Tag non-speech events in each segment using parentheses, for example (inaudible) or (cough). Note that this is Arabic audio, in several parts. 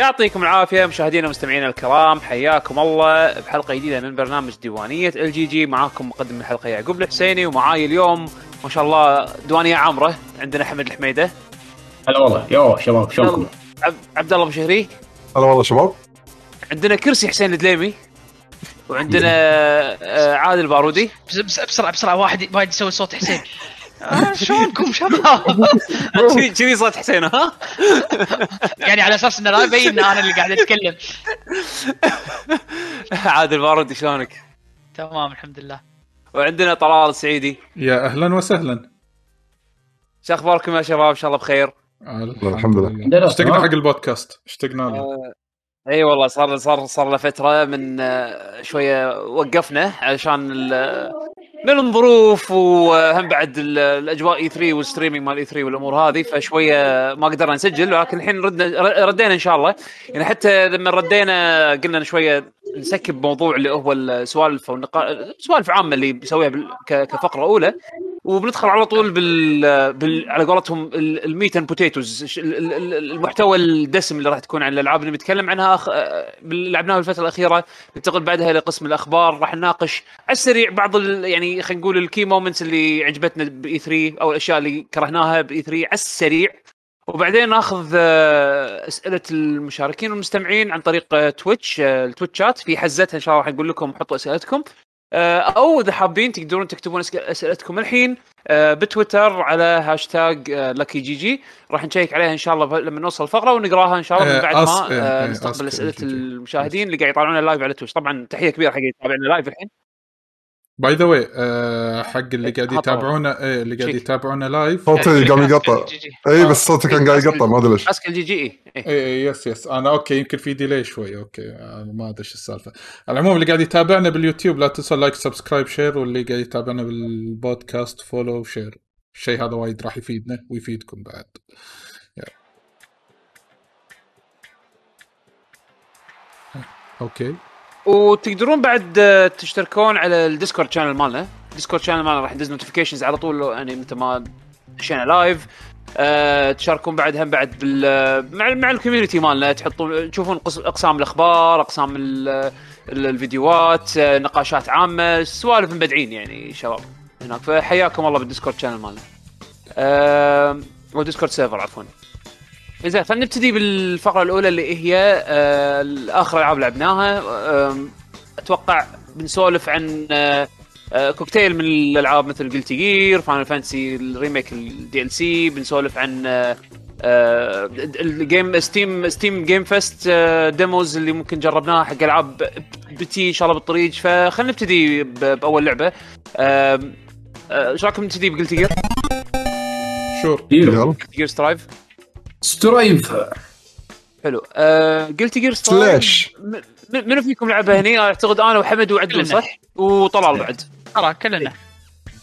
يعطيكم العافية مشاهدينا ومستمعينا الكرام. حياكم الله بحلقة جديدة من برنامج ديوانية ال GG. معاكم مقدم الحلقة يعقوب الحسيني ومعاي اليوم ما شاء الله ديوانية عامرة عندنا حمد الحميدة. هلا والله. يو شباب شلونكم؟ عب- عبد الله بشهري هلا والله شباب. عندنا كرسي حسين الدليمي وعندنا آه، عادل بارودي بس بس بسرعة بسرعة واحد واحد يسوي صوت حسين. (laughs) (laughs) شلونكم؟ شباب؟ كذي (laughs) صوت حسين ها؟ (laughs) يعني على أساس إنه لا يبين ان أنا اللي قاعد أتكلم. عادل بارودي شلونك؟ تمام الحمد لله. وعندنا طلال السعيدي يا أهلا وسهلا. شو أخباركم يا شباب؟ إن شاء الله بخير. الحمد لله. اشتقنا. حق البودكاست اشتقنا له. إي والله صار صار صار له فترة من آه، شوية وقفنا علشان من الظروف وهم بعد ال- الأجواء E3 وال streaming مال E3 والأمور هذه فشوية ما قدرنا نسجل ولكن الحين ردنا ردينا إن شاء الله يعني حتى لما ردينا قلنا شوية ن skip موضوع اللي هو السوالف أو النقا... سوالف عامة اللي. ك... كفقرة أولى وبندخل على طول بال, بال... على قولتهم ال- ال meat and potatoes ال- ال- ال- المحتوى الدسم اللي راح تكون عن الألعاب. اللي بنتكلم عنها أخ... لعبناها الفترة الأخيرة ننتقل بعدها إلى قسم الأخبار. راح نناقش على السريع بعض ال... يعني خلينا نقول ال key moments اللي عجبتنا ب E3 أو الأشياء اللي كرهناها ب E3 على السريع. وبعدين ناخذ آه، أسئلة المشاركين والمستمعين عن طريق آه، Twitch آه، ال Twitch chat في حزتها إن شاء الله راح نقول لكم حطوا أسئلتكم. آه، أو إذا حابين تقدرون تكتبون أسئلتكم الحين آه، بتويتر على هاشتاج لاكي GG راح نشيك عليها إن شاء الله لما نوصل الفقرة ونقراها إن شاء الله من آه، بعد ما آه، نستقبل أسئلة. المشاهدين اللي قاعد يطالعونا live على Twitch طبعا تحية كبيرة حق اللي يتابعنا live الحين. by the way آه، حق اللي قاعد حطوا. يتابعونا إيه اللي قاعد. يتابعونا live صوتي قام يقطع GG. اي بس صوتي كان قاعد يقطع ما أدري ليش ask ال GG اي إيه. اي yes yes أنا okay يمكن في delay شوي okay ما أدري إيش السالفة على العموم اللي قاعد يتابعنا باليوتيوب لا تنسوا like subscribe share واللي قاعد يتابعنا بال podcast follow share الشيء هذا وايد راح يفيدنا ويفيدكم بعد. okay وتقدرون بعد آه، تشتركون على ال Discord channel مالنا. ال Discord channel مالنا راح يدز notifications على طول يعني متى ما دشينا live أه تشاركون بعد هم بعد بال مع مع ال community مالنا. تحطون تشوفون قس- أقسام الأخبار أقسام ال- الفيديوهات آه، نقاشات عامة سوالف مبدعين يعني شباب. هناك. فحياكم الله بال Discord channel مالنا. أه و Discord server عفوا. زين خلينا نبتدي بالفقرة الأولى اللي هي آه، آخر ألعاب لعبناها. أتوقع بنسولف عن آه، آه، كوكتيل من الألعاب مثل Guilty Gear Final Fantasy ال Remake ال DLC بنسولف عن ال game Steam Steam Game Fest demos اللي ممكن جربناها حق ألعاب بتي إن شاء الله بالطريق. فخلينا نبتدي ب- بأول لعبة. إيش رأيكم نبتدي ب Guilty Gear sure. يلا. Gear Strive Strive. حلو. آه Guilty Gear Strive سلاش منو فيكم لعبها هني؟ أعتقد أنا وحمد وعادل. صح؟ وطلال بعد. ترى كلنا.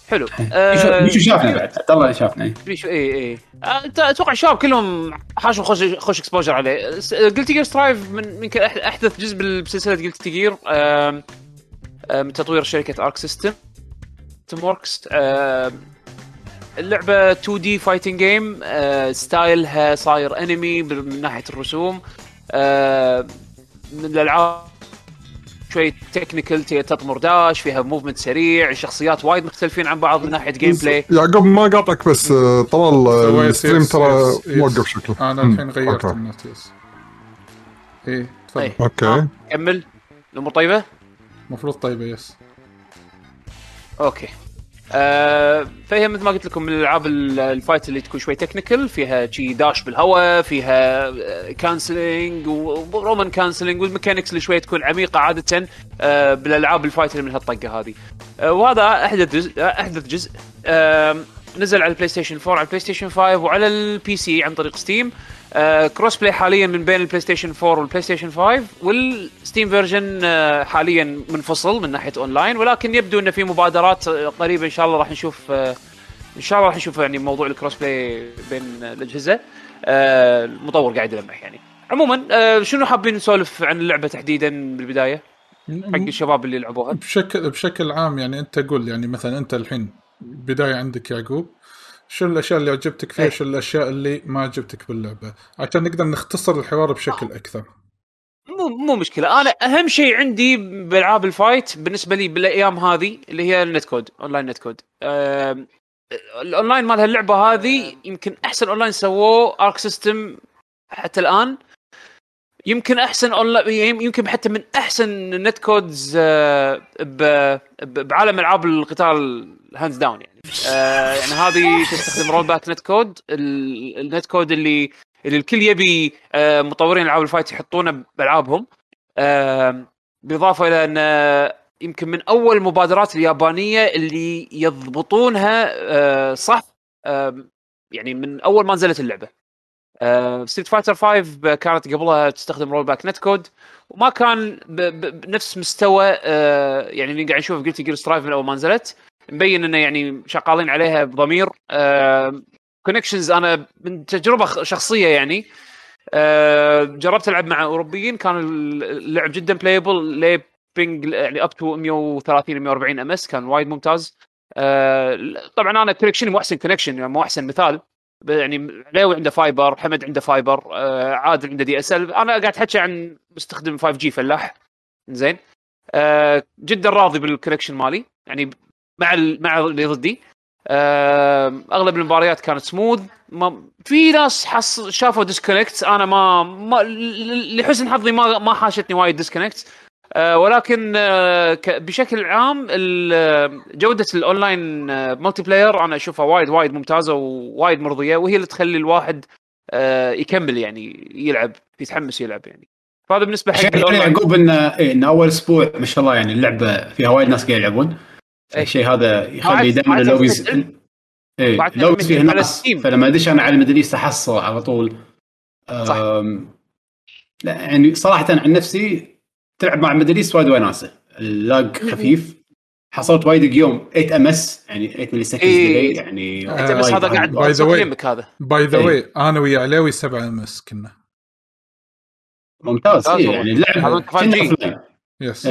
حلو. بيشو بيشو شافنا بعد؟ عبد الله شافنا بيشو اي اي آه، أنت- أتوقع الشباب كلهم حاشوا خوش خوش exposure عليه. Guilty Gear Strive من يمكن أحدث جزء بسلسله Guilty Gear من تطوير شركة Arc System Team Works اللعبة 2D fighting game style ها صاير انمي من ناحية الرسوم آه، من الألعاب شوي technical تطمر dash فيها movement سريع الشخصيات وايد مختلفين عن بعض من ناحية gameplay يعقوب ما قاطعك بس آه، طلال آه، ال stream ترى. موقف شكله أنا. الحين غيرت. النت yes إيه تفضل إيه. okay كمل الأمور طيبة المفروض طيبة yes okay آه فهي مثل ما قلت لكم من الألعاب ال- ال fight اللي تكون شوي technical فيها شي dash بالهواء فيها cancelling و Roman cancelling وال mechanics اللي شوي تكون عميقة عادة آه بالألعاب ال fight اللي من هالطقة هذه. آه وهذا احدث جزء احدث جزء آه نزل على البلاي ستيشن 4 على البلاي ستيشن 5 وعلى البي سي عن طريق ستيم آه cross-play حاليا من بين البلاي ستيشن 4 والبلاي ستيشن 5 والستيم version آه حاليا منفصل من ناحية اونلاين ولكن يبدو إنه في مبادرات آه، قريبة إن شاء الله راح نشوف آه إن شاء الله راح نشوف يعني موضوع ال cross-play بين آه، الأجهزة. آه المطور قاعد يلمح يعني. عموما آه شنو حابين نسولف عن اللعبة تحديدا بالبداية؟ حق الشباب اللي لعبوها بشكل بشكل عام يعني أنت قول يعني مثلا أنت الحين بداية عندك يعقوب شو الأشياء اللي عجبتك فيها؟ إيه. شو الأشياء اللي ما عجبتك باللعبة؟ عشان نقدر نختصر الحوار بشكل أكثر. مو مو مشكلة. أنا أهم شيء عندي بألعاب ال fight بالنسبة لي بالأيام هذه اللي هي ال netcode online netcode. ال online مال هاللعبة هذه يمكن أحسن أونلاين سووه Arc System حتى الآن. يمكن أحسن اونلاين يمكن حتى من أحسن ال netcodes آه، بعالم ألعاب القتال hands down يعني. آه، يعني هذه تستخدم rollback netcode ال- ال netcode اللي اللي الكل يبي آه، مطورين العاب ال fight يحطونه بألعابهم. آم، بالاضافه إلى أن آه، يمكن من أول المبادرات اليابانية اللي يضبطونها آه، صح؟ يعني من أول ما نزلت اللعبة. ستريت فايتر 5 كانت قبلها تستخدم rollback netcode وما كان بنفس مستوى آه، يعني اللي قاعد نشوفه Guilty Gear Strive من أول ما نزلت. مبين إنه يعني شغالين عليها بضمير. connections أنا من تجربة شخصية يعني. آه، جربت ألعب مع أوروبيين. كان اللعب جدا playable ليه يعني up to 130 140 ms. كان وايد ممتاز. آه، طبعا أنا connection مو أحسن connection يعني مو أحسن مثال. يعني علاوي عنده fiber حمد عنده fiber آه، عادل عنده DSL أنا قاعد احكي عن مستخدم 5G فلاح. زين آه، جدا راضي بال connection مالي. يعني مع ال- مع اللي ضدي. أغلب المباريات كانت سموث ما في ناس حص شافوا disconnect أنا ما, ما لحسن حظي ما ما حاشتني وايد disconnect آه، ولكن ك- بشكل عام جودة ال online multiplayer أنا أشوفها وايد وايد ممتازة ووايد مرضية وهي اللي تخلي الواحد آه، يكمل يعني يلعب يتحمس يلعب يعني. فهذا بالنسبة حق يعني يعقوب ان إيه إن أول أسبوع ما شاء الله يعني اللعبة فيها وايد ناس قاعد يلعبون. الشيء هذا يخلي دائما ال lobbies ال lobbies تثبت فيه ستيم. فلما ادش أنا على ال Middle East احصل على طول صح. أم، لا يعني صراحة عن نفسي تلعب مع ال Middle East وايد وناسة ال lag خفيف حصلت وايد يوم 8 ms يعني 8 millisecond إيه. delay يعني انت بس وايد- هذا قاعد way. يمك هذا باي ذا إيه. واي أنا ويا علاوي 7 ام اس كنا ممتاز ممتاز إيه. يعني هذا اللعبه أنت 5G. كأنها offline. يس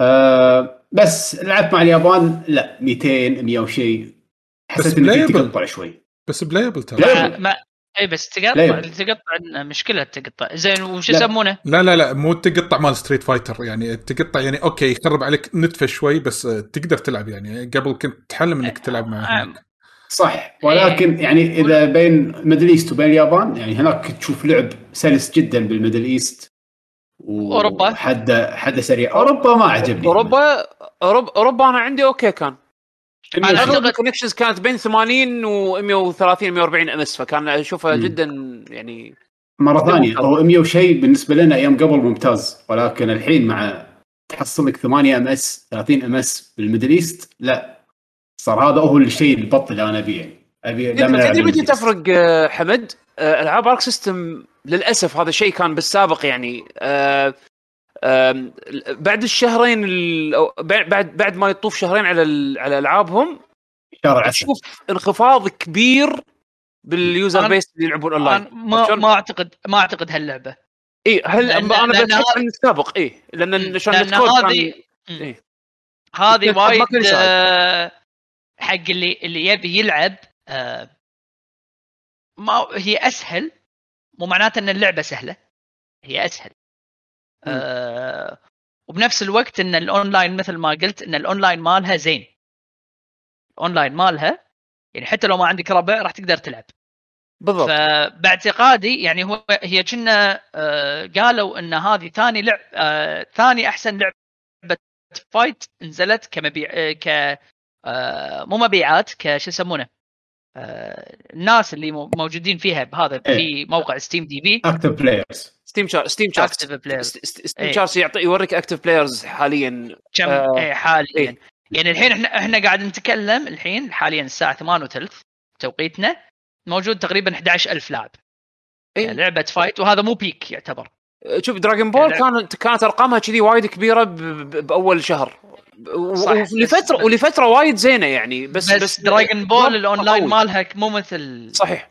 آه بس لعبت مع اليابان لا 200 100 وشيء بس حسيت إنه. تقطع شوي بس بلايبل ترى لا. ما, ما اي بس تقطع تقطع مشكلة تقطع زين وش. يسمونه؟ لا لا لا مو تقطع مال ستريت فايتر يعني تقطع يعني أوكي يخرب عليك نتفة شوي بس تقدر تلعب يعني قبل كنت تحلم إنك تلعب مع آه،. صح ولكن يعني إذا بين Middle East وبين اليابان يعني هناك تشوف لعب سلس جدا بالميدل ايست أوروبا؟ حده حده سريع. أوروبا ما عجبني. اوروبا اوروبا أوروبا أنا عندي okay كان. أنا اغلب ال connections كانت بين 80 و 130 140 ms فكان أشوفها. جدا يعني مرة ثانية. هو 100 وشيء بالنسبة لنا أيام قبل ممتاز. ولكن الحين مع تحصل لك 8 ms 30 ms بال Middle East لا. صار هذا هو الشيء البط اللي أنا أبيه. يعني ابي تدري متى. تفرق حمد؟ ألعاب Arc System للأسف هذا الشيء كان بالسابق يعني آه، بعد الشهرين بعد بعد بعد ما يطوف شهرين على على ألعابهم شهر تشوف انخفاض كبير بال user base اللي يلعبون اونلاين ما؟ ما اعتقد ما أعتقد هاللعبة إي هل لأن- أنا هذا- عن السابق إي لأن عشان هذه إيه. هذه وايد. آه، حق اللي اللي يبي يلعب آه، ما هي أسهل مو معناته إن اللعبة سهلة هي أسهل. آه، وبنفس الوقت إن الأونلاين مثل ما قلت إن الأونلاين مالها زين. الأونلاين مالها يعني حتى لو ما عندك ربع راح تقدر تلعب. بالضبط. فباعتقادي يعني هو هي كنا آه، قالوا إن هذه ثاني لعب آه، ثاني أحسن لعبة fight نزلت كمبيع آه، ك آه، مو مبيعات كش يسمونه؟ الناس اللي مو- موجودين فيها بهذا إيه. في موقع SteamDB active players Steam char Steam Chart active players Steam إيه. Chart يعطي يوريك active players حاليا كم آه، آه حاليا إيه. يعني الحين إحنا إحنا قاعد نتكلم الحين حاليا الساعة 8 وثلث توقيتنا موجود تقريبا 11000 لاعب إيه. يعني لعبة fight وهذا مو peak يعتبر شوف Dragon Ball. كانت كانت أرقامها كذي وايد كبيرة بأول شهر. صح، ولفتره بس- ولفترة وايد زينة يعني بس بس, بس, Dragon Ball ال online. مالها مو مثل صحيح.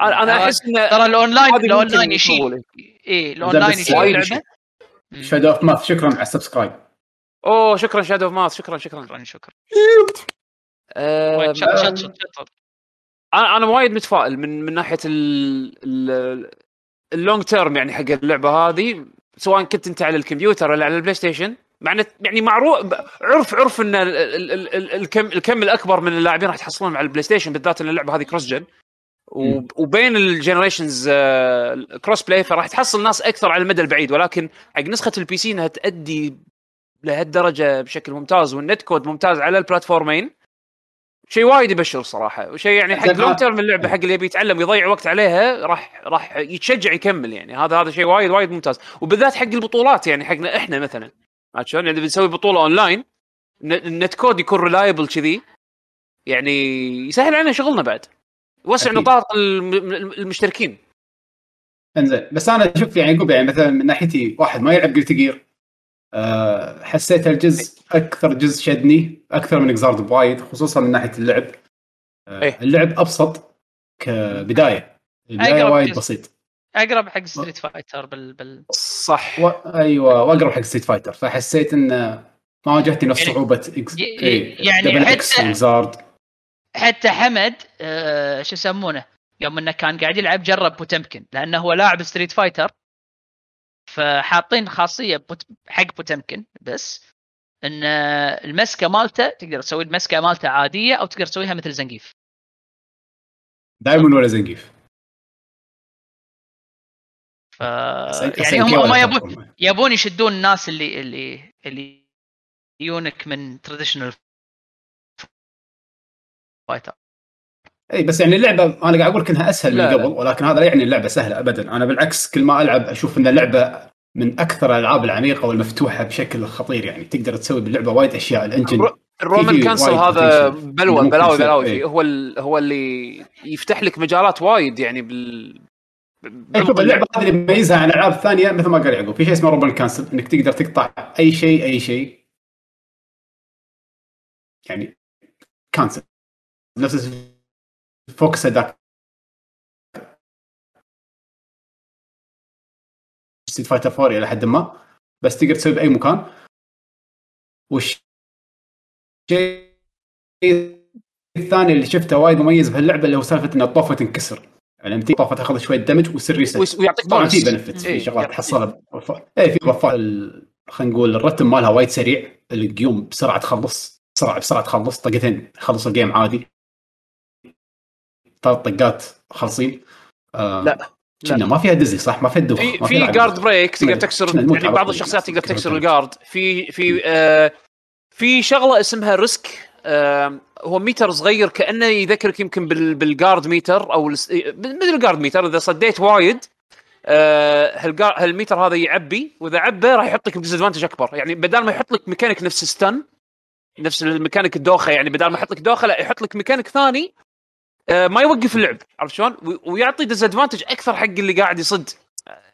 أنا أنا ترى- أحس إن ترى ال online ال online يشيل. اي الأونلاين يشيل اللعبة. Shadow of Math شكرا على ال subscribe. أوه شكرا Shadow of Math شكرا شكرا. شكرا شكرا. أنا أنا وايد متفائل من من ناحية ال ال long term يعني حق اللعبة هذه سواء كنت أنت على الكمبيوتر ولا على البلاي ستيشن مع إن يعني معروف عرف عرف إن ال- ال- ال- ال- الكم الكم الأكبر من اللاعبين راح تحصلونهم على البلاي ستيشن بالذات إن اللعبة هذه cross gen. وبين ال generations cross play فراح تحصل ناس أكثر على المدى البعيد. ولكن حق نسخة ال PC إنها تأدي لهالدرجة بشكل ممتاز وال net code ممتاز على ال platform ين. شيء وايد يبشر صراحة وشيء يعني حق long. term اللعبة حق اللي يبي يتعلم ويضيع وقت عليها راح راح يتشجع يكمل يعني. هذا هذا شيء وايد وايد ممتاز. وبالذات حق البطولات يعني حقنا إحنا مثلا. عرفت شلون؟ يعني بنسوي بطولة online ال net code يكون reliable كذي. يعني يسهل علينا شغلنا بعد. يوسع. نطاق الم- الم- المشتركين. إنزين. بس أنا أشوف يعني يعني مثلا من ناحيتي واحد ما يلعب Guilty Gear أه حسيت الجزء أكثر جزء شدني أكثر من Xrd بوايد خصوصا من ناحية اللعب. أه إيه. اللعب أبسط كبداية. البداية أقرب وايد. بسيط. أقرب حق Street Fighter بال, بال... صح. و... أيوه وأقرب حق Street Fighter فحسيت انه ما واجهتني نفس يعني- صعوبة X... إيه، يعني دبل حتى- Xrd حتى حمد آه شو يسمونه يوم إنه كان قاعد يلعب جرب Potemkin لأنه هو لاعب Street Fighter فحاطين خاصية Pot... حق Potemkin بس إن المسكة مالته تقدر تسوي المسكة مالته عادية أو تقدر تسويها مثل Zangief. دائما ولا Zangief؟ ف يعني هم ما يبون. يبون يشدون الناس اللي اللي اللي يونك من traditional fighter اي بس يعني اللعبة أنا قاعد أقول لك انها أسهل من لا، لا. قبل ولكن هذا لا يعني اللعبة سهلة ابدا أنا بالعكس كل ما ألعب أشوف إن اللعبة من أكثر الألعاب العميقة والمفتوحة بشكل خطير يعني تقدر تسوي باللعبة وايد أشياء ال engine ال Ro- ال Roman cancel هذا. بلوى بلاوي بلاوي. فيه هو. هو اللي يفتح لك مجالات وايد يعني بال إيه، شوف اللعبة هذه اللي يميزها عن الالعاب الثانية مثل ما قال يعقوب في شيء اسمه Roman cancel إنك تقدر تقطع أي شيء أي شيء يعني cancel نفس focus هذاك Street Fighter 4 إلى حد ما. بس تقدر تسوي بأي مكان. والشيء الثاني اللي شفته وايد مميز بهاللعبة اللي هو سالفة إن الطوفه تنكسر. يعني لما تيجي طوفه تاخذ شوية damage ويصير reset ويعطيك طبعا في benefits إيه، في شغلات تحصلها. اي في buff ال- خلينا نقول الرتم مالها وايد سريع. القيوم بسرعة تخلص. بسرعة بسرعة تخلص. طقتين. خلص ال game عادي. ثلاث طقات خالصين آه لا. كنا ما فيها dizzy صح ما فيها دوخ في ما في لعب. guard break تقدر تكسر يعني بعض. الشخصيات تقدر تكسر. ال guard في في آه في شغلة اسمها risk آه هو ميتر صغير كأنه يذكرك يمكن بال بال guard meter أو الس- مثل ال guard meter إذا صديت وايد آه هالميتر هذا يعبي وإذا عبى راح يحط لك disadvantage أكبر يعني بدال ما يحط لك ميكانيك نفس stun نفس الميكانيك الدوخه يعني بدال ما يحط لك دوخة لا يحط لك ميكانيك ثاني آه ما يوقف اللعب. عرفت شلون؟ ويعطي disadvantage أكثر حق اللي قاعد يصد.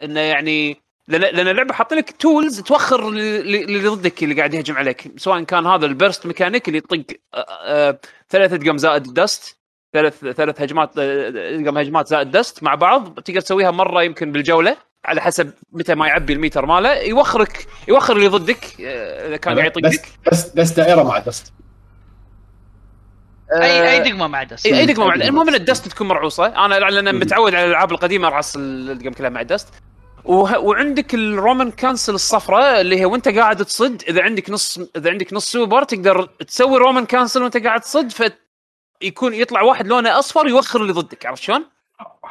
إنه يعني لأن اللعبة حاطين لك tools توخر اللي ضدك اللي قاعد يهجم عليك. سواء كان هذا ال burst mechanic اللي يطق آه، آه، ثلاث ادقم زائد ال dust ثلاث ثلاث هجمات آه، ادقم هجمات زائد dust مع بعض تقدر تسويها مرة يمكن بالجولة على حسب متى ما يعبي الميتر ماله. يوخرك يوخر اللي ضدك آه، إذا كان قاعد يطقك. بس بس دائرة مع dust اي أي آه، دقمة مع dust إي أي دقمة مع أي دقمة. المهم إن ال dust تكون مرعوصة أنا لأن. متعود على الألعاب القديمة ارعص الدقم كلها مع ال dust. وعندك ال Roman cancel الصفراء اللي هي وأنت قاعد تصد إذا عندك نص إذا عندك نص سوبر تقدر تسوي Roman cancel وأنت قاعد تصد فيكون يطلع واحد لونه أصفر يوخر اللي ضدك عرفت شلون؟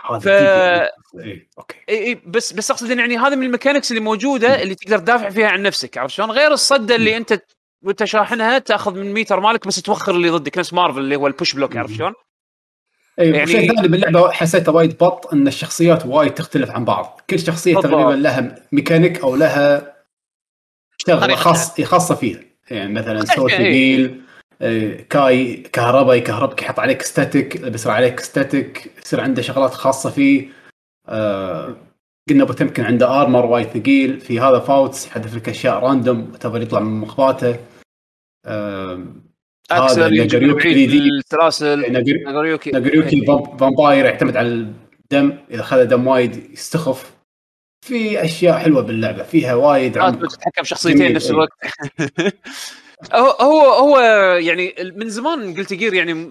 هذا ف- اي okay إي إي بس بس أقصد يعني هذه من ال mechanics اللي موجودة اللي تقدر تدافع فيها عن نفسك عرفت شلون؟ غير الصده اللي أنت وانت شاحنها تاخذ من ميتر مالك بس توخر اللي ضدك نفس مارفل اللي هو البوش بلوك عرفت شلون؟ اي يعني-. شيء ثاني باللعبة حسيته وايد بط إن الشخصيات وايد تختلف عن بعض كل شخصية بالضبط. تقريبا لها ميكانيك أو لها شغلة خاص خاصة فيها يعني مثلا طريقة، سوت إيه. جيل كاي كهرباء يكهربك يحط عليك ستاتيك بيصير عليك ستاتيك يصير عنده شغلات خاصة فيه آه قلنا أبو تمكن عنده ارمر وايد ثقيل في هذا فاوتس يحذف لك أشياء راندوم تبغى يطلع من مخباته بعيد 3D. السلاسل ناجوريوكي فامب- فامباير يعتمد على الدم إذا خذ دم وايد يستخف في أشياء حلوة باللعبة فيها وايد تتحكم شخصيتين جميل، نفس إيه. الوقت (laughs) هو هو هو يعني من زمان Guilty Gear يعني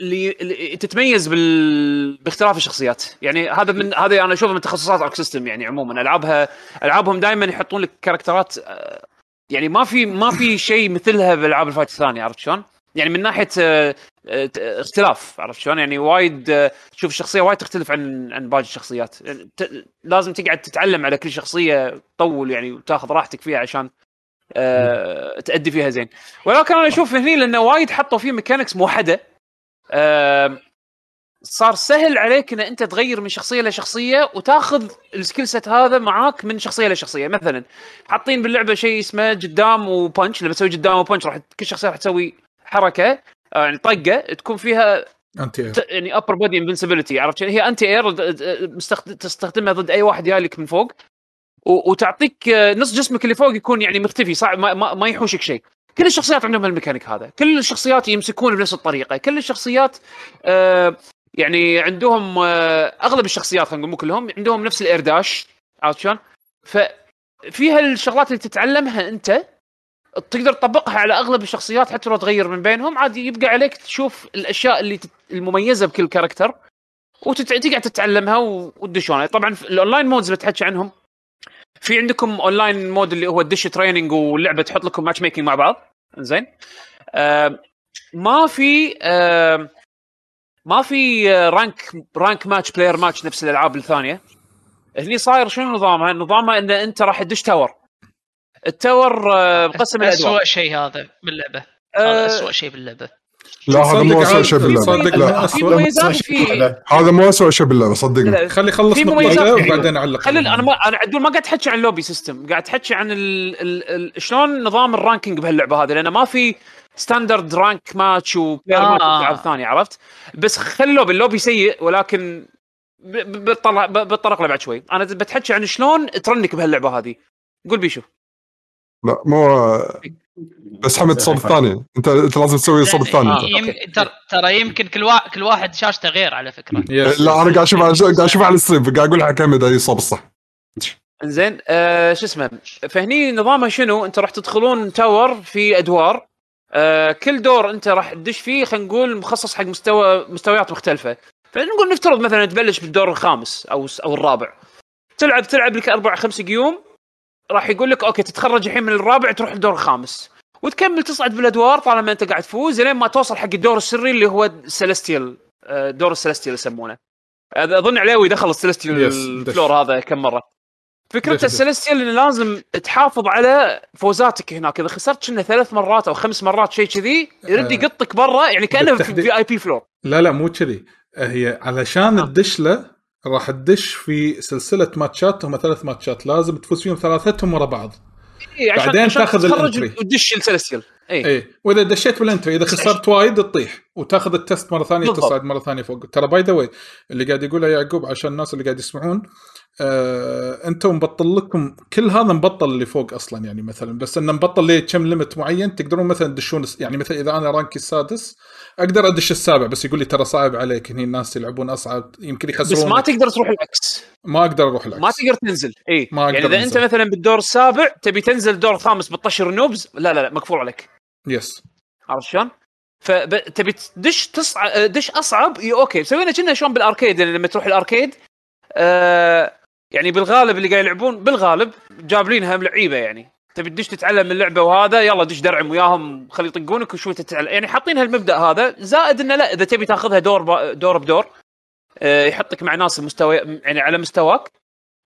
اللي تتميز بال... باختلاف الشخصيات. يعني هذا من هذا أنا اشوفه من تخصصات Arc System يعني عموما. العابها ألعابهم دائما يحطون لك كاركترات آه، يعني ما في ما في شيء مثلها بالألعاب ال fight الثانية عرفت شلون؟ يعني من ناحية آه، آه، اختلاف عرفت شلون؟ يعني وايد آه، تشوف الشخصية وايد تختلف عن عن باقي الشخصيات يعني لازم تقعد تتعلم على كل شخصية تطول يعني وتاخذ راحتك فيها عشان آه، تأدي فيها زين ولكن أنا أشوف هني لأنه وايد حطوا فيه mechanics موحدة آه، صار سهل عليك إن أنت تغير من شخصية لشخصيه وتاخذ ال skill set هذا معاك من شخصية لشخصيه مثلا حاطين باللعبة شيء اسمه قدام و punch لما تسوي قدام و punch راح كل شخصية راح تسوي حركة آه، يعني طقة تكون فيها انت ت- يعني upper body invincibility عرفت؟ هي anti air تستخدمها ضد أي واحد جايلك من فوق. و- وتعطيك آه، نص جسمك اللي فوق يكون يعني مختفي صعب ما, ما, ما يحوشك شيء. كل الشخصيات عندهم الميكانيك هذا. كل الشخصيات يمسكون بنفس الطريقة. كل الشخصيات آه يعني عندهم آه أغلب الشخصيات خلينا نقول مو كلهم عندهم نفس ال air dash عرفت شلون؟ ففيها الشغلات اللي تتعلمها أنت تقدر تطبقها على أغلب الشخصيات حتى لو تغير من بينهم عادي يبقى عليك تشوف الأشياء اللي تت... المميزة بكل character وتقعد تتعلمها و- وتدشون طبعا ال online modes بتحكي عنهم في عندكم online mode اللي هو الدش training واللعبة تحط لكم matchmaking مع بعض. زين؟ آه ما في آه ما في rank rank match player match نفس الألعاب الثانية. هني صاير شنو نظامها؟ نظامها إن أنت راح تدش tower ال tower مقسم الادوار اسوء شيء هذا باللعبه آه، هذا اسوء شيء باللعبة. لا هذا مو اسوء شيء باللعبة. صدق لا. هذا مو اسوء شيء باللعبة صدقني لا، خلي يخلص نقطته في- وبعدين اعلق خلي أنا ما أنا عدول ما قاعد احكي عن lobby system قاعد احكي عن ال... ال... ال... شلون نظام ال ranking بهاللعبة هذه؟ لأن ما في standard rank match و player آه. ماتش ثانية عرفت؟ بس خلي ال lobby ال lobby سيء ولكن بتطلع بتطرق له بعد شوي. أنا بتحكي عن شلون ت rank بهاللعبة هذه. قول بيشو. لا مو بس حمد الصوب الثاني. انت أنت لازم تسوي الصوب الثاني. آه. ترى ترى يمكن كل واحد كل واحد شاشته غير على فكرة. (laughs) لا أنا قاعد أشوف قاعد أشوف على ال stream. قاعد أقول حق حمد اي صوب الصح. زين آه شو اسمه؟ فهني نظامها شنو؟ أنت راح تدخلون tower في أدوار. آه كل دور انت راح تدش فيه خلينا نقول مخصص حق مستوى مستويات مختلفة. فنقول نفترض مثلا تبلش بالدور الخامس أو أو الرابع. تلعب تلعب لك أربع خمس قيوم راح يقول لك okay تتخرج الحين من الرابع تروح الدور الخامس. وتكمل تصعد بالأدوار طالما أنت قاعد تفوز لين ما توصل حق الدور السري اللي هو ال celestial آه، دور ال celestial يسمونه. أظن عليوي دخل ال celestial. ال floor هذا كم مرة. فكرة. ال celestial انه لازم تحافظ على فوزاتك هناك. إذا خسرت كنا ثلاث مرات أو خمس مرات شيء كذي يرد آه، يقطك برا يعني كأنه في بالتحديد. VIP floor لا لا مو كذي. هي علشان تدش له راح تدش في سلسلة ماتشات هم ثلاث ماتشات. لازم تفوز فيهم ثلاثتهم ورا بعض. إيه عشان بعدين عشان تاخذ ال entry. وتدش ال celestial اي اي وإذا دشيت بال entry إذا خسرت وايد تطيح. وتاخذ ال test مرة ثانية بالضبط. تصعد مرة ثانية فوق. ترى by the way اللي قاعد يقوله يعقوب عشان الناس اللي قاعد يسمعون آه أنتم مبطل لكم كل هذا مبطل اللي فوق أصلا يعني مثلا. بس إنه مبطل ليه كم limit معين تقدرون مثلا تدشون يعني مثلا إذا أنا rank ي السادس أقدر أدش السابع بس يقول لي ترى صعب عليك. هني الناس يلعبون أصعب يمكن بس يخسرون. ما تقدر تروح العكس. ما أقدر أروح العكس. ما تقدر تنزل. اي ما أقدر يعني إذا. أنت مثلا بالدور السابع تبي تنزل الدور الخامس بتطشر ال noobs لا لا لا مقفول عليك. yes عرفت شلون؟ فتبي تدش تصع... دش أصعب okay سوينا كنا شلون بال arcade يعني لما تروح ال arcade آه يعني بالغالب اللي قاعد يلعبون بالغالب جابلينها لعيبه يعني تبي تدش تتعلم اللعبة وهذا يلا دش درعم وياهم خلي يطقونك وشوي تتعلم يعني حاطين هالمبدا هذا زائد إنه لا إذا تبي تاخذها دور. دور بدور آه يحطك مع ناس المستوى يعني على مستواك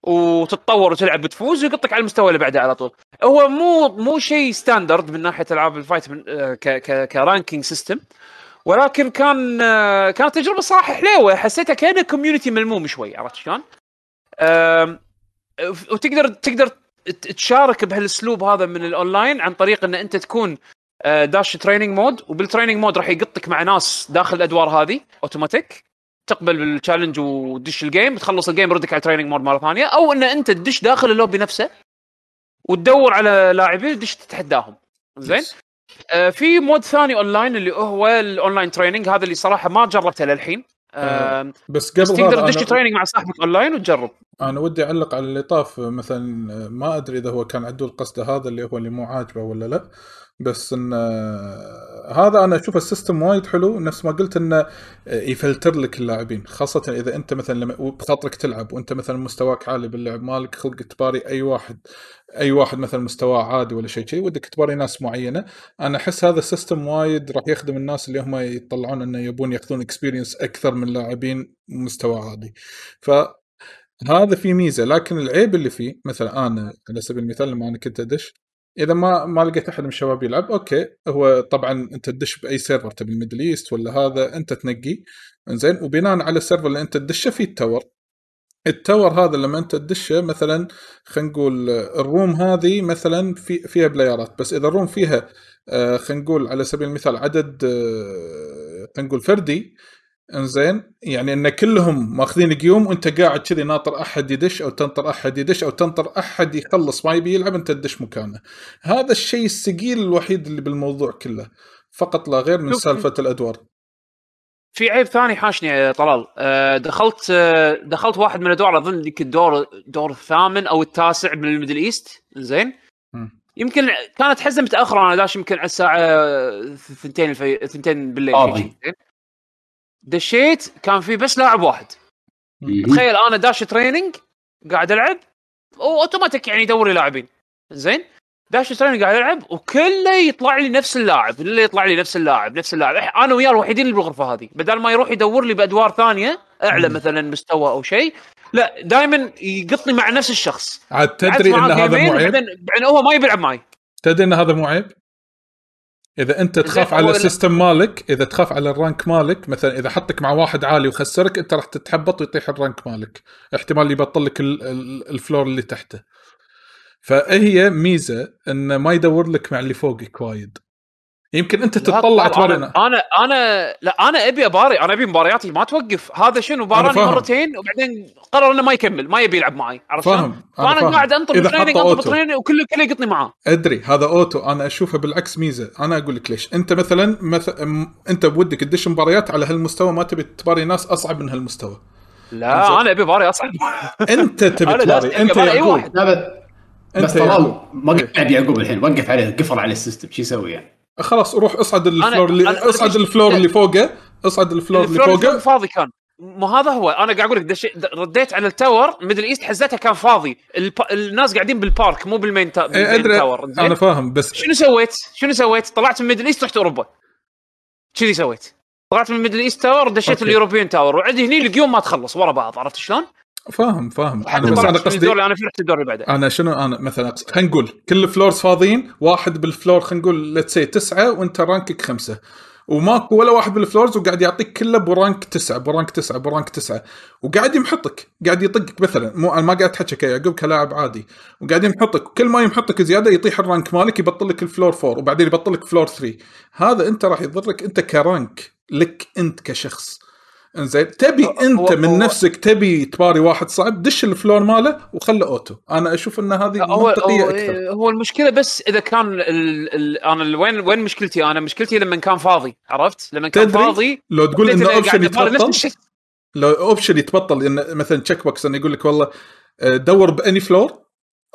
وتتطور وتلعب بتفوز ويقطك على المستوى اللي بعده على طول. هو مو مو شيء standard من ناحية ألعاب ال fight من ك ك ك ranking system ولكن كان كانت تجربة صراحة حلوة. حسيتها كأنها community ملموم شوي عرفت شلون؟ وتقدر تقدر تشارك بهالأسلوب هذا من الاونلاين عن طريق إن أنت تكون داش training mode وبال training mode راح يقطك مع ناس داخل الأدوار هذه اوتوماتيك تقبل بال challenge وتدش ال game تخلص ال game يردك على training mode مرة ثانية أو إن أنت تدش داخل اللوبي نفسه وتدور على لاعبين تدش تتحداهم. زين؟ آه في mode ثاني اونلاين اللي هو ال online training هذا اللي صراحة ما جربته للحين. آه بس بس قبل تقدر هذا تدش training مع صاحبك اونلاين وتجرب. أنا ودي أعلق على اللي طاف مثلا ما أدري إذا هو كان عدول قصده هذا اللي هو اللي مو عاجبه ولا لا. بس إن هذا أنا أشوف ال system وايد حلو نفس ما قلت إنه يفلتر لك اللاعبين خاصة إذا أنت مثلا لما بخاطرك تلعب وأنت مثلا مستواك عالي باللعب مالك خلق تباري أي واحد أي واحد مثلا مستواه عادي ولا شيء شيء ودك تباري ناس معينة. أنا أحس هذا ال system وايد راح يخدم الناس اللي هم يطلعون إنه يبون يأخذون experience أكثر من لاعبين مستوى عادي. ف هذا في ميزة لكن العيب اللي فيه مثلا أنا على سبيل المثال لما أنا كنت أدش إذا ما ما لقيت أحد من الشباب يلعب أوكي. هو طبعا أنت تدش بأي server تبي ال Middle East ولا هذا أنت تنقي. زين وبناء على ال server اللي أنت تدشه في التور التور هذا لما أنت تدشه مثلا خلينا نقول ال room هذه مثلا في فيها player ات. بس إذا ال room فيها آه، خلينا نقول على سبيل المثال عدد آه، خلينا نقول فردي إنزين؟ يعني إن كلهم ماخذين گيم وأنت قاعد كذي ناطر أحد يدش أو تنطر أحد يدش أو تنطر أحد يخلص ما يبي يلعب أنت تدش مكانه. هذا الشيء الثقيل الوحيد اللي بالموضوع كله. فقط لا غير من سالفة الأدوار. في عيب ثاني حاشني يا طلال. آه، دخلت آه، دخلت واحد من الأدوار أظن ذيك الدور دور الثامن أو التاسع من ال Middle East. زين. يمكن كانت حزة متأخرة أنا داش يمكن على الساعة ثنتين الفي... ثنتين بالليل؟ دشيت كان في بس لاعب واحد. تخيل أنا داش training قاعد ألعب وأوتوماتيك يعني يدور لي لاعبين. زين؟ داش training قاعد ألعب وكله يطلع لي نفس اللاعب كله يطلع لي نفس اللاعب نفس اللاعب. أنا وياه الوحيدين اللي بالغرفة هذه. بدل ما يروح يدور لي بأدوار ثانية أعلى. مثلا مستوى أو شيء لا دائما يقطني مع نفس الشخص. عاد تدري إن هذا مو عيب بعدين هو ما يلعب معي. تدري إن هذا مو عيب إذا أنت تخاف على ال system مالك إذا تخاف على ال rank مالك مثلا إذا حطك مع واحد عالي وخسرك أنت راح تتحبط ويطيح ال rank مالك. احتمال يبطل لك ال- ال- ال floor اللي تحته. فهي ميزة انه ما يدور لك مع اللي فوقك وايد. يمكن انت تتطلع تباري أنا أنا لا أنا ابي اباري أنا ابي مبارياتي ما توقف هذا شنو باراني. مرتين وبعدين قرر إنه ما يكمل ما يبي يلعب معي عرفت؟ فاهم أنا فانا فاهم. قاعد أنطر حطه أنطر auto. ب training وكله كله يقطني معاه أدري هذا auto أنا أشوفه بالعكس ميزة أنا أقول لك ليش أنت مثلا مثلا أنت بودك تدش مباريات على هالمستوى ما تبي تباري ناس أصعب من هالمستوى لا. أنا أبي باري أصعب (laughs) أنت تبي تباري أنت يعقوب لا بس أنت بس طلال. ما قاعد يعقوب الحين وقف عليه قفل على ال system شو يسوي يعني؟ خلاص روح اصعد ال floor اللي اصعد ال floor اللي فوقه اصعد ال floor اللي فوقه فاضي كان مو هذا هو أنا قاعد أقول لك دش... رديت على ال tower Middle East حزتها كان فاضي الب... الناس قاعدين بال park مو بال main, تا... إيه بال main أدري tower زين؟ أنا فاهم بس شنو سويت؟ شنو سويت؟ طلعت من Middle East رحت أوروبا كذي سويت طلعت من Middle East tower دشيت. ال European tower وعندي هني القيوم ما تخلص ورا بعض عرفت شلون؟ فاهم فاهم. أنا بس أنا الدور قصدي اللي أنا فيه رحت الدور اللي بعده أنا شنو أنا مثلا خلينا نقول كل ال floors فاضيين واحد بال floor خلينا نقول let's say تسعة وأنت rank ك خمسة. وماكو ولا واحد بال floors وقاعد يعطيك كله ب rank تسعة ب rank تسعة ب rank تسعة. وقاعد يمحطك قاعد يطقك مثلا. مو أنا ما قاعد احكي كيعقوب كلاعب عادي. وقاعد يمحطك كل ما يمحطك زيادة يطيح ال rank مالك يبطل لك ال floor 4 وبعدين يبطل لك floor 3 هذا أنت راح يضرك أنت ك rank لك أنت كشخص. إنزين. تبي هو- أنت من هو- نفسك تبي تباري واحد صعب دش ال floor ماله وخله auto. أنا أشوف إن هذه منطقية هو, أكثر. هو المشكلة بس إذا كان ال... ال... أنا ال- وين وين مشكلتي؟ أنا مشكلتي لما كان فاضي عرفت؟ لما كان تدري؟ فاضي لو تقول انه إني option نفس يتبطل. لو option يتبطل إن مثلا check box انه يقول لك والله آه، دور ب any floor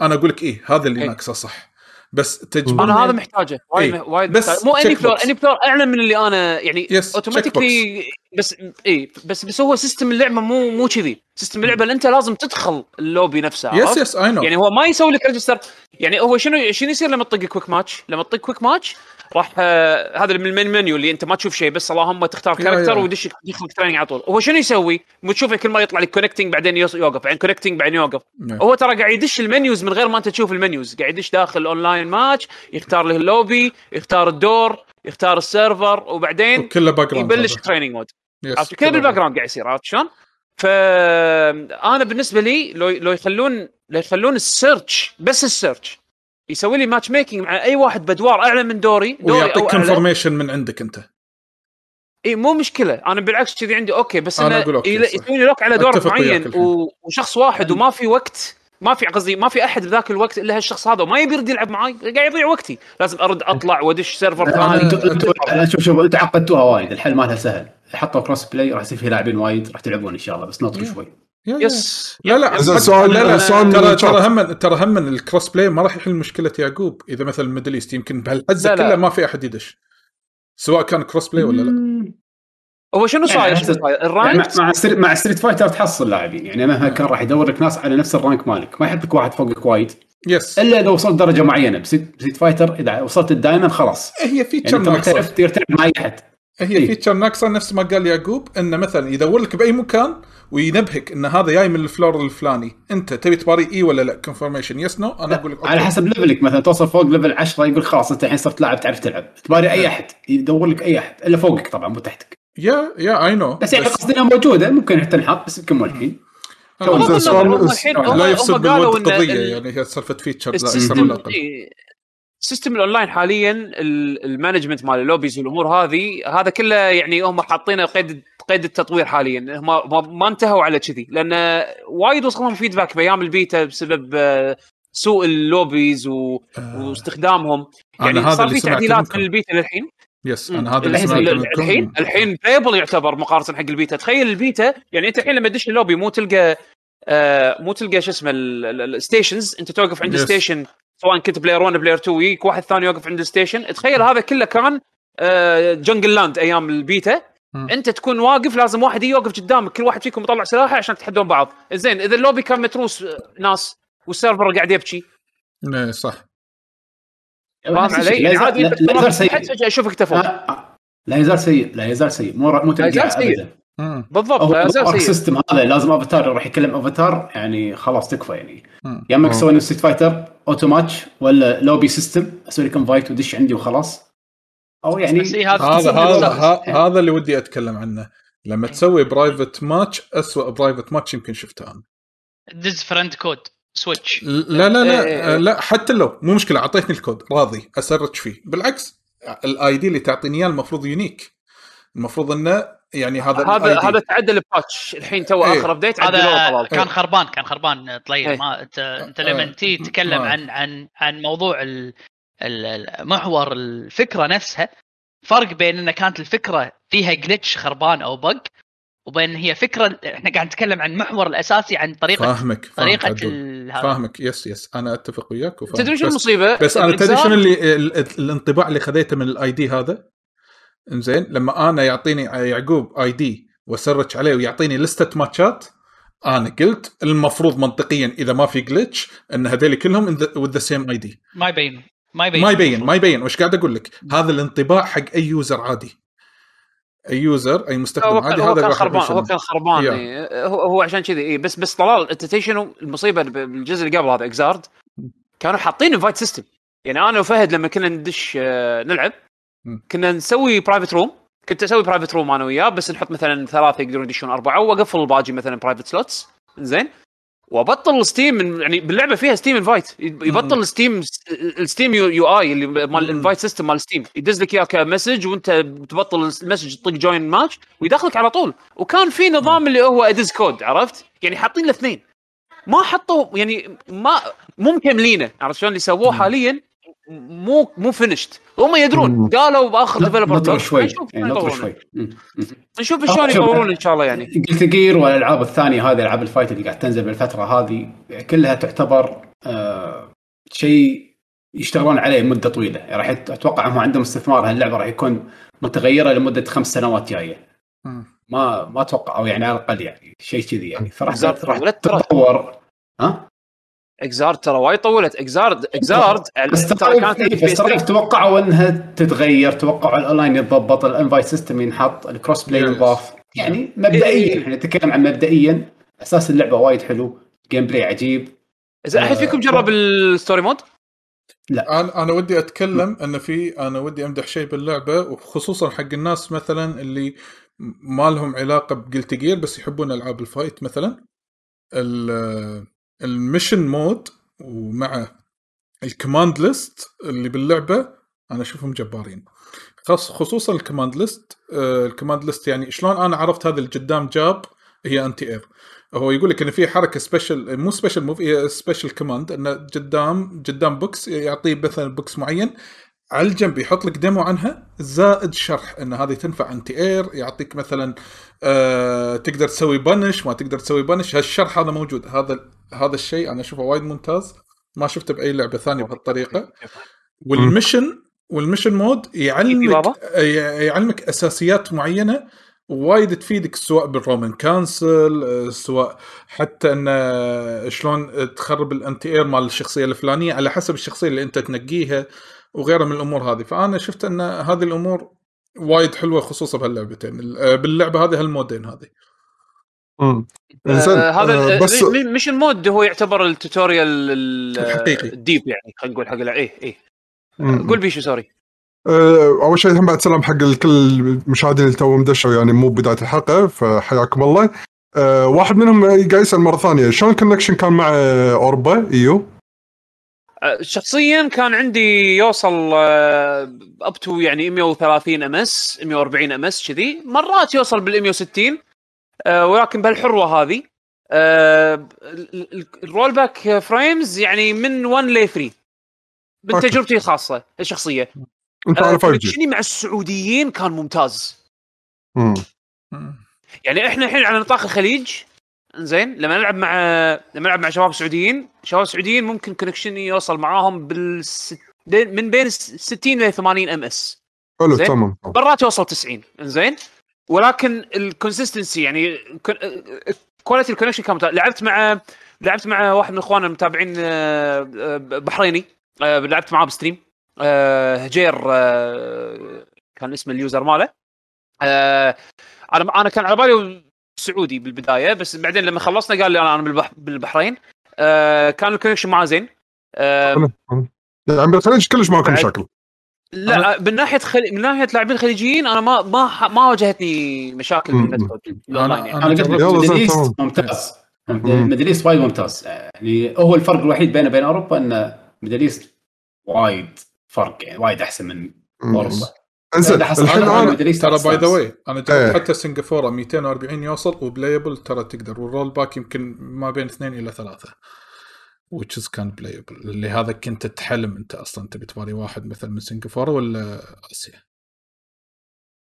أنا أقول لك إيه هذا اللي إيه. ناقصه صح. بس تجبرني أنا هذا محتاجه وايد إيه. وايد بس. مو any floor. any floor اعلى من اللي أنا يعني Yes, automatically بس اي بس بس هو system اللعبة مو مو كذي system اللعبة اللي أنت لازم تدخل اللوبي نفسه yes؟ yes اي no يعني هو ما يسوي لك register يعني هو شنو شنو يصير لما تطق quick match؟ لما تطق quick match راح آه هذا من ال main menu اللي انت ما تشوف شيء بس اللهم تختار character يا. ويدش يدخل training على طول هو شنو يسوي؟ مو تشوفه كل ما يطلع لك connecting بعدين يوص- يوقف بعدين connecting بعدين يوقف. هو ترى قاعد يدش ال menus من غير ما انت تشوف ال menus قاعد يدش داخل ال online match يختار له اللوبي يختار الدور يختار ال server وبعدين وكله background يبلش. training mode عرفت كذا بال background قاعد يصير عرفت شلون؟ فانا بالنسبة لي لو لو يخلون لو يخلون ال search بس ال search يسوي لي matchmaking مع أي واحد بادوار أعلى من دوري دوري ويعطيك confirmation من عندك أنت. إي مو مشكلة. أنا بالعكس كذي عندي okay بس أنا إنه أقول okay، يل- صح. يسوي لي lock على دور معين. و- وشخص واحد وما في وقت ما في قصدي ما في أحد بذاك الوقت إلا هالشخص هذا وما يبي يرد يلعب معاي قاعد يضيع وقتي. لازم أرد أطلع وأدش server ثاني. شوف شوف أنتوا عقدتوها وايد. الحل مالها سهل. حطوا cross-play راح يصير في لاعبين وايد راح تلعبون إن شاء الله بس نطروا شوي. yes لا لا. حق- سؤال- لا لا سؤال ترى. ترى هم ترى هم ال cross-play ما راح يحل مشكلة يعقوب إذا مثلا ال Middle East يمكن بهالحزه. كلها ما في أحد يدش. سواء كان cross-play ولا لا. هو شنو يعني صاير؟ يعني ال rank مع مع Street, مع Street Fighter تحصل لاعبين. يعني مهما كان راح يدور لك ناس على نفس ال rank مالك. ما يحط لك واحد فوقك وايد. yes إلا إذا وصلت درجة معينة. ب Street Street Fighter إذا وصلت ال diamond خلاص. هي يعني feature أنت تلعب مع أي أحد. هي إيه. feature ناقصة نفس ما قال يعقوب انه مثلا يدور لك بأي مكان وينبهك إن هذا جاي من ال floor الفلاني أنت تبي تباري اي ولا لا؟ confirmation yes no أنا أقول لك على. حسب level ك مثلا توصل فوق level 10 يقول خلاص أنت الحين صرت لاعب تعرف تلعب. تباري أي أحد يدور لك أي أحد إلا فوقك طبعا مو تحتك. yeah yeah I know بس يعني قصدي إنها موجودة ممكن تنحط بس يمكن مو الحين. بغض زين، سؤال- النظر هم الحين هم لا يفسد قالوا بالود إن قضية يعني هي سالفة feature ال system ال online حاليا ال- management مال ال lobbies والأمور هذه هذا كله يعني هم حاطينه قيد قيد التطوير حاليا. هم ما, انتهوا على كذي. لأن وايد وصلهم feedback بأيام البيتا بسبب آه، سوء ال lobbies و... واستخدامهم. أنا يعني هذا صار في تعديلات. من البيتا للحين. yes. أنا هذا اللي الحين- سمعته الحين- الحين playable يعتبر مقارنة حق البيتا. تخيل البيتا يعني أنت الحين لما تدش اللوبي مو تلقى آه مو تلقى شو اسمه ال stations أنت توقف عند. station سواء كنت player 1 player 2 ويك واحد ثاني يوقف عند ال station تخيل هذا كله كان آه jungle land أيام البيتا. أنت تكون واقف لازم واحد يوقف قدامك كل واحد فيكم يطلع سلاحه عشان تتحدون بعض زين إذا اللوبي كان متروس آه، ناس وال server قاعد يبكي إيه، صح فاهم. علي؟ لا يعني يزال- عادي لا- أنت لا يزال تتنافس سيء فجاه يشوفك تفوق لا يزال سيء لا يزال سيء مو مو لا يزال سيء. مم. بالضبط الارك سيستم هذا لازم افاتار يروح يكلم افاتار يعني خلاص تكفى يعني. يا اما آه. تسوي ستيت فايتر اوتو ماتش ولا لوبي سيستم أسوي لك انفايت ودش عندي وخلاص أو يعني إيه، هذا- هذا هذا اللي ودي اتكلم عنه لما تسوي برايفت ماتش اسوء برايفت ماتش يمكن شفته أنا دز فرند كود Switch لا لا إيه، إيه، لا إيه. لا حتى لو مو مشكله اعطيتني الكود راضي أ search فيه بالعكس ال ID اللي تعطيني اياه المفروض unique المفروض انه يعني هذا هذا. هذا تعدل ب patch الحين تو إيه. آخر update عدلوه هذا كان خربان كان خربان طلال إيه. ما انت أنت. لما تيجي تتكلم. عن عن عن موضوع ال- ال- ال- محور الفكرة نفسها فرق بين إن كانت الفكرة فيها glitch خربان أو bug وبين هي فكره إحنا قاعد نتكلم عن المحور الأساسي عن طريقه فاهمك فاهمك طريقة هذا. فاهمك yes yes أنا أتفق وياك وفاهمك. تدري شو بس- المصيبة؟ بس أنا تدري شنو اللي ال- ال- الانطباع اللي خذيته من ال ID هذا إنزين لما أنا يعطيني يعقوب ID وأ search عليه ويعطيني لستة ماتشات أنا قلت المفروض منطقيا إذا ما في glitch إن هذول كلهم with the same ID ما يبين ما يبين ما يبين ما يبين وش قاعد أقول لك هذا الانطباع حق أي user عادي أي user أي مستخدم هو عادي هو هذا كان خربان. هو كان خربان يا. إيه. هو, هو عشان كذي إيه. بس بس طلال انت شنو المصيبه بالجزء اللي قبل هذا Xrd كانوا حاطين invite system يعني أنا وفهد لما كنا ندش آه، نلعب. كنا نسوي private room كنت أسوي private room أنا وياه بس نحط مثلا ثلاثة يقدرون يدشون أربعة وأقفل الباقي مثلا private slots زين؟ وأبطل Steam من- يعني باللعبة فيها Steam invite يبطل Steam ال Steam U, UI اللي مال ال invite system مال Steam يدز لك اياه ك message وأنت تبطل ال message تطق join match ويدخلك على طول. وكان في نظام اللي هو ادز كود عرفت؟ يعني حاطين الاثنين. ما حطوا يعني ما مو مكملينه عرفت شلون؟ اللي سووه حاليا مو مو finished هم يدرون. قالوا بآخر developer نطر شوي. نشوف شلون نطر. شوي. نشوف آه، شلون. يطورون إن شاء الله يعني. Guilty Gear والألعاب الثانية هذه ألعاب ال fight اللي قاعد تنزل بالفترة هذه كلها تعتبر آه شيء يشتغلون عليه مدة طويلة. يعني راح أتوقع هم عندهم استثمار. هاللعبة راح يكون متغيرة لمدة خمس سنوات جاية. ما ما أتوقع أو يعني على الأقل يعني شيء كذي يعني. فراح. راح تتطور. ها؟ Xrd ترى وايد طولت. Xrd Xrd بس كانت إيه، بس توقعوا إنها تتغير توقعوا الاونلاين يتضبط ال invite system ينحط ال cross play. ينضاف يعني إيه. مبدئيا إحنا نتكلم عن مبدئيا. أساس اللعبة وايد حلو. gameplay عجيب. إذا أحد فيكم جرب ال story mode؟ أنا أنا ودي أتكلم إن في أنا ودي أمدح شيء باللعبة وخصوصا حق الناس مثلا اللي ما لهم علاقة ب Guilty Gear بس يحبون ألعاب ال fight مثلا. ال- mission mode ومع ال command list اللي باللعبة أنا أشوفهم جبارين. خاص خصوصا ال command list آه، ال command list يعني شلون أنا عرفت هذا اللي قدام جاب هي anti air هو يقول لك إن في حركة special مو special move هي special command إنه قدام قدام بوكس يعطيه مثلا بوكس معين على الجنب يحط لك demo عنها زائد شرح إن هذه تنفع anti air يعطيك مثلا آه تقدر تسوي punish ما تقدر تسوي punish هالشرح هذا موجود. هذا هذا الشيء أنا أشوفه وايد ممتاز. ما شفته بأي لعبة ثانية بهالطريقة. وال mission وال mission mode يعلمك بابا؟ يعلمك أساسيات معينة وايد تفيدك سواء بال Roman cancel آه، سواء حتى إن آه، شلون تخرب ال anti air مال الشخصية الفلانية على حسب الشخصية اللي أنت تنقيها. وغيرها من الأمور هذه. فأنا شفت أن هذه الأمور وايد حلوة خصوصا بهاللعبتين. ال- آه، باللعبة هذه هالمودين هذه. مم. إنزين، آه هذا آه، بس mission mode هو يعتبر ال tutorial ال- الحقيقي. ال deep يعني خلينا نقول حق إيه إيه. قول بيشو sorry. آه، أول شيء هم بعد سلام حق الكل المشاهدين اللي توهم دشوا يعني مو بداية الحلقة فحياكم الله. آه، واحد منهم قاعد يسال مرة ثانية. شلون ال connection كان مع آه، أوربا EU؟ آه، شخصيا كان عندي يوصل up to يعني 130 ms 140 ms كذي. مرات يوصل بال 160 آه، ولكن بهالحروة هذه. آه، ال- ال- ال rollback frames يعني من 1 ل 3 من. تجربتي الخاصه الشخصية. أنت آه، على 5 G. connection ي مع السعوديين كان ممتاز. مم. يعني إحنا الحين على نطاق الخليج زين لما نلعب مع لما نلعب مع شباب سعوديين شباب سعوديين ممكن connection ي يوصل معاهم بالست... من بين 60 ل 80 ms حلو. تمام مرات يوصل 90 زين ولكن ال consistency يعني quality ال connection كان. لعبت مع لعبت مع واحد من إخواننا المتابعين آه، آه، بحريني آه، لعبت معاه ب stream هجير كان اسم ال user ماله أنا أنا كان على بالي سعودي بالبداية بس بعدين لما خلصنا قال لي أنا أنا بالبح- بالبحرين. آه، كان ال connection معاه زين. آه،. يعني بالخليج كلش ماكو بعد- مشاكل. لا من ناحية خلي... من ناحية لاعبين خليجيين أنا ما ما ح... ما واجهتني مشاكل الاونلاين يعني. أنا قلت إيست. ممتاز. مم. Middle East وايد ممتاز. يعني هو الفرق الوحيد بينه وبين أوروبا إن Middle East وايد فرق يعني وايد أحسن من. اوروبا انزين حصل الحين أنا ترى by the. way أنا جربت إيه. حتى سنغافورة 240 يوصل و playable ترى تقدر وال rollback يمكن ما بين اثنين إلى ثلاثة which is كان playable اللي هذا كنت تحلم أنت أصلا تبي تباري واحد مثلا من سنغافورة ولا آسيا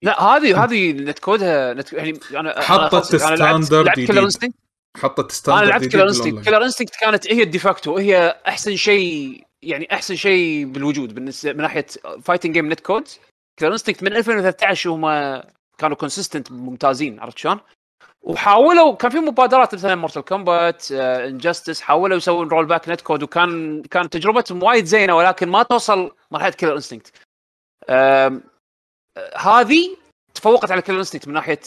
لا هذه هذه netcode ها net... يعني أنا حطت لعبت- standard لعبت جديد. حطت أنا standard لعبت جديد Killer Instinct. كيلر Instinct كانت هي ال de facto هي أحسن شيء يعني أحسن شيء بالوجود بالنسبة من ناحية fighting game netcode Killer Instinct من 2013 هم كانوا consistent ممتازين عرفت شلون؟ وحاولوا كان في مبادرات مثلا Mortal Kombat Injustice حاولوا يسوون rollback netcode وكان كان تجربتهم وايد زينة ولكن ما توصل مرحلة Killer Instinct هذه تفوقت على Killer Instinct من ناحية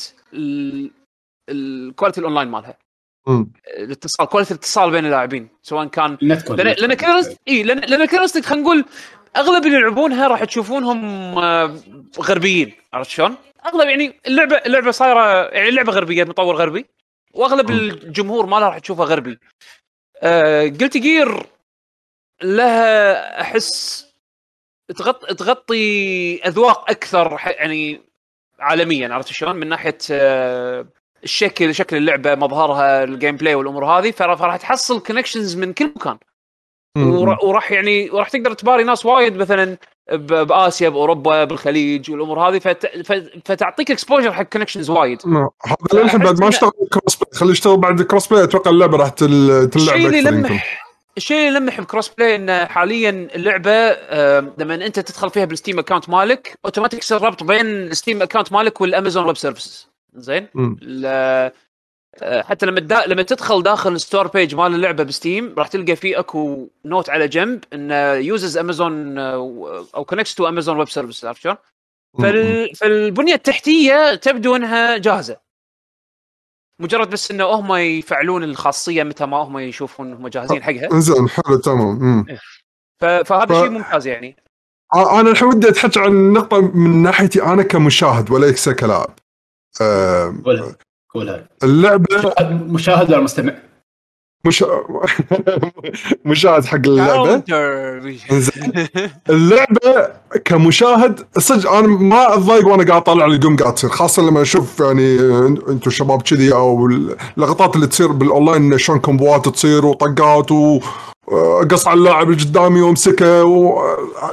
ال quality ال online مالها. الاتصال quality الاتصال بين اللاعبين سواء كان لأن Instinct إي لأن Instinct خلينا نقول أغلب اللي يلعبونها راح تشوفونهم آه، غربيين عرفت شلون؟ أغلب يعني اللعبة اللعبة صايرة يعني اللعبة غربية مطور غربي وأغلب. الجمهور مالها راح تشوفه غربي. آه Guilty Gear لها أحس تغطي تغطي أذواق أكثر يعني عالميا عرفت شلون؟ من ناحية آه الشكل شكل اللعبة مظهرها ال gameplay والأمور هذه فراح تحصل connections من كل مكان. وراح يعني وراح تقدر تباري ناس وايد مثلا بآسيا بأوروبا بالخليج والأمور هذه فت... فتعطيك exposure حق connections وايد. هذا للحين بعد ما اشتغل crossplay خليه يشتغل بعد ال crossplay أتوقع اللعبة راح تل- تلعب الشيء اللي يلمح الشيء اللي يلمح ب crossplay إن حاليا اللعبة لما أنت تدخل فيها بال Steam account مالك اوتوماتيك يصير ربط بين ال Steam account مالك وال Amazon Web Services زين؟ حتى لما دا... لما تدخل داخل ال store page مال اللعبة ب Steam راح تلقى في أكو note على جنب إن uses Amazon أو connect to Amazon Web Service عرفت شلون؟ فال... فالبنية التحتية تبدو إنها جاهزة. مجرد بس انه هم يفعلون الخاصية متى ما هم يشوفون هم جاهزين حقها. إنزين حلو تمام. مم. ف... فهذا ف- شيء ممتاز يعني. آه، أنا الحين ودي أتحكي عن نقطة من ناحيتي أنا كمشاهد وليس كلاعب. آه، قولها اللعبه مشاهد ولا مستمع؟ مش (laughs) مشاهد حق اللعبة. (laughs) اللعبة كمشاهد صدق أنا ما أتضايق وأنا قاعد اطالع القم قاعد تصير خاصة لما أشوف يعني أنتم شباب كذي أو اللقطات اللي تصير بالأونلاين شلون combo ات تصير وطقات و قص على اللاعب اللي قدامي وامسكه و...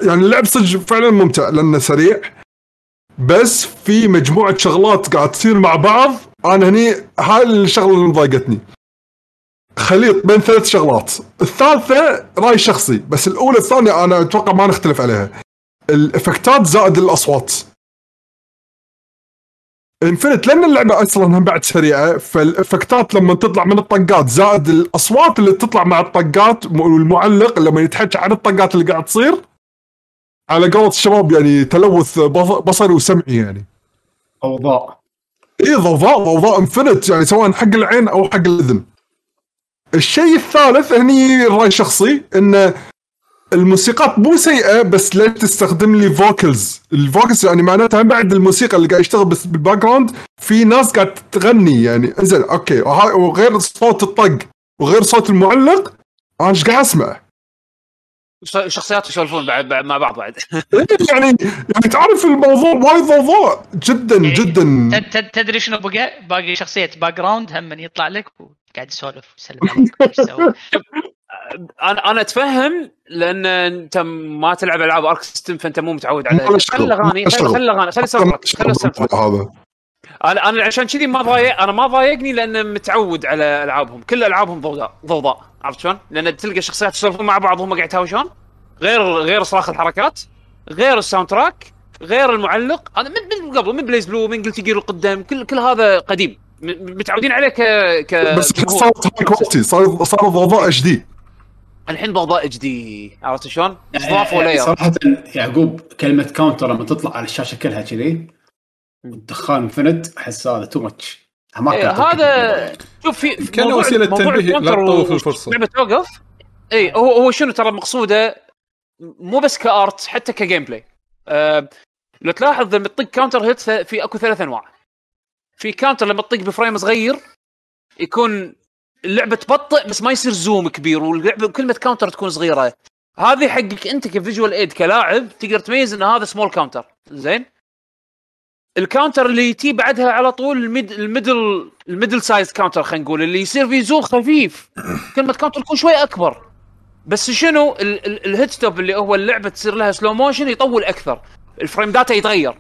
يعني اللعب صدق فعلا ممتع لأنه سريع بس في مجموعة شغلات قاعد تصير مع بعض. أنا هني هاي الشغلة اللي مضايقتني. خليط بين ثلاث شغلات. الثالثة رأي شخصي بس الأولى الثانية أنا أتوقع ما نختلف عليها. ال effect ات زائد الأصوات. infinite لأن اللعبة أصلا هم بعد سريعة فال effect ات لما تطلع من الطقات زائد الأصوات اللي تطلع مع الطقات والمعلق لما يتحكى عن الطقات اللي قاعد تصير على قولة الشباب يعني تلوث بص- بصري وسمعي يعني. اوضاع اي ضوضاء ضوضاء infinite يعني سواء حق العين أو حق الإذن. الشيء الثالث هني رأي شخصي إن الموسيقات مو سيئة بس لا تستخدم لي vocals ال vocals يعني معناتها بعد الموسيقى اللي قاعد يشتغل بس بال background في ناس قاعد تغني يعني. إنزين okay وغير صوت الطق وغير صوت المعلق أنا إيش قاعد أسمع؟ شخصيات يسولفون بعد بعد مع بعض بعد. (laughs) يعني يعني تعرف الموضوع وايد ضوضاء جدا يعني جدا. تد- تد- تدري شنو بقى؟ باقي شخصية background هم من يطلع لك وقاعد يسولف ويسلم عليك. (laughs) أنا أنا أتفهم لأن أنت ما تلعب ألعاب Arc System فأنت مو متعود على خلي الاغاني خلي الاغاني خلي ال sound هذا. أنا أنا عشان كذي ما ضايق أنا ما ضايقني لأن متعود على ألعابهم. كل ألعابهم ضوضاء ضوضاء. عرفت شلون؟ لأن تلقى شخصيات يسولفون مع بعض وهم قاعد يتهاوشون. غير غير صراخ الحركات. غير ال soundtrack غير المعلق. هذا من من قبل من BlazBlue من Guilty Gear القدام. كل كل هذا قديم. م- متعودين عليه ك ك بس هاي quality صار صار ضوضاء اتش دي الحين ضوضاء HD عرفت شلون؟ يعني ضافوا layer صراحة يعقوب كلمة counter لما تطلع على الشاشة كلها كذي والدخان effect أحس هذا too much ما إيه، كان هذا شوف في في كان موضوع تنبيه، لا تطوف الفرصة. لعبة توقف اي هو هو شنو ترى مقصوده؟ مو بس ك art حتى ك gameplay أه لو تلاحظ لما تطق counter hit في أكو ثلاث أنواع. في counter لما تطق ب frame صغير يكون اللعبة تبطئ بس ما يصير zoom كبير واللعبه كلمة counter تكون صغيرة. هذه حقك أنت ك visual aid كلاعب تقدر تميز إن هذا small counter زين؟ ال counter اللي تي بعدها على طول ال mid ال middle ال middle size counter خلينا نقول اللي يصير فيه zoom خفيف. (coughs) كلمة counter تكون شوي أكبر. بس شنو ال- ال- ال hit stop اللي هو اللعبة تصير لها slow motion يطول أكثر. ال frame data يتغير.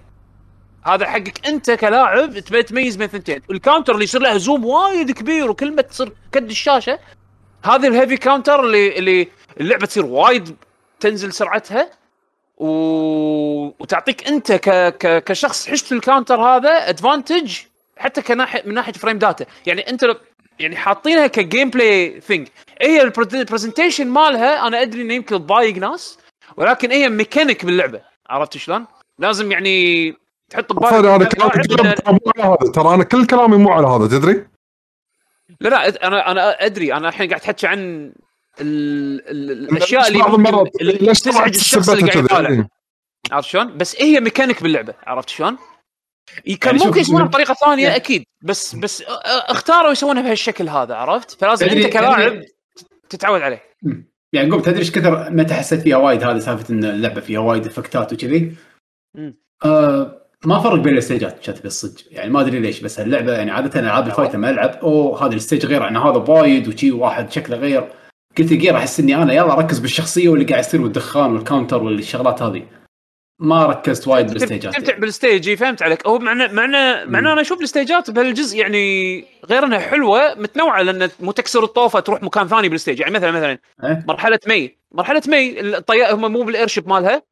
هذا حقك أنت كلاعب تبي تميز بين ثنتين ال counter اللي يصير لها zoom وايد كبير وكلمة تصير قد الشاشة هذه ال heavy counter اللي اللي اللعبة تصير وايد تنزل سرعتها. و... وتعطيك انت ك... ك... كشخص حشت ال counter هذا advantage حتى كناحيه من ناحية frame data يعني انت يعني حاطينها ك gameplay thing هي ال presentation مالها أنا أدري إنه يمكن تضايق ناس ولكن هي ميكانيك باللعبة عرفت شلون؟ لازم يعني تحط ببالك أنا هذا ترى أنا كل كلامي مو على هذا تدري؟ لا لا أنا أنا أدري أنا الحين قاعد تحكي عن. الأشياء اللي بعض المرات اللي تزعج الشخص اللي قاعد؟ يطالع إيه. عرفت شلون؟ بس هي ميكانيك باللعبة عرفت شلون؟ كان يعني ممكن يسوونها بطريقة ثانية يعني- أكيد بس بس اختاروا يسوونها بهالشكل هذا عرفت؟ فلازم أنت كلاعب تتعود عليه يعقوب تدري إيش كثر متى حسيت فيها وايد هذه سالفة إن اللعبة فيها وايد effectات وكذي. آه ما فرق بين ال stageات كانت بالصدق يعني ما أدري ليش بس اللعبه يعني عادة ألعاب ال fight لما العب أوه هذا ال stage غير عن هذا وايد وشي واحد شكله غير Guilty Gear احس إني أنا يلا اركز بالشخصية واللي قاعد يصير والدخان وال counter والشغلات هذه ما ركزت وايد بال stageات تمتع بال stage فهمت عليك هو معنى معنى معنى أنا أشوف ال stageات بهالجزء يعني غير إنها حلوة متنوعة لأن مو تكسر الطوفة تروح مكان ثاني بال stage يعني مثلا مثلا إيه؟ مرحلة مي مرحلة مي الطيار هم مو بال airship مالها.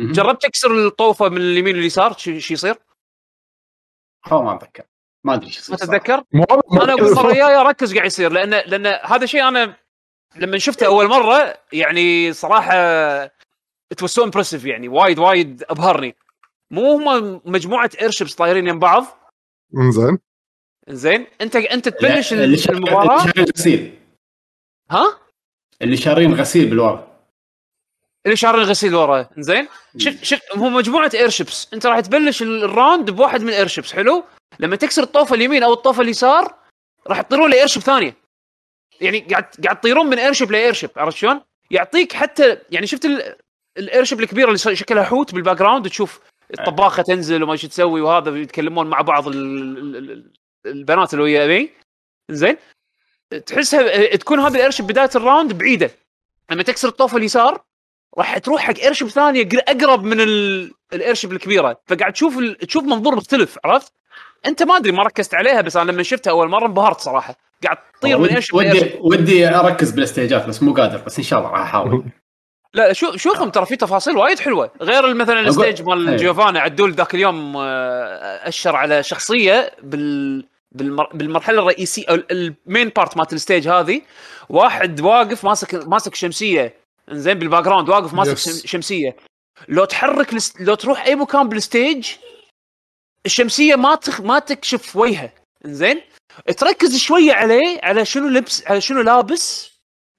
جربت تكسر الطوفة من اليمين لليسار شو شو يصير؟ ما أتذكر ما أدري ما يصير صراحة. تتذكر؟ أنا أقول الجايه ركز قاعد يصير لأن لأن هذا شيء أنا لما شفته أول مرة يعني صراحة it's so impressive يعني وايد وايد أبهرني. مو هم مجموعة airships طايرين يم بعض؟ إنزين. زين أنت أنت تبلش اللي المباراه اللي شارين غسيل. ها؟ اللي شارين غسيل بالورا. اللي شارين غسيل ورا. زين شوف شوف هم مجموعة airships أنت راح تبلش ال- ال round بواحد من ال airships حلو؟ لما تكسر الطوفة اليمين أو الطوفة اليسار راح تطيرون ل airship ثانية. يعني قاعد قاعد تطيرون من airship ل airship عرفت شلون؟ يعطيك حتى يعني شفت ال- ال airship الكبيرة اللي شكلها حوت بال background تشوف الطباخة تنزل وما شو تسوي وهذا يتكلمون مع بعض ال- ال- ال- البنات اللي ويا زين؟ تحسها تكون هذه ال airship بداية ال round بعيدة. لما تكسر الطوفه اليسار راح تروح حق airship ثانية قر- أقرب من ال... ال airship الكبيرة. فقاعد تشوف ال... تشوف منظور مختلف عرفت؟ أنت ما أدري ما ركزت عليها بس أنا لما شفتها أول مرة انبهرت صراحة. قاعد تطير من لايرشيب ودي ودي أركز بالاستيجات بس مو قادر بس إن شاء الله راح أحاول. لا شو شوفهم ترى في تفاصيل وايد حلوة. غير مثلا الستيج مال إيه. جيوفانا عدول ذاك اليوم آه، أشر على شخصية بال بالمر... بالمرحلة الرئيسية أو المين بارت مالت الستيج هذه. واحد واقف ماسك ماسك شمسية. إنزين بالباك جراوند واقف ماسك Yes. شم... شمسية. لو تحرك الس... لو تروح أي مكان بال stage الشمسية ما تخ... ما تكشف وجهه إنزين تركز شوية عليه على شنو لبس على شنو لابس.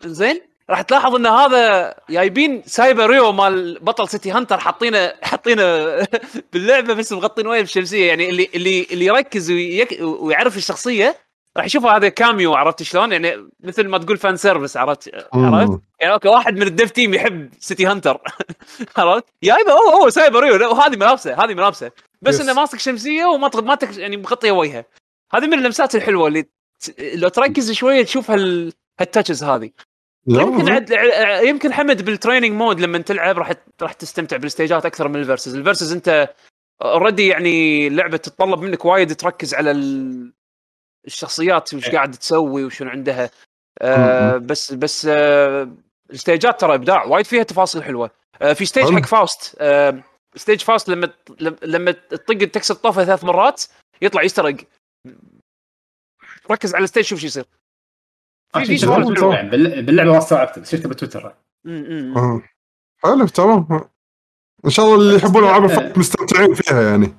انزين راح تلاحظ إن هذا جايبين سايبا ريو مال بطل سيتي هانتر حاطينه حاطينه (laughs) باللعبة بس مغطين وجهه بالشمسيه يعني اللي اللي اللي يركز ويك ويعرف الشخصية راح يشوف هذا cameo عرفت شلون؟ يعني مثل ما تقول fan service عرفت؟ عرفت؟ يعني okay واحد من ال dev team يحب سيتي هانتر. (laughs) عرفت؟ جايبه هو هو سايبا ريو. وهذه ملابسه هذه ملابسه. بس Yes. إنه ماسك شمسية وما ما تك... يعني مغطيه وجهه هذه من اللمسات الحلوة اللي. لو تركز شوية تشوف هال هال touches هذه. يمكن عد... يمكن حمد بال training mode لما تلعب راح راح تستمتع بال stageات أكثر من ال versus، ال versus انت already يعني اللعبه تتطلب منك وايد تركز على ال... الشخصيات وش قاعد تسوي وشنو عندها. آه بس بس آه ال stageات ترى إبداع وايد فيها تفاصيل حلوة. آه في stage. حق فاوست آه stage فاوست لما ت- لما- لما تطق تكسر الطوفة ثلاث مرات يطلع يسترق ركز على ال stage شوف شو يصير. في في بال- باللعبه ما استوعبت بس شفته بتويتر. آه. حلو تمام. إن شاء الله اللي يحبون العاب مستمتعين فيها يعني.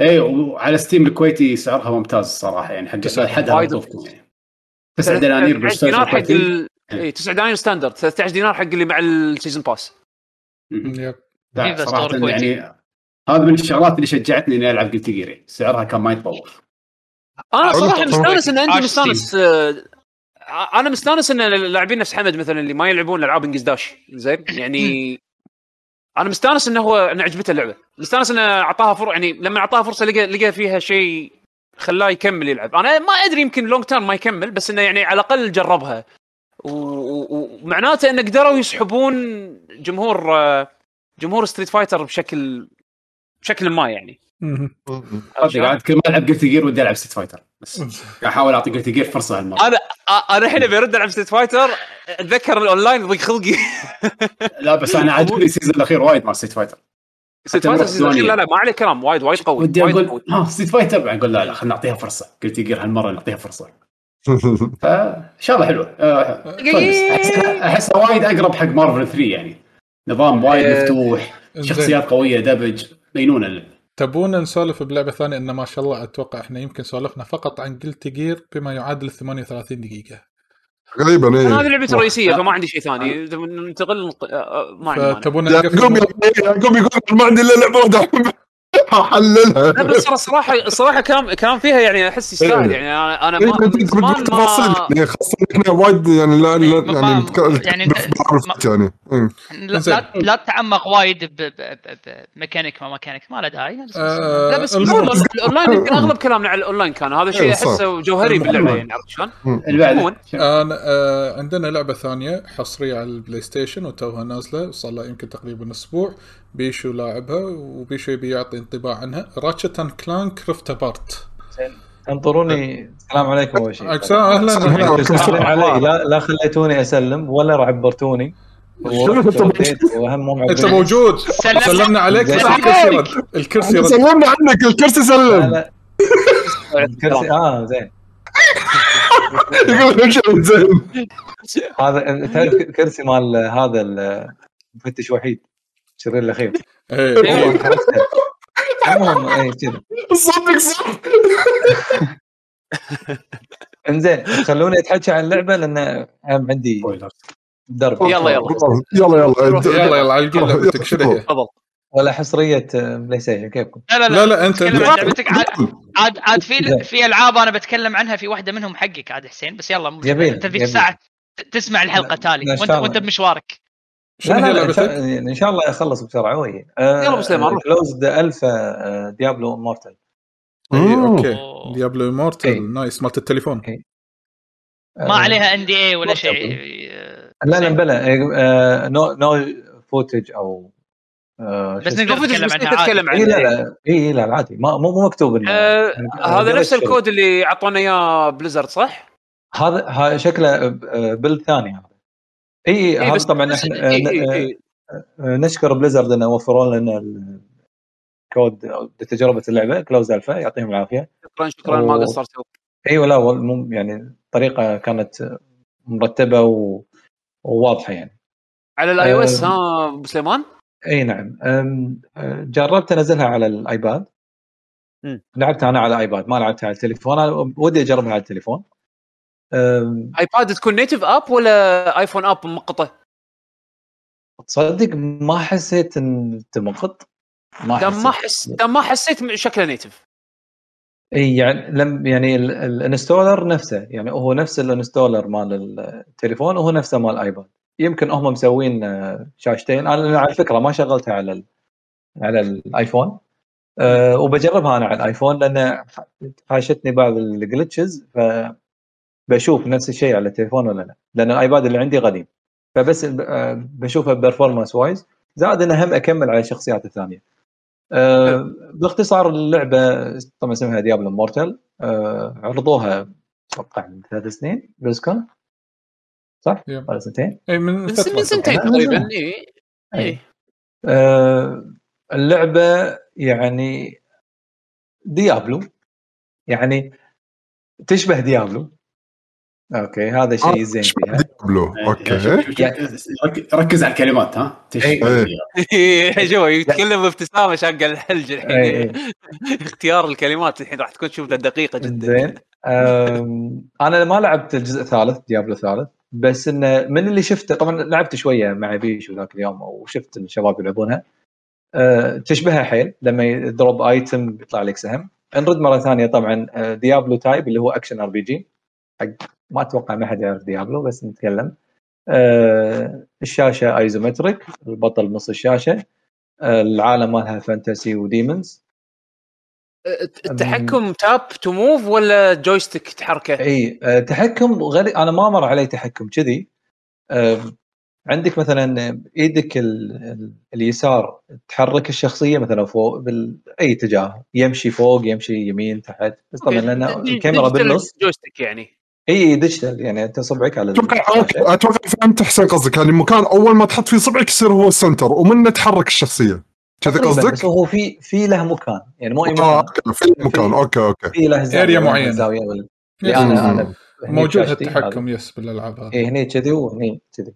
اي وعلى ستيم الكويتي سعرها ممتاز صراحة يعني حق. حدها يعني 9 دنانير 13 بال stage دينار حق الكويتي. ال... اي 9 دنانير standard 13 دينار حق اللي مع ال season pass. yep. صراحة. يعني هذا من الشغلات اللي شجعتني إني ألعب Guilty Gear. سعرها كان ما يتطور. أنا. صراحة. مستانس إن أنت عاش مستانس آه، أنا مستانس إن اللاعبين نفس حمد مثلا اللي ما يلعبون ألعاب Anji's dash زين؟ يعني أنا مستانس إنه هو انه عجبته اللعبة. مستانس إنه أعطاها فرصة يعني لما اعطاها فرصة لقى لقى فيها شيء خلاه يكمل يلعب. أنا ما أدري يمكن long term ما يكمل بس إنه يعني على الأقل جربها. و- و- ومعناته انه قدروا يسحبون جمهور آه، جمهور Street Fighter بشكل بشكل ما يعني. قاعد كل ما ألعب Guilty Gear ودي ألعب Street Fighter بس قاعد أحاول أعطي Guilty Gear فرصة هالمرة. أنا أنا الحين أبي أرد العب Street Fighter أتذكر الأونلاين يضيق خلقي. لا بس أنا (laughs) عاجبني ال season الأخير وايد مال Street Fighter نروح فايتر السيزون ثواني. لا لا ما عليه كلام وايد وايد قوي ودي أقول ها ستيت فايتر بعدين أقول لا لا خلينا نعطيها فرصة. قلت جير هالمرة نعطيها فرصة. (laughs) فان شاء الله حلوة. أه، كويس. احسها وايد أقرب حق مارفل 3 يعني. نظام وايد إيه. مفتوح. شخصيات قوية دبج. مينونه اللعبة. تبونا نسولف بلعبة ثانية؟ إن ما شاء الله أتوقع إحنا يمكن سولفنا فقط عن قلت جير بما يعادل 38 دقيقة. غريبا أنا هذه لعبتي الرئيسيه فما عندي شيء ثاني. ننتقل آه، ما عندي يعقوب نقفل يعقوب يقول ما عندي إلا لعبة واحدة. أحللها لا بس ترى الصراحه الصراحه كلام كلام فيها يعني أحس يستاهل إيه. يعني أنا أنا إيه، ما بدك تفاصيل ما يعني خاصة إحنا وايد يعني لا لا يعني يعني يعني إيه. لا. لا, تتعمق وايد بميكانيك ما ميكانيك ما له داعي آه، لا بس (laughs) الاونلاين يمكن أغلب كلامنا على الأونلاين كان هذا شيء. أحسه جوهري باللعبة يعني عرفت شلون؟ أنا آه عندنا لعبة ثانية حصرية على ال PlayStation وتوها نازلة صار لها يمكن تقريبا أسبوع بيشو لاعبها وبيشو يبي يعطي انطباع عنها. Ratchet and Clank Rift Apart انطروني السلام عليكم أول شيء. تسلم علي لا لا خليتوني أسلم ولا عبرتوني. معبرين. موجود؟ سلم- سلمنا. عليك. بس الكرسي رد الكرسي رد سلمنا عنك. الكرسي سلم. الكرسي آه زين. (laughs) يقول زين هذا كرسي مال هذا المفتش وحيد. شرير الأخير. إيه. المهم اي كذا صدق صدق. (laughs) إنزين خلوني اتحكى عن اللعبة لأن عندي. درب. يلا، يلا. يلا يلا. يلا يلا. على لعبتك شنو هي؟ تفضل. ولا حصرية بلاي ستيشن كيفكم؟ لا لا لا. لا انت تكلم انت لعبتك. عاد عاد. في في ألعاب أنا بتكلم عنها في واحدة منهم حقك عاد حسين. بس يلا انت. الساعة ت- تسمع الحلقة تالي. لا، وانت. وأنت بمشوارك. شنو لا لا لا إن شاء- لعبتك؟ إن شاء الله اخلص بسرعة وهي يلا بسلام، نروح. كلوزد الفا ديابلو مورتل إيه، أوكي. ديابلو إيه. مورتل نايس مالت التليفون ما عليها ان دي اي ولا. شيء آه، لا لا بلا آه، نو نو فوتج أو آه، بس؟ نقدر نتكلم بس عنها نتكلم اي لا عنها لا اي لا لا عادي مو مو مكتوب آه، هذا نفس. الكود اللي أعطونا إياه Blizzard صح؟ هذا ها شكله آه، build ثاني هذا إي إي إيه، بس- طبعا إحنا إيه، إيه، إيه. نشكر Blizzard إنه وفروا لنا الكود لتجربة اللعبة closed alpha يعطيهم العافية شكرا شكرا ما أوه. قصرتوا أيوه لا يعني الطريقة كانت مرتبة و... وواضحة يعني على ال iOS آه. ها أبو سليمان؟ إي نعم جربت أنزلها على ال iPad. لعبتها أنا على iPad ما لعبتها على التليفون أنا ودي أجربها على التليفون iPad تكون native app ولا iPhone app مقطه؟ تصدق ما حسيت إن تمقط ما دام ما حسيت حس ما حسيت شكله native إي يعني لم يعني ال- ال installer نفسه يعني هو نفس ال installer مال التليفون وهو نفسه مال ال iPad يمكن هم مسوين أه، شاشتين. أنا على فكرة ما شغلتها على ال- على ال iPhone. أه وبجربها أنا على ال iPhone لأن حاشتني بعض ال glitches. ف بشوف نفس الشيء على التليفون ولا لا؟ لأن ال iPad اللي عندي قديم فبس آه، بشوفها performance wise زائد إنه هم أكمل على الشخصيات الثانية. آه، باختصار اللعبة طبعا اسمها Diablo Immortal عرضوها أتوقع من ثلاث سنين. BlizzCon صح؟ ولا سنتين؟ اي من من فترة من سنتين طبعاً. تقريبا اي أي. اي آه، اللعبة يعني Diablo يعني تشبه Diablo أوكي هذا شيء زين فيها. Diablo إيه، أوكي. ركز على الكلمات ها؟ (laughs) إيه. إيه. شوف يتكلم بابتسامة شاقه الحلج الحين. إي. اختيار الكلمات الحين راح تكون شوف دقيقة جدا. زين. أنا ما لعبت الجزء الثالث Diablo الثالث بس إنه من اللي شفته طبعا لعبت شوية مع بيشو ذاك اليوم وشفت الشباب يلعبونها. أه، تشبهها حيل لما ي drop item بيطلع لك سهم. نرد مرة ثانية طبعا أه، Diablo type اللي هو action RPG ما أتوقع ما حد يعرف Diablo بس نتكلم. أه، الشاشة isometric البطل نص الشاشة. أه، العالم مالها fantasy و demons التحكم tap to move ولا joystick تحركه؟ إي آه، تحكم غريب أنا ما مر علي تحكم كذي. آه، عندك مثلا إيدك ال... ال... اليسار تحرك الشخصية مثلا فوق باي اتجاه يمشي فوق يمشي يمين تحت. بس طبعا. لأن الكاميرا بالنص. joystick يعني. إي digital يعني أنت صبعك على أتوقع. أتوقع فهمت حسين قصدك يعني المكان أول ما تحط فيه صبعك يصير هو ال center ومنه تحرك الشخصية كذا تقريباً، قصدك؟ بس هو في في له مكان يعني مو أي آه مكان okay في المكان okay okay في له زاوية. الزاويه وال- اللي yes. أنا. أنا هني موجود هذا. yes بالألعاب هذه إي هني كذي وهني كذي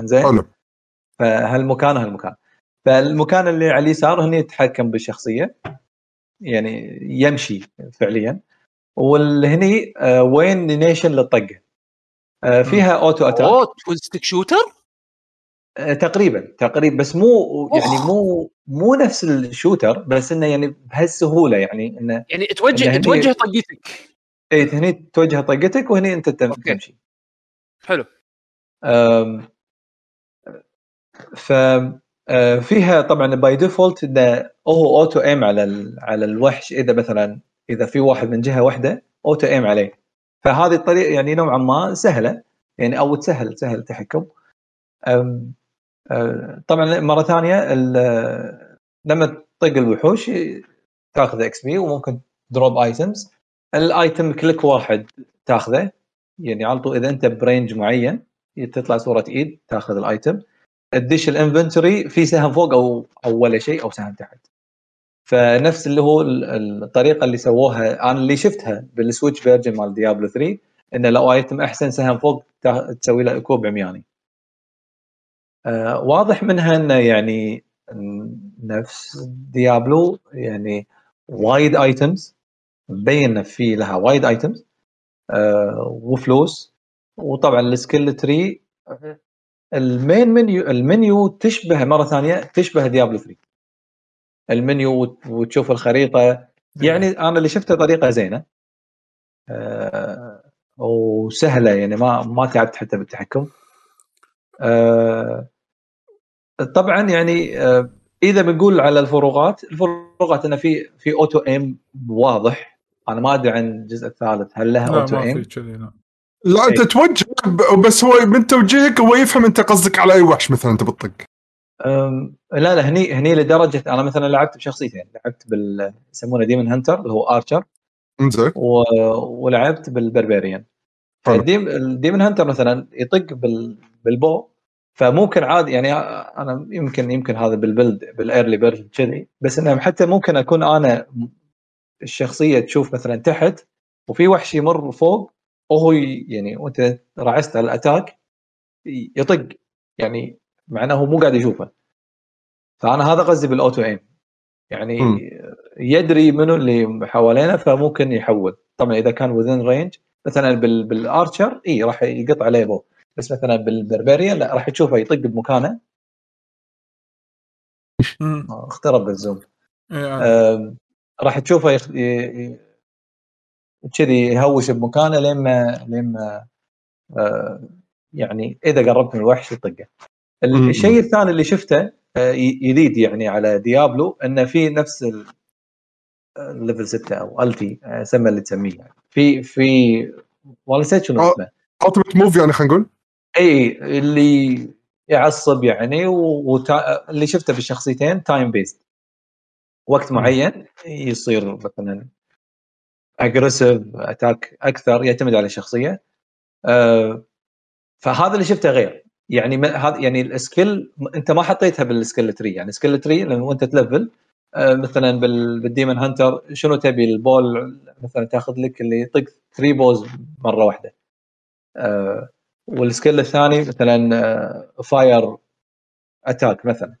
زين حلو فهالمكان وهالمكان فالمكان اللي على اليسار هني يتحكم بالشخصية يعني يمشي فعليا والهني آه، وين تنيشن للطقة؟ آه، فيها auto attack أوه twin stick shooter؟ آه، تقريبا تقريبا بس مو يعني أوه. مو مو نفس ال shooter بس إنه يعني بهالسهولة يعني إنه يعني توجه إن هني- توجه طقيتك إيه، هني توجه طقتك وهني أنت. تمشي. حلو. أم، ف فيها طبعا by default إنه هو auto aim على على الوحش. إذا مثلا إذا في واحد من جهة واحدة auto aim عليه. فهذه الطريقة يعني نوعا ما سهلة. يعني أو تسهل تسهل التحكم. أم، آه، طبعا مرة ثانية لما تطق الوحوش تاخذ XP وممكن drop items ال item click واحد تاخذه. يعني على طول إذا أنت ب range معين تطلع صورة إيد تاخذ ال item تدش ال inventory في سهم فوق أو أو ولا شيء أو سهم تحت. فنفس اللي هو ال- الطريقة اللي سووها. أنا اللي شفتها بال Switch version مال Diablo 3 انه لو item أحسن سهم فوق تسوي له equip عمياني آه واضح منها انه يعني نفس Diablo يعني وايد items مبين في لها وايد items آه وفلوس. وطبعا ال skill tree ال main menu ال menu تشبه مرة ثانية تشبه Diablo 3 المنيو وت- وتشوف الخريطة. يعني أنا اللي شفته طريقة زينة. آه وسهلة يعني ما ما تعبت حتى بالتحكم. آه طبعا يعني آه إذا بنقول على الفروقات الفروقات إنه في في auto aim واضح. أنا ما أدري عن الجزء الثالث هل لها لا auto ما aim في كذي لا. لا أنت إيه. توجه بس هو من توجيهك هو يفهم أنت قصدك على أي وحش مثلا أنت بتطق. لا لا هني هني لدرجة أنا مثلا لعبت بشخصيتين. لعبت بال يسمونه Demon Hunter اللي هو archer و... ولعبت بال Barbarian. الديم... ال Demon Hunter مثلا يطق بال... بال bow فممكن عادي يعني أنا يمكن يمكن هذا بال build بال early build كذي بس إنه حتى ممكن أكون أنا الشخصية تشوف مثلا تحت وفي وحش يمر فوق وهو يعني وأنت رعست على ال attack يطق. يعني مع إنه هو مو قاعد يشوفه. فأنا هذا قصدي بال auto aim. يعني مم. يدري منو اللي حوالينا فممكن يحول. طبعا إذا كان within range مثلا بال بال archer إي راح يقط عليه bow. بس مثلا بال Barbarian لا راح تشوفه يطق بمكانه. آه، اخترب ال zoom إيه، آم، راح تشوفه يخ... ي- كذي يهوش بمكانه لين ما لين ما آه، يعني إذا قربت من الوحش يطقه. الشيء الثاني اللي شفته آه، ي- جديد يعني على Diablo إنه في نفس ال- ال level 6 أو التي آه، سمى اللي تسميه يعني. في في والله نسيت شنو آه. اسمه. ultimate move يعني خلينا نقول؟ إي اللي يعصب يعني وتا... اللي شفته بالشخصيتين time based وقت معين يصير مثلا aggressive attack أكثر يعتمد على الشخصية. آه فهذا اللي شفته غير. يعني هذا يعني ال skill أنت ما حطيتها بال skill tree يعني skill tree لما أنت ت level. آه مثلا بال- بال Demon Hunter شنو تبي؟ ال bow مثلا تاخذ لك اللي يطق 3 bows مرة واحدة. آه وال skill الثاني مثلا آه fire attack مثلا.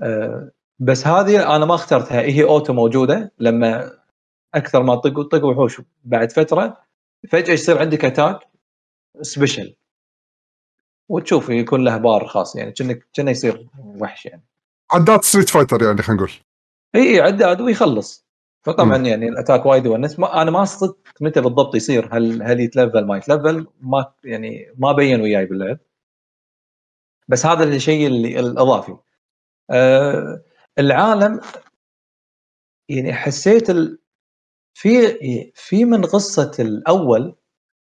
آه بس هذه أنا ما اخترتها. هي auto موجودة. لما أكثر ما تطق وتطق وحوش. بعد فترة فجأة يصير عندك attack special وتشوف يكون له بار خاص يعني كأنك كأنه يصير وحش يعني. عداد Street Fighter يعني خلينا نقول. إي إي عداد ويخلص. فطبعا مم. يعني ال attack وايد يونس ما أنا ما صدت متى بالضبط يصير هل هل يت level ما يت level ما يعني ما بين وياي باللعب. بس هذا الشيء اللي الإضافي. آه العالم يعني حسيت ال... في في من قصة الأول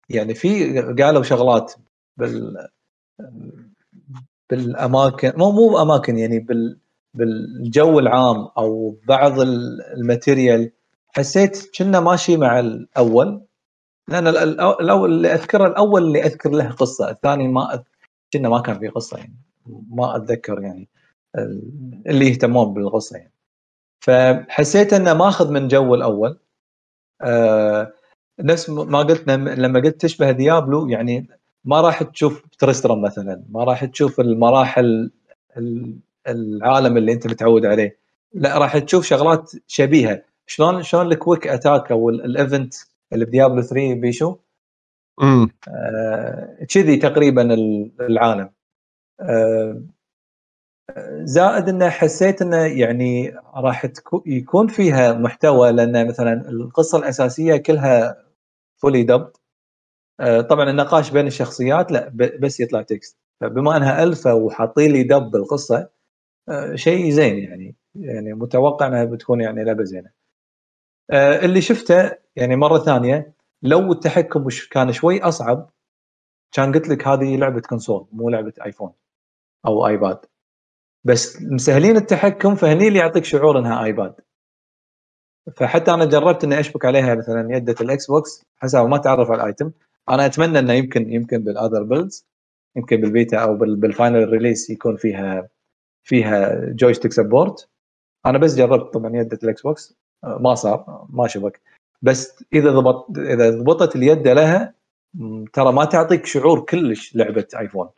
يعني في قالوا شغلات بال بالأماكن مو مو اماكن يعني بال بالجو العام أو بعض ال- الماتيريال. حسيت كنا ماشي مع الأول لأن ال- ال- الأول اللي أذكره الأول اللي أذكر له قصة الثاني ما كنا ما كان في قصة يعني ما أتذكر يعني ال- اللي يهتمون بالقصة يعني. فحسيت إنه ماخذ من جو الأول. آه نفس ما قلت لم- لما قلت تشبه Diablo يعني ما راح تشوف Tristram مثلا ما راح تشوف المراحل ال- العالم اللي أنت متعود عليه. لا راح تشوف شغلات شبيهة. شلون شلون ال quick attack أو ال- ال event اللي ب Diablo 3 بيشو؟ امم آه، كذي تقريبا ال- العالم. آه، زائد إنه حسيت إنه يعني راح يكون فيها محتوى لأن مثلا القصة الأساسية كلها fully dubbed طبعا النقاش بين الشخصيات لا بس يطلع text فبما أنها الفا وحاطين لي dub بالقصة آه، شيء زين يعني يعني متوقع أنها بتكون يعني لعبة زينة. آه، اللي شفته يعني مرة ثانية لو التحكم كان شوي أصعب كان قلت لك هذه لعبة console مو لعبة iPhone أو iPad. بس مسهلين التحكم فهني اللي يعطيك شعور إنها iPad. فحتى أنا جربت إني أشبك عليها مثلا يدة ال Xbox حسب ما تعرف على ال item أنا أتمنى إنه يمكن يمكن بال other builds يمكن بالبيتا أو بال- بال final release يكون فيها فيها joystick support أنا بس جربت طبعا يده ال Xbox ما صار ما شبك. بس إذا ضبط إذا ضبطت اليد لها ترى ما تعطيك شعور كلش لعبة iPhone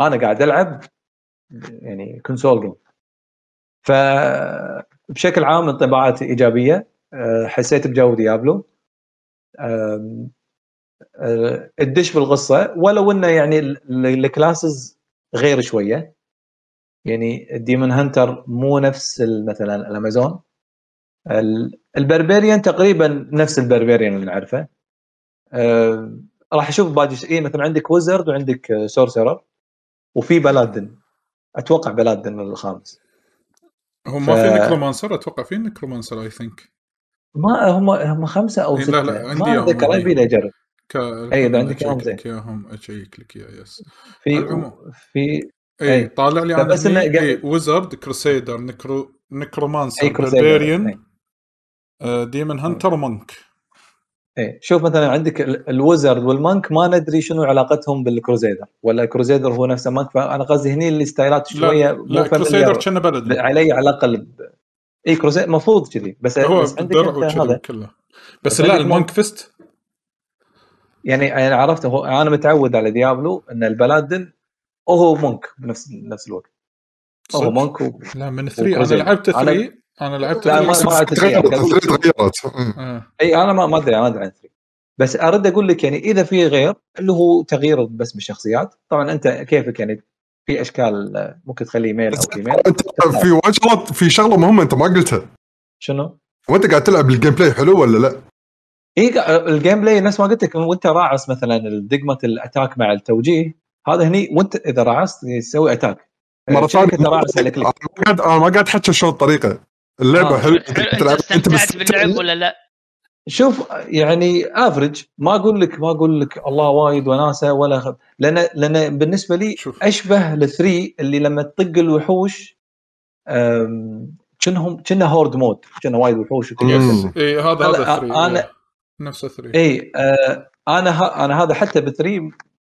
أنا قاعد ألعب يعني console game فبشكل عام انطباعات إيجابية أه، حسيت بجو Diablo أه، الدش بالقصة ولو إنه يعني ال- ال- ال classes غير شوية. يعني ال Demon Hunter مو نفس مثلا الامازون ال- ال Barbarian تقريبا نفس ال Barbarian اللي نعرفه. أه، راح أشوف باقي شيء. مثلا عندك Wizard وعندك Sorcerer وفي Paladin أتوقع Paladin الخامس. هو ما ف- في Necromancer أتوقع في Necromancer I think ما هم هم خمسة أو إيه، ستة. لا، لا، عندي ما أتذكر لي اجرب ك... إي، إذا عندك أشيك زين. إياهم اشيك لك إياه يس في. في اي إي. طالع لي أنا بس قاعد- اي ويزرد كروسيدر نكرو نكرومانسر أي إي. ديمن هانتر ومونك إيه شوف مثلا عندك ال- الوزرد والمانك ما ندري شنو علاقتهم بالكروزيدر ولا الكروزيدر هو نفسه مانك فانا قصدي هني اللي ستايلات شوية لا لا familiar. كان بلد علي على الاقل. إي كروزيدر المفروض كذي بس, هو بس عندك هذا كله بس بس لا مونك. فيست يعني أنا عرفت هو أنا متعود على ديابلو إن البلادن وهو مونك بنفس نفس الوقت هو؟ مونك و... لا من 3 أنا. لعبت أنا- 3 أنا لعبت لا، ما- 3 ما لعبت فيها. تغيرت تغيرت. آه. إي أنا ما ما أدري ما أدري عن 3 بس أرد أقول لك يعني إذا في غير اللي هو تغيير بس بالشخصيات طبعا أنت كيفك يعني في أشكال ممكن تخليه ميل أو فيميل أنت في شغلات في شغلة مهمة أنت ما قلتها شنو؟ وأنت قاعد تلعب ال gameplay حلو ولا لا؟ اي قا- ال gameplay نفس ما قلت لك وأنت راعس مثلا دقمه ال attack مع التوجيه هذا هني وأنت إذا راعست يسوي attack مرة ثانية أنا ما قاعد أنا ما قاعد أحكي شلون الطريقة اللعبة آه. حلوة حلو، أنت استمتعت باللعب ولا لا؟ شوف يعني average ما أقول لك ما أقول لك الله وايد وناسة ولا خ... لأن لأن بالنسبة لي شوف. أشبه لل three اللي لما تطق الوحوش أم، كأنهم كنا horde mode كنا وايد وحوش. اي هذا هذا 3 أنا- نفس 3 اي آه أنا ه... أنا هذا حتى ب three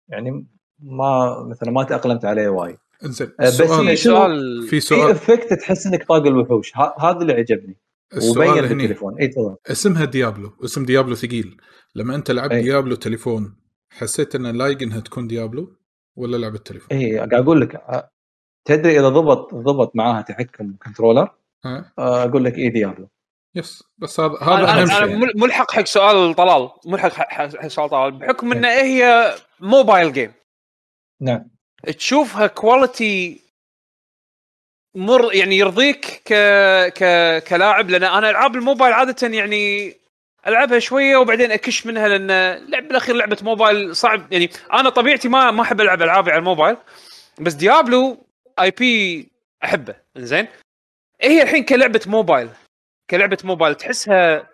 يعني ما مثلا ما تأقلمت عليه وايد. إنزين آه، بس شنو- سؤال في في سؤال effect تحس إنك طاق الوحوش. ه... هذا اللي عجبني. وبين السؤال هني. بالتليفون اي تفضل. اسمها Diablo. اسم Diablo ثقيل. لما أنت لعبت أي. Diablo تليفون حسيت انه لايق إنها تكون Diablo ولا لعبة تليفون؟ اي قاعد أقول لك آه، تدري إذا ضبط ضبط معاها تحكم controller ها؟ آه، أقول لك اي Diablo. yes بس هذا هذا أهم أنا, شيء. مل- ملحق حق سؤال طلال ملحق حق- حق سؤال طلال بحكم إن هي mobile game نعم. تشوفها quality مر يعني يرضيك ك ك كلاعب لأن أنا ألعاب الموبايل عادة يعني ألعبها شوية وبعدين أكش منها لأن لعب بالأخير لعبة موبايل صعب. يعني أنا طبيعتي ما ما أحب ألعب ألعابي على الموبايل بس Diablo IP أحبه. زين هي الحين كلعبة موبايل؟ كلعبة موبايل تحسها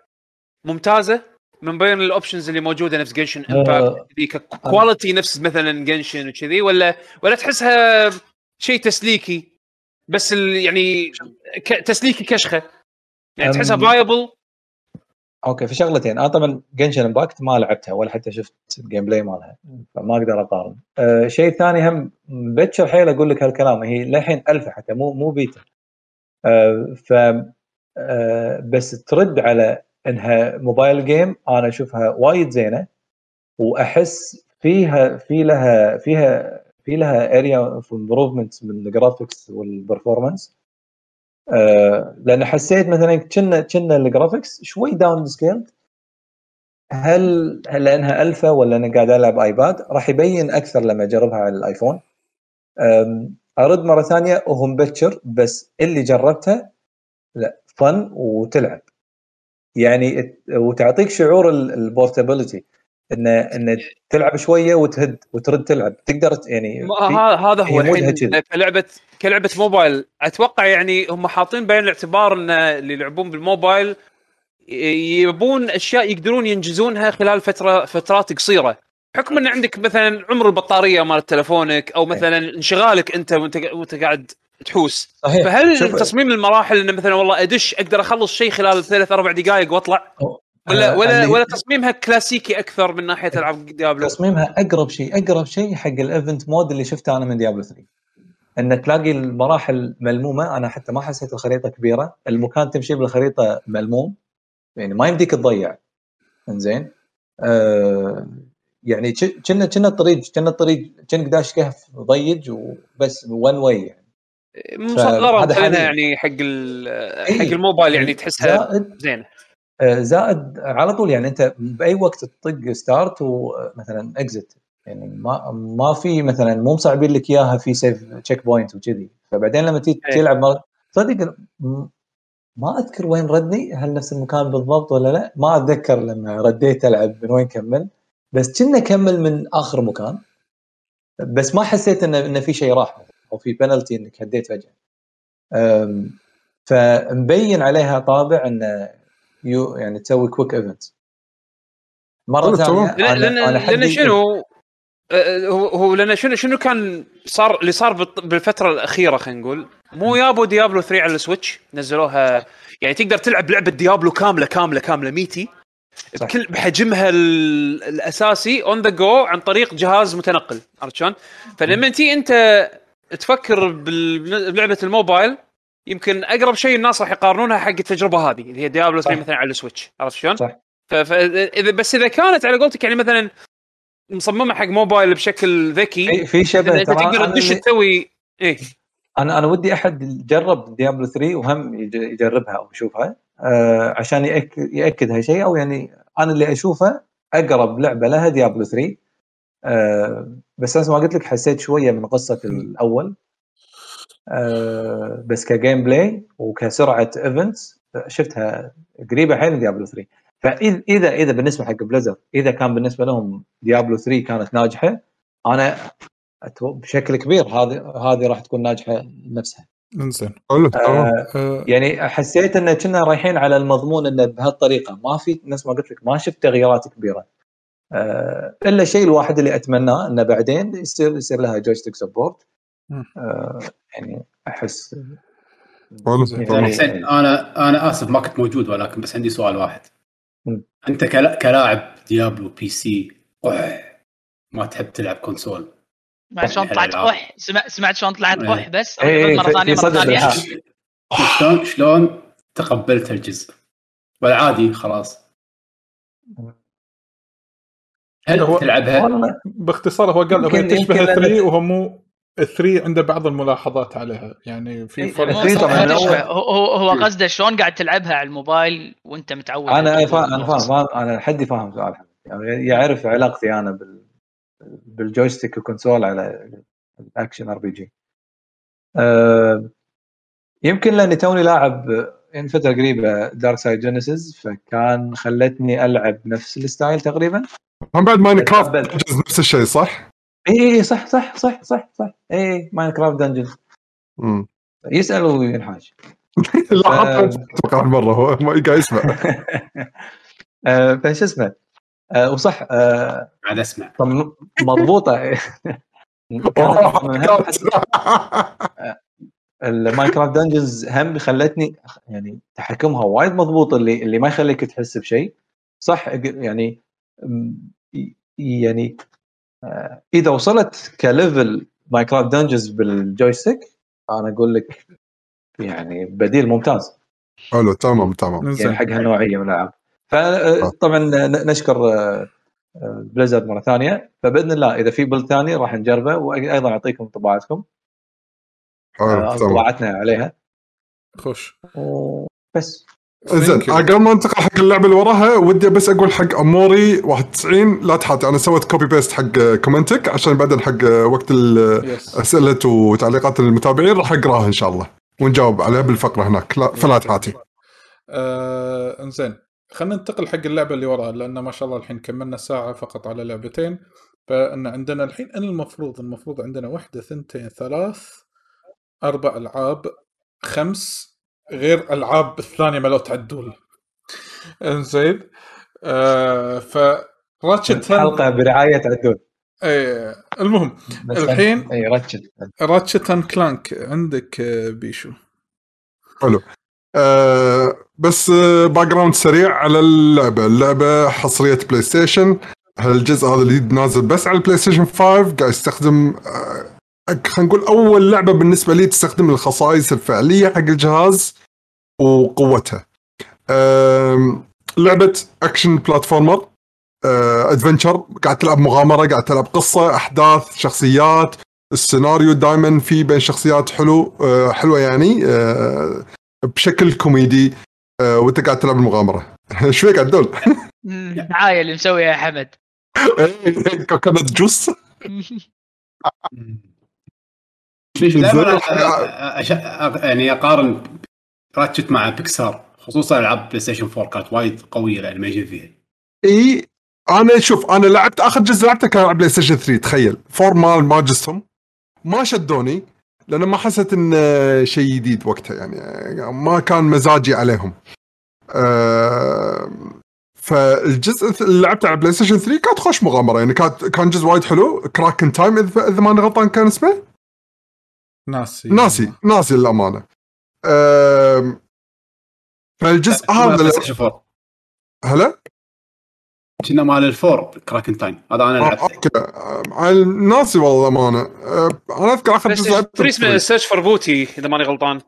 ممتازة من بين ال options اللي موجودة نفس Genshin. Impact quality نفس مثلا Genshin وكذي ولا ولا تحسها شيء تسليكي بس ال يعني. تسليكي كشخة يعني تحسها viable okay في شغلتين أنا طبعا Genshin Impact ما لعبتها ولا حتى شفت ال gameplay مالها فما أقدر أقارن أه شيء ثاني هم مبكر حيل أقول لك هالكلام هي للحين الفا حتى مو مو بيتا أه ف بس ترد على إنها mobile game أنا أشوفها وايد زينة وأحس فيها في لها فيها في لها area of improvement من ال graphics وال performance آه، لأن حسيت مثلا كنا كنا ال graphics شوي downscale هل هل لأنها الفا ولا أنا قاعد ألعب iPad راح يبين أكثر لما أجربها على ال iPhone. أرد مرة ثانية وهو مبكر بس اللي جربتها لا. fun وتلعب. يعني وتعطيك شعور ال portability ان إن تلعب شوية وتهد وترد تلعب. تقدر يعني هذا هو الحين. كلعبه كلعبة موبايل. أتوقع يعني هم حاطين بعين الاعتبار إن اللي يلعبون بالموبايل يبون أشياء يقدرون ينجزونها خلال فتره فترات قصيرة. حكم إن عندك مثلا عمر البطارية مال تلفونك أو مثلا انشغالك أنت وانت وأنت قاعد تحوس. صحيح. فهل شوف- تصميم المراحل إنه مثلا والله أدش أقدر أخلص شيء خلال ثلاث أربع دقائق وأطلع؟ ولا آه، ولا ولا تصميمها كلاسيكي أكثر من ناحية ألعاب ديابلو؟ تصميمها أقرب شيء أقرب شيء حق ال event mode اللي شفته أنا من Diablo 3 ان تلاقي المراحل ملمومة أنا حتى ما حسيت الخريطة كبيرة. المكان تمشي بالخريطة ملموم. يعني ما يمديك تضيع. إنزين؟ آه يعني كنا كنا الطريق كنا الطريق كأنك داش كهف ضيج وبس one way يعني. مصغرة مثلا. يعني حق إيه. حق الموبايل يعني تحسها وايد زينه آه، زائد على طول يعني أنت بأي وقت تطق start ومثلا exit يعني ما ما في مثلا مو مصعبين لك إياها في save checkpoint وكذي. فبعدين لما تيجي إيه. تلعب مرة صدق ما أذكر وين ردني هل نفس المكان بالضبط ولا لا؟ ما أتذكر لما رديت ألعب من وين كمل. بس كنا كمل من آخر مكان. بس ما حسيت انه انه في شيء راح. أو في بنالتي إنك هديت فجأة. فمبين عليها طابع انه you يعني تسوي quick event مرة تمام. ثانية لأن لأن, شنو؟ هو هو لأن شنو شنو كان صار اللي صار بالفترة الأخيرة خلينا نقول. مو يابوا ديابلو 3 على السويتش نزلوها يعني تقدر تلعب لعبة ديابلو كامله كامله كاملة ميتي. صح. بكل بحجمها ال- الأساسي on the go عن طريق جهاز متنقل عرفت شلون؟ فلما تي أنت تفكر بلعبة الموبايل يمكن أقرب شيء الناس راح يقارنونها حق التجربة هذه اللي هي ديابلو 3 صح. مثلا على السويتش عرفت شلون؟ صح. فاذا بس إذا كانت على قولتك يعني مثلا مصممة حق موبايل بشكل ذكي في- شبه انت تقدر تدش تسوي إيه أنا أنا ودي أحد يجرب ديابلو 3 وهم يج- يجربها أو يشوفها آه عشان يأكد ياكد هالشيء أو يعني أنا اللي أشوفه أقرب لعبة لها ديابلو 3 آه بس نفس ما قلت لك حسيت شوية من قصة الأول. آه بس ك gameplay وكسرعة events شفتها قريبة حيل من ديابلو 3 فإذا إذا إذا بالنسبة حق بليزر إذا كان بالنسبة لهم ديابلو 3 كانت ناجحة أنا بشكل كبير هذه هذه راح تكون ناجحة نفسها. إنزين. حلو آه آه، يعني حسيت إن كنا رايحين على المضمون انه بهالطريقة. ما في نفس ما قلت لك ما شفت تغييرات كبيرة. إلا الشيء الواحد اللي اتمناه إنه بعدين يصير يصير لها joystick support. آه يعني أحس يعني- حسين أنا أنا آسف ما كنت موجود ولكن بس عندي سؤال واحد مم. أنت كلا- كلاعب ديابلو PC أح، ما تحب تلعب console سمعت شلون طلعت. قح سمعت سمعت شلون طلعت إيه. قح بس إيه، مرة ثانية مرة ثانية. شلون شلون تقبلت الجزء ولا عادي خلاص هل هو- تلعبها؟ باختصار هو قال هو يمكن- تشبه يمكن لأن- 3 وهو مو 3 عنده بعض الملاحظات عليها. يعني في إيه، فرق. هو هو هو قصده شلون قاعد تلعبها على الموبايل وأنت متعود أنا فاهم أنا فاهم أنا حدي فاهم سؤال حمد. يعني يعرف علاقتي أنا بال بال joystick و console على ال action RPG. آه، يمكن لأني توني لاعب يعني فترة قريبة Darksiders Genesis فكان خلتني ألعب نفس ال style تقريبا. هم بعد Minecraft نفس الشيء صح؟ اي اي صح صح صح صح صح. اي Minecraft Dungeons مم. يسال وينحاش (laughs) لا آه. حتى أتوقع مره هو ما قاعد يسمع. (laughs) آه، فش اسمه؟ آه، وصح آه، قاعد أسمع. طب مضبوطة. (laughs) ال Minecraft Dungeons هم خلتني يعني تحكمها وايد مضبوط اللي اللي ما يخليك تحس بشيء. صح يعني يعني آه، إذا وصلت ك level Minecraft Dungeons بال joystick أنا أقول لك يعني بديل ممتاز. حلو تمام تمام. يعني حق هالنوعيه من الألعاب. فطبعا نشكر آه، آه، بليزرد مرة ثانية. فبإذن الله إذا في بلد ثاني راح نجربه وأيضا نعطيكم انطباعاتكم حلو انطباعاتنا عليها. خش. بس. زين. قبل ما انتقل حق اللعبه اللي وراها ودي بس أقول حق أموري 91 لا تحاتي أنا سويت copy paste حق comment ك عشان بعدين حق وقت أسئلة وتعليقات المتابعين راح أقراها إن شاء الله ونجاوب عليها بالفقرة هناك. لا فلا تحاتي. آه إنزين. خلينا ننتقل حق اللعبة اللي وراها لأن ما شاء الله الحين كملنا ساعة فقط على لعبتين. فإن عندنا الحين المفروض المفروض عندنا واحدة ثنتين ثلاث أربع ألعاب خمس غير ألعاب الثانية ما لو تعدول. إنزين آه ف Ratchet حلقه برعاية عدول إيه المهم الحين- اي Ratchet Ratchet and Clank عندك آه، بيشو. أه بس background سريع على اللعبة. اللعبة حصرية PlayStation هالجزء هذا الجديد نازل بس على ال PlayStation 5 قاعد يستخدم آه، خلينا نقول أول لعبة بالنسبة لي تستخدم الخصائص الفعلية حق الجهاز وقوتها. لعبة action platformer adventure قاعد تلعب مغامرة قاعد تلعب قصة أحداث شخصيات السيناريو دائما في بين شخصيات حلو آه، حلوة يعني آه، بشكل كوميدي وأنت قاعد تلعب المغامرة. إيش فيك عدول؟ الدعايه اللي مسويها حمد. (laughs) coconut juice. (laughs) دائما يعني أقارن Ratchet مع بيكسار خصوصا ألعاب PlayStation 4 كانت وايد قوية ال animation فيها. إي أنا شوف أنا لعبت آخر جزء لعبته كان على PlayStation 3 تخيل. four ما ما جزتهم ما شدوني لأن ما حسيت انه شيء جديد وقتها يعني ما كان مزاجي عليهم. فالجزء اللي لعبته على PlayStation 3 كانت خوش مغامرة يعني كانت كان جزء وايد حلو. Crack in Time إذا ماني غلطان كان اسمه؟ ناسي. ناسي ناسي للامانه أم، فالجزء هذا PlayStation 4 هلا؟ كنا مال ال four Crack in Time هذا أنا آه، لعبته. عن- ناسي والله الأمانة. أم، أنا أذكر آخر جزء لعبته فري اسمه. سيرش فور بوتي إذا ماني غلطان.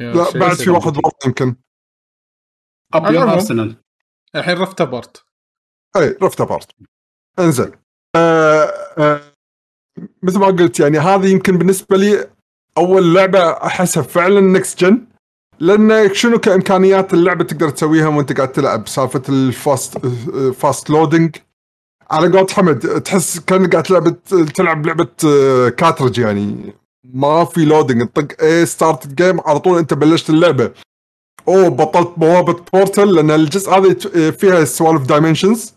لا بعد في واحد برضه يمكن. اب المهم. يور ارسنال الحين رفت بارت اي رفت ابارت انزل آه آه مثل ما قلت يعني هذه يمكن بالنسبة لي أول لعبة أحسها فعلا نكست جن لأن شنو كإمكانيات اللعبة تقدر تسويها وأنت قاعد تلعب؟ سالفة الفاست fast loading على قولة حمد تحس كأنك قاعد تلعب تلعب لعبة آه، cartridge يعني. ما في loading تطق اي start game على طول أنت بلشت اللعبة. اوه بطلت بوابة portal لأن الجزء هذا فيها سوالف dimensions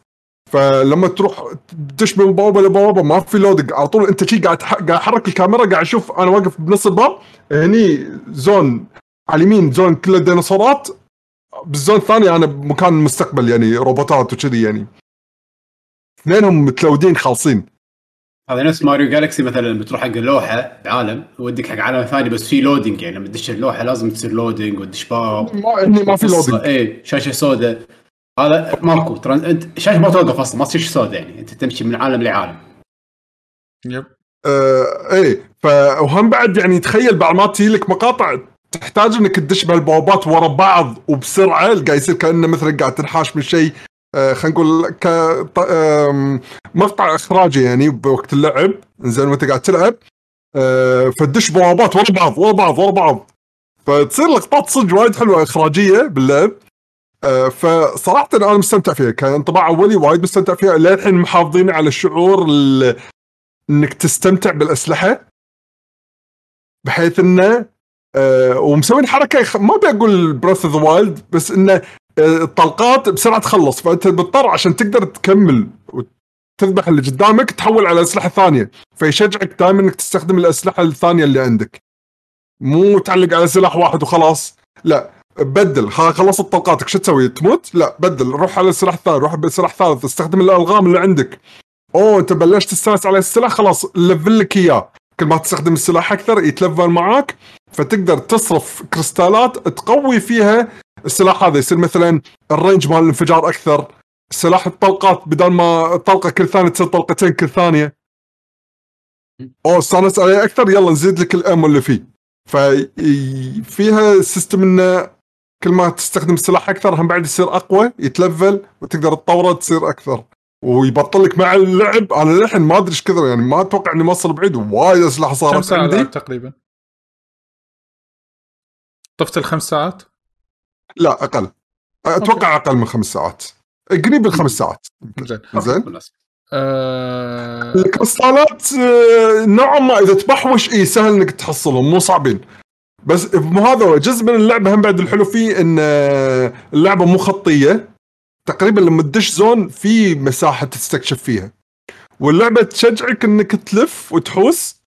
فلما تروح تدش من بوابة لبوابة ما في loading على طول أنت شي قاعد قاعد احرك الكاميرا قاعد أشوف أنا واقف بنص الباب هني zone على اليمين zone كله ديناصورات. بال zone الثاني أنا بمكان المستقبل يعني روبوتات وكذي يعني. اثنينهم متلودين خالصين. هذا نفس Mario Galaxy مثلا لما تروح حق اللوحة بعالم ودك حق عالم ثاني بس في loading يعني لما تدش اللوحة لازم تصير loading وتدش باب. ما ما في loading اي شاشة سوداء. هذا ماكو tran... أنت الشاشه ما توقف أصلا ما تصير سوداء يعني أنت تمشي من عالم لعالم. yep. آه إيه ف وهم بعد يعني تخيل بعد ما تجي لك مقاطع تحتاج إنك تدش بهالبوابات ورا بعض وبسرعة قاعد يصير كأنه مثلا قاعد تنحاش من شيء آه خلينا نقول ك مقطع إخراجي يعني بوقت اللعب. زين وأنت قاعد تلعب آه فتدش بوابات ورا بعض ورا بعض ورا بعض. فتصير لقطات صدق وايد حلوة إخراجية باللعب. فصراحة أنا مستمتع فيها. كان انطباع أولي وايد مستمتع فيها. للحين محافظين على الشعور ال- إنك تستمتع بالأسلحة بحيث إنه آه ومسوين حركة. ما أبي أقول Breath of the Wild بس إنه آه الطلقات بسرعة تخلص. فأنت بتضطر عشان تقدر تكمل وتذبح اللي قدامك تحول على أسلحة ثانية. فيشجعك دائما إنك تستخدم الأسلحة الثانية اللي عندك. مو تعلق على سلاح واحد وخلاص. لا بدل خلصت طلقاتك شو تسوي؟ تموت؟ لا بدل روح على السلاح الثاني روح بسلاح ثالث استخدم الألغام اللي عندك. أوه أنت بلشت تستانس على السلاح خلاص level لك إياه. كل ما تستخدم السلاح أكثر يتلفل معاك فتقدر تصرف كريستالات تقوي فيها السلاح هذا. يصير مثلا ال range مال الانفجار أكثر سلاح الطلقات بدل ما طلقة كل ثانية تصير طلقتين كل ثانية. أوه استانس عليه أكثر يلا نزيد لك ال ammo اللي فيه. ففيها system إنه كل ما تستخدم السلاح أكثر هم بعد يصير أقوى يتلفل وتقدر تطوره تصير أكثر. ويبطل لك مع اللعب. أنا للحين ما أدري إيش كثر يعني ما أتوقع إني موصل بعيد وايد أسلحة كم صارت ساعة عندي. تقريبا؟ طفت الخمس ساعات؟ لا أقل. أتوقع أقل من خمس ساعات. قريب الخمس ساعات. زين. زين. آه... الكريستالات آه، نوعا ما إذا تبحوش إي سهل إنك تحصلهم مو صعبين. بس مو هذا جزء من اللعبة هم بعد الحلو فيه إن آه، اللعبة مو خطية. تقريبا لما تدش zone في مساحة تستكشف فيها. واللعبة تشجعك إنك تلف وتحوس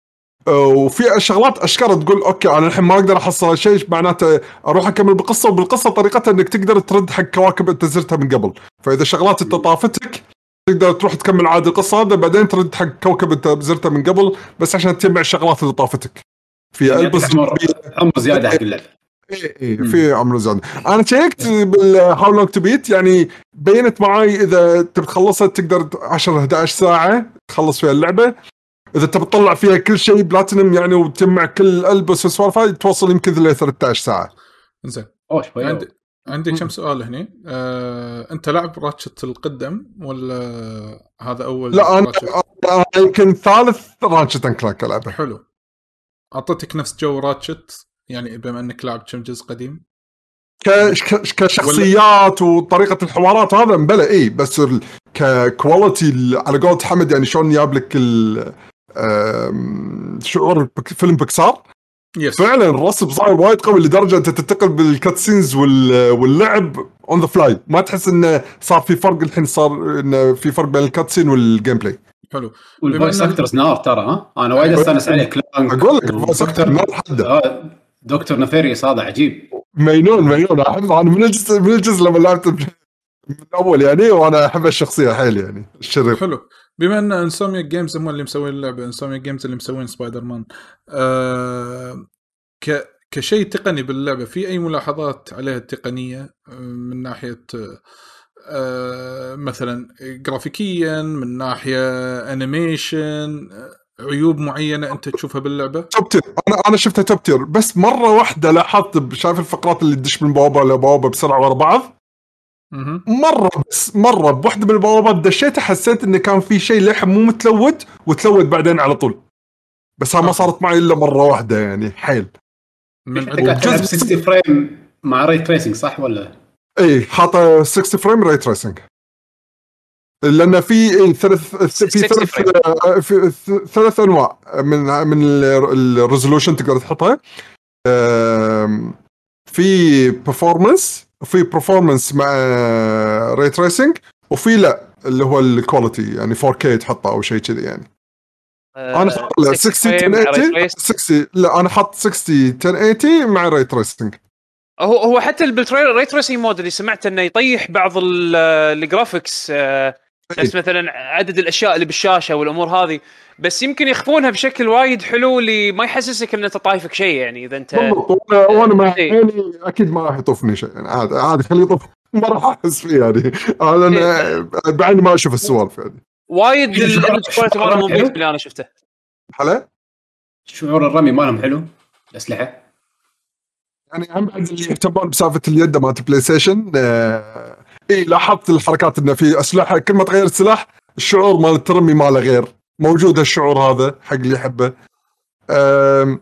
آه، وفي شغلات أشكال تقول okay أنا الحين ما أقدر أحصل شيء معناته أروح أكمل بالقصة وبالقصة طريقتها إنك تقدر ترد حق كواكب أنت زرتها من قبل. فإذا شغلات انت طافتك تقدر تروح تكمل عاد القصة هذا بعدين ترد حق كوكب أنت زرته من قبل بس عشان تجمع الشغلات اللي طافتك. في البس عمر عمر زيادة. حق اللعبة. اي اي في عمر زاد أنا شيكت بال How Long to Beat يعني بينت معاي إذا تبي تخلصها تقدر 10 11 ساعة تخلص فيها اللعبة. إذا تبي تطلع فيها كل شيء بلاتينم يعني وتجمع كل الالبس والسوالف هذه توصل يمكن ل 13 ساعة. زين اوه شوي عندي عندي كم سؤال هني. آه... أنت لعب Ratchet القدم ولا هذا أول لا أنا Ratchet؟ أنا يمكن ثالث Ratchet and Clank ألعبه. حلو. اعطتك نفس جو Ratchet يعني بما إنك لاعب كم جزء قديم كشخصيات وطريقة الحوارات هذا مبلى اي بس ال- ك quality ال- على قولة حمد يعني شلون جاب لك شعور فيلم Pixar yes فعلا الرسم صاير وايد قوي لدرجة أنت تنتقل بال cut scenes وال- واللعب on the fly ما تحس إنه صار في فرق الحين صار إنه في فرق بين ال cut scene وال gameplay حلو. وال voice actors نار ترى ها؟ أنا وايد أستانس عليه Clank أقول لك ال voice actor نار حده آه، دكتور Nefarious هذا عجيب. مينون مينون. أحب أنا من الجزء من الجزء لما لعبت من الأول يعني وأنا أحب الشخصية حيل يعني الشرير. حلو. بما إن Insomniac Games هم اللي مسوين اللعبه Insomniac Games اللي مسوين سبايدر مان آه ك كشيء تقني باللعبة في أي ملاحظات عليها التقنية آه، من ناحية آه مثلا جرافيكيا من ناحية animation عيوب معينة أنت تشوفها باللعبة top tier أنا أنا شفتها top tier بس مرة واحدة لاحظت شايف الفقرات اللي تدش من بوابة لبوابه بسرعة ورا بعض. مرة بس مرة بواحده من البوابات دشيتها حسيت انه كان في شيء لحم مو متلود وتلود بعدين على طول بس ها ما okay. صارت معي إلا مرة واحدة يعني حيل من أنت عند قاعد تلعب جزء- 60 frame مع ray tracing صح ولا؟ اي حاطة 60 frame ray tracing لأن في إيه ثلاث في 60 ثلاث. آه، في ثلاث أنواع من من ال resolution تقدر تحطها في performance وفي performance مع ray tracing وفي لا اللي هو ال quality يعني 4K تحطه أو شيء كذي يعني آه، أنا حاط لا 60 frame مع ray 1080 trace. 60 لا أنا حاط 60 1080 مع ray tracing هو هو حتى بال trailer ray tracing mode اللي سمعت انه يطيح بعض ال- ال graphics آه، نفس مثلا عدد الاشياء اللي بالشاشه والامور هذه بس يمكن يخفونها بشكل وايد حلو اللي ما يحسسك ان انت طايفك شيء يعني اذا انت وأنا مع إيه. عيني أكيد ما راح يطوفني شيء يعني عادي عادي خليه يطوف ما راح احس فيه يعني أنا بعيني ما أشوف السوالف يعني وايد ال quality شو- ماله مو اللي أنا شفته هلا شعور الرمي مالهم حلو الاسلحه يعني هم بعد اللي يهتمون بسالفة اليد مالت بلاي ستيشن آه اي لاحظت الحركات إنه في أسلحة كل ما تغير السلاح الشعور مال الترمي ماله غير. موجود هالشعور هذا حق اللي يحبه. آم،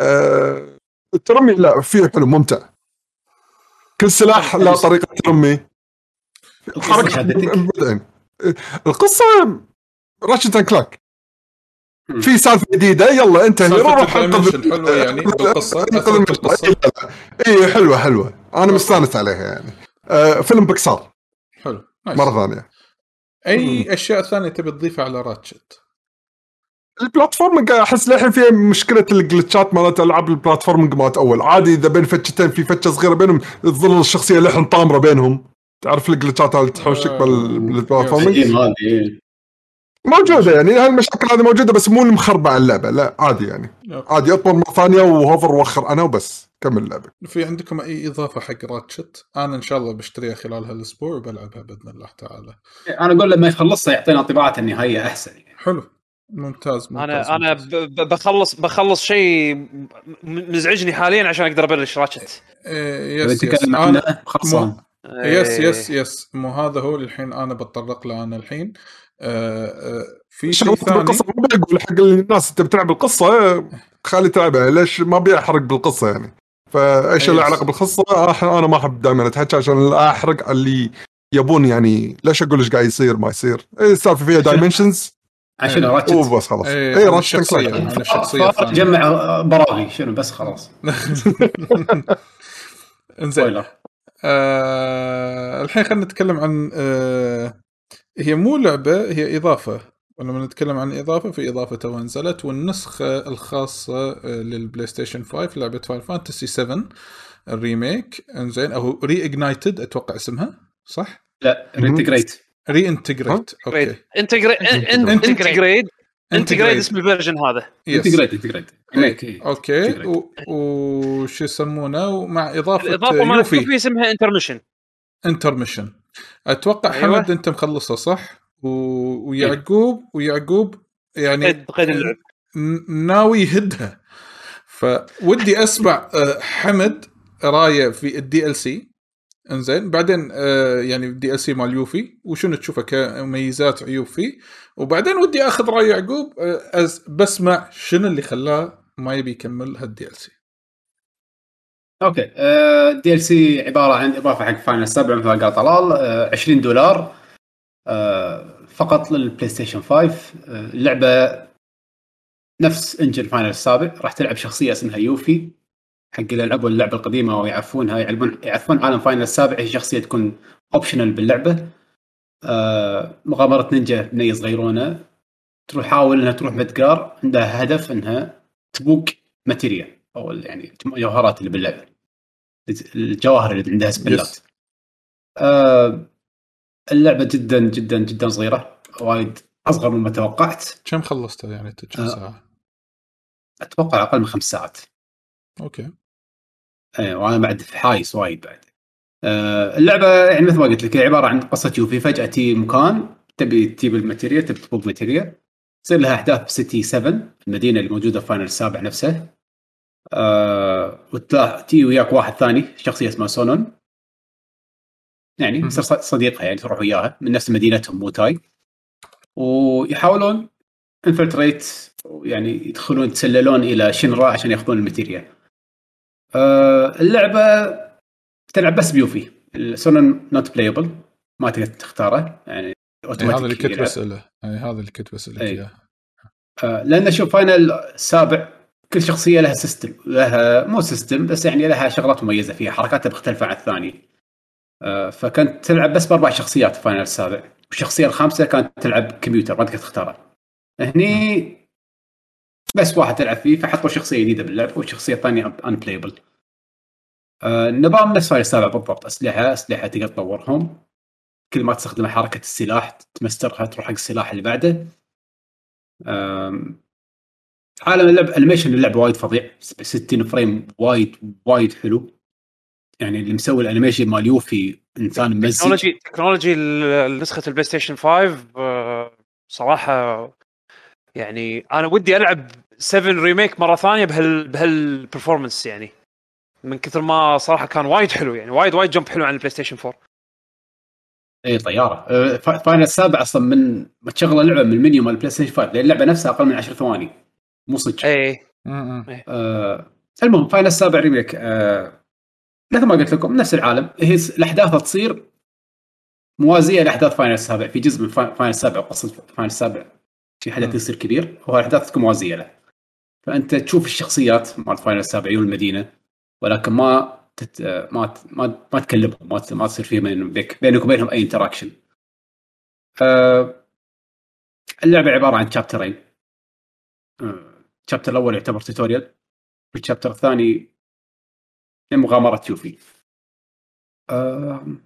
آه الترمي لا فيه حلو ممتع. كل سلاح له طريقة ترمي؟ بعدين القصة Ratchet & Clank. في سالفة جديدة. يلا انت روح انقذ حلوة يعني؟ لا. اي حلوة حلوة. أنا مستانس عليها يعني. آه فيلم بكسار حلو. nice. مرة ثانية. أي أشياء ثانية تبي تضيفها على Ratchet؟ ال platforming أحس للحين فيها مشكلة ال glitch ات مالت ألعاب ال platforming مالت اول عادي إذا بين فتشتين في فتشة صغيرة بينهم تظل الشخصية لحن طامرة بينهم. تعرف ال glitch ات اللي تحوشك آه. بال- بال platforming. موجودة يعني هالمشاكل هذه موجودة بس مو المخربة على اللعبة لا عادي يعني. عادي اطمر مرة ثانية وهوفر وخر أنا وبس كمل اللعبة. في عندكم أي إضافة حق Ratchet؟ أنا إن شاء الله بشتريها خلال هالأسبوع وبلعبها بإذن الله تعالى. أنا أقول لما يخلصها يعطينا انطباعات النهائية أحسن يعني. حلو. ممتاز, ممتاز أنا أنا ممتاز. ب- ب- بخلص بخلص شيء مزعجني حاليا عشان أقدر أبلش Ratchet. إيه إذا yes yes. أنا خلصان. yes إيه. yes yes. مو هذا هو الحين أنا بتطرق له أنا الحين. في شيء ثاني. بالقصة ما بقول حق الناس انت بتلعب القصة خلي تلعبها ليش ما أبي أحرق بالقصة يعني؟ فاي شيء له yes. علاقة بالقصة؟ أنا ما أحب دائما أتحكى عشان لا أحرق اللي يبون يعني ليش أقول إيش قاعد يصير ما يصير؟ إيه، السالفة فيها dimensions عشان إيه. Ratchet وبس خلاص. إيه، اي Ratchet. جمع براغي شنو بس خلاص. (laughs) إنزين. آه الحين خلينا نتكلم عن آه هي مو لعبة هي إضافة. ولما نتكلم عن إضافة في إضافة تو نزلت والنسخة الخاصة آه، للبلاي ستيشن 5 لعبة Final Fantasy 7 ال Remake. إنزين أو reignited أتوقع اسمها صح؟ لا reintegrate re-integrate okay. Integrate. Integrade Integrade اسم ال version هذا. Integrate Integrate. إيه. okay. وش يسمونه؟ ومع إضافة الإضافة مالت Yuffie. Yuffie اسمها Intermission Intermission أتوقع أيوة. حمد أنت مخلصه صح؟ و... ويعقوب ويعقوب يعني قيد قيد اللعب ناوي يهدها. فودي أسمع آه، حمد راية في ال DLC إنزين بعدين آه، يعني ال DLC مال Yuffie وشنو تشوفه كمميزات عيوب فيه. وبعدين ودي أخذ رأي يعقوب آه، بسمع شنو اللي خلاه ما يبي يكمل هال DLC okay DLC عبارة عن إضافة حق Final 7 مثل ما قال طلال آه، 20 دولار آه، فقط للبلاي ستيشن 5 آه، اللعبه نفس engine Final السابع. راح تلعب شخصية اسمها Yuffie حق اللي لعبوا اللعبة القديمة ويعرفونها يعرفون يعرفون عالم Final السابع هي شخصية تكون optional باللعبة. آه، مغامرة نينجا بنيه صغيرونة تروح حاول إنها تروح Midgar عندها هدف إنها تبوق materia أو يعني الجوهرات اللي باللعبه الجواهر اللي عندها spell ات. آه اللعبة جدا جدا جدا صغيرة وايد أصغر مما توقعت. كم خلصتها يعني كم آه. ساعة؟ أتوقع أقل من خمس ساعات. okay. إيه وأنا بعد في حايس وايد بعد. آه اللعبة يعني مثل ما قلت لك هي عبارة عن قصة Yuffie. فجأة تجي مكان تبي تجيب ال materia تبي تطلب materia تصير لها احداث ب Sector 7 المدينة اللي موجودة في Final السابع نفسه. آه تجي وياك واحد ثاني شخصية اسمها Sonon يعني ص- صديقها يعني تروح وياها من نفس مدينتهم Wutai ويحاولون infiltrate يعني يدخلون يتسللون إلى Shinra عشان ياخذون ال materia. آه اللعبة تلعب بس ب Yuffie ال Sonon not playable ما تقدر تختاره يعني إيه، اوتوماتيك هذا اللي كنت. بسأله هذا اللي كنت بسالك إيه. إياه آه، لأن شوف Final السابع كل شخصية لها system لها مو system بس يعني لها شغلات مميزة فيها حركاتها مختلفه عن الثاني. آه، فكنت تلعب بس بأربع شخصيات في Final السابع. والشخصيه الخامسة كانت تلعب كمبيوتر ما تقدر تختارها. هني بس واحد تلعب فيه فحطوا شخصية جديدة باللعب والشخصيه الثانية unplayable النظام نفس Final السابع بالضبط أسلحة أسلحة تقدر تطورهم. كل ما تستخدم حركة السلاح تمسترها تروح حق السلاح اللي بعده. عالم اللعب animation اللعبه وايد فظيع. 60 frame وايد وايد حلو. يعني اللي مسوي ال animation مال Yuffie إنسان ممزج technology technology نسخة ال PlayStation 5 آه، صراحة يعني أنا ودي ألعب 7 remake مرة ثانية بهال بهال performance يعني. من كثر ما صراحة كان وايد حلو يعني وايد وايد jump حلو عن ال PlayStation 4 اي طيارة. فا- Final السابع أصلا من ما تشغل اللعبة من المنيو مال ال PlayStation 5 لأن اللعبة نفسها أقل من 10 ثواني. مو صدق. اي م. آه المهم Final السابع remake آه مثل ما قلت لكم نفس العالم. هي الأحداث تصير موازية لأحداث Final السابع في جزء من فا- Final السابع قصة Final السابع في حدث. يصير كبير هو الأحداث تكون موازية له. فأنت تشوف الشخصيات مال Final السابع يجون المدينة ولكن ما تت... آه، ما ت- ما ما تكلمهم ما ت- ما تصير في بين- بينك بينك وبينهم أي interaction آه اللعبة عبارة عن chapterين ال chapter الأول يعتبر tutorial وال chapter الثاني هي مغامرة Yuffie آم،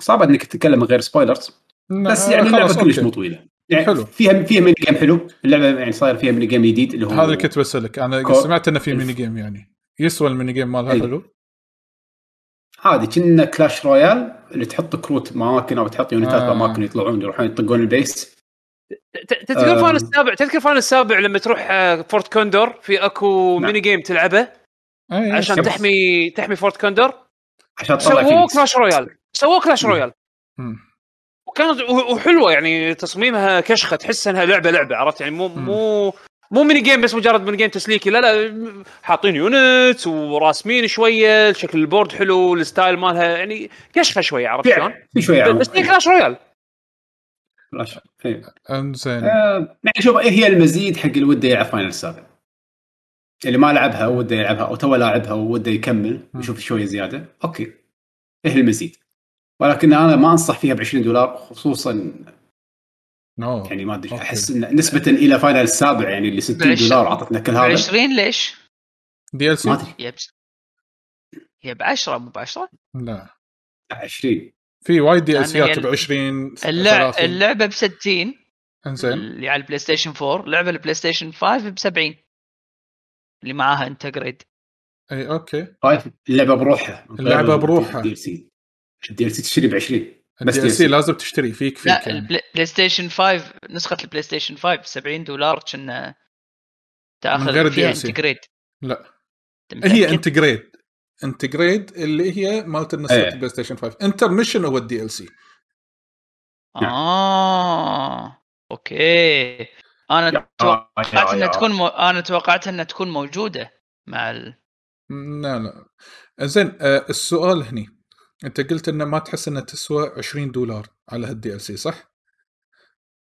صعب إنك تتكلم من غير spoilers بس يعني اللعبة كلش. مو طويله يعني حلو. فيها فيها mini game حلو اللعبة يعني صاير فيها mini game جديد اللي هو هذا اللي كنت بسألك أنا كو- سمعت إنه في ميني جيم يعني يسوى ال mini game مالها أي. حلو عادي كنا Clash Royale اللي تحط كروت اماكن أو تحط unitات آه. اماكن يطلعون يروحون يطقون ال base تذكر. Final السابع تذكر Final السابع لما تروح آه، Fort Condor في اكو نعم. mini game تلعبه أي، عشان yes. تحمي تحمي Fort Condor عشان تطلع سووه Clash Royale سووه Clash مم. Royale م. وكانت وحلوة يعني تصميمها كشخة تحس إنها لعبه لعبة عرفت يعني مو مم. مو مو mini game بس مجرد mini game تسليكي لا لا حاطين unit وراسمين شوية شكل ال board حلو ال style مالها يعني كشخة شوية عرفت شلون؟ في شوية بس هي Clash Royale إيه. انزين. آه، يعني شوف هي المزيد حق اللي وده يلعب Final السابع اللي ما لعبها وده يلعبها أو تو لاعبها وده يكمل يشوف شوية زيادة okay. إيه المزيد. ولكن أنا ما أنصح فيها ب 20 دولار خصوصا no. يعني ما أدري. أحس إن نسبة إلى Final السابع يعني اللي 60 بعش- دولار أعطتنا كل هذا. 20 ليش؟ DLC؟ ما أدري. يا ب 10 مو ب 10 لا. 20 في وايد دي هي ب 20 اللع... 30. اللعبة ب 60 إنزين. اللي على البلاي ستيشن 4 لعبة البلاي ستيشن 5 ب 70 اللي معاها انتجريد إي أوكي. طيب اللعبة بروحها. اللعبة بروحها. الدي ال سي الدي ال سي تشتري ب 20 بس الدي ال سي. لازم تشتري فيك فيك لا يعني. البلاي ستيشن 5 نسخة البلاي ستيشن 5 70 دولار كنا تاخذ من غير فيها. انتجريد لا. هي؟ Intergrade Intergrade اللي هي مالت النسخة إيه. ال PlayStation 5 Intermission هو ال DLC نعم. آه okay أنا توقعت إنها. تكون مو... أنا توقعت إنها تكون موجودة مع ال... لا لا زين آه السؤال هني أنت قلت إنه ما تحس إنها تسوى 20 دولار على هال DLC صح؟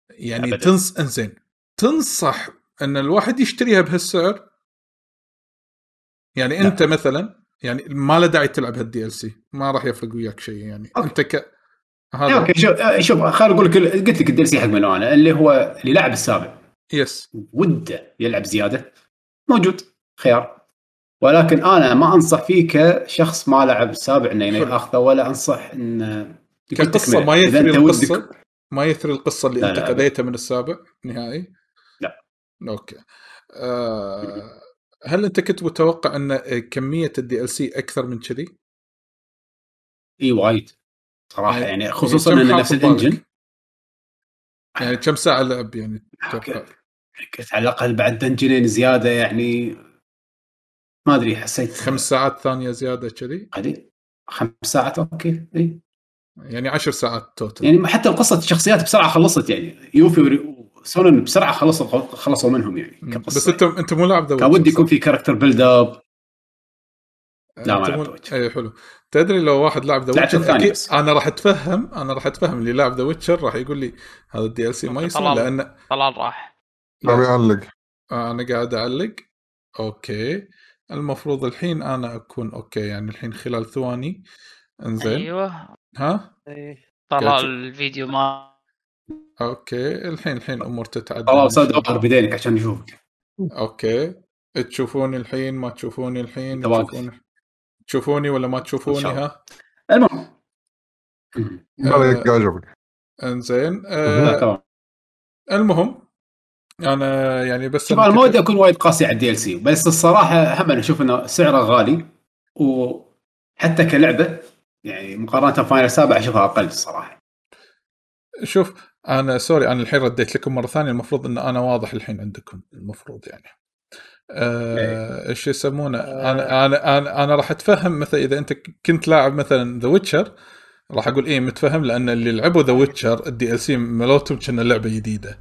يعني أبداً. تنص انزين تنصح إن الواحد يشتريها بهالسعر يعني لا. انت مثلا يعني ما له داعي تلعب هال DLC ما راح يفرق وياك شيء يعني. okay. أنت ك هذا. okay شوف آه، شوف خليني أقول لك قلت لك ال DLC حق منو أنا اللي هو اللي لاعب السابع yes وده يلعب زيادة. موجود. خيار. ولكن أنا ما أنصح فيه كشخص ما لعب السابع إنه. ياخذه ولا أنصح إنه كقصة. ما يثري أنت ودك- القصة. ما يثري القصة اللي لا، انت لا، خذيتها من السابع نهائي. لا. okay. آه هل أنت كنت متوقع أن كمية ال DLC أكثر من كذي؟ إي وايد صراحة يعني- يعني خصوصا يعني كم انه نفس؟ ال engine يعني كم ساعة لعب يعني؟ قلت على الأقل بعد dungeonين زيادة يعني ما أدري حسيت خمس ساعات ثانية زيادة كذي؟ قليل خمس ساعات okay إي يعني عشر ساعات total يعني حتى قصه الشخصيات بسرعة خلصت يعني Yuffie و Sonon بسرعة خلصوا خلصوا منهم يعني بس انت انت مو لاعب ذا كان ودي يكون في character build up لا، ما لعبت. أي حلو. تدري لو واحد لعب The Witcher الثاني أكيد بس. أنا راح أتفهم أنا راح أتفهم اللي لاعب The Witcher راح يقول لي هذا ال DLC ما يصير. لأن طلال راح. نعم يعلق أنا قاعد أعلق. okay. المفروض الحين أنا اكون okay يعني الحين خلال ثواني. إنزين. أيوه. ها؟ طلال الفيديو ما okay الحين الحين امور تتعدل الله. ظهر بدينك عشان نشوفك okay. تشوفوني الحين ما تشوفوني الحين. تشوفوني. تشوفوني ولا ما تشوفوني. ها؟ المهم. عجبك إنزين آه المهم أنا يعني بس أنا ما ودي أكون وايد قاسي على ال DLC بس الصراحة هم أنا أشوف إنه سعره غالي وحتى كلعبة يعني مقارنة Final سابع أشوفها أقل الصراحة. شوف أنا sorry أنا الحين رديت لكم مرة ثانية المفروض إن أنا واضح الحين عندكم المفروض يعني. آه، إيش يسمونه؟ أنا أنا أنا, أنا راح أتفهم مثلا إذا أنت كنت لاعب مثلا The Witcher راح أقول إيه متفهم لأن اللي لعبوا ذا ويتشر ال DLC ملوتهم كنا لعبة جديدة.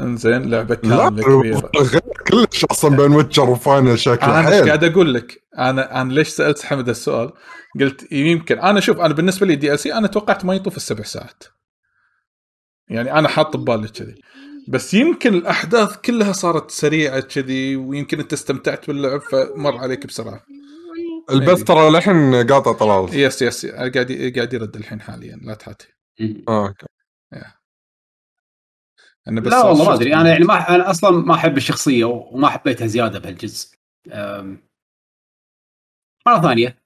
إنزين لعبة كاملة كبيرة. غير كلش أصلا بين ويتشر وفاينل شكله أنا إيش قاعد أقول لك؟ أنا أنا ليش سألت حمد السؤال؟ قلت يمكن أنا شوف أنا بالنسبة لي DLC أنا توقعت ما يطوف السبع ساعات. يعني أنا حاط ببالي كذي. بس يمكن الأحداث كلها صارت سريعة كذي ويمكن أنت استمتعت باللعب فمر عليك بسرعة. البث ترى الحين قاطع طلال. yes yes قاعد قاعد يرد الحين حاليا. لا تحاتي. آه، okay. أنا بس لا والله ما أدري. أنا يعني ما أنا أصلا ما أحب الشخصية وما حبيتها زيادة بهالجزء. مرة ثانية.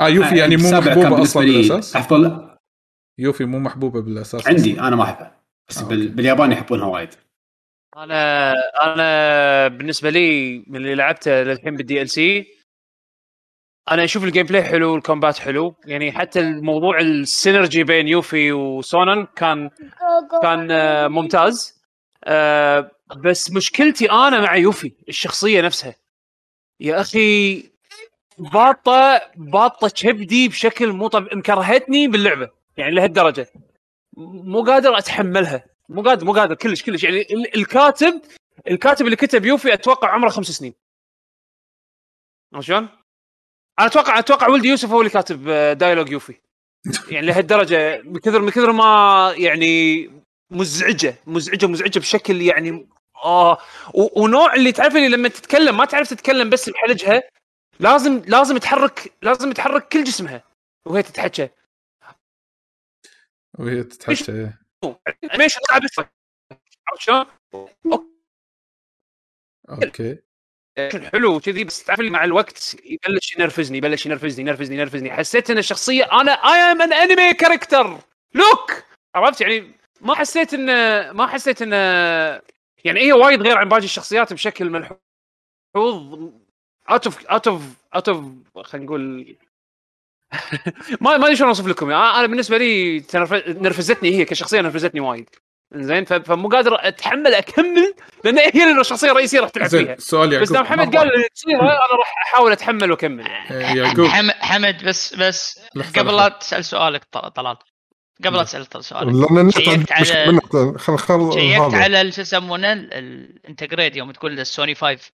آه يوفي يعني مو بالنسبة أصلا بالأساس؟ أفضل. يوفي مو محبوبة بالأساس. عندي. أنا ما أحبها. بس آه، بال... باليابان يحبونها وايد. أنا أنا بالنسبة لي من اللي لعبته للحين بال DLC أنا أشوف ال gameplay حلو وال combat حلو. يعني حتى الموضوع ال synergy بين يوفي وسونون كان كان آه، ممتاز. آه، بس مشكلتي أنا مع يوفي الشخصية نفسها. يا أخي باطة باطة كبدي بشكل مو طبيعي مكرهتني باللعبة. يعني لهالدرجة. مو قادر أتحملها. مو قادر مو قادر كلش كلش. يعني ال- الكاتب الكاتب اللي كتب يوفي أتوقع عمره خمس سنين. شلون؟ أنا أتوقع أتوقع ولدي يوسف هو اللي كاتب آه، دايلوج يوفي. يعني لهالدرجة من كثر من كثر ما يعني مزعجة مزعجة مزعجة بشكل يعني آه. ونوع اللي تعرف اللي لما تتكلم ما تعرف تتكلم بس بحلجها لازم لازم تحرك لازم تحرك كل جسمها وهي تتحكى. وهي تتحكى إيه. animation طلع بس. عرفت شلون؟ okay. حلو وكذي بس تعرف مع الوقت يبلش ينرفزني يبلش ينرفزني ينرفزني ينرفزني. حسيت إن الشخصيه أنا I am an anime character look عرفت؟ يعني ما حسيت إن ما حسيت إن يعني هي وايد غير عن باقي الشخصيات بشكل ملحوظ. out of out of out of خلينا نقول (laughs) ما ما ادري شلون أوصف لكم. أنا أنا بالنسبة لي تنرف- نرفزتني هي كشخصية نرفزتني وايد. زين ف- فمو قادر أتحمل أكمل لأن هي الشخصيه الرئيسيه راح تلعب فيها. زين سؤال يعقوب. بس دام حمد قال اللي تصير أنا راح أحاول أتحمل وأكمل. إيه، يعقوب. حمد بس بس قبل. لا تسأل سؤالك ط- طلال. قبل لا تسأل سؤالك. لأن شيكت مشكلة على- خل شيكت على شو يسمونه؟ ال- ال Intergrade يوم تقول السوني 5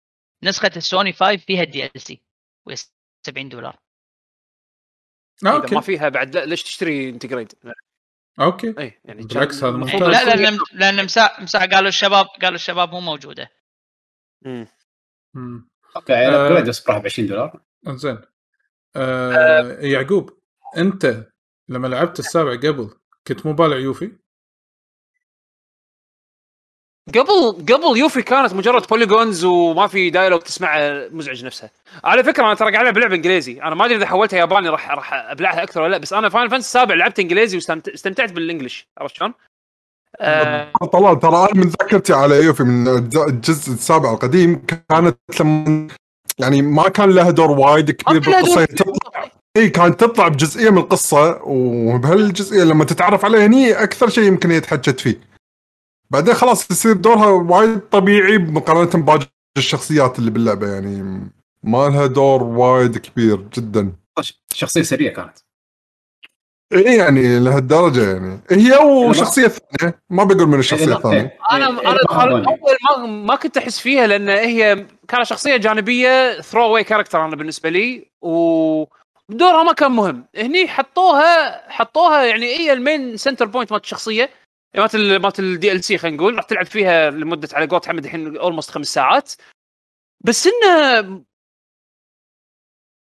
نسخة السوني 5 فيها ال DLC. 70 دولار. إذا ما okay فيها بعد لا ليش تشتري Intergrade؟ okay اي يعني بالعكس هذا ممتاز. لا تكون- لأن لأن مساء مساء قالوا الشباب قالوا الشباب مو موجودة مم. مم. okay يعني آه. ال upgrade بس ب 20 دولار زين آه يعقوب أنت لما لعبت السابع قبل كنت مو بالع يوفي؟ قبل قبل يوفي كانت مجرد polygons وما في dialogue تسمعه مزعج نفسها. على فكرة أنا ترى قاعد ألعب لعبة إنجليزي. أنا ما أدري إذا حولتها ياباني راح راح أبلعها أكثر ولا لا بس أنا فاينل فانتسي السابع لعبت إنجليزي واستمتعت بال English عرفت شلون؟ آه. طلال ترى أنا من ذاكرتي على يوفي من الجزء السابع القديم كانت لما يعني ما كان لها دور وايد كبير بالقصة. تطلع إي كانت تطلع بجزئية من القصة وبهالجزئية لما تتعرف عليها هني أكثر شيء يمكن هي تحجت فيه. بعدين خلاص يصير دورها وايد طبيعي مقارنة بباقي الشخصيات اللي باللعبة يعني ما لها دور وايد كبير جدا. شخصية سريعة كانت. إي يعني لهالدرجه يعني. هي وشخصيه ثانية ما بقول من الشخصية إيه، الثانية. أنا إيه، أنا إيه، أنا أول ما ما كنت أحس فيها لأن هي كانت شخصية جانبية throwaway character أنا بالنسبة لي و دورها ما كان مهم. هني حطوها حطوها يعني هي ال main center point مالت الشخصية. مالت ال- مالت ال DLC خلينا نقول راح تلعب فيها لمدة على قولة حمد الحين almost خمس ساعات. بس انه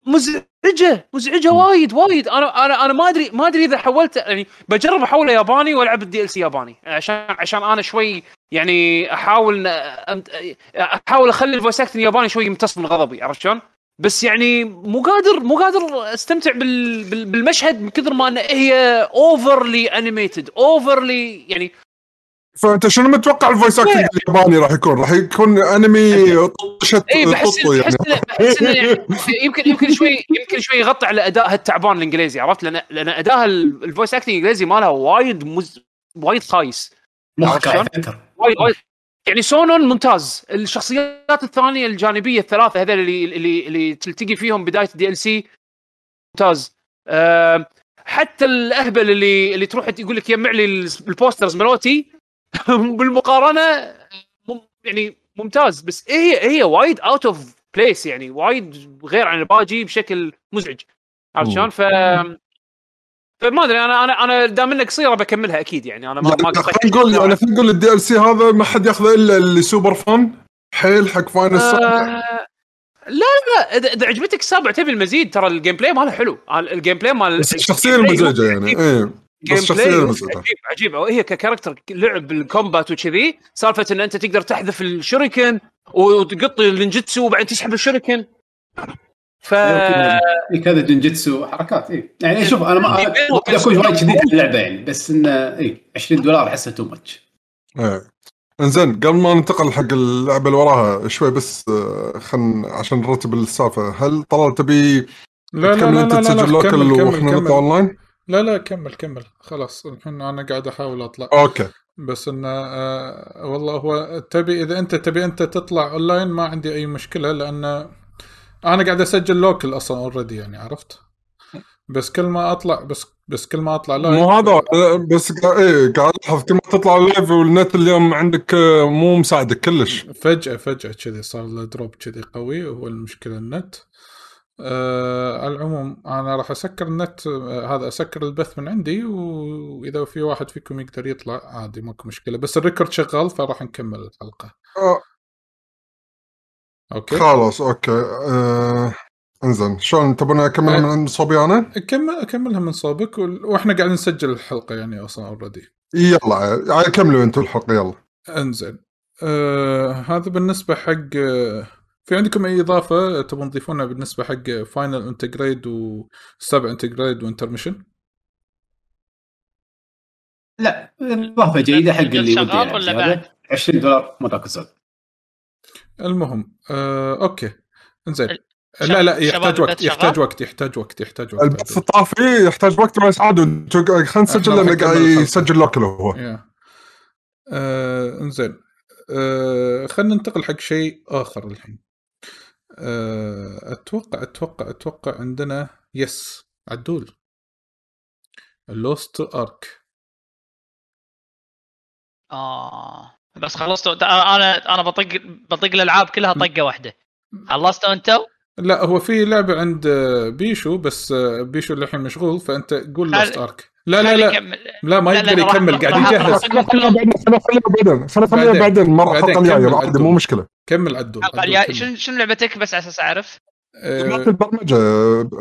مزعجة مزعجة وايد وايد. أنا أنا أنا ما أدري ما أدري إذا حولت يعني بجرب احوله ياباني وألعب ال DLC ياباني. عشان عشان أنا شوي يعني أحاول أحاول أخلي ال voice الياباني شوي يمتص من غضبي عرفت شلون؟ بس يعني مو قادر مو قادر استمتع بال بال بالمشهد من كثر ما إنه هي overly animated overly يعني فأنت شنو متوقع ال voice acting الياباني راح يكون؟ راح يكون انمي طشت اي بحس يعني. بحس يعني (laughs) يمكن يمكن شوي يمكن شوي يغطي على ادائها التعبان الإنجليزي عرفت؟ لأن لأن ادائها ال- ال voice acting الإنجليزي مالها وايد مز... وايد خايس. وايد وايد يعني سونون ممتاز. الشخصيات الثانية الجانبية الثلاثة هذول اللي اللي اللي تلتقي فيهم بداية ال DLC ممتاز. أه حتى الأهبل اللي اللي تروح يقول لك يجمع لي ال posters ملوتي (laughs) بالمقارنة يعني ممتاز. بس هي هي وايد out of place يعني وايد غير عن الباجي بشكل مزعج. عرفت شلون؟ ف فما أدري أنا أنا أنا دام انها قصيره بكملها أكيد يعني أنا ما ما يعني خلينا نقول يعني خلينا نقول ال DLC هذا ما حد ياخذه إلا اللي super fan حيل حق فاينل آه، لا لا لا اذا عجبتك السابع تبي المزيد ترى ال gameplay ماله حلو. ال gameplay مال بس الشخصية المزعجة يعني إيه. بس عجيب عجيب هي ك character لعب بال combat وكذي. سالفة إن أنت تقدر تحذف ال shuriken وتقط ال ninjutsu وبعدين تسحب ال shuriken. ف في كذا ninjutsu حركات اي يعني شوف أنا ما إيه، اكون وايد شديد على اللعبة يعني بس إنه اي 20 دولار احسها too much إنزين قبل ما ننتقل حق اللعبة اللي وراها شوي بس آه، خل عشان نرتب السالفة هل طلال تبي لا لا لا أنت لا لا, تسجل local كمل كمل وإحنا نطلع أونلاين؟ لا لا كمل كمل. خلاص الحين أنا قاعد أحاول أطلع. okay. بس انه آه والله هو تبي إذا أنت تبي أنت تطلع أونلاين ما عندي أي مشكلة لأن أنا قاعد أسجل local أصلا already يعني عرفت؟ بس كل ما أطلع بس بس كل ما أطلع live مو هذا بس إيه قاعد الاحظ كل ما تطلع live والنت اليوم عندك آه، مو مساعدك كلش. فجأة فجأة كذي صار له drop كذي قوي وهو المشكلة النت آه على العموم أنا راح أسكر النت آه هذا أسكر البث من عندي وإذا في واحد فيكم يقدر يطلع عادي ماكو مشكلة. بس ال record شغال فراح نكمل الحلقة. آه، okay خلاص okay آه، إنزين شلون تبون اكمل آه. من صوبي أنا؟ كمل أكملها من صوبك وال- وإحنا قاعدين نسجل الحلقة يعني أصلا already يلا يعني كملوا أنتم الحلقة يلا إنزين آه هذا بالنسبة حق آه، في عندكم أي إضافة تبون تضيفونها بالنسبة حق Final Intergrade وسبع Intergrade و Intermission؟ لا إضافة جيده حق اللي ودي يلعب ولا زيادة. بعد؟ 20 دولار ما تاكل المهم آه، okay. إنزين. ال- لا لا يحتاج وقت يحتاج؟ وقت يحتاج وقت يحتاج وقت. البث طافي يحتاج وقت بس عاد خلينا نسجل لأنه قاعد. يسجل local هو. آه، إنزين. آه، خلينا ننتقل حق شيء آخر الحين. آه، أتوقع أتوقع أتوقع عندنا yes عدول. ال Lost Ark آه. بس خلصتوا أنا أنا بطق بطق الألعاب كلها طقة واحدة. خلصتوا أنتوا؟ لا هو في لعبة عند بيشو بس بيشو اللي الحين مشغول فأنت قول خل- Lost Ark لا لا لا. يكمل. لا ما لا، يقدر يكمل قاعد يجهز. بعدين خلينا بعدين. المره بعدين الحلقة الجايه. مو مشكلة. كمل عدول كمل. شنو شنو لعبتك بس على أساس أعرف؟ آه، البرمجة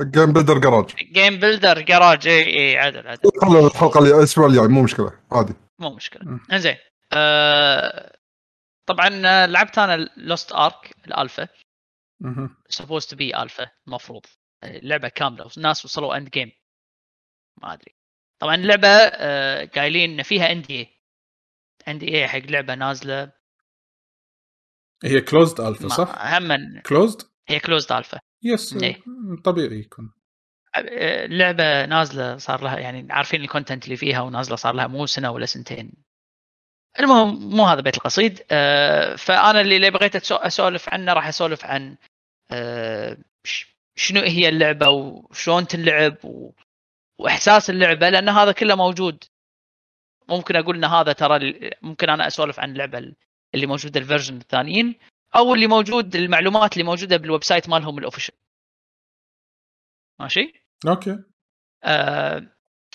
Game Builder Garage Game Builder Garage اي اي عدل عدل الحلقة الأسبوع الجاي مو مشكلة عادي. مو مشكلة. إنزين. آه طبعا آه، لعبت أنا Lost Ark ال alpha. supposed to be alpha المفروض لعبة كاملة. الناس وصلوا end game ما أدري. طبعا اللعبه آه، قايلين إن فيها ان دي اي ان دي اي حق لعبة نازلة. هي closed alpha صح؟ هم closed؟ هي closed alpha yes إيه. طبيعي يكون. اللعبه نازلة صار لها يعني عارفين ال content اللي فيها ونازلة صار لها مو سنة ولا سنتين. المهم مو هذا بيت القصيد. آه، فأنا اللي بغيت أسولف عنه راح أسولف عن آه، شنو هي اللعبة وشلون تنلعب و- وإحساس اللعبة لأن هذا كله موجود. ممكن أقول إن هذا ترى ممكن أنا أسولف عن اللعبة اللي موجودة ال version الثانيين أو اللي موجود المعلومات اللي موجودة بال website مالهم ال official ماشي؟ okay. آه،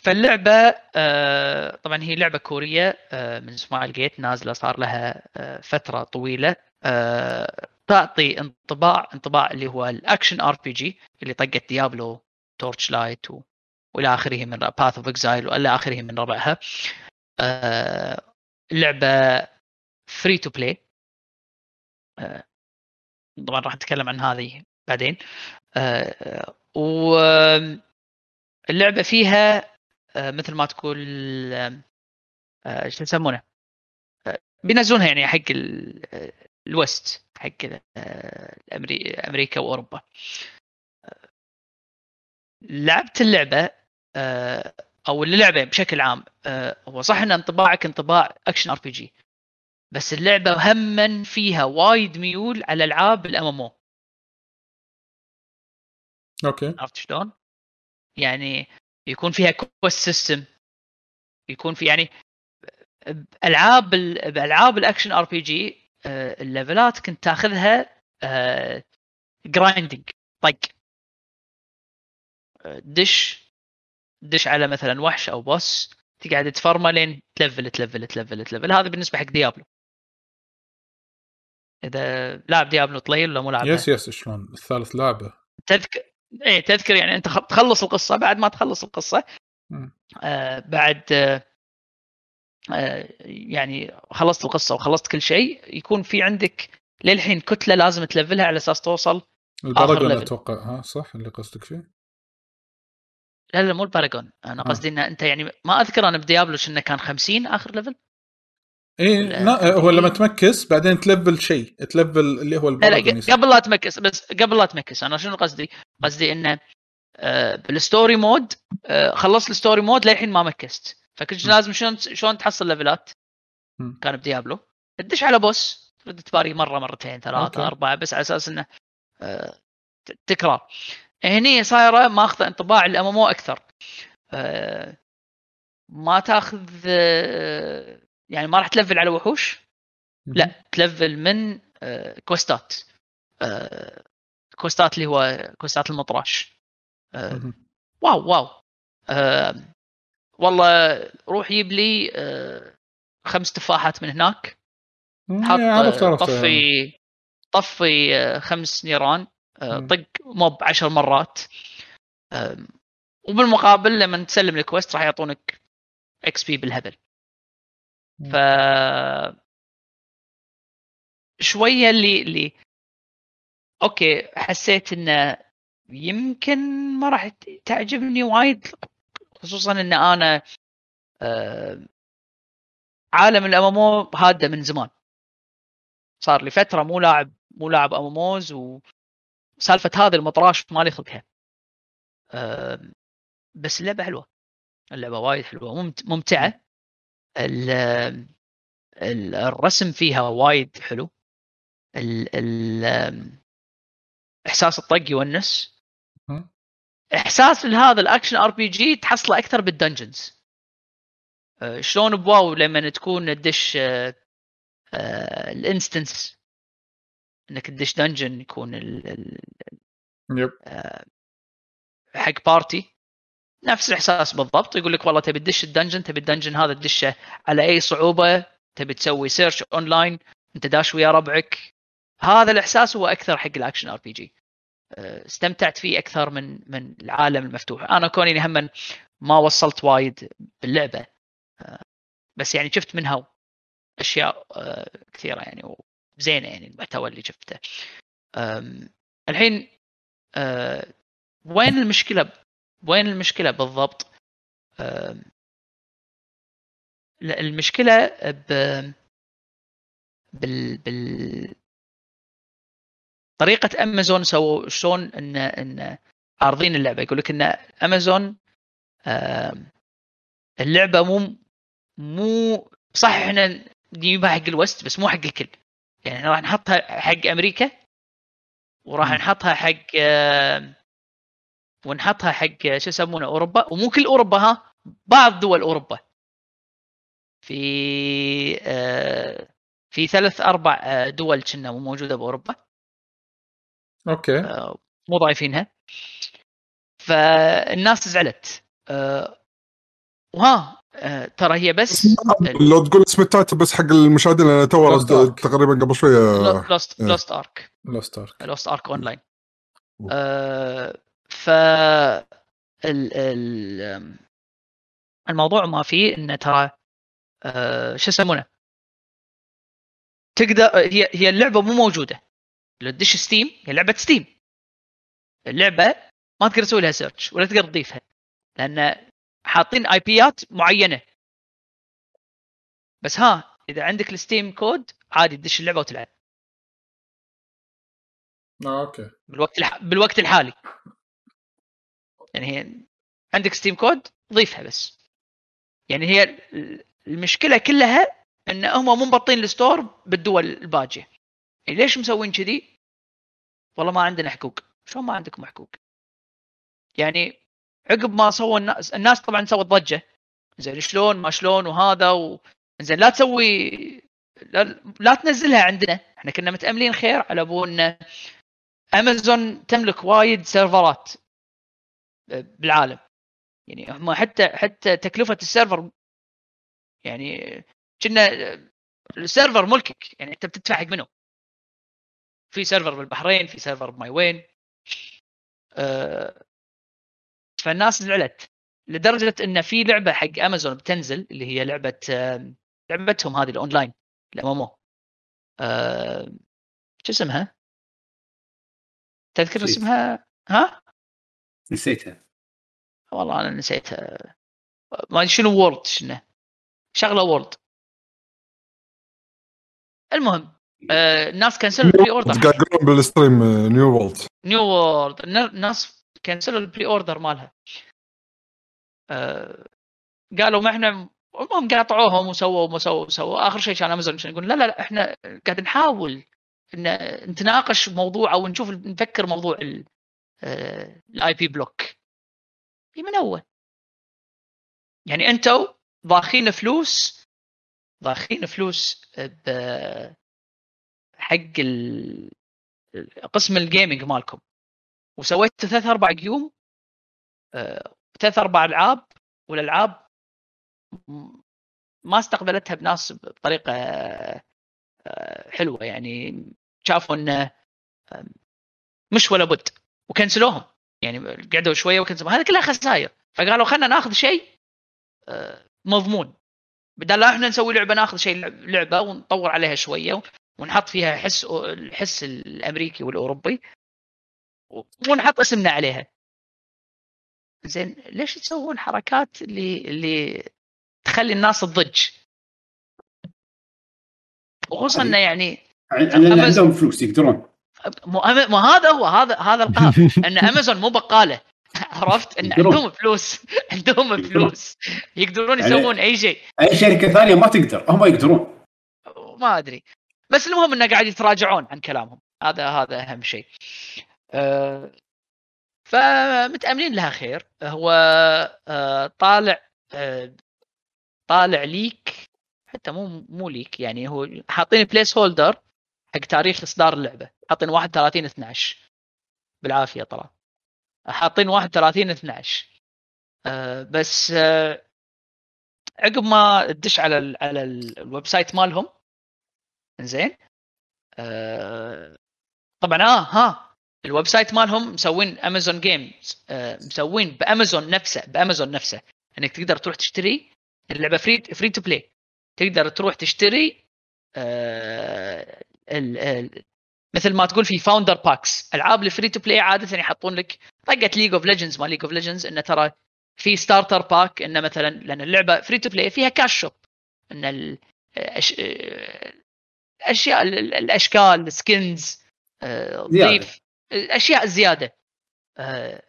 فاللعبة آه، طبعا هي لعبة كورية آه، من Smilegate نازلة صار لها آه، فترة طويلة تعطي انطباع انطباع اللي هو ال action RPG اللي طقت Diablo Torchlight و... وإلى آخره من Path of Exile وإلى آخره من ربعها. اللعبه free to play طبعا راح نتكلم عن هذه بعدين. آه، واللعبه فيها مثل ما تقول آه، آه، شو يسمونه؟ آه، بينزلونها يعني حق ال- آه، ال West حق آه، أمريكا وأوروبا. آه، لعبت اللعبة آه، أو اللعبه بشكل عام آه، هو صح إن انطباعك انطباع action RPG بس اللعبة هما فيها وايد ميول على ألعاب ال MMO. okay. عرفت شلون؟ يعني يكون فيها quest system يكون في يعني ألعاب ال- بألعاب ال action RPG الليفلات كنت تاخذها grinding طق. آه، دش دش على مثلا وحش أو boss تقعد تفرمه لين تلفل تلفل تلفل تلفل. هذا بالنسبة حق Diablo إذا لاعب Diablo طليل ولا مو لاعب yes yes شلون؟ الثالث لعبة. تذكر إيه تذكر يعني أنت تخلص القصة بعد ما تخلص القصة. آه بعد آه يعني خلصت القصة وخلصت كل شيء يكون في عندك للحين كتلة لازم تلفلها على أساس توصل ال paragon. أتوقع ها صح اللي قصدك فيه؟ لا لا مو ال paragon أنا آه. قصدي إن أنت يعني ما أذكر أنا ب Diablo إنه كان 50 آخر level إيه لا هو لما تمكس بعدين تلفل شيء تلفل اللي هو لا. قبل لا تمكس بس قبل لا تمكس أنا شنو قصدي؟ قصدي إنه آه، بال story mode آه، خلصت ال story mode للحين ما مكست فكنت. لازم شلون شلون تحصل ليفلات. كان ب Diablo تدش على boss ترد تباري مرة مرتين ثلاثة okay. أربعة بس على أساس إنه آه، تكرار هني صايرة ماخذة انطباع ال MM أكثر آه، ما تاخذ آه، يعني ما راح تلفل على وحوش؟ لا تلفل من آه، كوستات. آه، quest ات اللي هو quest ات المطراش. آه،. واو واو. والله روح جيب لي خمس تفاحات من هناك. حط إيه، عرفت عرفت طفي طفي خمس نيران. طق موب عشر مرات. وبالمقابل لما تسلم ال quest راح يعطونك XP بالهبل. ف شوية اللي اللي أوكي حسيت انه يمكن ما راح تعجبني وايد خصوصا إن أنا آه، عالم الامامو هادة من زمان. صار لي فترة مو لاعب مو لاعب اماموز وسالفة هذا المطراش مالي خلقها آه، بس اللعبة حلوة. اللعبة وايد حلوة ممت- ممتعة. الرسم فيها وايد حلو. ال ال إحساس الطق يونس. إحساس هذا ال action RPG تحصله أكثر بال dungeons. آه، شلون ب WoW لما تكون تدش آه، آه، ال instance. إنك تدش dungeon يكون ال- يب. حق party. نفس الإحساس بالضبط يقول لك والله تبي تدش ال dungeon تبي ال dungeon هذا تدشه على أي صعوبة تبي تسوي search online أنت داش ويا ربعك. هذا الإحساس هو أكثر حق ال action RPG استمتعت فيه أكثر من من العالم المفتوح. أنا كوني هم ما وصلت وايد باللعبة. آه، بس يعني شفت منها أشياء آه، كثيرة يعني وزينة يعني المحتوى اللي شفته. الحين آه، وين المشكلة وين المشكلة بالضبط؟ المشكلة ب بال بال طريقة أمازون سووا شلون إن إن عارضين اللعبة. يقول لك إن أمازون اللعبة مو مو صح إحنا نجيبها حق الوست بس مو حق الكل. يعني إحنا راح نحطها حق أمريكا وراح. نحطها حق ونحطها حق شو يسمونه أوروبا. ومو كل أوروبا ها بعض دول أوروبا. في آه، في ثلاث أربع آه، دول كنا مو موجودة بأوروبا. okay. آه، مو ضايفينها. فالناس زعلت. آه، وها آه، ترى هي بس لو تقول اسم ال title بس حق المشاهدين أنا تو. تقريبا قبل شوية. لوست. لوست ارك لوست ارك لوست ارك اون لاين ف ال ال آم، الموضوع ما فيه انه ترى آه، شو يسمونه؟ تقدر هي هي اللعبة مو موجودة. لو تدش Steam هي لعبة Steam اللعبة ما تقدر تسوي لها search ولا تقدر تضيفها لأن حاطين IP ات معينة. بس ها إذا عندك ال Steam code عادي تدش اللعبة وتلعب. آه، okay. بالوقت الح... بالوقت الحالي. يعني هي عندك Steam code ضيفها بس. يعني هي ال- المشكلة كلها إن هم مو مبطين ال store بالدول الباجية. يعني ليش مسوين كذي؟ والله ما عندنا حقوق. شلون ما عندكم حقوق؟ يعني عقب ما سووا الناس الناس طبعا سوت ضجة. زين شلون؟ ما شلون؟ وهذا و... زين لا تسوي لا, لا تنزلها عندنا. إحنا كنا متأملين خير على ابو ان امازون تملك وايد server ات. بالعالم يعني هم حتى حتى تكلفة ال server يعني كنا ال server ملكك يعني أنت بتدفع حق منه في server بالبحرين في server بماي وين آه، فالناس زعلت لدرجة إن في لعبة حق أمازون بتنزل اللي هي لعبة آه، لعبتهم هذه ال online ال MM شو اسمها؟ تذكر. اسمها؟ ها؟ نسيتها. والله أنا نسيتها. ما أدري شنو World شنو. شغلة World المهم آه الناس كنسلوا ال pre-order قاعد يقولون بالستريم نيو وولد نيو وورد الناس كنسلوا ال pre-order مالها. آه قالوا ما إحنا المهم قاطعوهم وسووا وما سووا وسووا. آخر شيء كان امازون يقول لا لا لا إحنا قاعد نحاول إن نتناقش موضوع أو نشوف نفكر موضوع ال IP block من اول يعني أنتوا ضاخين فلوس ضاخين فلوس ب حق. قسم الجيمنج مالكم. وسويت ثلاث أربع قيوم آه، ثلاث أربع ألعاب والألعاب ما استقبلتها بناس بطريقة آه، حلوة. يعني شافوا إنه مش ولا بد. وكنسلوهم. يعني قعدوا شوية وكنسلوا هذا كلها خسائر فقالوا خلينا ناخذ شيء آه، مضمون. بدل لا إحنا نسوي لعبة ناخذ شيء لعبة ونطور عليها شوية ونحط فيها حس الحس الأمريكي والأوروبي ونحط اسمنا عليها. زين ليش تسوون حركات اللي اللي تخلي الناس تضج وخصوصا إنه يعني أمازون- عندهم فلوس يقدرون. ما هذا هو هذا هذا القهر (laughs) أن امازون مو بقالة. عرفت؟ أن. عندهم فلوس. (laughs) عندهم. فلوس. يقدرون يعني- يسوون أي شيء. أي شركة ثانية ما تقدر. هم يقدرون. ما أدري. بس المهم إنه قاعد يتراجعون عن كلامهم. هذا هذا أهم شيء. أه فمتأملين لها خير. هو أه طالع أه طالع ليك. حتى مو مو ليك يعني هو حاطين بليس هولدر حق تاريخ إصدار اللعبة. حاطين 31 12 بالعافية طلع حاطين 31 12 أه بس أه عقب ما تدش على ال على ال- ال website مالهم زين آه طبعا آه ها ال website مالهم مسوين Amazon Games آه مسوين بأمازون نفسه بأمازون نفسه. إنك تقدر تروح تشتري اللعبة free free to play تقدر تروح تشتري آه، ال- مثل ما تقول في founder packs ألعاب ال free to play عادة يحطون لك طقة League of Legends ما League of Legends إنه ترى في starter pack إنه مثلا لأن اللعبة free to play فيها cash shop إن الأشياء ال- الاشكال ال skins زيادة. ضيف الأشياء الزيادة. آه،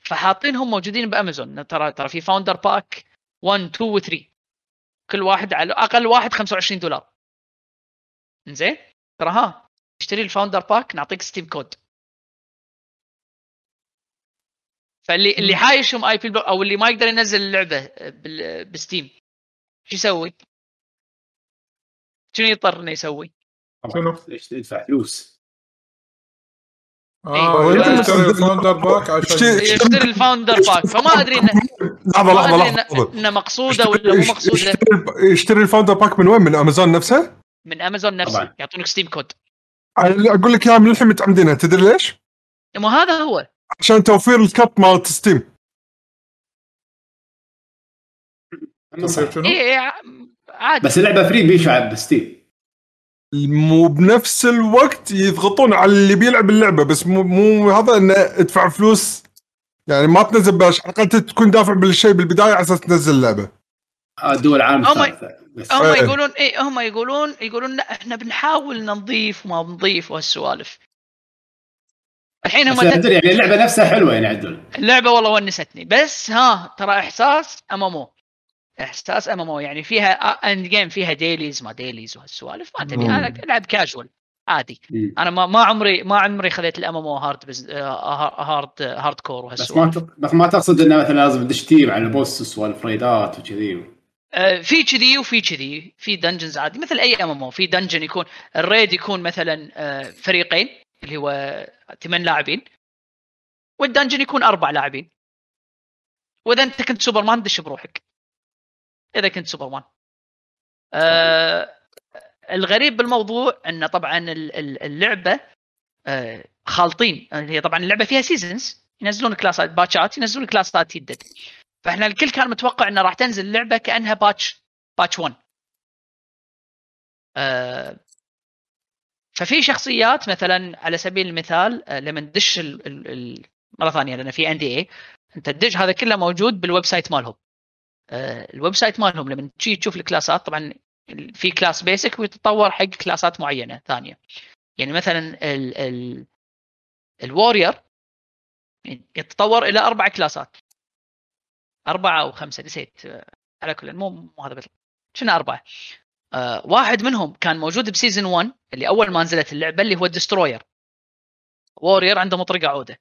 فحاطينهم موجودين بأمازون. ترى ترى في founder pack 1 2 و 3 كل واحد على أقل واحد 25 دولار. زين ترى ها. اشتري ال founder pack نعطيك Steam code فاللي اللي حايشهم IP block أو اللي ما يقدر ينزل اللعبة ب Steam شو يسوي؟ شنو يضطر انه يسوي؟ شنو؟ يدفع فلوس آه إيه. يشتري founder pack عشان يشتري- ال founder pack فما أدري انه لحظة لحظة لحظة إنه مقصودة ولا مو مقصودة يشتري- ال founder pack من وين؟ من أمازون نفسه؟ من أمازون نفسه طبعاً. يعطونك Steam code أقول لك إياها من الحين متعمدينها. تدري ليش؟ مو هذا هو. عشان توفير ال cut مالت Steam؟ اي إيه عادي. بس اللعبة free بيشعب ب Steam مو بنفس الوقت يضغطون على اللي بيلعب اللعبة بس مو مو هذا إنه ادفع فلوس. يعني ما تنزل بلاش على الأقل تكون دافع بالشيء بالبداية على أساس تنزل اللعبة. دول العالم هم- الثالثه هم إيه. يقولون اي هم يقولون يقولون لا إحنا بنحاول نضيف وما بنضيف وهالسوالف. الحين هم بس يعني اللعبة نفسها حلوة يعني عدل اللعبة والله ونستني. بس ها ترى إحساس MMO إحساس MMO يعني فيها end game فيها dailies ما dailies وهالسوالف. ما تبي. أنا ألعب كاجوال عادي. مم. أنا ما ما عمري ما عمري خذيت ال MMO hard بز... آه، hard hardcore بس ما وهالسوالف بس ما تقصد إنه مثلا لازم تدش team على ال bosses وال raid ات وكذي. آه، في كذي وفي كذي في dungeons عادي مثل أي MMO في dungeon يكون ال raid يكون مثلا آه، فريقين اللي هو ثمان لاعبين وال dungeon يكون أربع لاعبين. وإذا أنت كنت سوبرمان دش بروحك إذا كنت سوبرمان. آه الغريب بالموضوع انه طبعا ال- ال- اللعبة آه خالطين. هي طبعا اللعبة فيها seasons ينزلون class ات patch ات ينزلون class ات يدد فاحنا الكل كان متوقع انه راح تنزل اللعبه كأنها patch patch 1 آه ففي شخصيات مثلا على سبيل المثال آه لما تدش مرة ثانية لأن في NDA أنت تدش هذا كله موجود بال website مالهم. آه ال website مالهم لما تجي تشوف ال class ات طبعا في class basic ويتطور حق class ات معينة ثانية. يعني مثلا ال ال ال warrior يتطور إلى أربع class ات. أربعة أو خمسة نسيت. على كل مو مو هذا بالضبط شنو أربعة؟ آه واحد منهم كان موجود ب season 1 اللي أول ما نزلت اللعبة اللي هو ال destroyer warrior عنده مطرقة عودة.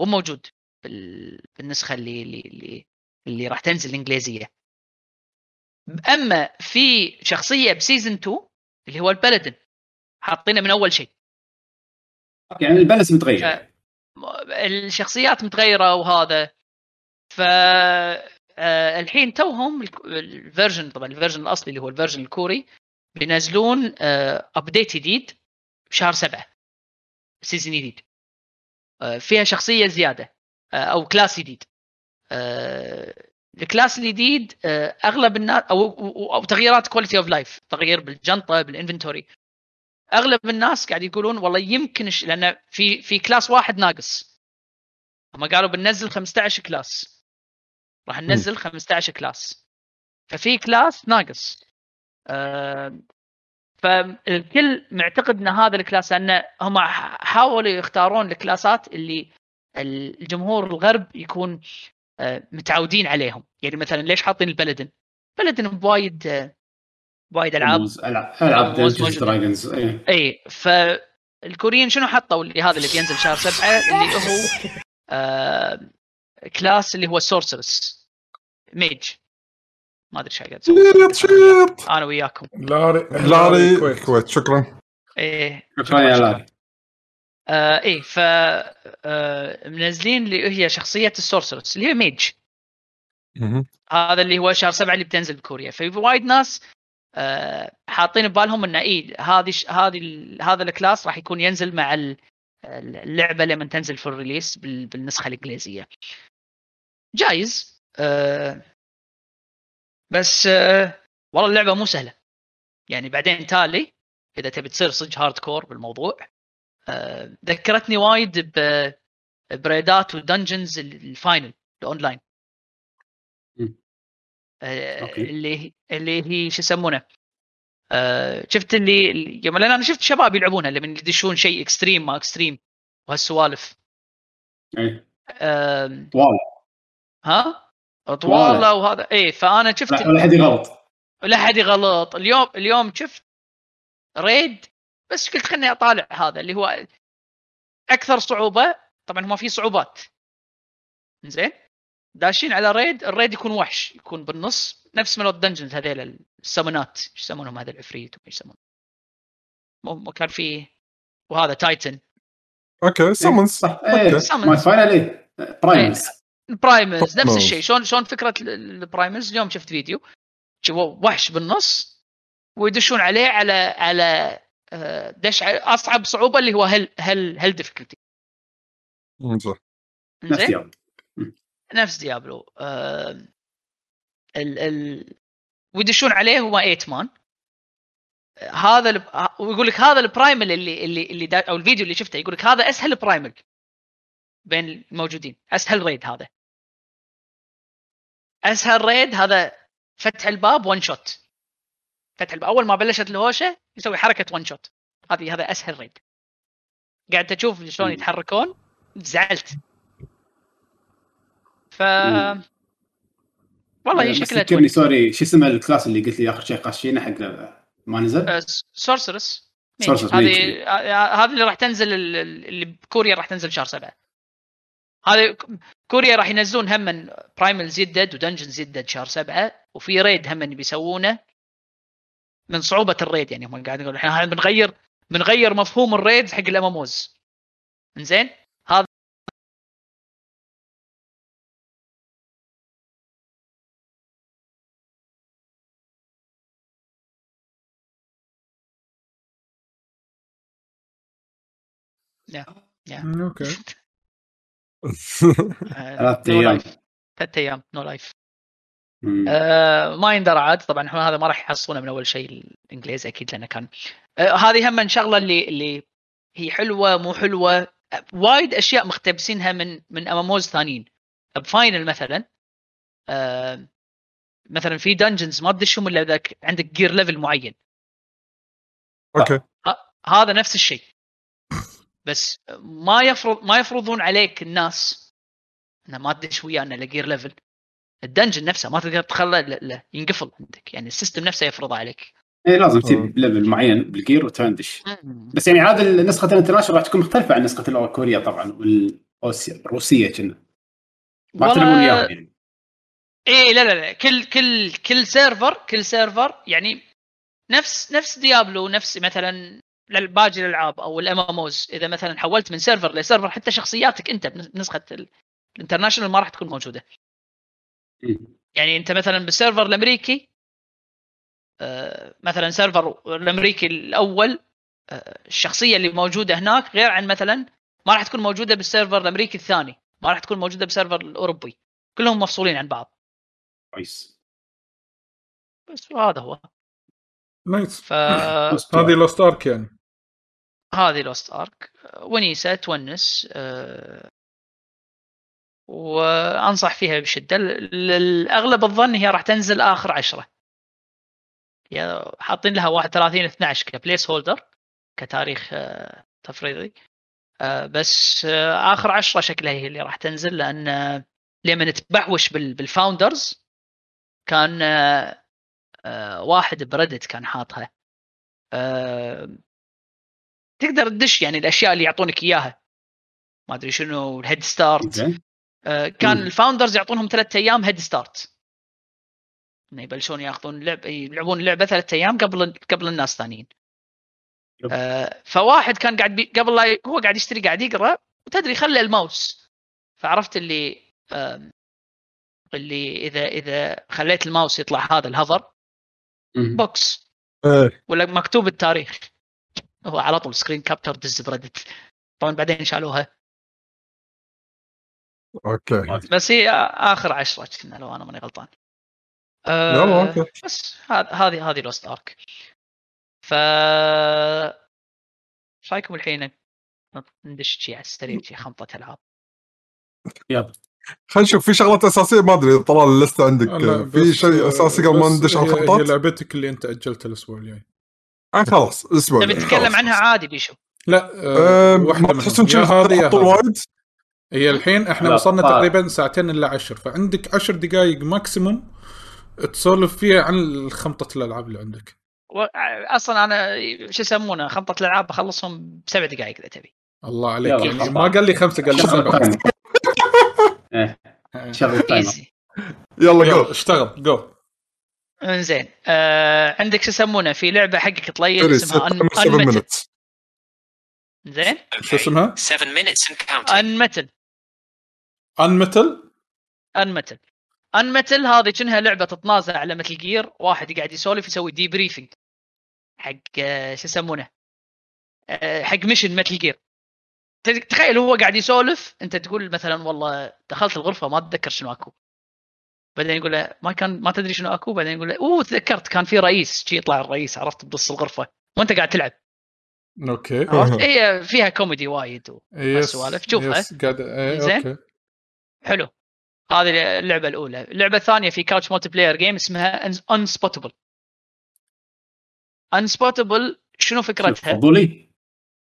مو موجود بال... بالنسخة اللي اللي اللي, اللي راح تنزل الإنجليزية. أما في شخصية ب season 2 اللي هو ال paladin. حاطينه من أول شيء. يعني ال balance متغير الشخصيات متغيرة وهذا. ف آه، الحين توهم ال version طبعا ال version الأصلي اللي هو ال version الكوري بينزلون update جديد بشهر سبعة season جديد. آه، فيها شخصية زيادة آه، أو class جديد. آه، ال class الجديد آه، أغلب الناس أو أو تغييرات quality of life تغيير بالجنطة بال inventory أغلب الناس قاعد يقولون والله يمكن. لأن في في class واحد ناقص. هم قالوا بننزل 15 class راح ننزل 15 class. ففي class ناقص. آه فالكل معتقد إن هذا ال class لأن هم حاولوا يختارون ال class ات اللي الجمهور الغرب يكون آه متعودين عليهم. يعني مثلا ليش حاطين ال paladin؟ paladin بوايد آه بوايد ألعاب. ألعاب dungeons. dragons إيه. إي فالكوريين شنو حطوا؟ اللي هذا اللي بينزل شهر سبعة اللي هو class اللي هو sorceress mage ما أدري إيش قاعد أسوي أنا وياكم. لاري لاري. الكويت شكرا. إيه. شكرا يا لاري. آه إيه ف آه منزلين اللي هي شخصية ال sorceress اللي هي mage. هذا اللي هو شهر سبعة اللي بتنزل بكوريا. في وايد ناس آه حاطين ببالهم انه اي هذه ش- هذه ال- هذا ال class راح يكون ينزل مع ال- اللعبة لما تنزل في ال release بال- بالنسخة الإنجليزية. جايز. آه بس آه والله اللعبة مو سهلة. يعني بعدين تالي إذا تبي تصير صدق hardcore بالموضوع آه، ذكرتني وايد بريدات ودنجنز الفاينل الاونلاين. آه،. اللي اللي هي شو يسمونه؟ آه، شفت اللي اللي- يوم لأن أنا شفت شباب يلعبونها لما يدشون شيء extreme ما extreme وهالسوالف. إيه. آم، واو ها؟ طواله. وهذا. إيه فأنا شفت لا حد غلط لا حد غلط اليوم اليوم شفت ريد بس قلت خليني أطالع هذا اللي هو أكثر صعوبة. طبعا ما في صعوبات. زين داشين على ريد الريد يكون وحش يكون بالنص. نفس ملوت دنجنز هذيل السمنات. إيش يسمونهم هذا العفريت إيش يسمون. مو مو كان في وهذا تايتن okay summons صح إيه Summons. مال Final إيه. primals ال primals نفس. الشيء. شلون شلون فكرة ال- ال primals؟ اليوم شفت فيديو شو- وحش بالنص ويدشون عليه على على آه، دش على أصعب صعوبة اللي هو hell hell hell difficulty زين نفس يوم نفس Diablo. آه، ال ال ويدشون عليه هو 8 man آه، هذا ال... ويقول لك هذا ال primal اللي اللي اللي دا... أو الفيديو اللي شفته يقول لك هذا أسهل primal بين الموجودين. أسهل raid هذا. أسهل raid هذا فتح الباب one shot فتح الباب. أول ما بلشت الهوشة يسوي حركة one shot هذه هذا أسهل raid قاعد تشوف شلون. يتحركون. زعلت. ف. والله هي بس شكلها ذكرني sorry شو اسمه ال class اللي قلت لي آخر شيء؟ قاشينه حق ما نزل؟ آه، Sorceress Sorceress. هذه Mage. آه، هذه اللي راح تنزل ال- ال- اللي بكوريا راح تنزل شهر سبعة. هذه كوريا راح ينزلون هم من primal raids و dungeon raids شهر سبعة وفي raid هم بيسوونه من صعوبة ال raid يعني هم قاعد يقولون. إحنا بنغير بنغير مفهوم ال raid حق ال MMOs زين هذا okay (laughs) (laughs) ثلاث أيام. ثلاث أيام. no life. آه ما يندرى عاد. طبعا إحنا هذا ما راح يحصلونه من أول شيء الإنجليزي أكيد لأنه كان. آه هذه هم من شغله اللي اللي هي حلوة مو حلوة. وايد أشياء مقتبسينها من من MMOs ثانيين. ب Final مثلا آه مثلا في dungeons ما تدشهم إلا إذا عندك gear level معين. okay. هذا نفس الشيء. بس ما يفرض ما يفرضون عليك الناس. انه ما تدش ويانا ل gear level ال dungeon نفسه ما تقدر تخلى لا- لا، ينقفل عندك. يعني ال system نفسه يفرض عليك إيه لازم. تجيب level معين بال gear وتندش بس يعني عاد نسخه ال international راح تكون مختلفة عن نسخة الكورية طبعا والروسيه كنا. ما تلعبون إياهم يعني. إيه لا لا لا. كل كل كل server كل server يعني نفس نفس Diablo نفس مثلا باقي الالعاب أو ال MMOs إذا مثلا حولت من server ل server حتى شخصياتك أنت بنسخة ال- ال international ما راح تكون موجودة. مم. يعني أنت مثلا بال server الأمريكي آه، مثلا server الأمريكي الأول آه، الشخصية اللي موجودة هناك غير عن مثلا ما راح تكون موجودة بال server الأمريكي الثاني ما راح تكون موجودة بال server الأوروبي. كلهم مفصولين عن بعض. كويس. بس هذا هو. nice فهذه (laughs) هذه Lost Ark يعني. Lost Ark ونيسة تونس آه، وأنصح فيها بشدة. ل- لاغلب الظن هي راح تنزل آخر عشرة. هي حاطين لها 31 12 ك placeholder كتاريخ آه، تفريضي آه، بس آخر عشرة شكلها هي اللي راح تنزل لأن لما نتبحوش بال- بال founders كان واحد ب Reddit كان حاطها. تقدر تدش يعني الأشياء اللي يعطونك إياها. ما أدري شنو ال head start آه، كان مم. ال founders يعطونهم ثلاثة أيام head start إنه يبلشون ياخذون لعب يلعبون اللعبه ثلاثة أيام قبل قبل الناس الثانيين. آه، فواحد كان قاعد بي... قبل لا ي... هو قاعد يشتري قاعد يقرأ وتدري خلى الماوس. فعرفت اللي اللي إذا إذا خليت الماوس يطلع هذا ال hover. box إيه. ولا مكتوب التاريخ. هو على طول screen capture دز ب Reddit طبعا بعدين شالوها. okay. بس هي آخر عشرة كنا لو أنا ماني غلطان. آه okay. بس هذ- هذه هذه Lost Ark ف إيش رأيكم الحين ندش شي على السريع شي خمطه ألعاب؟ يلا. خلينا نشوف في شغلات أساسية؟ ما أدري طلال اللسته عندك. في شيء أساسي قبل ما ندش على هي الخطات لعبتك اللي أنت أجلتها الأسبوع الجاي. آه خلاص الأسبوع تبي تتكلم. عنها عادي بيشو؟ لا أه واحدة. تحسون. وايد. هي الحين إحنا وصلنا طبعاً. تقريبا ساعتين الا عشر فعندك عشر دقائق ماكسيموم تسولف فيها عن خمطه الألعاب اللي عندك. و... أصلا أنا شو يسمونه خمطه الألعاب بخلصهم بسبع دقائق إذا تبي. الله عليك. يعني. ما قال لي خمسة قال لي سبعة. (laughs) شغل يلا يلا جو اشتغل جو انزين آه عندك شو يسمونه؟ في لعبة حقك طليل اسمها 7 انمتل زين؟ شو اسمها؟ Seven minutes and counting. انمتل انمتل انمتل انمتل هذه كأنها لعبة تتنازع على مثل جير واحد قاعد يسولف يسوي دي بريفنج حق آه، شو يسمونه؟ آه، حق ميشن مثل جير تخيل هو قاعد يسولف انت تقول مثلا والله دخلت الغرفة ما أتذكر شنو أكو. بعدين يقول له ما كان ما تدري شنو أكو؟ بعدين يقول له أوه تذكرت كان في رئيس. شي يطلع الرئيس عرفت؟ بنص الغرفة. وأنت قاعد تلعب. أوكي. عرفت؟ هي فيها كوميدي وايد و- يس السوالف. شوفها. يس قاعد إيه زين. حلو. هذه اللعبة الأولى. اللعبة الثانية في couch multiplayer game اسمها Unspottable Unspottable شنو فكرتها؟ فضولي.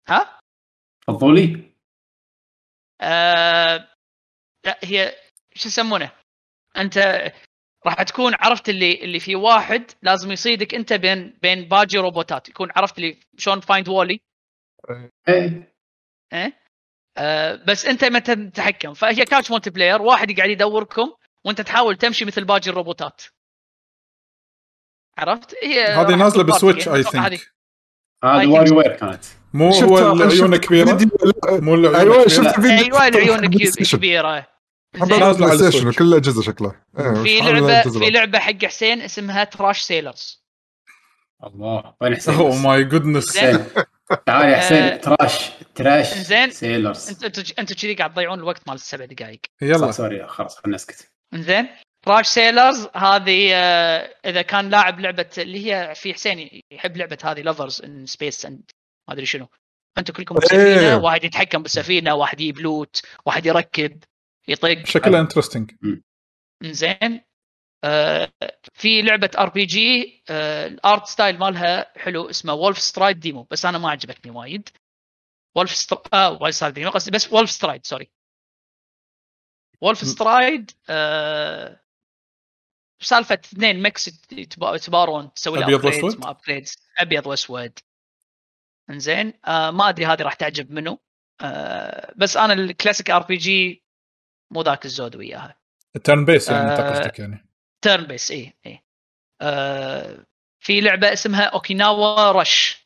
ها؟ فضولي. آه... لا هي شو يسمونه؟ أنت راح تكون عرفت اللي اللي في واحد لازم يصيدك أنت بين بين باقي روبوتات. يكون عرفت اللي شلون Find Wally إيه. آه بس أنت ما تتحكم؟ فهي couch multiplayer واحد قاعد يدوركم وأنت تحاول تمشي مثل باقي الروبوتات. عرفت؟ هي هذه نازلة ب Switch اي هذه think think. Wario. Ware كانت. مو هو العيون كبيرة؟ مو العيون أيوه كبيرة. شفت فيديو أيوه العيون. (laughs) كبيرة. زين. PlayStation. وكل الأجهزة شكله إيه، في لعبه في. لعبة حق حسين اسمها Trash Sailors الله وين حسين أوه؟ my goodness زين. حسين تعال يا آه، حسين Trash Trash إنزين. سيلرز أنتوا أنتوا أنتوا كذي قاعد تضيعون الوقت مال السبع دقائق يلا sorry خلاص خلينا نسكت انزين Trash Sailors هذه آه، إذا كان لاعب لعبة اللي هي في حسين يحب لعبة هذه Lovers in Space and ما أدري شنو أنتم كلكم بسفينه إيه. واحد يتحكم بالسفينة واحد يجيب loot واحد يركب يطق شكلها interesting إنزين. آه في لعبة RPG ال art style مالها حلو اسمه Wolfstride demo بس أنا ما عجبتني وايد. Wolfstr... آه Wolfstride demo قصدي بس Wolfstride sorry Wolfstride آه سالفة اثنين mechs يتبا- يتبارون تسوي له upgrades وأسود؟ ما upgrades أبيض وأسود. إنزين. آه ما أدري هذه راح تعجب منه آه بس أنا ال classic RPG مو ذاك الزود وياها. turn-based يعني آه، قصدك يعني. turn-based اي اي آه في لعبة اسمها Okinawa Rush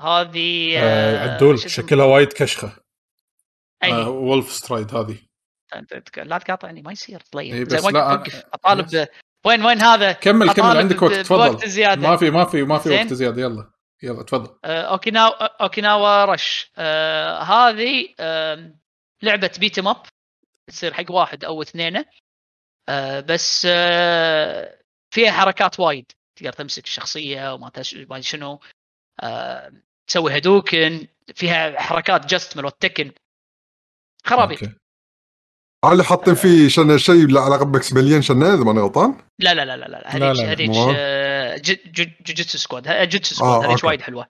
هذه آه آه عدول؟ شكلها وايد كشخة. أي. آه Wolfstride هذه. لا تقاطعني ما يصير طيب. بس زين وين لا، أنا- أطالب وين وين هذا؟ كمل كمل عندك وقت تفضل. زيادة. ما في ما في ما في. وقت زيادة يلا يلا تفضل. Okinawa Okinawa Rush آه هذه آه لعبة بيتم اب تصير حق واحد أو اثنين. آه بس آه فيها حركات وايد. تقدر تمسك الشخصية وما تش... ما شنو. آه تسوي هدوكن. فيها حركات جست مال تكن خرابي. أوكي. هل حاطين فيه شن شيء له علاقة باكس بليون شنة إذا ماني غلطان؟ لا لا لا لا لا. هذيك هذيك آه، جوجيتسو سكواد. جوجيتسو آه، سكواد هذيك أوكي. وايد حلوة.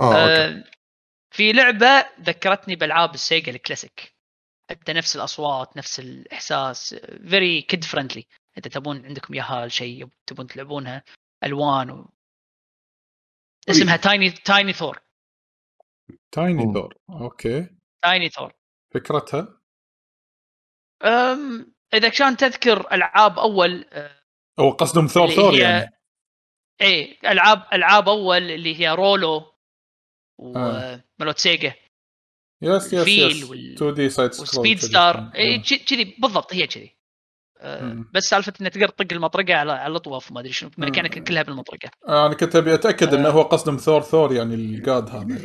okay. آه، في لعبة ذكرتني بألعاب ال Sega ال classic. حتى نفس الأصوات نفس الإحساس very kid friendly إذا تبون عندكم اياها شيء تبون تلعبونها ألوان و... اسمها تايني تايني ثور تايني. دور أوكي. تايني ثور فكرتها؟ أم إذا كان تذكر ألعاب أول هو قصدهم Thor Thor هي- يعني. إيه العاب ألعاب أول اللي هي رولو آه. وملوت سيجا يس يس وال- 2 دي سايد سكرول. ستار إيه، آه. كذي بالضبط هي كذي مم. بس سالفة انك تقدر تطق المطرقة على على الأطواف ما أدري شنو مم. ميكانيك كلها بالمطرقة آه، أنا كنت أبي أتأكد إنه آه. هو قصدهم ثور ثور يعني الجاد هذا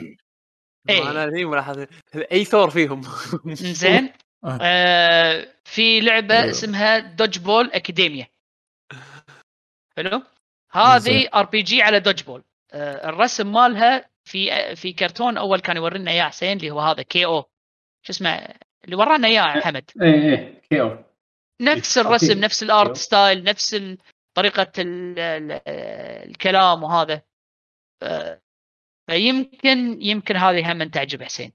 إيه. أنا ملاحظ أي ثور فيهم (laughs) زين آه. آه في لعبة. اسمها دوج بول اكاديميا حلو هذه RPG على dodgeball آه، الرسم مالها في في كرتون أول كان يورينا إياه حسين اللي هو هذا K.O. شو اسمه اللي ورانا إياه حمد إيه إيه K.O. نفس okay. الرسم نفس ال art أيوه. style نفس طريقة ال ال الكلام وهذا فيمكن يمكن هذه هم تعجب حسين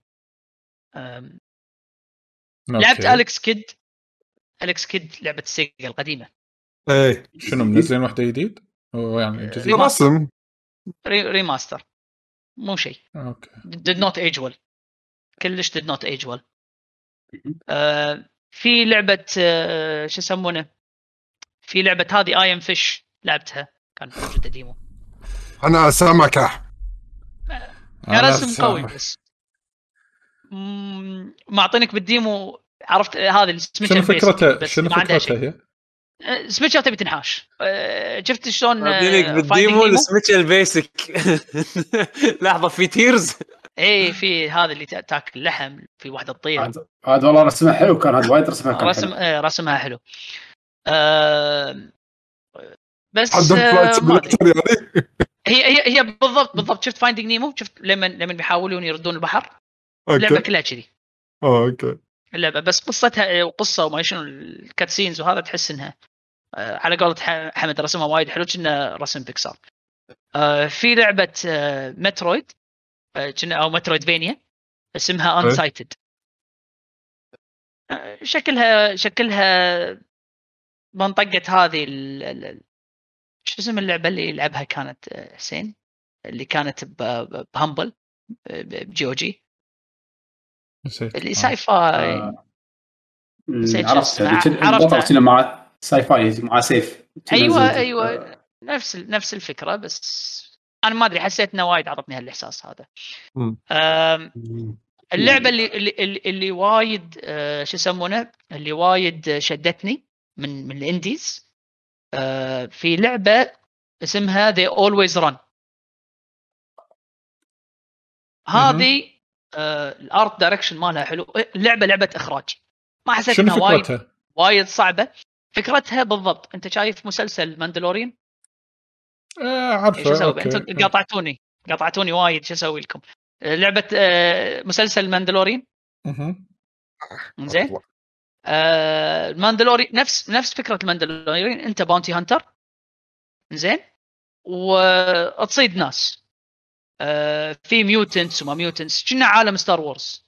لعبت. أليكس كيد Alex Kidd لعبة ال Sega القديمة إيه شنو منزلين واحدة جديد؟ يعني جديد ريماستر. ريماستر مو شيء. okay. Did not age well. كلش did not age well. آه في لعبة آه شو يسمونه؟ في لعبة هذه I Am Fish لعبتها كانت موجوده demo. أنا سامعك كان أنا رسم. قوي بس. معطينك بالديمو. عرفت آه، هذه السميتشر شنو فكرتها شنو فكرتها هي؟ آه، سميتشر تبي تنحاش آه، شفت شلون Finding بالديمو Nemo؟ السميتش البيسك. (laughs) لحظة في تيرز اي إيه، في هذا اللي تا- تاكل لحم في واحدة تطير. هذا والله رسمه حلو كان هذا وايد رسمه كان رسم حلو. آه، رسمها حلو. بس آه، يعني؟ هي هي هي بالضبط بالضبط. شفت فايندينج نيمو شفت لما لما بيحاولون يردون البحر؟ اللعبه كلها كذي. okay. اللعبة. بس قصتها وقصه وما شنو ال cutscenes وهذا تحس إنها آه، على قولة حمد رسمها وايد حلو چنه رسم بيكسار. آه، في لعبة آه، Metroid چنه أو Metroidvania اسمها. Unsighted شكلها شكلها منطقة هذه شو اسم اللعبة اللي لعبها كانت حسين؟ اللي كانت بهامبل ب- بجي أو جي. نسيت. اللي آه. ساي فاي آه، عرفت. البطل چنه مع sci-fi مع سيف. أيوه. أيوه. نفس نفس الفكرة بس أنا ما أدري حسيت إنه وايد عطتني هالإحساس هذا. اللعبة اللي اللي, اللي- اللي وايد آه، شو يسمونه؟ اللي وايد شدتني من من ال indies آه، في لعبة اسمها They Always Run. هذه ال art direction مالها حلو. اللعبه لعبة إخراج. ما حسيت إنها وايد؟ وايد صعبة. فكرتها بالضبط. أنت شايف مسلسل Mandalorian آه عارفه. شو أسوي؟ أنتم قاطعتوني. قاطعتوني وايد. شو أسوي لكم؟ آه، لعبة آه، مسلسل Mandalorian مهم. زين آه، ال Mandalori نفس نفس فكرة ال Mandalorian أنت bounty hunter زين وتصيد ناس. آه، في mutants وما mutants چنه عالم Star Wars.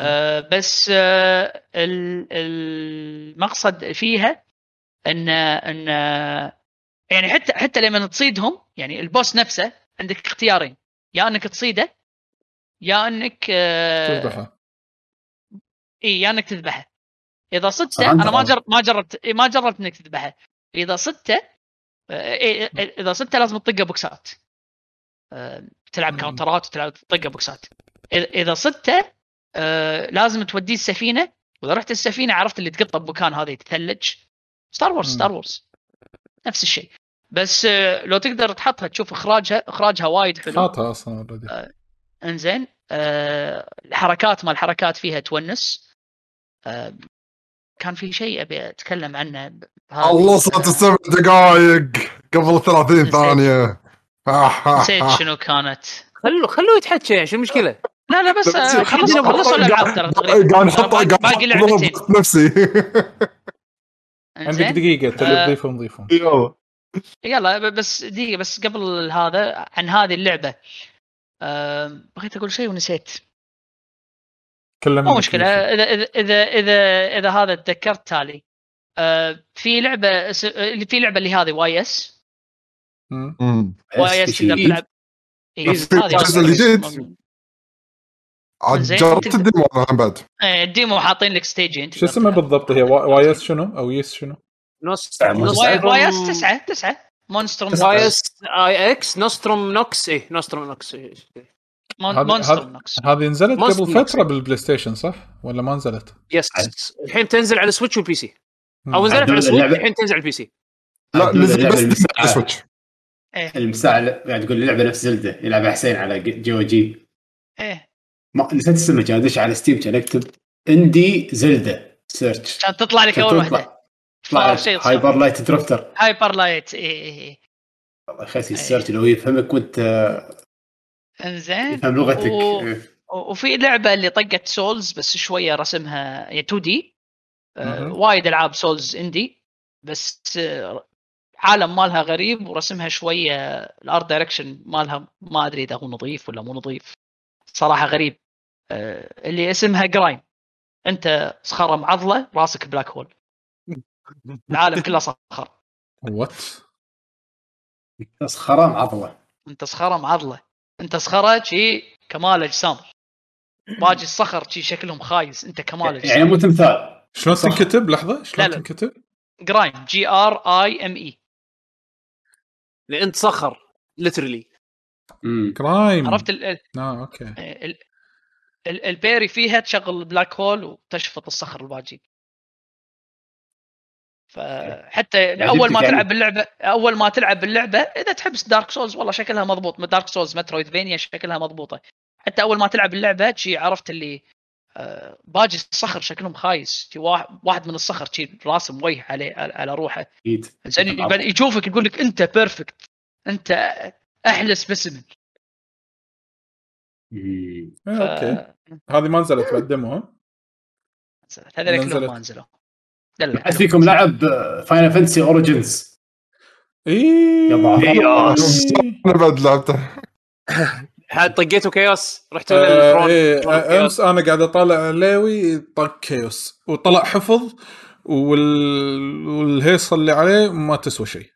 آه، بس آه، ال- المقصد فيها إن إن يعني حتى حتى لما تصيدهم يعني ال boss نفسه عندك اختيارين. يا إنك تصيده يا إنك آه، تذبحه. إي يا إنك تذبحه. إذا صدته أنا ما. جربت ما جربت إيه، ما جربت إنك تذبحه. إذا صدته آه، إيه، إذا صدته لازم تطقه بوكسات. تلعب مم. counter ات وتلعب تطقه بوكسات. اذا صدته آه، لازم توديه السفينة. وإذا رحت السفينة عرفت اللي تقطه بمكان هذا يتثلج. Star Wars. Star Wars نفس الشيء. بس آه، لو تقدر تحطها تشوف إخراجها إخراجها وايد حلو. حاطها أصلا already إنزين. آه الحركات مال الحركات فيها تونس. آه كان في شيء أبي أتكلم عنه. بهذه- خلصت السبع دقائق قبل 30 ثانية. نسيت شنو كانت خلوه خلوه يتحكى يعني شو المشكلة؟ لا لا بس آه، خلصوا خلصوا الألعاب ترى. تقريبا قاعد نحط باقي- لعبتين. نفسي. عندك دقيقة تبي آه. تضيف نضيفهم يلا. بس دقيقة بس قبل هذا عن هذه اللعبة. آه بغيت أقول شيء ونسيت. كلمني. مو مشكلة. اذا اذا اذا اذا, إذا هذا تذكرت تالي. آه في لعبة اللي في لعبة اللي هذه Y S. مم. مم. Y S تقدر تلعب بس في هذه الجزء واحدة. الجديد. عاد زين. جربت ال demo أنا هم بعد إيه، ال demo حاطين لك stage ين شو اسمها بالضبط هي وا- Y S شنو أو Ys شنو؟ نص Y- S تسعه تسعه Monstrum Y S I X Monstrum Nox I Monstrum Nox إيه. هذه- Monstrum هذه- Nox هذه نزلت قبل. فتره بال PlayStation صح؟ ولا ما نزلت؟ بس الحين تنزل على Switch وال PC. أو نزلت على Switch. الحين تنزل على ال PC لا نزل بس. على Switch إيه. المساعة قاعد تقول لعبه نفس Zelda يلعبها حسين على GG إيه. ما نسيت اسمها كان ادش على Steam كان اكتب indie Zelda search كان تطلع لك أول تطلع واحدة. طلع شيء Hyper Light Drifter Hyper Light إيه إيه. إيه. الله يخلي ال search لو يفهمك وانت إنزين. يفهم لغتك. و- إيه. وفي لعبة اللي طقت Souls بس شوية رسمها يعني 2 D مهم. وايد ألعاب Souls indie بس آه، عالم مالها غريب ورسمها شوية ال art direction مالها ما أدري إذا هو نظيف ولا مو نظيف. صراحة غريب. آه، اللي اسمها Grime أنت صخرة معضلة راسك black hole (laughs) العالم كله صخر. What صخرة معضلة. أنت صخرة معضلة. أنت صخرة شي كمال أجسام. باقي الصخر شي شكلهم خايس. أنت كمال يعني اجسام مو تمثال. شلون. تنكتب؟ لحظة شلون. تنكتب؟ Grime G R I M E لأن انت صخر literally. Grime عرفت ال ال آه أوكي. ال ال ال parry فيها تشغل ال black hole وتشفط الصخر الباجي. فحتى أول ما يعني- تلعب باللعبه أول ما تلعب باللعبه إذا تحب Dark Souls والله شكلها مضبوط. Dark Souls metroidvania شكلها مضبوطة. حتى أول ما تلعب اللعبة شي عرفت اللي باجي الصخر شكلهم خايس. واحد من الصخر شي راسم وجه عليه على روحه. أكيد زين يشوفك يقول لك أنت perfect أنت أحلى specimen. آه، أوكي. هذه ما نزلت بعد demo ها؟ هذول كلهم نزلت. ما نزلوا. احد فيكم لعب Final Fantasy Origins اي يلا. Chaos. أنا بعد لعبته. (laughs) طقيتوا Chaos رحتوا آه لل front إيه آه،. أمس أنا قاعد أطالع ليوي طق Chaos وطلع حفظ وال... والهيصة اللي عليه ما تسوى شيء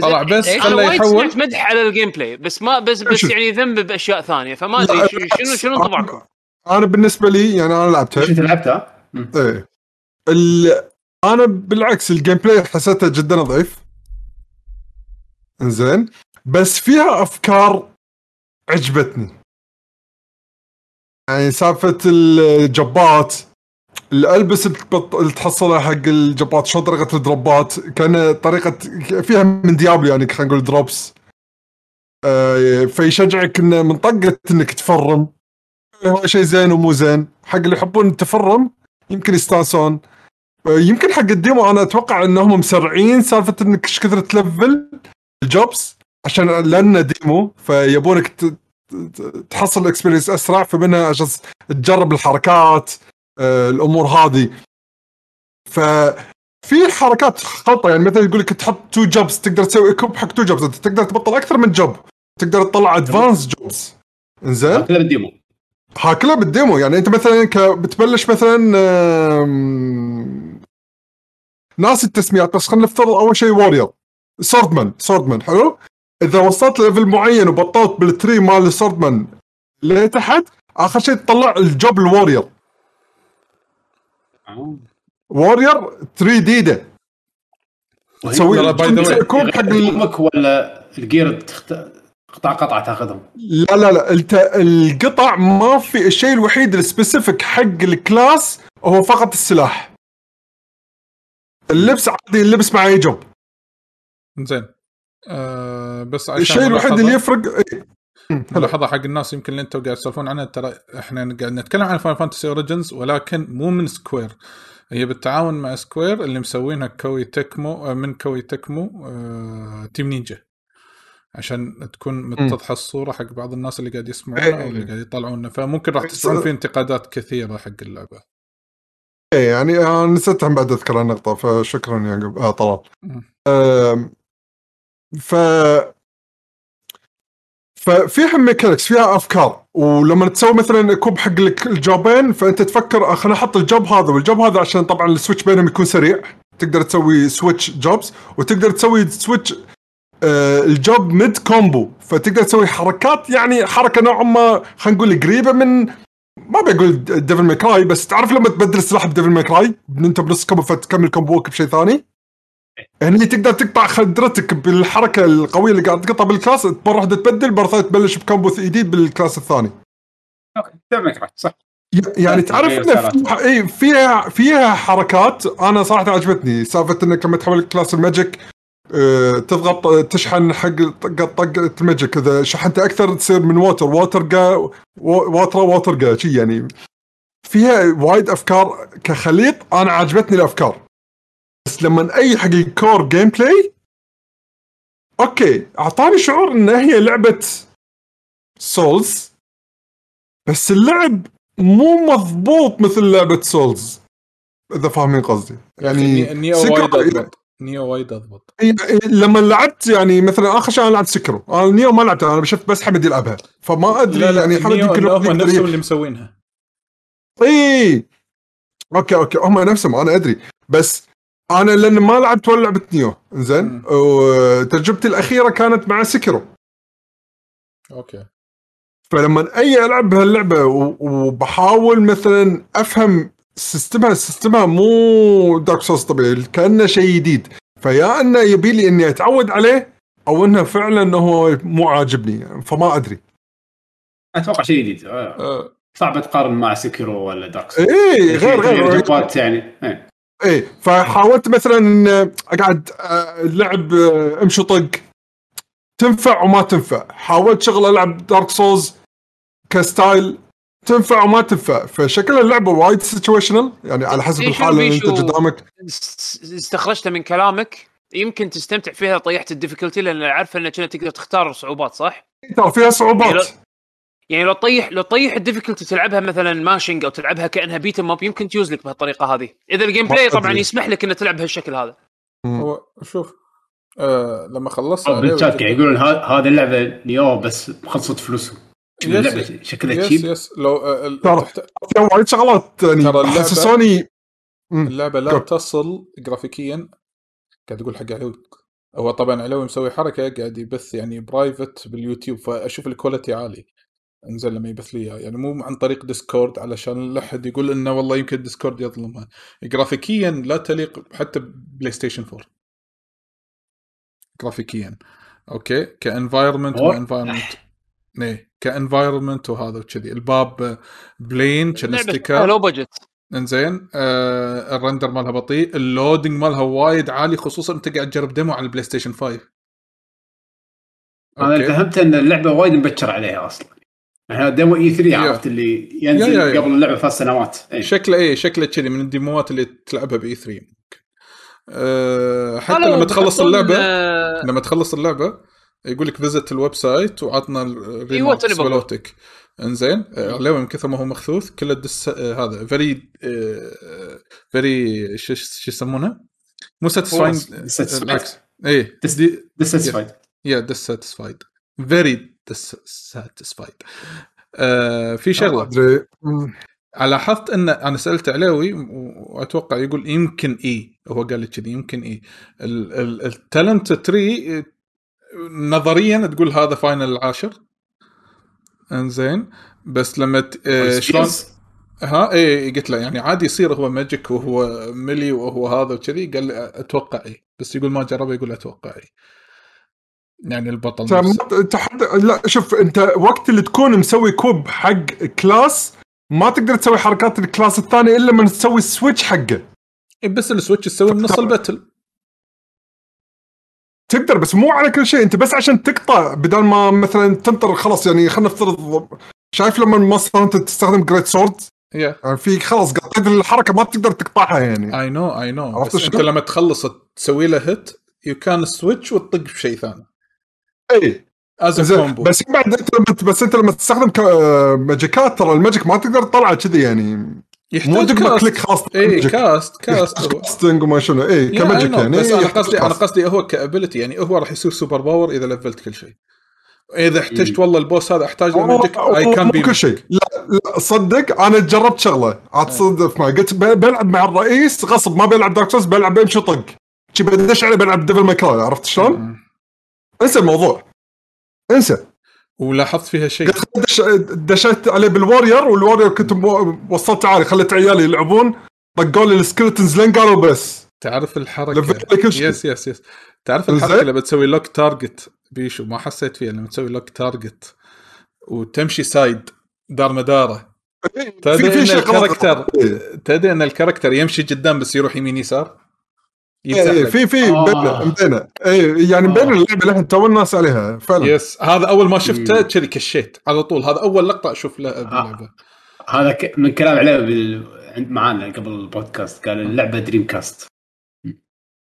طلع بس أنا خله وايد يحول. سمعت مدح على ال gameplay بس ما بس بس. يعني ذنب بأشياء ثانية فما أدري شنو شنو انطباعكم؟ أنا بالنسبة لي يعني أنا لعبتها شفت لعبتها؟ إيه ال... أنا بالعكس ال gameplay حسيته جدا نظيف إنزين بس فيها أفكار عجبتني. يعني سالفة ال job ات الملابس اللي تحصلها حق ال job ات شلون طريقة ال drop ات؟ كان طريقة فيها من Diablo يعني خلينا نقول drops. آه فيشجعك إنه من طقه إنك تفرم. هو شيء زين ومو زين. حق اللي يحبون التفرم يمكن يستانسون. آه، يمكن حق ال demo أنا أتوقع إنهم مسرعين سالفة إنك إيش كثر تلفل ال jobs. عشان لأنه demo فيبونك تحصل ال experience أسرع فمنها عشان تجرب الحركات آه، الأمور هذه. ف في حركات خلطة يعني مثلا يقول لك تحط two jobs تقدر تسوي كوب حق two jobs انت تقدر تبطل أكثر من job تقدر تطلع advance jobs إنزين؟ كلها بال demo. ها كلها بال demo يعني أنت مثلا. بتبلش مثلا ناس التسميات بس خلينا نفترض أول شيء warrior swordman swordman حلو؟ إذا وصلت level معين وبطلت بال tree مال ال swordman لتحت آخر شيء تطلع ال job ال warrior warrior 3 ديده تسوي way. تسوي equip حق. أمك ولا ال gear تخت... قطع قطعه تاخذهم؟ لا لا لا انت القطع ما في الشيء الوحيد ال specific حق ال class هو فقط السلاح. اللبس عادي اللبس مع أي job. زين. آه بس عشان الشيء الوحيد اللي يفرق إيه. ملاحظه حق الناس يمكن اللي أنتم قاعد تسولفون عنها ترى إحنا قاعد نتكلم عن Final Fantasy Origins ولكن مو من Square هي بالتعاون مع Square اللي مسوينها Koei Tecmo آه، من Koei Tecmo آه، Team Ninja. عشان تكون متضحة الصورة حق بعض الناس اللي قاعد يسمعونا إيه. أو اللي قاعد يطلعونا. فممكن راح بس- تسمعون في انتقادات كثيرة حق اللعبة. إيه يعني أنا نسيت بعد أذكر النقطة فشكرا يعقوب آه طلال. ف ففيها mechanics فيها أفكار. ولما تسوي مثلا equip حق ال job ين فأنت تفكر آه، خليني أحط ال job هذا وال job هذا عشان طبعا ال switch بينهم يكون سريع. تقدر تسوي switch jobs وتقدر تسوي switch آه ال job mid combo. فتقدر تسوي حركات يعني حركة نوعا ما خلينا نقول قريبة من ما بقول Devil May Cry بس تعرف لما تبدل السلاح ب Devil May Cry أنت بنص combo فتكمل combo ك بشيء ثاني؟ هني تقدر تقطع ضربتك بالحركة القوية اللي قاعد تقطع بال class مره واحدة تبدل مره ثانية تبلش ب combo جديد بال class الثاني. okay تمام صح. يعني تعرف إنه في- اي فيها فيها حركات أنا صراحة عجبتني سالفة إنك لما تحول class ال magic آه، تضغط تشحن حق طقه طقه ال magic إذا شحنت أكثر تصير من Water Waterga Water Waterga شي يعني. فيها وايد أفكار كخليط أنا عجبتني الأفكار. بس لما أي حق ال core gameplay okay أعطاني شعور إن هي لعبة Souls بس اللعب مو مضبوط مثل لعبة Souls إذا فاهمين قصدي. يعني Nioh وايد أضبط. Nioh وايد أضبط. لما لعبت يعني مثلا آخر شيء أنا لعبت Sekiro أنا Nioh ما لعبتها أنا شفت بس حمد يلعبها. فما أدري لا لا يعني حمد يمكن هم نفسهم اللي مسوينها. إي. okay okay هم نفسهم أنا أدري. بس أنا لأن ما لعبت ولا لعبه Nioh زين. وتجربتي الأخيرة كانت مع Sekiro okay. فلما أي ألعب بهاللعبة و- وبحاول مثلا أفهم system ها system ها مو Dark Souls طبيعي كأنه شيء جديد. فيا انه يبي لي إني أتعود عليه أو إنه فعلا هو مو عاجبني فما أدري. أتوقع شيء جديد. آه، صعب تقارن مع Sekiro ولا Dark اي غير غير يعني. إيه. اي فحاولت مثلا إن أقعد آه، لعب آه، أمشي طق تنفع وما تنفع حاولت شغل ألعب Dark Souls ك style تنفع وما تنفع فشكل اللعبة وايد situational يعني على حسب إيه، الحالة اللي أنت؟ قدامك است- استخرجته من كلامك يمكن تستمتع فيها طيحت ال difficulty لأن عارفه إنك تقدر تختار صعوبات صح؟ ترى فيها صعوبات يعني لو تطيح لو تطيح ال difficulty تلعبها مثلا mashing أو تلعبها كأنها beat 'em up يمكن تيوز لك بهالطريقة هذه إذا ال gameplay طبعا. يسمح لك انك تلعب بهالشكل هذا هو شوف آه لما خلصت بالشات قاعد يقولون ها- هذه اللعبة Nioh بس خلصت فلوسهم يس- اللعبة شكلها يس cheap يس لو آه، ترى. فيها وايد شغلات يعني ترى اللعبة- حسسوني مم. اللعبة لا. تصل جرافيكيا قاعد أقول حق علوي هو طبعا علوي مسوي حركة قاعد يبث يعني private باليوتيوب فأشوف ال quality عالي انزل لما يبث لي. يعني مو عن طريق Discord علشان لا أحد يقول إنه والله يمكن Discord يظلمها جرافيكيا لا تليق حتى بلاي ستيشن 4 جرافيكيا أوكي كانفايرمنت. وانفايرمنت إيه كانفايرمنت وهذا وكذي. الباب بلين كان ستيكر لو بجت إنزين آه الرندر مالها بطيء. اللودنج مالها وايد عالي خصوصا أنت قاعد تجرب ديمو على البلاي ستيشن 5 أنا. فهمت إن اللعبة وايد مبكر عليها أصلا. يعني ديمو اي 3 يا. عرفت اللي ينزل يا- يا- يا. قبل اللعبة ثلاث سنوات إيه. شكله إيه شكله كذي من ال demo ات اللي تلعبها ب E3 أه حتى قالوا لما تخلص اللعبة آه، لما تخلص اللعبة يقول لك visit ال website وعطنا ال remarks توني بقول. مالوتك إنزين آه، علوي من كثر ما هو مخثوث كله dis آه هذا very very شو يسمونه؟ مو satisfying dissatisfied. بالعكس إيه Dis- دي- dissatisfied yeah dissatisfied very dissatisfied آه في شغلة. لاحظت إن أنا سألت علاوي وأتوقع يقول يمكن إي هو قال لي كذي يمكن إي. ال talent tree نظريا تقول هذا Final العاشر إنزين. بس لما. آه، شلون. ها إيه قلت له يعني عادي يصير هو magic وهو melee وهو هذا وكذي قال لي أتوقع إي. بس يقول ما جربه يقول أتوقع إي. يعني البطل انت نفسه. ما- انت حد... لا شوف انت وقت اللي تكون مسوي equip حق class ما تقدر تسوي حركات ال class الثاني إلا لما تسوي ال switch حقه. إيه بس ال switch تسوي من نص ال battle تقدر بس مو على كل شيء. انت بس عشان تقطع بدل ما مثلا تنطر خلاص يعني خلينا نفترض شايف لما مثلا انت تستخدم great sword yeah يعني في خلاص قطيت الحركة ما تقدر تقطعها يعني. اي no اي no بس انت؟ لما تخلص تسوي له hit you can switch وتطق بشيء ثاني. اي as combo بس بعد أنت بس أنت لما تستخدم ماجيكات ترى ال magic ما تقدر تطلعه كذي يعني. يحتاج cast. click خلاص اي. cast cast casting وما شنو. اي ك magic يعني. بس أنا يحتاج قصدي أنا. قصدي هو ك ability يعني هو راح يصير super power إذا لفلت كل شيء. إذا احتجت والله ال boss هذا أحتاج له magic I can be كل شيء. لا لا صدق أنا جربت شغلة. عاد تصدق معي قلت ب- بلعب مع الرئيس غصب ما بلعب dark بلعب بمشي طق شي بدش عليه بلعب Devil May Cry عرفت شلون؟ انسى الموضوع. انسى. ولاحظت فيها شيء. دشيت عليه بال warrior وال warrior كنت وصلت عالي خليت عيالي يلعبون طقوا لي ال skeletons لين قالوا بس. تعرف الحركة. yes yes yes تعرف. الحركة لما تسوي lock target بيشو؟ ما حسيت فيها لما تسوي lock target وتمشي side دار مدارة. تدري إن ال character. تدري إن ال character يمشي قدام بس يروح يمين يسار؟ إيه يتزحلق. في في آه. مبينه مبينه إيه يعني مبين اللعبة لحن تو الناس عليها فعلا. yes هذا أول ما شفته. كذي كشيت على طول. هذا أول لقطة أشوف له باللعبة. هذا ك... من كلام عليه بال... عند معانا قبل البودكاست. قال اللعبة Dreamcast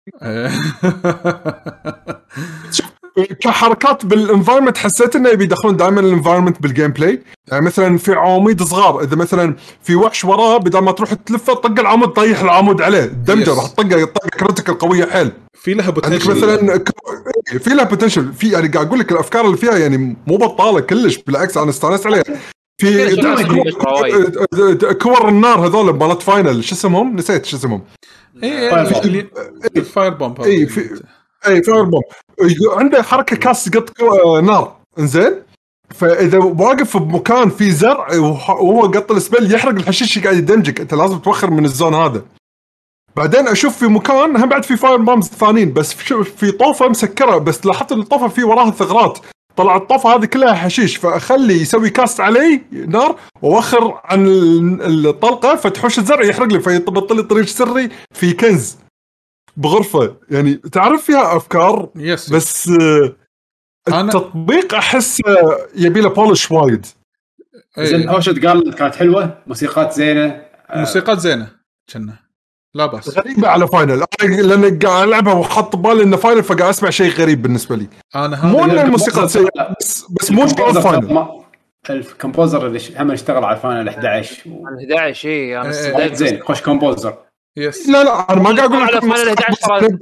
(laughs) كحركات بال environment حسيت إنه يبي يدخلون دائما ال environment بال gameplay يعني مثلا في عواميد صغار إذا مثلا في وحش وراه بدل ما تروح تلفه طق العمود طيح العمود عليه. damage Yes. راح تطقه طقه critical قوية حيل. في لها potential مثلا إيه، في لها potential في يعني قاعد أقول لك الأفكار اللي فيها يعني مو بطالة كلش بالعكس أنا استانست عليها. في كور- كور النار هذول مالت Final شو اسمهم؟ نسيت شو اسمهم. اي ال fire bomb اي fire bomb عنده حركة cast قط نار. إنزين؟ فإذا واقف بمكان فيه زرع وهو قط ال spell يحرق الحشيش قاعد يدمجك أنت لازم توخر من ال zone هذا. بعدين أشوف في مكان هم بعد في fire bombs ثانيين بس في في طوفة مسكرة بس لاحظت إن الطوفة في وراها ثغرات. طلع الطوفة هذه كلها حشيش فأخلي يسوي cast علي نار وأوخر عن ال- الطلقة فتحوش الزرع يحرق لي فيبطل لي طريق سري في كنز. بغرفة يعني تعرف فيها أفكار؟ yes بس آه، التطبيق أحس آه، يبي له polish وايد. زين إي. OST قال كانت حلوة موسيقات زينة. موسيقات زينة كنا. لا بأس. غريبة على Final لأن قاعد ألعبها وحط ببالي إنه Final فقاعد أسمع شيء غريب بالنسبة لي. أنا مو هذا ان الموسيقى سيئة بس بس مو Final ال composer اللي هم اشتغل على Final 11 و- عن 11 اي أنا إيه، استدعيت. زين خوش composer yes لا لا أنا ما قاعد أقول على لك Final 11 ترى-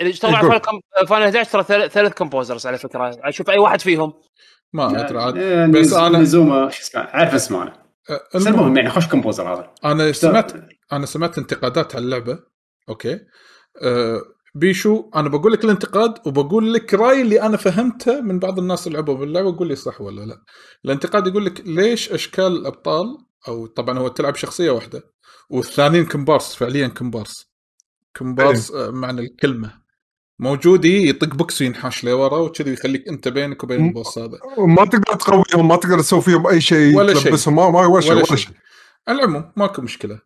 اللي اشتغل على. Final com- Final 11 ترى ثلاث- composers على فكرة. أشوف أي واحد فيهم. ما أدري عاد. آه، بس أنا شو اسمه؟ عارف اسمه أنا. آه، بس المهم يعني خوش composer هذا. أنا سمعت أنا سمعت انتقادات على اللعبة. okay. أه بيشو أنا بقول لك الانتقاد وبقول لك رأيي اللي أنا فهمته من بعض الناس اللي لعبوا باللعبة قول لي صح ولا لا. الانتقاد يقول لك ليش أشكال الأبطال أو طبعا هو تلعب شخصية واحدة والثانيين كومبارس فعليا كومبارس كومبارس آه، معنى الكلمة. موجود يطق بوكس وينحاش لورا وكذي يخليك أنت بينك وبين ال boss هذا. ما تقدر تقويهم ما تقدر تسوي فيهم أي شيء ولا شيء. ما ما ولا شيء ولا شيء. شيء. على العموم ماكو مشكلة.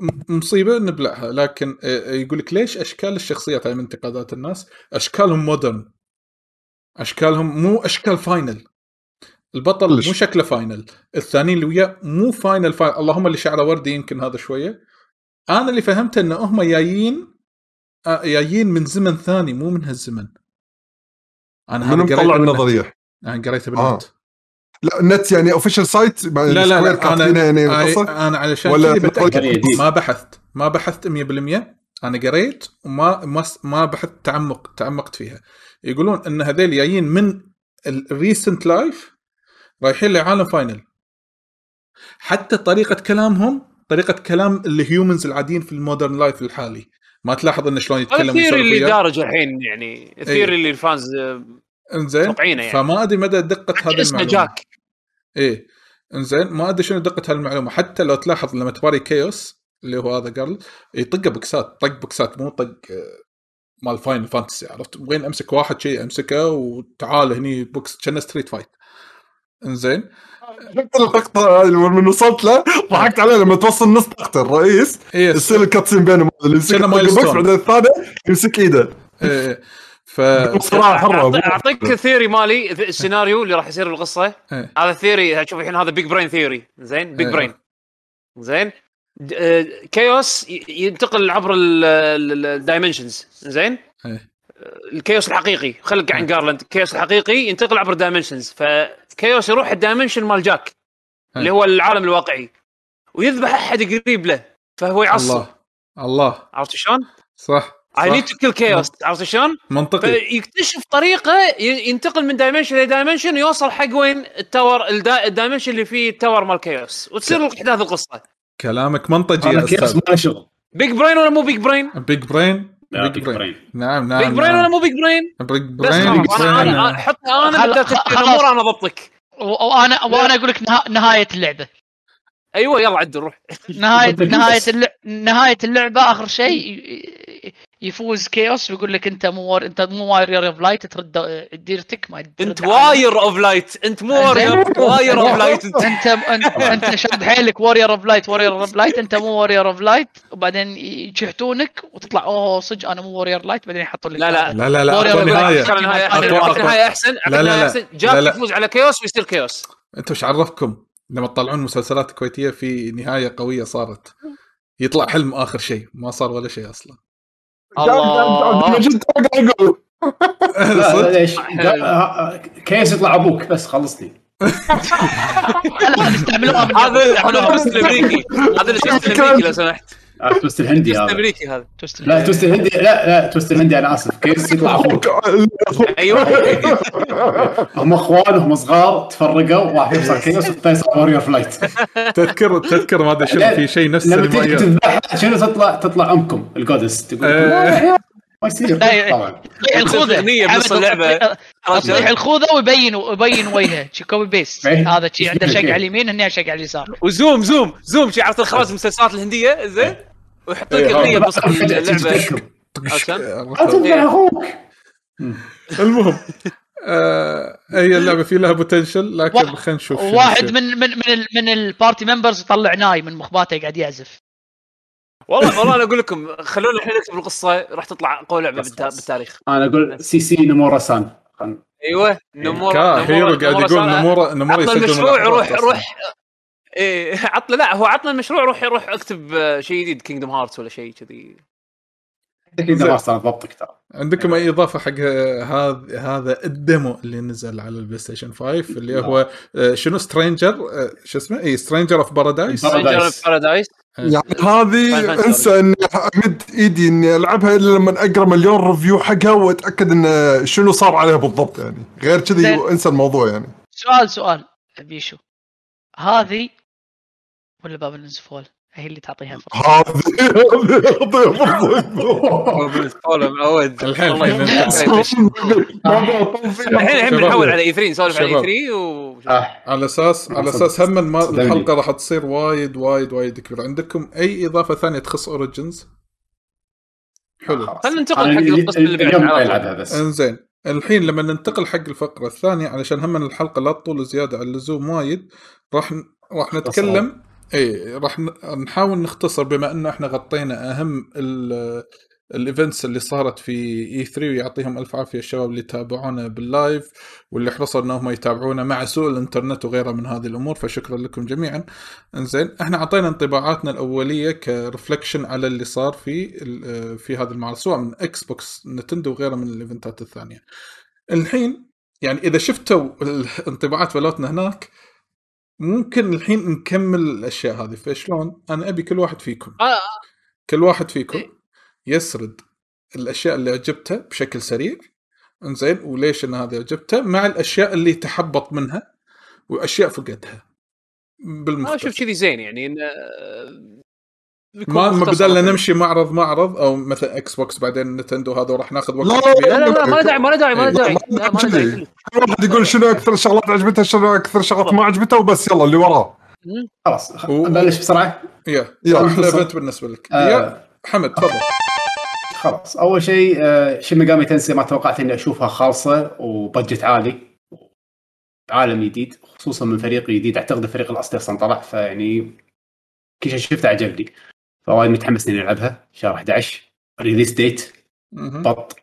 م- مصيبة نبلعها. لكن أه، يقول لك ليش أشكال الشخصيات هاي من انتقادات الناس؟ أشكالهم modern أشكالهم مو أشكال Final البطل. مو شكله Final. الثانيين اللي وياه مو Final Final اللهم اللي شعره وردي يمكن هذا شوية. أنا اللي فهمته إن هم جايين آه، جايين من زمن ثاني مو من هالزمن. أنا هذا مطلع. النظرية. أنا قريته آه. بالنت. لا النت يعني official site لا لا لا كاتبينها يعني أنا أنا علشان ولا بتاكد؟ ما بحثت. ما بحثت 100% أنا قريت وما ما ما بحثت تعمق تعمقت فيها. يقولون إن هذيل جايين من ال recent life رايحين لعالم Final. حتى طريقة كلامهم طريقة كلام ال humans العاديين في ال modern life الحالي. ما تلاحظ انه شلون يتكلم ال theory اللي؟ دارج الحين يعني ال theory اللي ال fans إنزين يعني. فما أدري مدى دقة هذه المعلومة. جاك. إيه. إنزين ما أدري شنو دقة هالمعلومه حتى لو تلاحظ لما تباري Chaos اللي هو هذا قال يطقه بوكسات طق بوكسات مو طق آه، مال Final Fantasy عرفت؟ وين أمسك واحد شيء أمسكه وتعال هني بوكس كنا street fight إنزين. شفت اللقطه هاي من وصلت له؟ ضحكت عليه لما توصل نص طاقته الرئيس. يصير ال cutscene بينهم اللي يمسك بعدين الثاني يمسك إيده. إيه ف صراحة حره أعطيك (laughs) ال theory مالي السيناريو اللي راح يصير بالقصة إيه. هذا ال theory شوف الحين هذا big brain theory زين؟ big إيه. brain زين؟ آه، Chaos ي- ينتقل عبر ال dimensions زين؟ إيه. ال Chaos الحقيقي. خليك عن جارلاند ال Chaos الحقيقي ينتقل عبر ال dimensions ف Chaos يروح ال dimension مال جاك اللي هو العالم الواقعي. ويذبح أحد قريب له فهو يعصب. الله. الله. عرفت شلون؟ صح. I need to kill Chaos عرفت شلون؟ منطقي. فيكتشف طريقة ينتقل من dimension ل dimension ويوصل حق وين ال tower الدا- ال dimension اللي فيه ال tower مال Chaos وتصير احداث القصة. كلامك منطقي يا أستاذ. ما له شغل. big brain ولا مو big brain؟ big brain لا، big brain. نعم نعم big brain نعم. ولا مو big brain؟ big بس brain خلاص أنا أنا حط أنا. الأمور أنا اضبطك و- وأنا وأنا أقول لك نها- نهاية اللعبة أيوه يلا عدل روح نهايه (laughs) نهاية بس. اللع... نهاية اللعبة آخر شيء يفوز Chaos ويقول لك انت مو warr... انت مو warrior of light ترد تدير تك ما ترد انت warrior of light انت مو warrior warrior of light انت انت شاد حيلك warrior of light warrior of light انت مو warrior of light وبعدين يشحتونك وتطلع أوه صدق أنا مو warrior light بعدين يحطون لك لا، لا. لا لا لا اعطوا. نهاية. أقوى. نهاية. أحسن. لا، لا، لا. جاك لا، لا. يفوز على كيوس ويصير كيوس. أنتم إيش عرفكم؟ لما تطلعون مسلسلات كويتية في نهاية قوية صارت. يطلع حلم آخر شيء. ما صار ولا شيء أصلا. الله. أقول؟ ليش؟ حلو. قال- ها- Chaos يطلع أبوك بس خلصني (laughs) هذا هذا نستعملوها. ال twist الامريكي هذا ال twist الامريكي لو سمحت آه، twist الهندي هذا. الامريكي هذا twist لا twist الهندي لا لا twist الهندي أنا آسف. Chaos يطلع أخوك أيوه. (laughs) هم إخوان هم صغار تفرقوا واحد صار Chaos والثاني صار warrior of light تذكر تذكر ما أدري شنو في شيء نفس لما تذبح شنو تطلع؟ تطلع أمكم ال goddess تقول ما يصير طبعا الخوذة. بنص. تطيح الخوذة ويبين ويبين وجهه شي copy paste. هذا شي عنده شق على اليمين هني شق على اليسار. و zoom zoom zoom. شي عرفت الخلاص المسلسلات الهندية؟ زين. ويحط لك اغنيه بنص اللعبه تذبح أخوك. (laughs) المهم. آه هي اللعبة في لها potential لكن خلينا نشوف واحد. من من من ال من ال party members يطلع ناي من مخباته قاعد يعزف. والله والله أنا أقول لكم خلونا الحين نكتب القصة راح تطلع اقوى لعبة. بالتاريخ. أنا أقول سي سي Nomura san. أيوه Nomura كا هيرو قاعد يقول Nomura Nomura عطنا يسجل المشروع روح. روح إيه عطنا لا هو عطنا المشروع روح روح أكتب آه، شيء جديد Kingdom Hearts ولا شيء كذي. ضبطك ترى. عندكم أي إضافة حق هذا هذا ال demo اللي نزل على البلاي ستيشن 5 اللي هو آه، شنو Stranger شو اسمه؟ اي Stranger of Paradise Paradise. Paradise يعني Final هذه Fantasy. انسى إني امد إيدي إني ألعبها إلا لما أقرأ مليون review حقها وأتأكد إن شنو صار عليها بالضبط يعني. غير كذي. انسى الموضوع يعني. سؤال سؤال بيشو هذه ولا Babylon's Fall هي اللي تعطيها فرصه هذه الحين الحين. بنحول على E 3 نسولف على اي شباب. 3 و. على أساس على أساس هم. الحلقة راح تصير وايد وايد وايد كبيره عندكم اي اضافه ثانية تخص Origins حلو. خلينا ننتقل حق القسم اللي بعد. بس انزين الحين لما ننتقل حق الفقره الثانية علشان هم الحلقة لا تطول زيادة عن اللزوم وايد راح راح نتكلم إي راح نحاول نختصر بما انه إحنا غطينا أهم ال- ال events اللي صارت في E 3 ويعطيهم ألف عافية الشباب اللي تابعونا بال live واللي حرصوا إنهم يتابعونا مع سوء الإنترنت وغيرها من هذه الأمور فشكرا لكم جميعا. إنزين إحنا اعطينا انطباعاتنا الأولية ك reflection على اللي صار في في هذه المعرض سواء من إكس بوكس نتندو وغيرها من الإيفنتات الثانية. الحين يعني إذا شفتوا الانطباعات مالتنا هناك ممكن الحين نكمل الأشياء هذه فشلون؟ أنا أبي كل واحد فيكم. آه، كل واحد فيكم يسرد الأشياء اللي عجبته بشكل سريع. إنزين وليش إن هذا عجبته مع الأشياء اللي تحبط منها وأشياء فقدها. بالمختصر أشوف كذي زين يعني إن آه، ما ما. بدلنا نمشي معرض معرض أو مثلا إكس بوكس بعدين نتندو هذا وراح ناخذ وقت لا، لا، لا لا لا ما له داعي ما له داعي. ما له داعي له داعي. كل واحد يقول شنو أكثر الشغلات عجبته شنو أكثر الشغلات ما عجبته وبس يلا اللي وراه. خلاص نبلش بسرعة. يا. يلا. أحلى event بالنسبة لك. آه. يا حمد تفضل. خلاص أول شيء Shin Megami Tensei ما توقعت إني أشوفها خالصة و budget عالي. عالم جديد خصوصا من فريق جديد. أعتقد الفريق الأصلي أصلا طلع فيعني كل شيء شفته عجبني. فوايد متحمس إني ألعبها. شهر 11 release date. بط.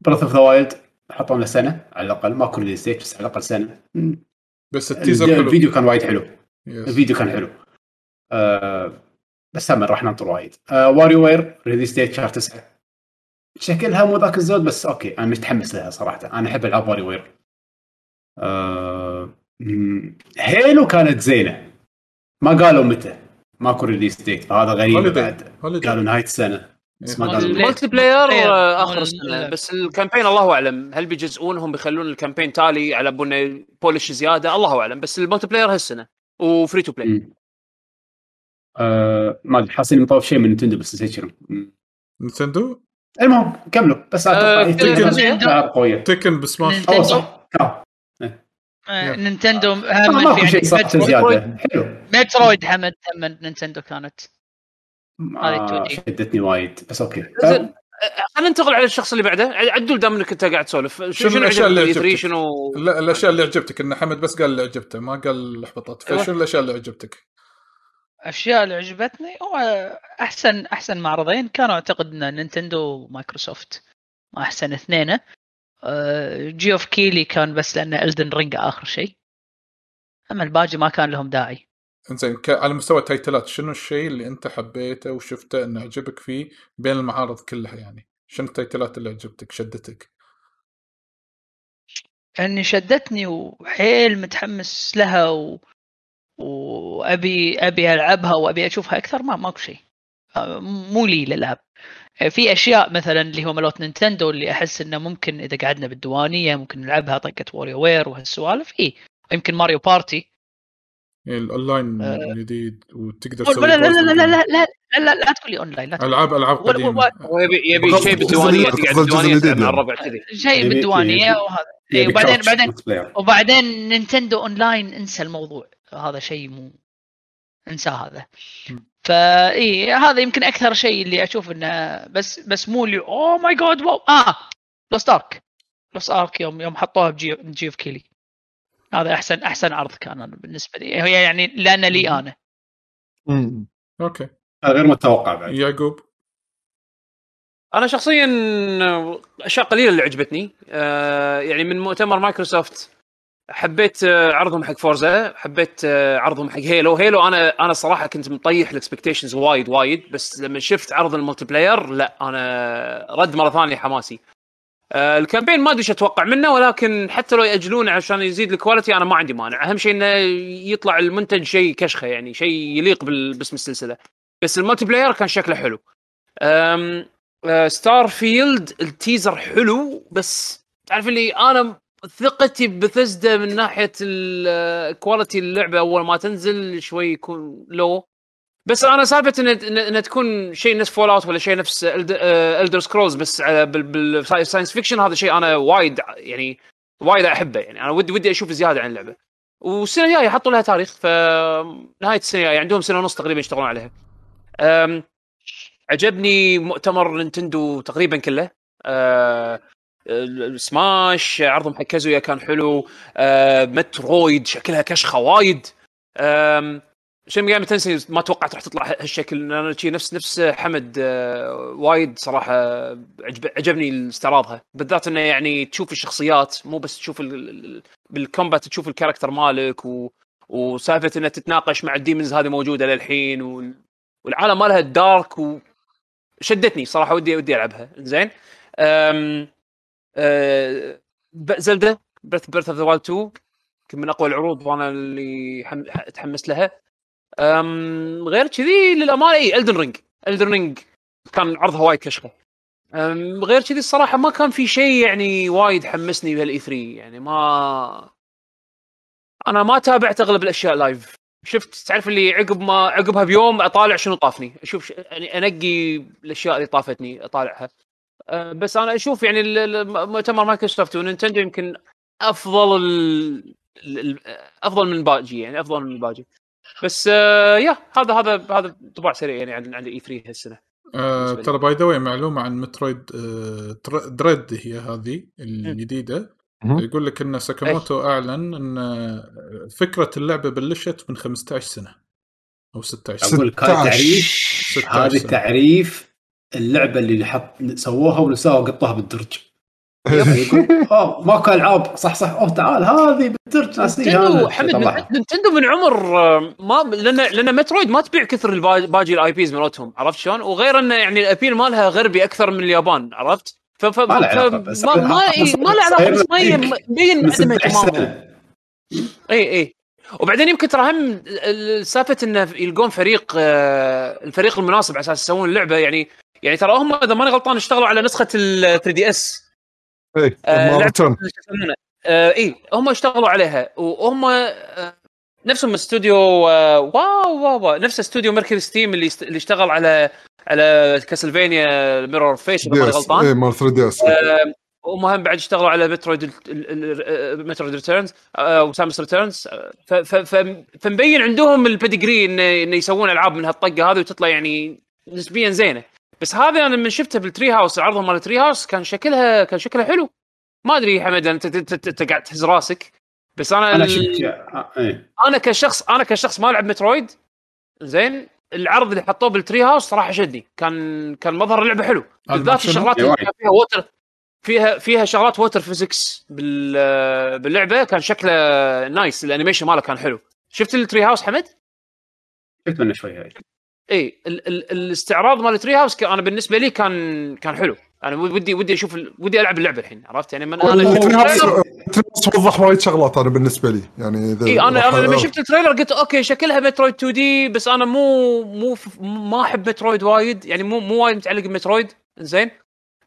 Breath of the Wild حطوا له سنة على الأقل. ماكو release date بس على الأقل سنة. بس ال teaser حلو. الفيديو كان وايد حلو. Yes. الفيديو كان حلو. آه بس هم راح ننطر وايد. آه WarioWare release date شهر 9 شكلها مو ذاك الزود بس okay. أنا متحمس لها صراحة. أنا أحب ألعاب WarioWare آه Halo كانت زينة. ما قالوا متى. ماكو release date فهذا غريب. بعد. قالوا نهاية السنة بس ما. قالوا. ال multiplayer player. آه، آخر مال- السنة بس ال campaign الله أعلم هل بيجزئونهم بيخلون ال campaign تالي على بنا polish زيادة الله أعلم بس ال multiplayer هالسنه و free to play. آه ما أدري حاسين مطوف شيء من نتندو بس نسيت شنو. نتندو المهم كملوا بس آه، أتوقع تكن- قوية تكن بسماش نينتندو. أو صح. آه، نينتندو آه، هم ماكو في شيء صح زيادة. حلو. Metroid حمد هم نينتندو كانت. هذه آه 2D. شدتني وايد بس okay. آه، خلينا ننتقل على الشخص اللي بعده. عدول دام إنك أنت قاعد تسولف شنو الأشياء اللي عجبتك؟ 3 شنو؟ لا الأشياء اللي عجبتك إن حمد بس قال اللي عجبته ما قال الاحباطات أيوة. فشنو الأشياء اللي عجبتك؟ أشياء اللي عجبتني هو أحسن أحسن معرضين كانوا أعتقد إن نينتندو ومايكروسوفت. ما أحسن اثنين آه، Geoff Keighley كان بس لأن Elden Ring آخر شيء. أما الباقي ما كان لهم داعي. انزين. على مستوى ال titles ات شنو الشيء اللي أنت حبيته وشفته إنه عجبك فيه بين المعارض كلها يعني؟ شنو ال titles ات اللي عجبتك شدتك؟ إني شدتني وحيل متحمس لها و... وابي أبي ألعبها وأبي أشوفها أكثر ما ماكو شيء. آه، مو لي للعب آه، في أشياء مثلا اللي هو مالت نينتندو اللي أحس إنه ممكن إذا قعدنا بالديوانية ممكن نلعبها طقة WarioWare وهالسوالف اي يمكن Mario Party يعني الأونلاين آه. الجديد وتقدر لا تسوي لا لا لا لا لا لا لا, لا, لا تقول لي أونلاين لا. العاب ألعاب قديمة يبي يبي. شيء بالديوانية تقعد بالديوانيه مع. الربع كذي شيء بالديوانية وهذا إيه، وبعدين بعدين. وبعدين نينتندو أونلاين انسى الموضوع هذا شيء مو انساه هذا. ف اي هذا يمكن أكثر شيء اللي أشوف إنه بس بس مو اللي oh my god wow آه Lost Ark Lost Ark يوم يوم حطوها ب Geoff Geoff Keighley هذا أحسن أحسن عرض كان أنا بالنسبة لي. هي يعني لأن لي أنا. مم. okay. هذا غير متوقع بعد. يعقوب. أنا شخصيا أشياء قليلة اللي عجبتني. آه، يعني من مؤتمر مايكروسوفت حبيت آه، عرضهم حق Forza حبيت آه، عرضهم حق Halo. Halo أنا أنا صراحة كنت مطيح ال expectations وايد وايد بس لما شفت عرض ال multiplayer لا أنا رد مرة ثانية حماسي. آه، ال campaign ما أدري إيش أتوقع منه ولكن حتى لو يأجلونه عشان يزيد ال quality أنا ما عندي مانع. أهم شيء إنه يطلع المنتج شيء كشخة يعني شيء يليق باسم السلسلة. بس ال multiplayer كان شكله حلو. Starfield ال teaser حلو بس تعرف اللي أنا ثقتي بثزدا من ناحية ال quality اللعبة أول ما تنزل شوي يكون low بس أنا سالفة ان انها تكون شيء نفس Fallout ولا شيء نفس Elder Scrolls بس بال science fiction هذا شيء أنا وايد يعني وايد أحبه يعني. أنا ودي ودي أشوف زيادة عن اللعبة. والسنة الجاية حطوا لها تاريخ فنهايه السنة الجاية عندهم سنة ونص تقريبا يشتغلون عليها. عجبني مؤتمر نينتندو تقريبا كله. أه سماش عرضهم حق Kazuya كان حلو. أه Metroid شكلها كشخة وايد. Shin Megami Tensei ما توقعت راح تطلع هالشكل. أنا شي نفس نفس حمد أه وايد صراحة عجب عجبني استعراضها. بالذات إنه يعني تشوف الشخصيات مو بس تشوف ال- ال- بال combat تشوف ال character مالك و وسالفة انها تتناقش مع ال demons هذه موجودة للحين وال... والعالم مالها ال dark وشدتني صراحة ودي ودي ألعبها. زين أم... ب- Zelda Breath Breath of the Wild 2 يمكن من أقوى العروض وأنا اللي حم... تحمست لها. أم... غير كذي للأمانة اي Elden Ring Elden Ring كان عرضها وايد كشخة. أم... غير كذي الصراحة ما كان في شيء يعني وايد حمسني بهال E3 يعني ما أنا ما تابعت أغلب الأشياء live شفت تعرف اللي عقب ما عقبها بيوم أطالع شنو طافني. أشوف ش... يعني أنقي الأشياء اللي طافتني أطالعها. بس أنا أشوف يعني ال- ال- مؤتمر مايكروسوفت ونينتندو يمكن أفضل ال... أفضل من الباقي يعني أفضل من الباقي بس آه يا هذا هذا هذا انطباع سريع يعني عن عن E3 هالسنة آه. ترى by the معلومة عن Metroid آه Dread هي هذه الجديدة. يقول لك إن ساكاموتو أعلن إن آه، فكرة اللعبة بلشت من 15 سنة أو 16 سنة. أقول لك هذا تعريف 16 هذه سنة. تعريف اللعبة اللي حط سووها ونسوها وقطوها بالدرج أوه ماكو العاب صح صح أوه تعال هذه بالدرج ناسيها. حمد. نينتندو من عمر آه، ما لأن لأن Metroid ما تبيع كثر باقي ال IPs مالتهم عرفت شلون؟ وغير انه يعني ال appeal مالها غربي أكثر من اليابان عرفت؟ ف ف ما له علاقة، ف- بس- ما ما له علاقة بس ما هي- من مبين من عدمها 16 تماما سنه إي إي وبعدين يمكن ترى هم ال- سالفة إنه يلقون فريق آه، الفريق المناسب على أساس يسوون اللعبه يعني يعني ترى هم إذا ماني غلطان اشتغلوا على نسخة ال 3DS اي هم اشتغلوا عليها وهم آه نفسهم استوديو آه wow wow wow نفس استوديو MercurySteam اللي. اللي اشتغل على على Castlevania Mirror of Fate إذا ماني غلطان. اي مال 3DS آه، هم هم بعد اشتغلوا على Metroid Metroid Returns و Samus Returns فمبين عندهم ال pedigree انه انه يسوون ألعاب من هالطقة هذه وتطلع يعني نسبيا زينة. بس هذه أنا من شفتها بال Treehouse عرضهم مال ال Treehouse كان شكلها كان شكلها حلو. ما أدري يا حمد أنت انت- قاعد تهز راسك. بس أنا أنا شفت آه، إيه. أنا كشخص أنا كشخص ما ألعب Metroid. زين العرض اللي حطوه بال Treehouse صراحة شدني. كان كان مظهر اللعبة حلو. هذا بالذات؟ الشغلات اللي فيها water فيها فيها شغلات water physics بال باللعبة كان شكله nice ال animation ماله كان حلو. شفت ال Treehouse حمد؟ شفت منه شوي هاي. إي ال- ال- الاستعراض مال Treehouse أنا بالنسبة لي كان كان حلو. أنا ودي ودي أشوف ال- ودي ألعب اللعبة الحين عرفت؟ يعني من أنا تري هاوس وضح وايد شغلات أنا بالنسبة لي. يعني إذا إي أنا أنا لما شفت ال trailer قلت okay شكلها Metroid 2D بس أنا مو مو ما أحب Metroid وايد. يعني مو مو وايد متعلق ب Metroid زين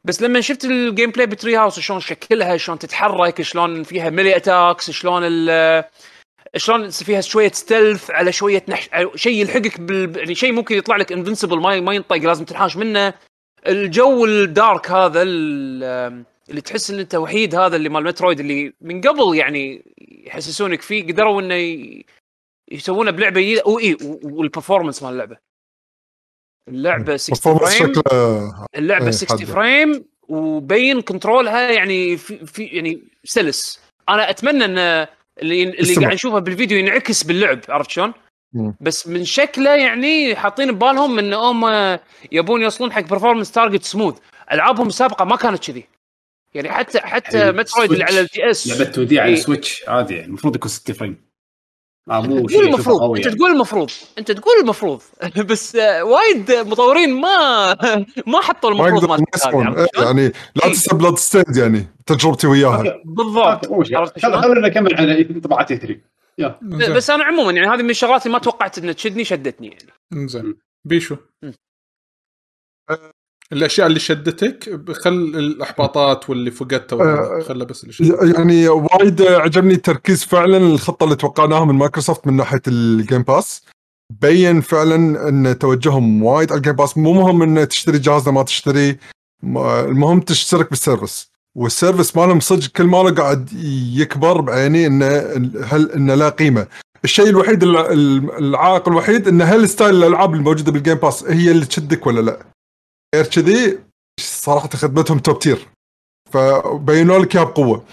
بس لما شفت ال gameplay ب Treehouse شلون شكلها شلون تتحرك شلون فيها melee attacks شلون ال شلون فيها شوية stealth على شوية نحش شيء يلحقك بال يعني شيء ممكن يطلع لك invincible ما ما ينطق لازم تنحاش منه. الجو ال dark هذا ال- اللي تحس إن أنت وحيد هذا اللي مال Metroid اللي من قبل يعني يحسسونك فيه قدروا إنه ي- يسوونه بلعبة جديده واي وال performance مال اللعبة. اللعبة 60 performance frame شكله اللعبة إيه، 60 حد. frame وبين control ها يعني في, في يعني سلس. أنا أتمنى إن اللي اللي. قاعد نشوفه بالفيديو ينعكس باللعب عرفت شلون؟ بس من شكله يعني حاطين ببالهم إن هم يبون يوصلون حق برفورمانس تارجت سموث ألعابهم السابقة ما كانت كذي يعني حتى حتى مترويد اللي. على الجي اس لعبة 2 دي على إيه. سويتش عادي يعني المفروض يكون 60 فريم آه مو تقول شيء أشوفه المفروض قوي أنت يعني. تقول المفروض أنت تقول المفروض (laughs) بس آه، وايد مطورين ما (laughs) ما حطوا ما المفروض عرفت شلون؟ يعني لا. تنسى بلاد ستيد يعني تجربتي وياها. بالضبط؟ خلينا نكمل على انطباعات E3 يلا إنزين. بس أنا عموما يعني هذه من الشغلات اللي ما توقعت إنها تشدني شدتني يعني إنزين بيشو. الأشياء اللي شدتك خل الأحباطات واللي فقدته أه، خله بس اللي شدتك. يعني وايد عجبني التركيز فعلا الخطة اللي توقعناها من مايكروسوفت من ناحية ال Game Pass بين فعلا إن توجههم وايد على ال Game Pass مو مهم ان تشتري جهاز ما تشتري المهم تشترك بال service. وال service مالهم صدق كل ماله قاعد يكبر بعيني إنه هل إنه لا قيمة. الشيء الوحيد الع- العائق الوحيد إن هل style الألعاب الموجودة بال Game Pass هي اللي تشدك ولا لا؟ غير كذي صراحة خدمتهم top tier فبينوا لك إياها بقوة.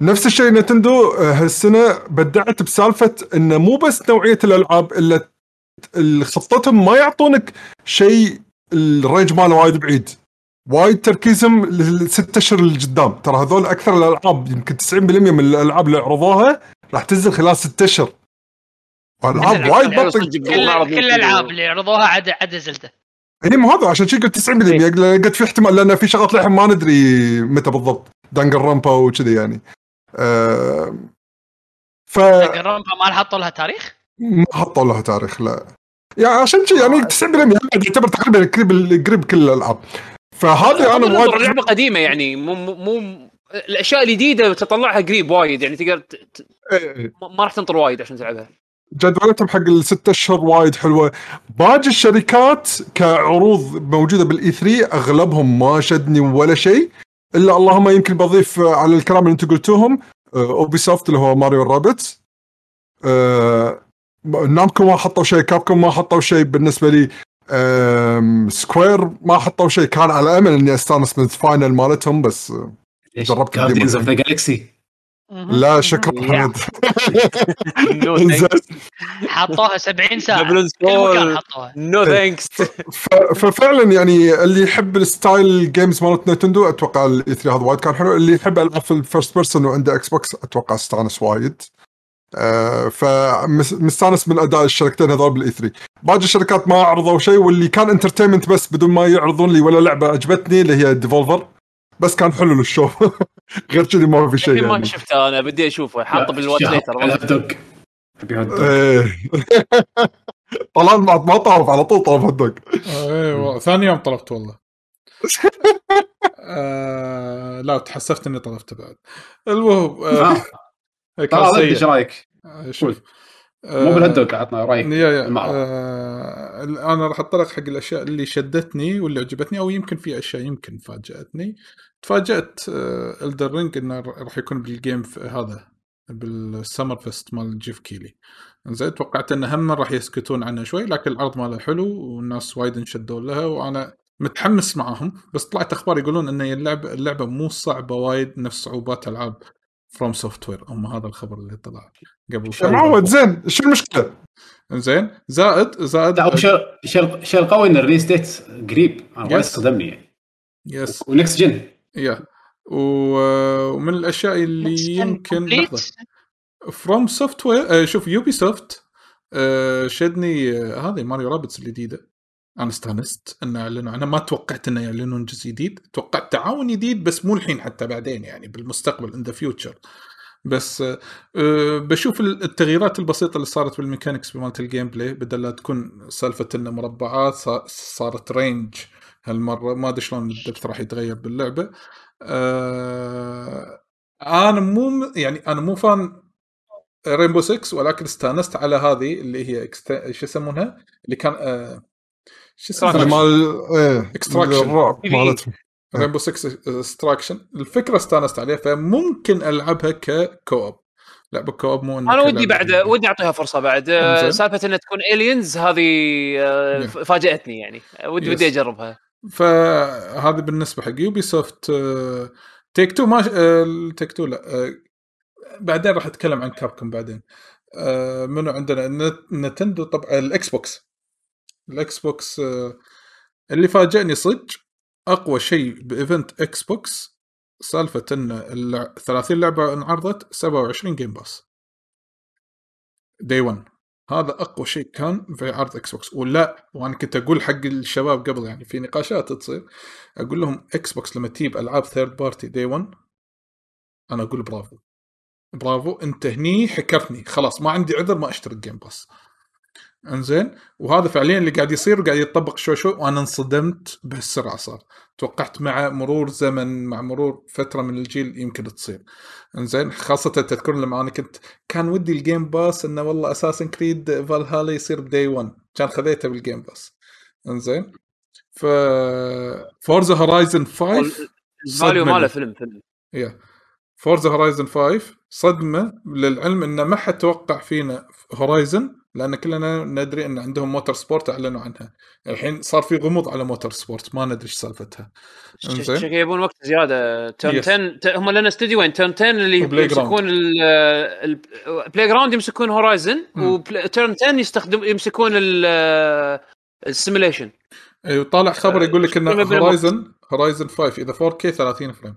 نفس الشيء Nintendo آه، هالسنة بدعت بسالفة إنه مو بس نوعية الألعاب إلا ال- خطتهم ما يعطونك شيء ال range ماله وايد بعيد. وايد تركيزهم للست أشهر اللي قدام ترى هذول أكثر الألعاب يمكن 90% من الألعاب اللي عرضوها راح تنزل خلال ست أشهر. العاب الألعاب وايد صدق كل الألعاب اللي عرضوها عدا عدا Zelda. اي مو هذا عشان شي قلت 90% لأن قد في احتمال لأن في شغلات للحين ما ندري متى بالضبط. Danganronpa وكذي يعني. آه ف رامبا ما حطوا لها تاريخ؟ ما حطوا لها تاريخ لا. يعني عشان شي يعني 90% قاعد يعتبر تقريبا قريب قريب كل الألعاب. فهذه أنا وايد اللعبه قديمة يعني مو مو الأشياء الجديدة تطلعها قريب وايد يعني تقدر ت- إيه، إيه. ما ما راح تنطر وايد عشان تلعبها. جدولتهم حق الست أشهر وايد حلوة. باقي الشركات كعروض موجودة بالإي 3 أغلبهم ما شدني ولا شيء إلا اللهم يمكن بضيف على الكلام اللي أنتم قلتوهم Ubisoft اللي هو Mario Rabbids آه Namco ما حطوا شيء Capcom ما حطوا شيء بالنسبة لي. Square ما حطوا شيء كان على أمل إني أستانس من ال Final مالتهم بس آه، جربت Guardians of. the Galaxy لا شكرا. حمد. (laughs) إنزين. حطوها 70 ساعة. no thanks ف- ففعلا يعني اللي يحب ال style ال games مالت Nintendo أتوقع ال E3 هذا وايد كان حلو. اللي يحب ألعاب في ال first person وعنده Xbox أتوقع استانس وايد. آه فمستانس من أداء الشركتين هذول بال E3 باقي الشركات ما عرضوا شيء واللي كان entertainment بس بدون ما يعرضون لي ولا لعبة عجبتني اللي هي Devolver بس كان حلو لل show (laughs) غير كذي ما في شيء ما يعني. شفته أنا بدي أشوفه. حاطه بال watch later ال hot dog ابي hot dog إيه. (laughs) طلال ما ما طاف على طول طاف hot dog أيوه ثاني يوم طلبت والله. (laughs) آه لا تحسفت إني طلبته بعد. المهم آه آه، طلال سيء. إيش رأيك؟ شوف. مو بال hot dog عطنا رأيك. يا يا. آه أنا راح أطلق حق الأشياء اللي شدتني واللي عجبتني أو يمكن في أشياء يمكن فاجأتني. تفاجأت Elden Ring إنه راح يكون بالجيم هذا بال Summer Fest مال Geoff Keighley زين توقعت انه هم راح يسكتون عنه شوي لكن العرض ماله حلو والناس وايد انشدوا لها وأنا متحمس معاهم. بس طلعت أخبار يقولون إن اللعبه اللعبة مو صعبة وايد نفس صعوبات ألعاب FromSoftware هم هذا الخبر اللي طلع قبل يا معود؟ زين شو المشكلة؟ زين زائد زائد لا شيء شيء شيء قوي إن ال release date قريب. أنا وايد. صدمني. يعني yes و next gen يا. و- ومن الأشياء اللي يمكن لحظة. FromSoftware شوف Ubisoft آه شدني آه هذه Mario Rabbids الجديدة. أنا استانست إن إعلنوا عنها ما توقعت إنه يعلنون جزء جديد. توقعت تعاون جديد بس مو الحين حتى بعدين يعني بالمستقبل in the future بس آه بشوف التغييرات البسيطة اللي صارت بال mechanics بمالت ال gameplay بدل لا تكون سالفة إنه مربعات صا- صارت range هالمرة ما أدري شلون ال depth راح يتغير باللعبة. آه أنا مو يعني أنا مو fan Rainbow 6 ولكن استانست على هذه اللي هي Ext- شو يسمونها؟ اللي كان آه شو اسمها؟ مال. مالتهم. رينبو 6 استراكشن الفكرة استانست عليها فممكن ألعبها ك co-op. لعبه co-op مو أنا ودي بعد. ودي أعطيها فرصة بعد. آه،. سالفة إنها تكون aliens هذه آه، Yeah. فاجأتني يعني. ودي. ودي أجربها. فهذا بالنسبة حق Ubisoft آه، Take-Two ما آه، Take-Two لا آه، بعدين راح أتكلم عن Capcom بعدين. آه، منو عندنا؟ Nint- Nintendo طبعا ال Xbox ال Xbox آه، اللي فاجئني صدق أقوى شيء ب event Xbox سالفة إن اللع- 30 لعبة انعرضت 27 Game Pass day 1 هذا أقوى شيء كان في عرض Xbox ولا وأنا كنت أقول حق الشباب قبل يعني في نقاشات تصير أقول لهم Xbox لما تجيب ألعاب third party day 1 أنا أقول برافو. برافو أنت هني حكرتني خلاص ما عندي عذر ما اشترك Game Pass انزين؟ وهذا فعليا اللي قاعد يصير وقاعد يتطبق شوي شوي وأنا انصدمت بهالسرعة صار. توقعت مع مرور زمن مع مرور فترة من الجيل يمكن تصير. انزين خاصة تذكر لما أنا كنت كان ودي ال Game Pass إنه والله Assassin's Creed Valhalla يصير ب day 1 كان خذيته بال Game Pass انزين ف Forza Horizon 5 ال value ماله. فيلم فيلم. Yeah. Forza Horizon 5 صدمة للعلم إنه ما حد توقع فينا Horizon لأن كلنا ندري إن عندهم Motorsport أعلنوا عنها. الحين صار في غموض على Motorsport ما ندري إيش سالفتها. إنزين. شكل يبون وقت زيادة. Turn Yes. 10 ت- هم لنا استديوين Turn 10 اللي يمسكون ال Playground يمسكون Horizon. و Turn 10 يستخدم يمسكون ال simulation أيوه طالع خبر يقول لك إن Horizon Horizon 5 إذا 4K 30 frame.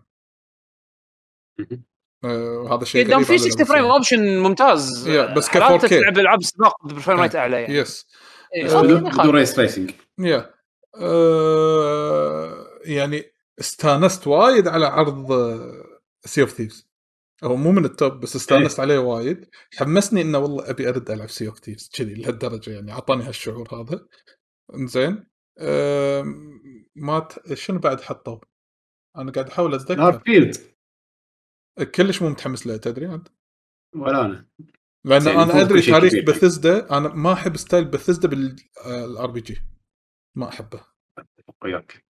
مهم. آه، وهذا شيء دام غريب في على 60 frame. option ممتاز. Yeah, بس ك حالات 4K. تلعب العاب السباق ب frame rate أعلى يعني. yes إيه، آه، بدون. race racing yeah يعني استانست وايد على عرض Sea of Thieves هو مو من ال top بس استانست عليه وايد. حمسني إنه والله أبي أرد ألعب Sea of Thieves كذي لهالدرجة يعني. أعطاني هالشعور هذا. إنزين. ما ت... شنو بعد حطوا؟ أنا قاعد أحاول أتذكر. Field كلش مو متحمس له تدري انت؟ ولا أنا. لأن أنا أدري تاريخ. بثزدا أنا ما أحب style Bethesda بال RPG ما أحبه. وياك.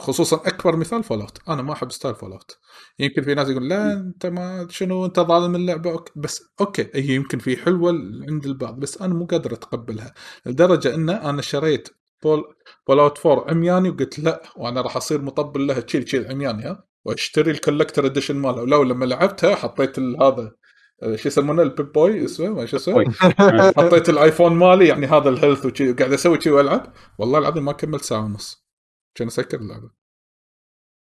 خصوصا أكبر مثال Fallout أنا ما أحب style Fallout يمكن في ناس يقول لا أنت ما شنو أنت ظالم اللعبة. okay. بس okay هي يمكن في حلوة عند البعض بس أنا مو قادر أتقبلها. لدرجة إن أنا شريت Fall Fallout 4 عمياني وقلت لا وأنا راح أصير مطبل لها. تشيل تشيل عمياني ها؟ واشتري ال collector edition مالها ولو لما لعبتها حطيت ال- هذا آه، شو يسمونه؟ ال Pip-Boy اسمه؟ ما شو اسمه. (laughs) حطيت ال iPhone مالي يعني هذا ال health وشي وقاعد أسوي شي وألعب. والله العظيم ما كملت ساعة ونص. كان أسكر اللعبة.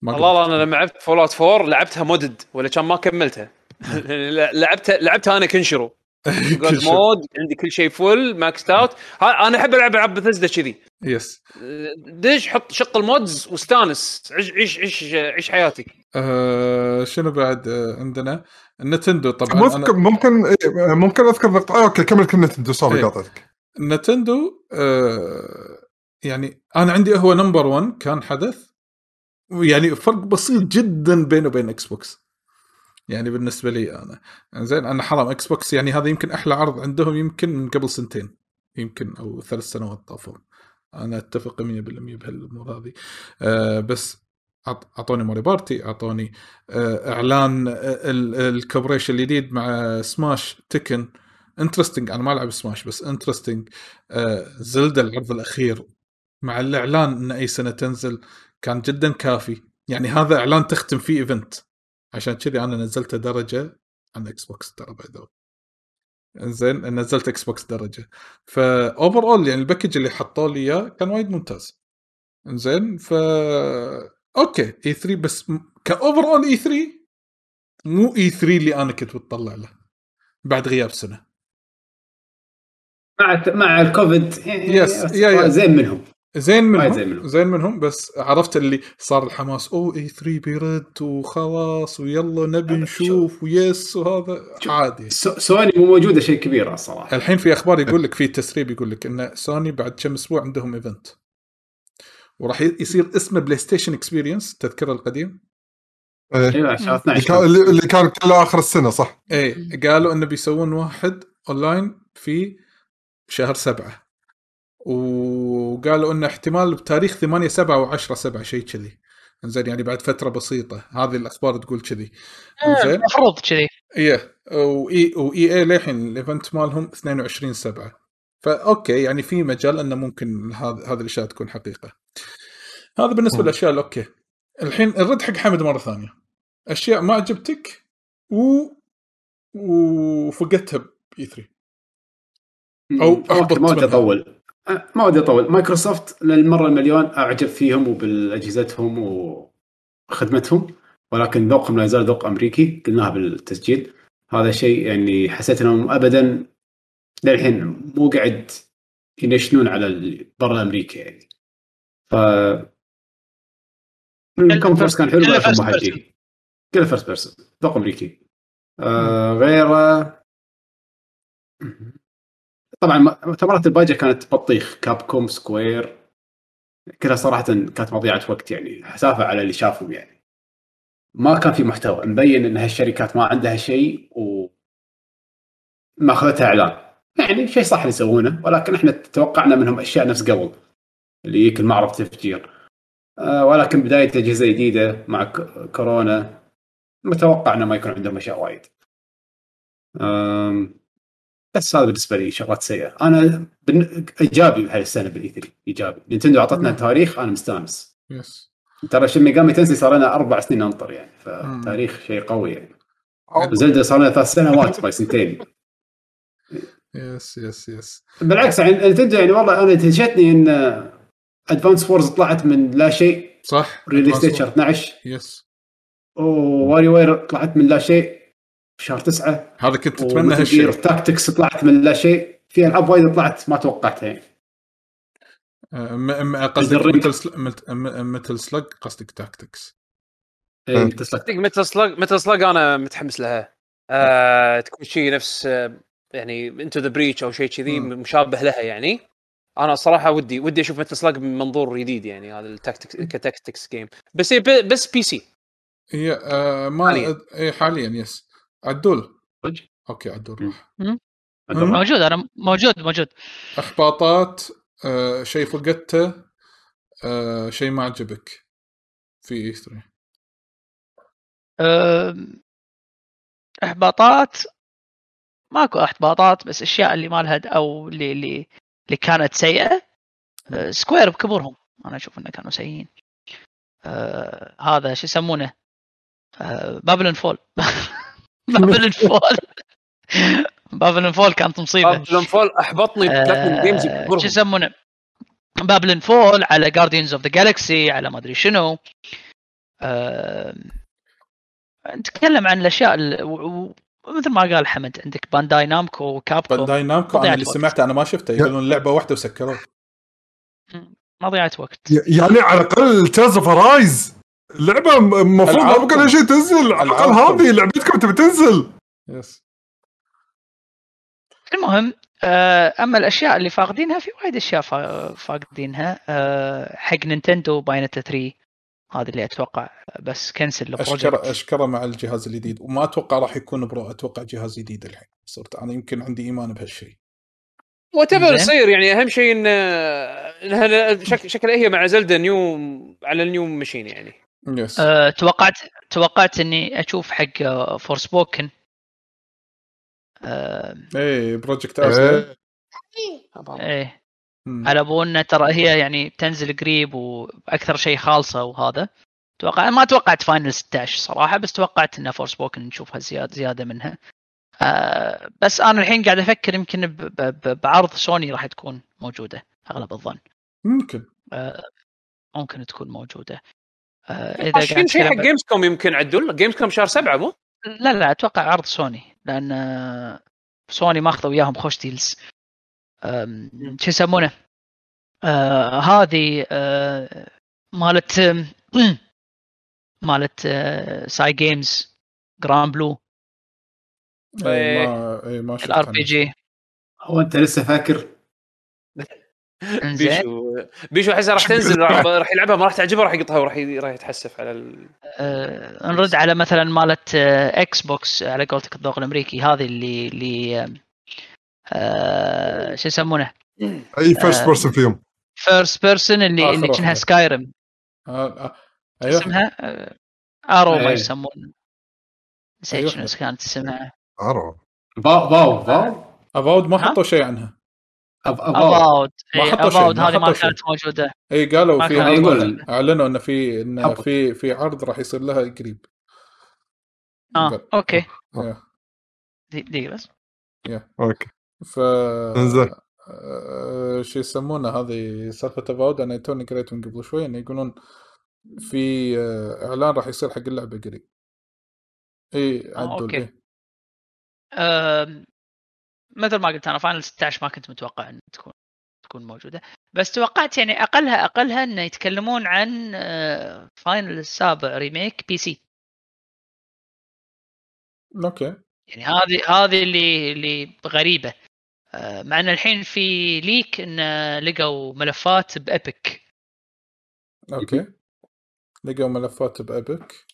والله. أنا لما لعبت Fallout 4 لعبتها modded ولا كان ما كملتها. (laughs) لعبتها لعبتها أنا كنشرو. (laughs) God شيء. mode عندي كل شيء full max out أنا أحب ألعب ألعاب بثزدا كذي. yes دش حط شق ال mods واستانس. عيش عيش عيش عيش حياتك. آه شنو بعد؟ آه عندنا ال Nintendo طبعا. أنا ممكن ممكن إيه، ممكن أذكر نقطه آه okay كمل ك Nintendo sorry إيه. قاطعتك. Nintendo آه يعني أنا عندي هو number 1 كان حدث. يعني فرق بسيط جدا بينه وبين Xbox يعني بالنسبة لي أنا. زين أنا حرام. Xbox يعني هذا يمكن أحلى عرض عندهم يمكن من قبل سنتين يمكن أو ثلاث سنوات طافوا أنا أتفق 100% بهالأمور هذه. آه بس أعطوني Mario Party أعطوني آه إعلان آه، ال- ال cooperation الجديد مع Smash Tekken. interesting أنا ما ألعب Smash بس interesting Zelda العرض الأخير مع الإعلان إن أي سنة تنزل كان جدا كافي. يعني هذا إعلان تختم فيه event عشان كذي أنا نزلته درجة عن Xbox ترى by the انزين نزلت Xbox درجة. ف overall يعني ال package اللي حطوا لي إياه كان وايد ممتاز. انزين ف okay E3 بس ك overall E3 مو E3 اللي أنا كنت متطلع له بعد غياب سنة. مع مع ال COVID yes، yeah- yeah. زين منهم. زين منهم زين منهم. زين منهم بس عرفت اللي صار الحماس أو E3 بيرد وخلاص ويلا نبي نشوف و yes وهذا عادي. So- Sony مو موجودة شيء كبير الصراحة. الحين في أخبار (laughs) يقول لك في تسريب يقول لك إن سوني بعد كم أسبوع عندهم event وراح يصير اسمه PlayStation Experience تذكره القديم؟ إيه. أيوه شهر اللي 12 كان اللي اللي كان كله آخر السنة صح؟ إيه قالوا إنه بيسوون واحد اونلاين في شهر سبعة. وقالوا انه احتمال بتاريخ 8 7 و10 7 شيء كذي. زين يعني بعد فترة بسيطة. هذه الأخبار تقول كذي. زين المفروض كذي. إيه. و و EA للحين ال event مالهم 22 7 ف okay يعني في مجال إنه ممكن هذا هذه الأشياء تكون حقيقة. هذا بالنسبة. للأشياء ال okay الحين الرد حق حمد مرة ثانية. أشياء ما عجبتك؟ و وفقدتها ب E3 أو أحبط ما أه، ما ودي أطول. مايكروسوفت للمرة المليون أعجب فيهم وباجهزتهم وخدمتهم ولكن ذوقهم لا يزال ذوق أمريكي قلناها بالتسجيل. هذا شيء يعني حسيت انهم ابدا للحين مو قاعد ينشنون على برا أمريكا يعني. ف الكم first كان حلو ما حد. يجي. كله first person ذوق أمريكي. آه غيره؟ طبعا مؤتمرات الباجة كانت بطيخ. Capcom Square. كلها صراحة كانت مضيعة وقت يعني حسافة على اللي شافهم يعني. ما كان في محتوى. مبين إن هالشركات ما عندها شيء و ما أخذتها إعلان. يعني شيء صح يسوونه ولكن إحنا توقعنا منهم أشياء نفس قبل اللي يجيك المعرض تفجير. آه ولكن بداية أجهزة جديدة مع كورونا متوقع انه ما يكون عندهم أشياء وايد. بس هذا بالنسبة لي شغلات سيئه أنا بن... إيجابي بهاي السنة بال E3 إيجابي. Nintendo أعطتنا. تاريخ أنا مستانس. yes ترى Shin Megami Tensei صار لنا أربع سنين ننطر يعني. فتاريخ شيء قوي يعني. Zelda صار لنا ثلاث سنوات باي سنتين. yes yes yes بالعكس يعني Nintendo يعني والله أنا دهشتني إن Advance Wars طلعت من لا شيء. صح release date شهر 12 yes و WarioWare طلعت من لا شيء. شهر 9 هذا كنت جير هالشيء. tactics طلعت من لا شيء. في ألعاب وايد طلعت ما توقعتها يعني. م- م- قصدك. مثل سل- مت- م- Metal Slug قصدك Tactics صدق Metal Slug Metal Slug أنا متحمس لها. آه تكون شيء نفس آه يعني Into the Breach أو شيء كذي. مشابه لها يعني. أنا صراحة ودي ودي أشوف Metal Slug من منظور جديد يعني هذا ال tactics ك tactics game بس بس PC هي آه ما حالياً. اي حاليا yes عدول؟ أوكي عدول. راح. موجود أنا موجود موجود. احباطات آه شيء فقدته آه شيء ما عجبك في E3 أم، أحباطات ماكو أحباطات بس أشياء اللي ما لها أو اللي اللي اللي كانت سيئة أه، Square بكبرهم. أنا أشوف إنه كانوا سيئين. أه هذا شو يسمونه؟ أه Babylon Fall. (laughs) (laughs) Babylon Fall. Babylon Fall كانت مصيبة. Babylon Fall أحبطني games آه، بكبرهم شو يسمونه؟ Babylon Fall على Guardians of the Galaxy على ما أدري شنو. آه، نتكلم عن الأشياء ال- و- و- مثل ما قال حمد عندك Bandai Namco و Capcom Bandai Namco أنا اللي. سمعته أنا ما شفته يقولون لعبة واحدة وسكروه. مضيعة وقت. يعني على الأقل Tales of Arise لعبة المفروض ما لها شيء تنزل. على الأقل. هذه لعبتكم تبي تنزل yes المهم آه، أما الأشياء اللي فاقدينها في وايد أشياء فا- فاقدينها. آه، حق Nintendo ب E3 هذا اللي أتوقع. بس cancel اشكره ال project أشكره مع الجهاز الجديد. وما أتوقع راح يكون Pro أتوقع جهاز جديد الحين. صرت أنا يمكن عندي إيمان بهالشيء. whatever. يصير يعني أهم شيء إن انها شك... شكلها هي مع Zelda new على ال new machine يعني. yes آه، توقعت توقعت إني أشوف حق Forspoken إيه Project Athia. إيه. مم. على ابو انه ترى هي يعني تنزل قريب وأكثر شيء خالصة وهذا. توقع ما توقعت Final 16 صراحة بس توقعت إن Forspoken نشوفها زياده زيادة منها. آه بس أنا الحين قاعد أفكر يمكن ب- ب- ب- بعرض سوني راح تكون موجودة أغلب الظن. ممكن. آه ممكن تكون موجودة. آه إذا قاعد شيء حق Games com يمكن عدول Gamescom شهر سبعة مو؟ لا لا أتوقع عرض سوني لأن آه، سوني ماخذه وياهم خوش deals شو يسمونه؟ آه هذه آه مالت مالت آه Cygames Granblue اي ما اي ما شفت ال RPG هو أنت لسه فاكر؟ بيشو بيشو احسها راح تنزل راح يلعبها ما راح تعجبه راح يقطها وراح راح يتحسف على ال... آه نرد على مثلا مالت آه إكس بوكس على قولتك الذوق الأمريكي هذه اللي اللي آم، آه شو يسمونه أي فيرست آه. بيرسون فيهم فيرست بيرسون اللي آخر اللي واحدة. سكايرم آه آه. أيوه اسمها آه ارو ما إيه. يسمون نسيت أيوة. شنو كانت اسمها عرب فاو فاو فاو ما؟ حطوا شيء عنها ما شيء، اباود ما هذه ما حطوا شيء. كانت موجودة اي قالوا ما في. أعلنوا انه في انه. في في عرض راح يصير لها قريب آه. أوكي إيه. دي- دقيقه بس أوكي ف انزين. آه، شو يسمونه هذه سالفة افاود أنا توني قريت من قبل شوي انه يقولون في آه، إعلان راح يصير حق اللعبة قريب اي عدول أوكي. مثل ما قلت أنا Final 16 ما كنت متوقع ان تكون تكون موجودة. بس توقعت يعني اقلها أقلها إنه يتكلمون عن Final السابع Remake PC أوكي. يعني هذه هذه اللي اللي غريبة. آه، مع إن الحين في leak إن لقوا ملفات بابيك Okay. لقوا ملفات بابك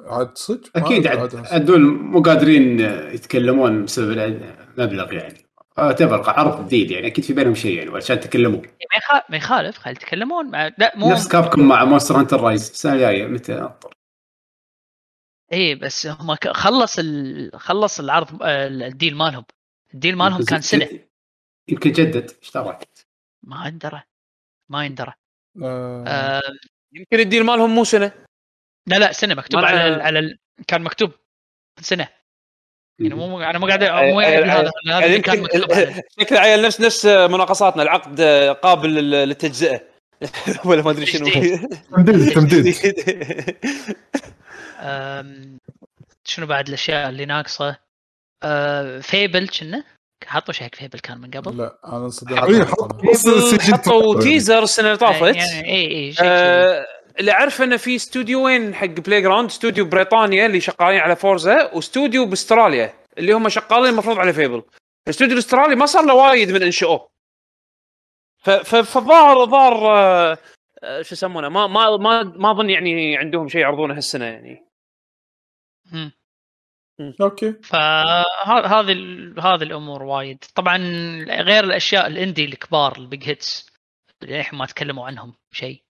عاد صدق أكيد عاد هذول مو قادرين يتكلمون بسبب المبلغ يعني. اعتبر عرض جديد يعني أكيد في بينهم شيء يعني عشان تكلموا ما يخ- ما يخالف خلي يتكلمون. مع... لا مو نفس Capcom مع Monster Hunter Rise السنة الجايه متى أنطر؟ اي بس هم خلص ال... خلص العرض آه، ال deal مالهم. الديل مالهم كان سنه يمكن جدد إيش درى ما يندرى. ما يندرى. آه، آه يمكن الديل مالهم مو سنة. لا لا سنة مكتوب على ال... على ال... كان مكتوب سنة. يعني مو أنا مو قاعد مو أي- هذا هذا كان مكتوب. (laughs) شكله عيل نفس نفس مناقصاتنا. العقد قابل لل- للتجزئة. (laughs) ولا ما أدري شنو. تمديد تمديد. (laughs) شنو بعد الأشياء اللي ناقصة؟ آه Fable كنا؟ حطوا شيء حق Fable كان من قبل. لا أنا CG حطوا. teaser السنة اللي طافت. يعني إي إي كذي. آه، اللي اعرف إنه في استوديوين حق Playground استوديو بريطانيا اللي شغالين على Forza واستوديو بأستراليا اللي هم شغالين المفروض على Fable الاستوديو الأسترالي ما صار له وايد من إنشئوه. فالظاهر الظاهر آه، شو يسمونه؟ ما ما ما ما أظن يعني عندهم شيء يعرضونه هالسنة يعني. مم. Okay. فهذه ال- هذه الأمور وايد. طبعا غير الأشياء ال indie الكبار ال big hits اللي الحين ما تكلموا عنهم شيء.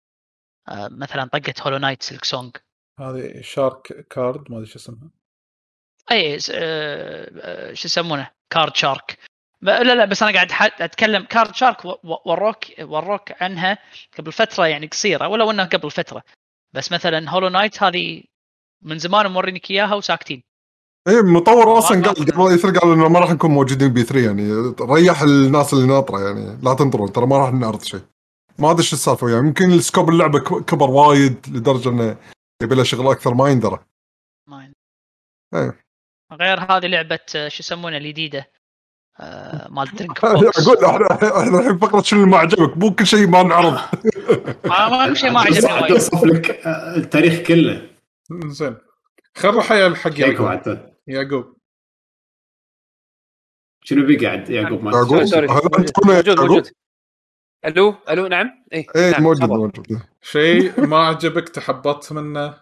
مثلا طقه Hollow Knight Silksong هذه Shark Card ما أدري شو اسمها. اي آه، آه، شو يسمونه؟ Card Shark لا لا بس أنا قاعد أتكلم Card Shark وروك وروك عنها قبل فترة يعني قصيرة ولو إنها قبل فترة. بس مثلا Hollow Knight هذه من زمان مورينك إياها وساكتين. اي المطور أصلا قال قبل يصير قال إنه ما راح نكون موجودين ب E3 يعني ريح الناس اللي ناطرة يعني لا تنطرون ترى ما راح نعرض شيء. ما أدري شو السالفة يعني يمكن ال scope اللعبة كبر وايد لدرجة إنه يبي له شغل أكثر ما يندرى ما ين- إيه. غير هذه لعبة شو يسمونها الجديدة؟ آه، مال (laughs) درينك أقول إحنا إحنا الحين فقرة شنو اللي ما عجبك؟ مو كل شيء ما نعرض. ما ما شيء ما عجبني وايد. اوصف لك آه، التاريخ كله. زين. خل نروح حق يعقوب. يعقوب. شنو بقى يعقوب ما موجود؟ موجود. ألو؟ ألو نعم. اي إيه نعم، موجود. موجود. شيء ما عجبك تحبطت منه؟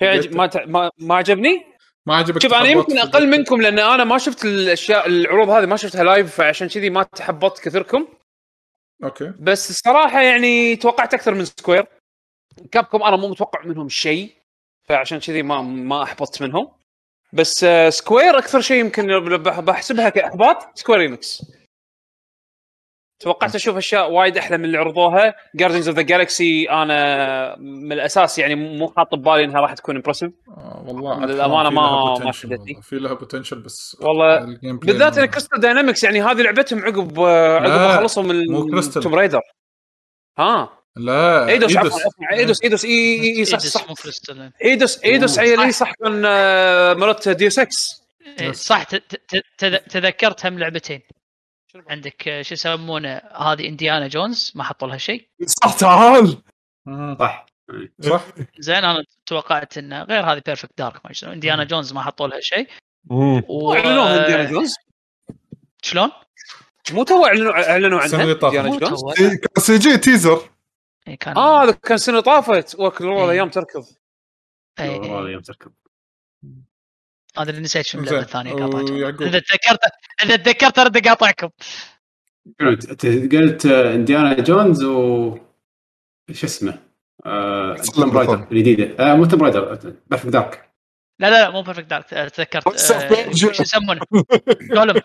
شيء ما تع- ما ما عجبني؟ ما عجبك شوف أنا يمكن أقل منكم لأن أنا ما شفت الأشياء العروض هذه ما شفتها لايف فعشان كذي ما تحبطت كثركم Okay. بس الصراحة يعني توقعت أكثر من Square Capcom أنا مو متوقع منهم شيء فعشان كذي ما ما أحبطت منهم. بس آه، Square أكثر شيء يمكن بح- بحسبها كإحباط Square Enix توقعت أشوف أشياء وايد أحلى من اللي عرضوها. Guardians of the Galaxy أنا من الأساس يعني مو حاط ببالي إنها راح تكون impressive آه والله للأمانة في ما- ما شدتني. في لها potential بس والله بالذات إن Crystal Dynamics يعني هذه لعبتهم عقب عقب ما خلصوا من مو Crystal. Tomb Raider ها؟ لا Eidos عفوا، Eidos Eidos إي إي إي صح صح. مو Crystal Eidos Eidos أوه. عيل صح. كان آه، مرات Deus Ex إيه، صح ت- ت- ت- تذكرت هم لعبتين. عندك آه، شو يسمونه هذه Indiana Jones ما حطوا لها شيء صح تعال. صح صح زين أنا توقعت انه غير هذه Perfect Dark ما شنو Indiana Jones ما حطوا لها شيء. و... اعلنوها Indiana Jones شلون؟ مو تو إعلنوا إعلنوا السنة عنها اللي طافت. Indiana Jones. إيه، كان CG teaser إيه، كان آه هذا كان سنة طافت وكل والله إيه. أيام تركض إيه، والله إيه. هذا اللي نسيت شنو. اللعبة الثانية قاطعتكم. إذا تذكرت إذا تذكرت أرد أقاطعكم. قلت آه، Indiana Jones و شو اسمه؟ آه Tomb Raider الجديده آه مو Tomb Raider Perfect Dark لا لا لا مو Perfect Dark تذكرت Prince of آه،. شو يسمونه؟ Gollum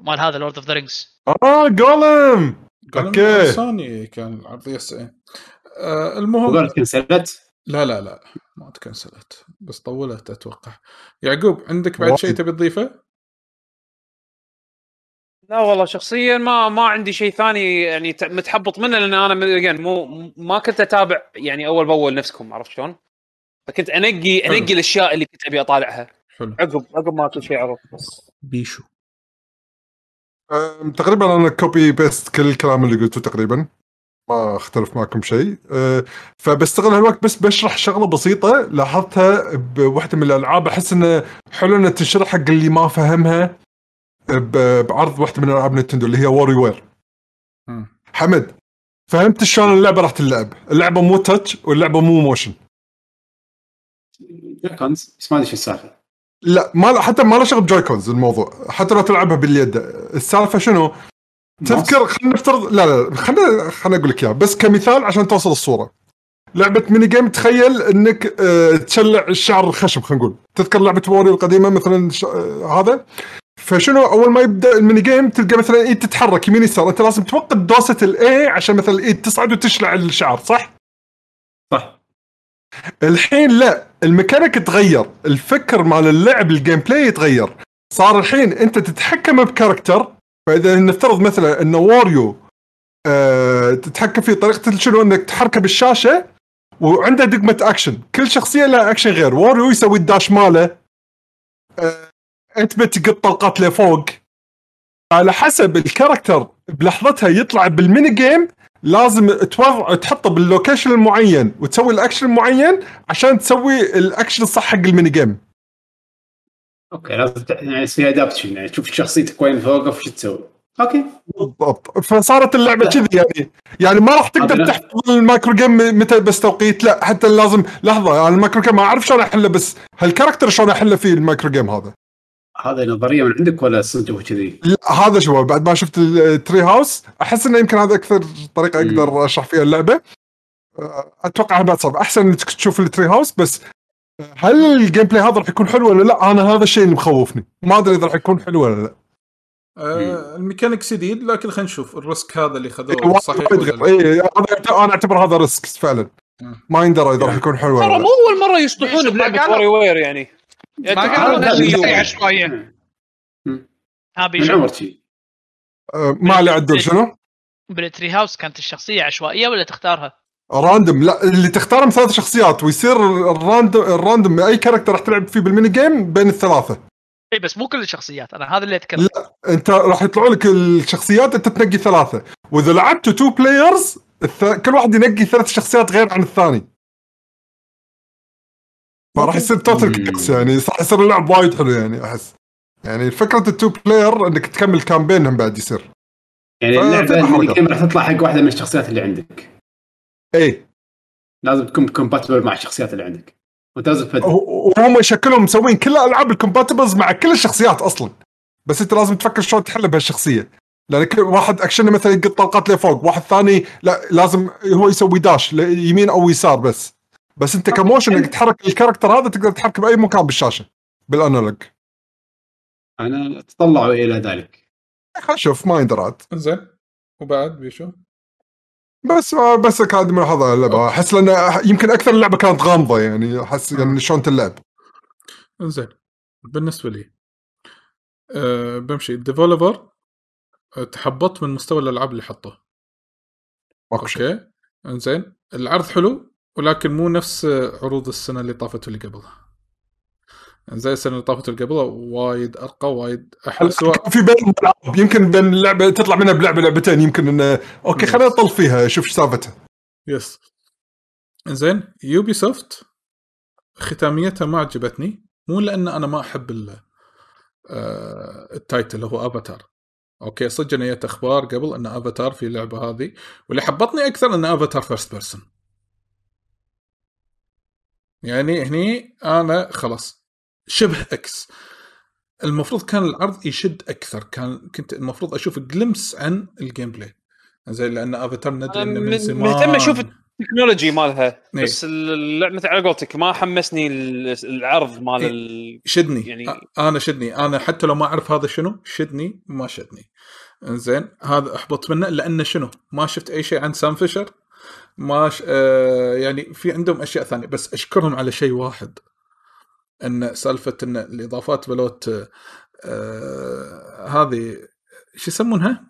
مال هذا Lord of the Rings آه Gollum قال Okay. Sony كان العرضيه السنة آه المهم كنسلت. لا لا لا ما تكنسلت بس طولت أتوقع يعقوب عندك بعد. شيء تبي تضيفه؟ لا والله شخصيا ما ما عندي شيء ثاني يعني ت- متحبط منه لأن أنا من- again مو ما كنت أتابع يعني أول بأول نفسكم عرفت شلون؟ فكنت أنقي حلو. أنقي الأشياء اللي كنت أبي أطالعها حلو عقب عقب ما كل شيء عرض بس بيشو أم، تقريبا أنا copy paste كل الكلام اللي قلته تقريبا ما اختلف معكم شيء. أه، فبستغل هالوقت بس بشرح شغلة بسيطة لاحظتها بوحدة من الألعاب. أحس انه حلو انها تنشرح حق اللي ما فهمها بعرض واحدة من ألعاب Nintendo اللي هي WarioWare. حمد فهمت شلون اللعبة راح تلعب؟ اللعبة مو touch واللعبة مو motion Joy-Cons بس ما أدري شو السالفة. لا ما حتى ما له شغل ب Joy-Cons الموضوع. حتى لو تلعبها باليد. السالفة شنو؟ تذكر خلينا نفترض لا لا خلينا خلينا أقول لك إياها. بس كمثال عشان توصل الصورة. لعبة mini game تخيل إنك آه، تشلع الشعر الخشب خلينا نقول. تذكر لعبة Wario القديمة مثلا ش... آه، هذا؟ فشنو؟ أول ما يبدأ ال mini game تلقى مثلا إيد تتحرك يمين يسار. أنت لازم توقف دوسه ال A عشان مثلا الإيد تصعد وتشلع الشعر صح؟ صح. الحين لا الميكانيك تغير. الفكر مال اللعب ال gameplay يتغير. صار الحين أنت تتحكم ب character فإذا نفترض مثلا انه Wario آه تتحكم في طريقة شنو؟ إنك تحركه بالشاشة وعنده دقمة أكشن. كل شخصية لها أكشن غير. Wario يسوي ال dash ماله. آه أنت بتقط طلقات لفوق. على حسب ال character بلحظتها يطلع بال mini game لازم توضع تحطه بال location المعين وتسوي الأكشن المعين عشان تسوي الأكشن الصح حق ال mini game. Okay لازم يعني يصير adaptation يعني تشوف شخصيتك وين توقف وش تسوي. Okay. بالضبط. فصارت اللعبة كذي يعني. يعني ما راح تقدر هذا- تحفظ ال micro game متى بس توقيت لا حتى لازم لحظة أنا ال micro game ما أعرف شلون احله بس هال character شلون احله في ال micro game هذا؟ هذه نظرية من عندك ولا صدق كذي؟ لا هذا شو بعد ما شفت ال Treehouse أحس إنه يمكن هذا أكثر طريقة. أقدر أشرح فيها اللعبة. أه، أتوقع بعد صعب. أحسن إنك تشوف ال Treehouse بس هل ال gameplay هذا راح يكون حلو ولا لا؟ أنا هذا الشيء اللي مخوفني. ما أدري إذا راح يكون حلو ولا لا. آه ال mechanics جديد لكن خلينا نشوف. ال risk هذا اللي خذوه وايد- صحيح؟ إيه، هذا أنا أعتبر هذا risk فعلا. ما يندرى إذا راح يكون حلو ولا ترى لا. مو أول مرة يصلحون ما بلعبة. WarioWare يعني. يعني شي أه، ما علي عدل شنو؟ بال Treehouse كانت الشخصية عشوائية ولا تختارها؟ random لا اللي تختارهم ثلاث شخصيات ويصير ال random ال random أي character راح تلعب فيه بال mini game بين الثلاثة. إي بس مو كل الشخصيات. أنا هذا اللي أتكلم. أنت راح يطلعوا لك الشخصيات أنت تنقي ثلاثة. وإذا لعبت two players الث... كل واحد ينقي ثلاث شخصيات غير عن الثاني. فراح يصير total. six يعني صح يصير اللعب وايد حلو يعني أحس. يعني فكرة ال two player إنك تكمل campaign هم بعد يصير. يعني اللعبة راح تطلع حق واحدة من الشخصيات اللي عندك. اي لازم تكون compatible مع الشخصيات اللي عندك. وانت لازم تفدي وهم يشكلهم مسوين كل الالعاب ال compatibles مع كل الشخصيات أصلا. بس أنت لازم تفكر شلون تحل بهالشخصية. لأن كل واحد اكشنه مثلا يقط طلقات لفوق واحد ثاني لا لازم هو يسوي dash يمين أو يسار بس. بس أنت ك motion إنك تحرك ال character هذا تقدر تحركه بأي مكان بالشاشة بال analog أنا أتطلع إلى ذلك. خل نشوف ما يندرى عاد زين. وبعد بيشو؟ بس بس كانت ملاحظه اللعبة. أحس لأن يمكن أكثر اللعبه كانت غامضة يعني. أحس يعني شلون تلعب. زين بالنسبة لي أه بمشي. ال developer أه تحبطت من مستوى الألعاب اللي حطوه شيء. okay. إنزين العرض حلو ولكن مو نفس عروض السنة اللي طافت واللي قبلها. زي السنة اللي طافت اللي قبلها وايد أرقى وايد أحلى سواء في ألعاب. يمكن بين اللعبه تطلع منها بلعبة لعبتين يمكن إنه okay خلينا نطل فيها شوف إيش سالفتها yes زين Ubisoft ختاميتها ما عجبتني مو لأن أنا ما أحب ال- آه، ال title هو افاتار okay صدق أنا جت أخبار قبل إن افاتار في اللعبه هذه واللي حبطني أكثر إن Avatar first person يعني هني أنا خلاص. شبه إكس المفروض كان العرض يشد أكثر. كان كنت المفروض أشوف glimpse عن ال gameplay زي لأن أفاتار ندري إنه من زمان. مهتم أشوف ال technology مالها. إيه. بس اللعبة على قولتك ما حمسني ال- العرض مال إيه. ال... شدني. يعني- يعني أنا شدني. أنا حتى لو ما أعرف هذا شنو شدني ما شدني. زين هذا أحبط منه. لأنه شنو؟ ما شفت أي شيء عن Sam Fisher. ما ش... آه يعني في عندهم أشياء ثانية. بس أشكرهم على شيء واحد. إن سالفة إن الإضافات بلوت آه هذه شو يسمونها؟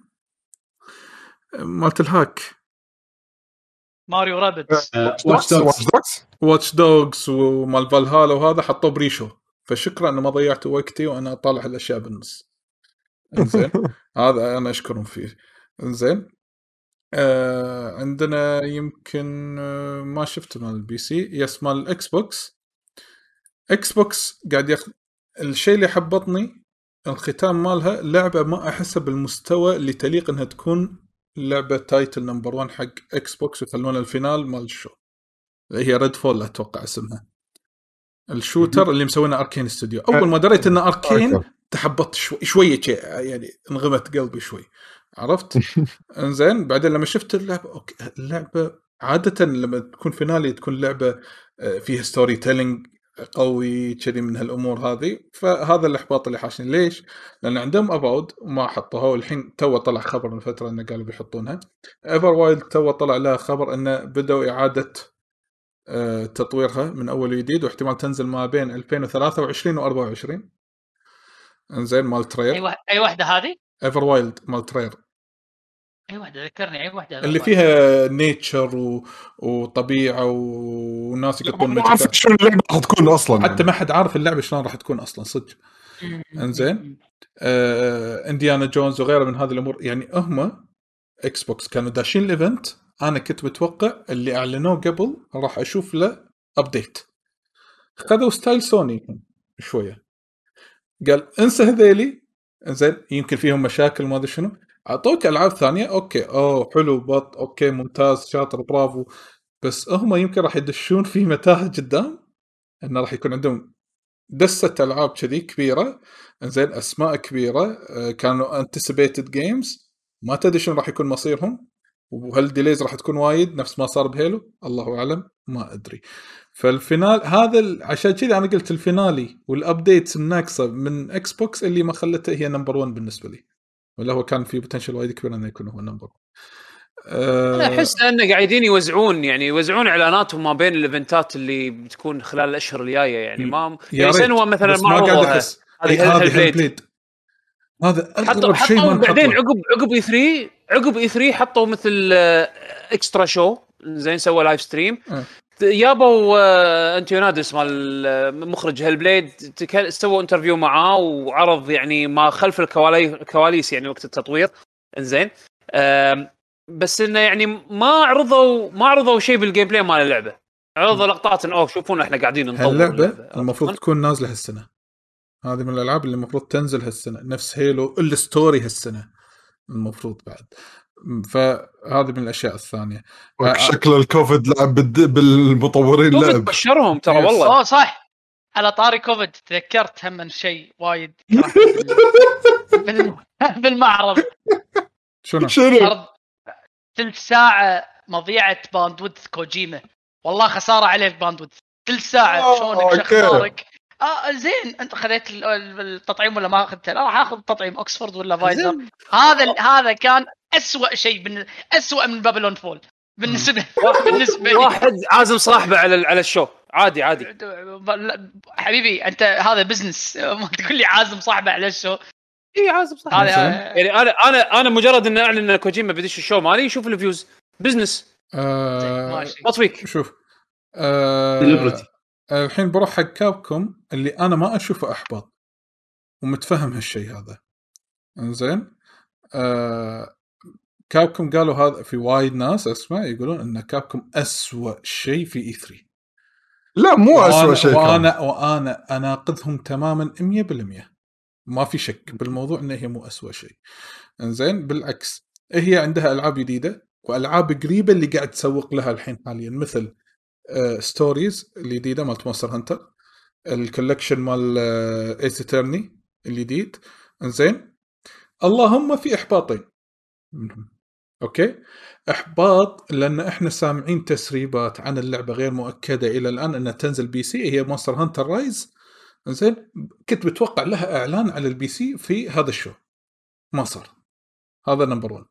مالت ال hack. Mario Rabbids Watch Dogs Watch Dogs Watch Dogs ومال فالهالا وهذا حطوه ب pre-show. فشكرا إنه ما ضيعت وقتي وأنا أطالع الأشياء بالنص. إنزين. (laughs) هذا أنا أشكرهم فيه. إنزين. آه عندنا يمكن آه ما شفت مال ال PC. yes مال ال Xbox Xbox قاعد ياخذ الشيء اللي حبطني الختام مالها لعبة ما أحسها بالمستوى اللي تليق إنها تكون لعبة title number 1 حق Xbox ويخلونها ال final مال ال show. اللي هي Redfall أتوقع اسمها. ال shooter اللي مسوينها Arkane Studio أول ما دريت انه Arkane. تحبطت شوي شوية يعني انغمت قلبي شوي. عرفت؟ (laughs) إنزين بعدين لما شفت اللعبة okay اللعبة عادة لما تكون finale تكون لعبة آه، فيها storytelling قوي كذي من هالأمور هذه. فهذا الإحباط اللي حاشني. ليش؟ لأن عندهم Avowed وما حطوها والحين تو طلع خبر من فترة انه قالوا بيحطونها. Everwild تو طلع لها خبر انه بدأوا إعادة آه، تطويرها من أول وجديد واحتمال تنزل ما بين 2023 و24 إنزين مال اي Rare وا- أي واحدة هذه؟ Everwild مال Rare اي واحدة ذكرني اي واحدة اللي فيها nature و... وطبيعة وناس يقطون ما أعرف مجتمع. شنو اللعبة راح تكون أصلا حتى ما حد عارف اللعبة شلون راح تكون أصلا صدق. إنزين؟ آه Indiana Jones وغيره من هذه الأمور. يعني هم Xbox كانوا داشين ال event أنا كنت متوقع اللي أعلنوه قبل راح أشوف له update خذوا ستايل سوني شوية. قال انسى هذيلي. زين يمكن فيهم مشاكل ما أدري شنو. أعطوك ألعاب ثانية؟ okay. أوه حلو بط. okay ممتاز شاطر برافو. بس هم يمكن راح يدشون في متاهة قدام؟ إنه راح يكون عندهم دسة ألعاب كذي كبيرة. زين أسماء كبيرة. آه، كانوا anticipated games ما تدري شنو راح يكون مصيرهم؟ وهل delays راح تكون وايد؟ نفس ما صار ب Halo؟ الله أعلم. ما أدري. فال final هذا عشان كذا أنا قلت ال finale وال updates الناقصة من Xbox اللي ما خلته هي number 1 بالنسبة لي. ولا هو كان في potential وايد كبير إنه يكون هو number 1 أنا أحس إنه قاعدين يوزعون يعني يوزعون إعلاناتهم ما بين الايفنتات اللي بتكون خلال الأشهر الجاية يعني. ما يعني سنوى مثلا ما قاعد أحس. هذه هذا اغرب شيء ما حطوا بعدين. عقب عقب E3 عقب E3 حطوا مثل آه، extra show زين سوى live stream جابوا آه، Antoniades مال آه، مخرج Hellblade تك- سووا interview معاه وعرض يعني ما خلف الكوالي- الكواليس يعني وقت التطوير. انزين. بس إنه يعني ما عرضوا ما عرضوا شيء بال gameplay مال اللعبة. عرضوا لقطات انه أوه شوفونا إحنا قاعدين نطور اللعبة. المفروض تكون نازلة هالسنة. هذه من الألعاب اللي المفروض تنزل هالسنة. نفس Halo ال story هالسنة. المفروض بعد. فهذه من الأشياء الثانية. آه، شكل الكوفيد لعب بالمطورين كوفيد لعب بشرهم ترى. والله. اوه صح. على طاري كوفيد تذكرت هم من شيء وايد. (laughs) (laughs) بالمعرض. شنو؟ شنو؟ ثلث ساعة مضيعة bandwidth كوجيما. والله خسارة عليك bandwidth. ثلث ساعة. آه، شلونك؟ okay. آه زين. أنت خذيت ال- ال- التطعيم ولا ما أخذته؟ لا راح آخذ تطعيم اوكسفورد ولا فايزر. هذا ال- هذا كان أسوأ شيء بن... أسوأ من Babylon Fall. بالنسبة بالنسبة لي. واحد عازم صاحبه على على ال show. عادي عادي. حبيبي أنت هذا business (laughs) ما تقول لي عازم صاحبه على ال show. إي عازم صاحبه. هذا يعني أنا أنا أنا مجرد إن أعلن إن كوجيما بدش ال show مالي يشوف ال views. business آه ماشي. شوف. آه celebrity الحين بروح حق Capcom اللي أنا ما أشوفه احباط ومتفهم هالشيء هذا. إنزين؟ آه Capcom قالوا هذا في وايد ناس أسمع يقولون إن Capcom أسوأ شيء في E3 لا مو اسوء شيء. وأنا وأنا اناقضهم تماما 100% ما في شك بالموضوع إن هي مو أسوأ شيء إنزين؟ بالعكس هي عندها ألعاب جديدة وألعاب قريبة اللي قاعد تسوق لها الحين حاليا مثل Stories الجديدة مالت Monster Hunter ال collection مال Ace Attorney الجديد. إنزين. اللهم في احباطين okay. إحباط لأن إحنا سامعين تسريبات عن اللعبة غير مؤكدة إلى الآن إنها تنزل PC هي Monster Hunter Rise زين كنت متوقع لها إعلان على ال PC في هذا ال show ما صار هذا number 1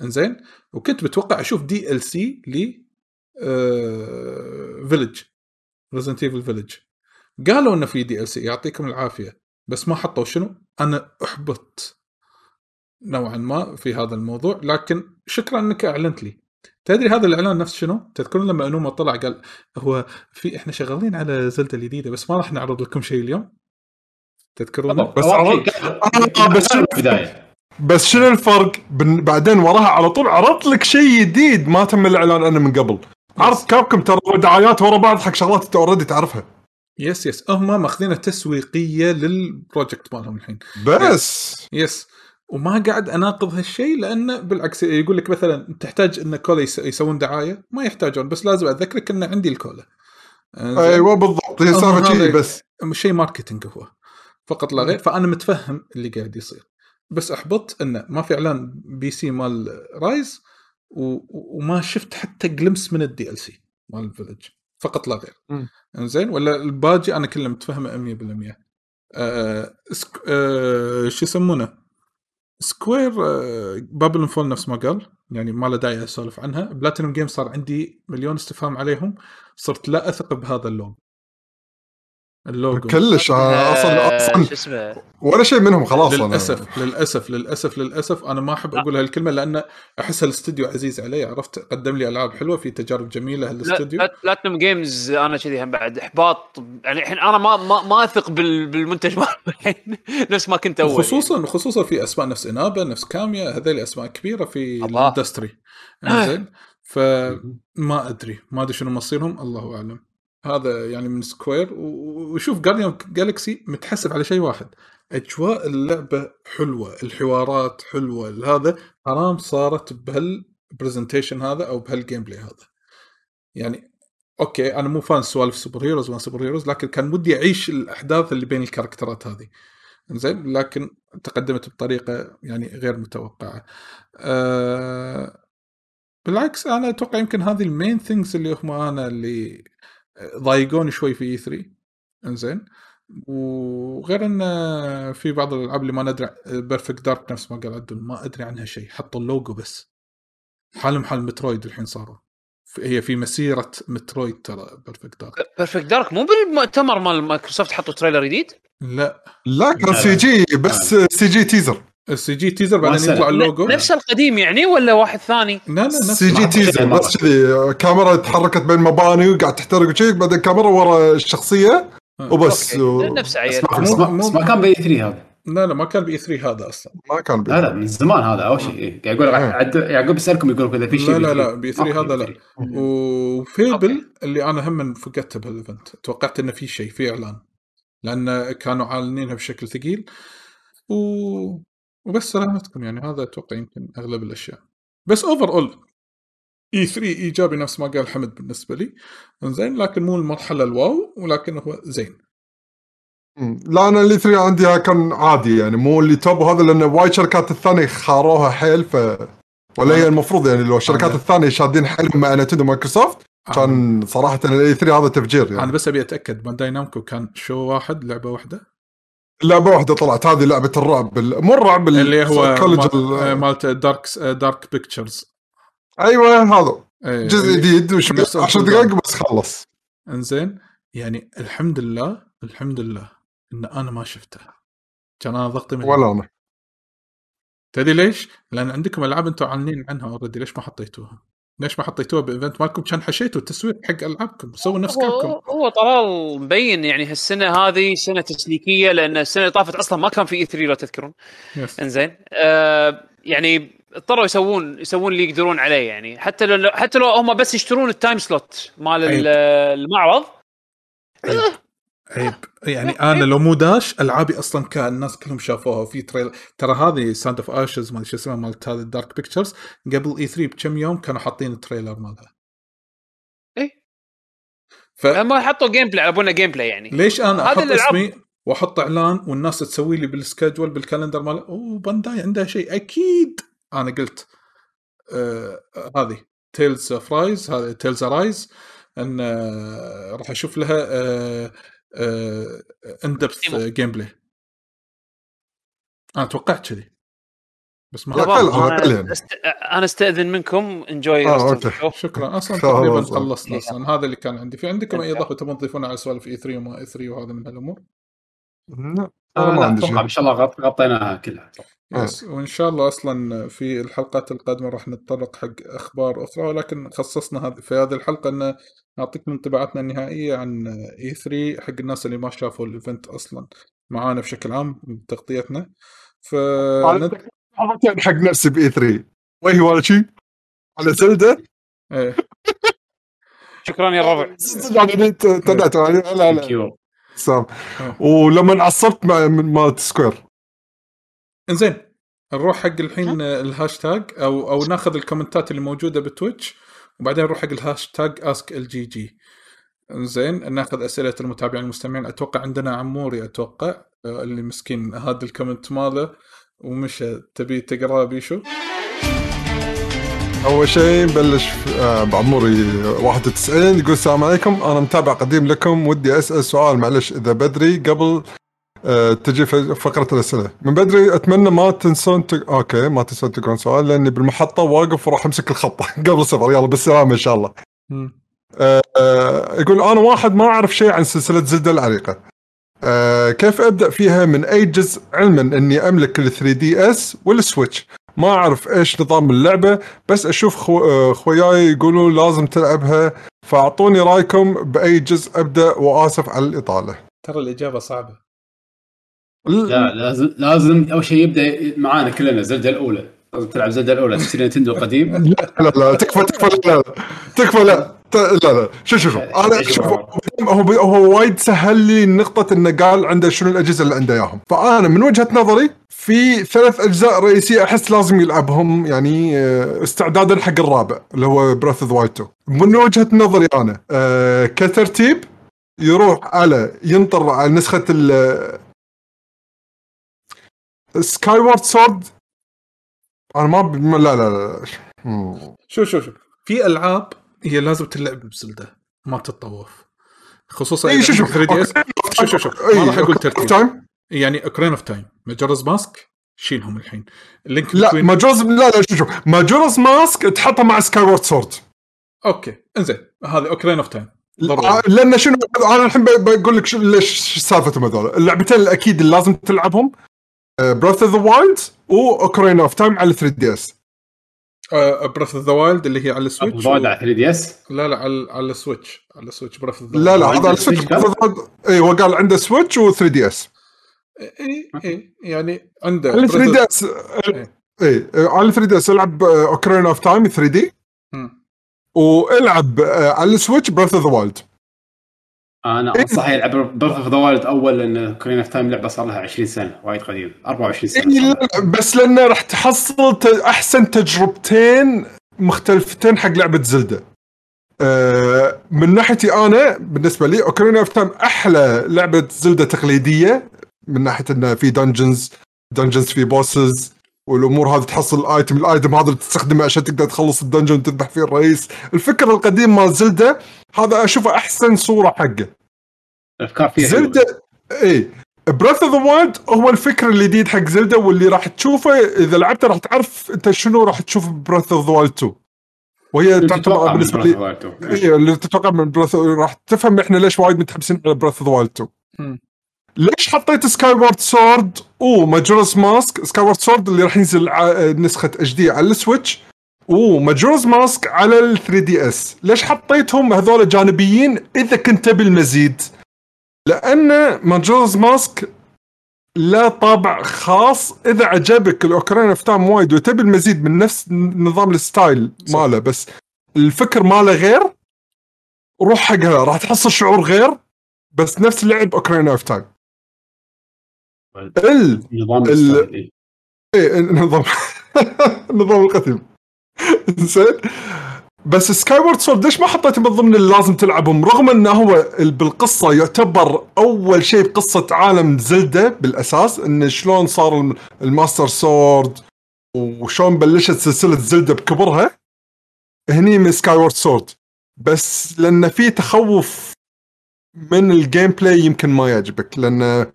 إنزين. وكنت متوقع أشوف DLC Village Resident Evil Village قالوا إنه في DLC يعطيكم العافية بس ما حطوا شنو؟ أنا احبط نوعا ما في هذا الموضوع لكن شكرا إنك أعلنت لي. تدري هذا الإعلان نفس شنو؟ تذكرون لما Aonuma طلع قال هو في إحنا شغالين على Zelda الجديدة بس ما راح نعرض لكم شيء اليوم. تذكرون بس عرض- شيء آه، بس البداية. بس شنو الفرق؟ بن- بعدين وراها على طول عرضت لك شيء جديد ما تم الإعلان عنه من قبل. عرض Capcom ترى دعايات ورا بعض حق شغلات انت already تعرفها. yes yes هم ماخذينها تسويقية لل project مالهم الحين. بس. yes وما قاعد أناقض هالشيء لأنه بالعكس يقول لك مثلا تحتاج إن كولا يس- يسوون دعاية ما يحتاجون بس لازم أذكرك إن عندي الكولا؟ أيوه بالضبط. هي سالفه شيء بس. شيء marketing هو. فقط لا غير. فأنا متفهم اللي قاعد يصير. بس أحبط انه ما في إعلان PC مال Rise. وما شفت حتى glimpse من ال DLC مال ال Village فقط لا غير. إنزين؟ ولا الباجي أنا كله متفهمه 100% آه سك... آه شو يسمونه؟ Square آه Babylon Fall نفس ما قال يعني ما له داعي أسولف عنها. Platinum Game صار عندي مليون استفهام عليهم صرت لا أثق بهذا ال logo ال logo. كلش آه، آه، أصلا شو أصلا اسمه؟ ولا شيء منهم خلاص أنا- للأسف للأسف للأسف للأسف. أنا ما أحب أقول هالكلمة لأن أحس الاستوديو عزيز علي عرفت؟ قدم لي ألعاب حلوة في تجارب جميلة هالاستوديو Platinum Games أنا كذي هم بعد إحباط. يعني الحين أنا ما ما, ما أثق بال- بالمنتج مالهم الحين (laughs) نفس ما كنت أول. خصوصا خصوصا في أسماء نفس Inaba نفس Kamiya هذول أسماء كبيرة في. ال industry زين فما أدري ما أدري شنو مصيرهم الله أعلم. هذا يعني من Square وشوف Guardian Galaxy متحسف على شيء واحد. أجواء اللعبة حلوة الحوارات حلوة هذا حرام صارت بهال presentation هذا أو بهال gameplay هذا. يعني okay أنا مو fan سوالف super heroes وما super heroes لكن كان ودي أعيش الأحداث اللي بين الكاركترات هذه. زين لكن تقدمت بطريقة يعني غير متوقعة. أه بالعكس أنا أتوقع يمكن هذه ال main things اللي هم أنا اللي ضايقوني شوي في E3 إنزين. وغير إن في بعض الألعاب اللي ما ندري Perfect Dark نفس ما قال عدل ما أدري عنها شيء حطوا اللوجو بس. حالهم حال Metroid الحين صاروا. هي في مسيرة مترويد ترى بيرفكت دارك بيرفكت دارك مو بالمؤتمر مال مايكروسوفت حطوا trailer جديد؟ لا. لا كان سي جي بس سي جي تيزر السي جي تيزر بعدين يطلع اللوجو نفس القديم يعني ولا واحد ثاني؟ لا لا نفس سي جي تيزر. بس كذي كاميرا تحركت بين مباني وقاعد تحترق وشي بعدين كاميرا ورا الشخصية وبس أوكي. و... نفس عيل. أسمع، بس ما, كان باي 3 هذا لا لا ما كان باي 3 هذا أصلا ما كان لا لا من زمان هذا أول شيء إيه. قاعد يقول عد- يعقوب يسألكم يقول إذا في شيء لا لا B3. لا بي 3 أوكي، هذا لا B3. وفيبل اللي أنا هم فقدته بهالإيفنت توقعت إنه في شيء في إعلان لأن كانوا عالنينها بشكل ثقيل و... وبس سلامتكم يعني هذا أتوقع يمكن أغلب الأشياء. بس overall E3 إيجابي نفس ما قال حمد بالنسبة لي. زين لكن مو المرحلة ال wow ولكن هو زين. لا أنا اللي 3 عندي كان عادي يعني مو اللي top وهذا لأن وايد شركات الثانية خاروها حيل ف ولا هي المفروض يعني لو الشركات أنا- الثانية شادين حيلهم مع Nintendo و Microsoft كان صراحة ال E3 هذا تفجير أنا يعني بس أبي أتأكد Bandai Namco كان شو واحد لعبة واحدة؟ لعبة واحدة طلعت هذه لعبة الرعب ال- مو الرعب ال- اللي هو مال- مالت Dark Dark Pictures أيوه هذا إيه، جزء جديد نفس Until Dawn. بس خلص إنزين يعني الحمد لله الحمد لله إن أنا ما شفته كان أنا ضغطي من ولا أنا تدري ليش؟ لأن عندكم ألعاب أنتم عالنين عنها already ليش ما حطيتوها؟ ليش ما حطيتوها ب event مالكم؟ كان حشيتوا تسويق حق ألعابكم سووا نفس هو, Capcom هو طلال مبين يعني هالسنة هذه سنة تسليكية لأن السنة اللي طافت أصلا ما كان في E3 لو تذكرون. yes. إنزين. آه يعني اضطروا يسوون يسوون اللي يقدرون عليه يعني. حتى لو حتى لو هم بس يشترون ال time slot مال ال- المعرض عيب. يعني أنا لو مو داش ألعابي أصلا كان الناس كلهم شافوها. وفي trailer ترى هذه House of Ashes ما أدري شو اسمها مالت هذا ال Dark Pictures قبل E3 بكم يوم كانوا حاطين ال trailer مالها. إيه. ف... ما حطوا gameplay على بالنا gameplay يعني. ليش أنا أحط. اسمي وأحط إعلان والناس تسوي لي بال schedule بال calendar مال أوه Bandai عندها شيء. أكيد! أنا قلت آه هذه Tales of Arise هذه Tales Arise إن آه راح أشوف لها آه in depth demo. gameplay أنا توقعت كذي بس ما أنا يعني. أنا أستأذن منكم enjoy آه،. شكرا أصلا. تقريبا خلصنا. أصلا هذا اللي كان عندي في عندكم أي إضافة تبون تضيفونها على سوالف E3 وما E3 وهذا من هالامور لا آه أنا ما لا عندي أتوقع شيء إن شاء الله غط- غطيناها كلها آه. yes وإن شاء الله أصلا في الحلقات القادمة راح نتطرق حق أخبار أخرى ولكن خصصنا هذه في هذه الحلقة إن نعطيكم انطباعاتنا النهائية عن E3 حق الناس اللي ما شافوا ال event أصلا معانا بشكل عام بتغطيتنا. ف أنا حطيت حق نفسي ب E3 وهي ولا شيء على Zelda؟ إيه. (laughs) شكرا يا الربع (laughs) يعني أنت تنعت لا لا آه. ولما عصبت مع من مال Square إنزين نروح حق الحين الهاشتاج أو أو ناخذ الكومنتات اللي موجودة ب Twitch وبعدين نروح حق ال hashtag ask ال GG. زين ناخذ أسئلة المتابعين المستمعين أتوقع عندنا عموري أتوقع آه، اللي مسكين. هذا ال comment ماله ومشى تبي تقرأه بيشو؟ أول شيء نبلش آه، بعموري 91 يقول السلام عليكم. أنا متابع قديم لكم ودي أسأل سؤال معلش إذا بدري قبل تجي ف- فقرة الأسئلة. من بدري أتمنى ما تنسون تق... okay ما تنسون تقرون سؤال لأني بالمحطة واقف وراح أمسك الخطة (laughs) قبل السفر. يلا بالسلامة إن شاء الله. آه، يقول أنا واحد ما أعرف شيء عن سلسلة Zelda العريقة. آه، كيف أبدأ فيها؟ من أي جزء؟ علما إني أملك ال 3DS وال Switch ما أعرف إيش نظام اللعبة بس أشوف خو... آه، خوياي يقولون لازم تلعبها فأعطوني رأيكم بأي جزء أبدأ وآسف على الإطالة. ترى الإجابة صعبة. لا لازم لازم أول شيء يبدأ معانا كلنا Zelda الأولى. لازم تلعب Zelda الأولى تشتري Nintendo قديم. لا لا تكفى تكفى لا لا تكفى لا لا لا. شوف شوف. أنا شوف هو؟ هو وايد سهل لي نقطة إنه قال عنده شنو الأجهزة اللي عنده إياهم، فأنا من وجهة نظري في ثلاث أجزاء رئيسية أحس لازم يلعبهم يعني آه، استعدادا حق الرابع اللي هو براث اوف وايد 2. من وجهة نظري أنا آه، كترتيب يروح على ينطر على نسخة ال Sky ward Sword أنا ما ب... لا لا لا. شوف شوف شوف. في ألعاب هي لازم تلعب ب Zelda ما تتطوف. خصوصا إي شوف شوف. عندك 3DS شوف شوف شوف. ما راح أقول ترتيب time يعني Ocarina of Time Majora's Mask شيلهم الحين. Link لا Majora's لا لا شوف شوف. Majora's Mask تحطه مع Skyward Sword okay إنزين. هذه Ocarina of Time لأن شنو أنا الحين بقول لك ليش سالفتهم هذول؟ اللعبتين الأكيد اللي لازم تلعبهم Breath of the Wild و Ocarina of Time على 3DS Breath of the Wild اللي هي على ال Switch ضايد على 3DS لا لا على على ال Switch على ال Switch Breath of لا لا عنده هذا على ال Switch؟ اي هو قال عنده Switch و 3DS اي اي يعني عنده على Breath 3DS اي على 3DS العب Ocarina of Time 3D. والعب على ال Switch Breath of the Wild أنا انصح يلعب Breath of the Wild أول لأن Ocarina of Time لعبة صار لها 20 سنة وايد قديم 24 سنة إي صار لا، لها. بس لأنه راح تحصل أحسن تجربتين مختلفتين حق لعبة Zelda. أه من ناحيتي أنا بالنسبة لي Ocarina of Time أحلى لعبة Zelda تقليدية من ناحية انه في dungeons dungeons في bosses والأمور هذه تحصل ال item ال item هذا اللي تستخدمه عشان تقدر تخلص ال dungeon وتذبح فيه الرئيس الفكر القديم مال Zelda هذا أشوفه أحسن صورة حقه الافكار فيها Zelda اي Breath of the Wild هو الفكر الجديد حق Zelda واللي راح تشوفه إذا لعبته راح تعرف أنت شنو راح تشوف Breath of the Wild 2 وهي. تعتبر بالنسبة لي the Wild 2. اي اللي تتوقع من Breath راح تفهم إحنا ليش وايد متحمسين على Breath of the Wild 2 مم. ليش حطيت Skyward Sword و Majora's Mask Skyward Sword اللي راح ينزل نسخة HD على ال Switch و Majora's Mask على ال 3DS ليش حطيتهم هذول جانبيين إذا كنت تبي المزيد؟ لأن Majora's Mask لها طابع خاص. إذا عجبك ال Ocarina of Time وايد وتبي المزيد من نفس نظام ال style. ماله بس الفكر ماله غير روح حقها. راح تحصل شعور غير بس نفس لعب Ocarina of Time ال نظام ال-. إيه نظام (laughs) نظام القتل زين بس Skyward Sword ليش ما حطيته من ضمن اللي لازم تلعبهم؟ رغم إنه هو ال- بالقصة يعتبر أول شيء بقصة عالم زلدة بالأساس انه شلون صار الم- ال Master Sword وشلون بلشت سلسلة زلدة بكبرها هني من Skyward Sword بس لأن في تخوف من ال gameplay يمكن ما يعجبك لأن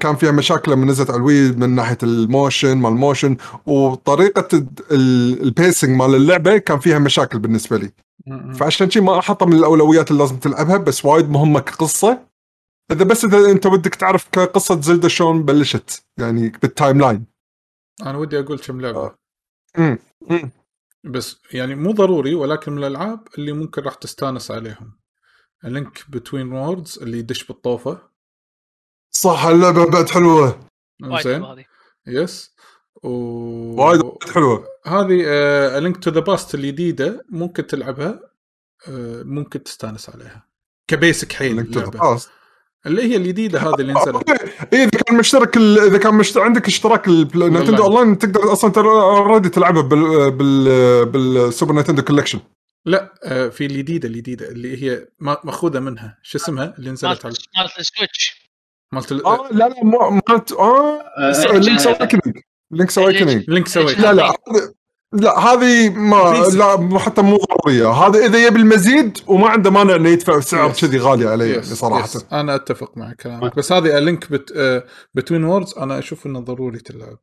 كان فيها مشاكل لما نزلت على ال Wii من ناحية ال motion مال ال motion وطريقة ال pacing مال اللعبة كان فيها مشاكل بالنسبة لي. فعشان شي ما أحطها من الأولويات اللي لازم تلعبها بس وايد مهمة كقصة. إذا بس إذا أنت ودك تعرف قصه زلدة شلون بلشت يعني بال timeline أنا ودي أقول كم لعبة. آه. بس يعني مو ضروري ولكن من الألعاب اللي ممكن راح تستانس عليهم. Link Between Worlds اللي يدش بالطوفة. صح اللعبة بعد حلوة. زين yes و وايد حلوة. هذه Link to the Past الجديدة ممكن تلعبها آه، ممكن تستانس عليها. ك basic حيل Link to the. Past اللي هي الجديدة هذه اللي نزلت. اي إذا كان مشترك ال- إذا كان مشت... عندك اشتراك Nintendo Online تقدر أصلا already تلعبها بال بال بال Super Nintendo collection لا آه، في الجديدة الجديدة اللي هي ما- مأخوذة منها. شو اسمها؟ اللي نزلت على مالت ال Switch. مالت ال- آه لا لا ما مالت آه آه، Link's Awakening Link's Awakening لينك سويت لا لا لا هذه ما لا مو- حتى مو ضرورية. هذا إذا يبي المزيد وما عنده مانع إنه يدفع سعر Yes. كذي غالي عليه yes صراحة أنا أتفق مع كلامك بس هذه Link Bet آه، Between Worlds أنا أشوف إنه ضروري تلعب.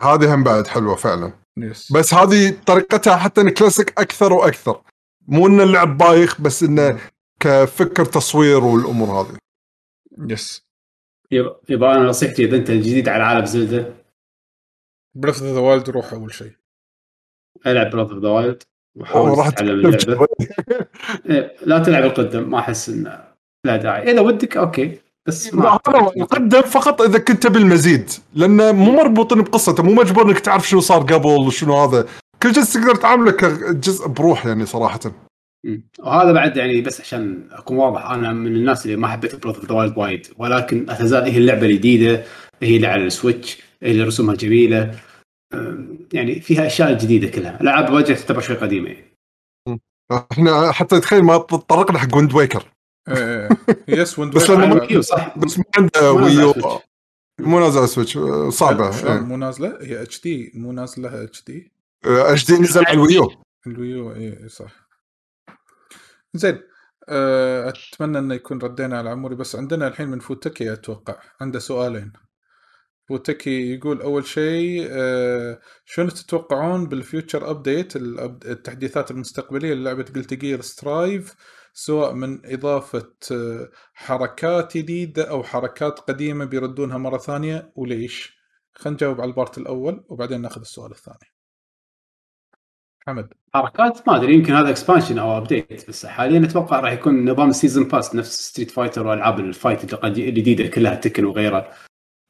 هذه هم بعد حلوة فعلا. yes بس هذه طريقتها حتى كلاسيك أكثر وأكثر. مو ان اللعب بايخ بس إنه كفكر تصوير والأمور هذه. yes يبا أنا نصيحتي إذا أنت جديد على عالم زلدة Breath of the Wild روح أول شيء. ألعب of the Wild وحاول تتعلم اللعبة. (laughs) إيه، لا تلعب القدم ما أحس انه لا داعي. إذا ودك okay. بس ما يقدم فقط إذا كنت بالمزيد لأنه مو مربوطين بقصته مو مجبور إنك تعرف شنو صار قبل وشنو هذا. كل جزء تقدر تعامله كجزء بروح يعني صراحة. مم. وهذا بعد يعني بس عشان أكون واضح أنا من الناس اللي ما حبيت Breath of the Wild وايد ولكن لا تزال هي اللعبة الجديدة هي اللي على ال Switch هي اللي رسومها جميلة. يعني فيها أشياء جديدة كلها. العاب واجد تعتبر شوي قديمة يعني. إحنا حتى تخيل ما تطرقنا حق Wind Waker yes Wind بس Waker لأنه على- ما- Q صح. بس ما عنده Wii U. مو نازل على ال Switch صعبه إيه. مو نازلة؟ هي HD مو نازلة HD HD نزل على ال Wii U ال Wii U اي صح. زين أه، أتمنى انه يكون ردينا على عموري بس عندنا الحين من فوتكي أتوقع عنده سؤالين فوتكي يقول أول شيء أه، شنو تتوقعون بال future update التحديثات المستقبلية للعبه Guilty Gear Strive سواء من إضافة أه، حركات جديدة أو حركات قديمة بيردونها مرة ثانية وليش؟ خلينا نجاوب على ال part الأول وبعدين ناخذ السؤال الثاني. حمد حركات ما أدري يمكن هذا expansion أو update بس حاليا أتوقع راح يكون نظام ال season pass نفس Street Fighter وألعاب ال fight الجديدة كلها Tekken وغيرها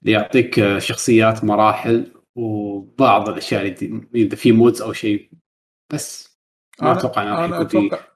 اللي يعطيك آه، شخصيات مراحل وبعض الأشياء اللي إذا في modes أو شيء بس ما أتوقع أنا في أتوقع.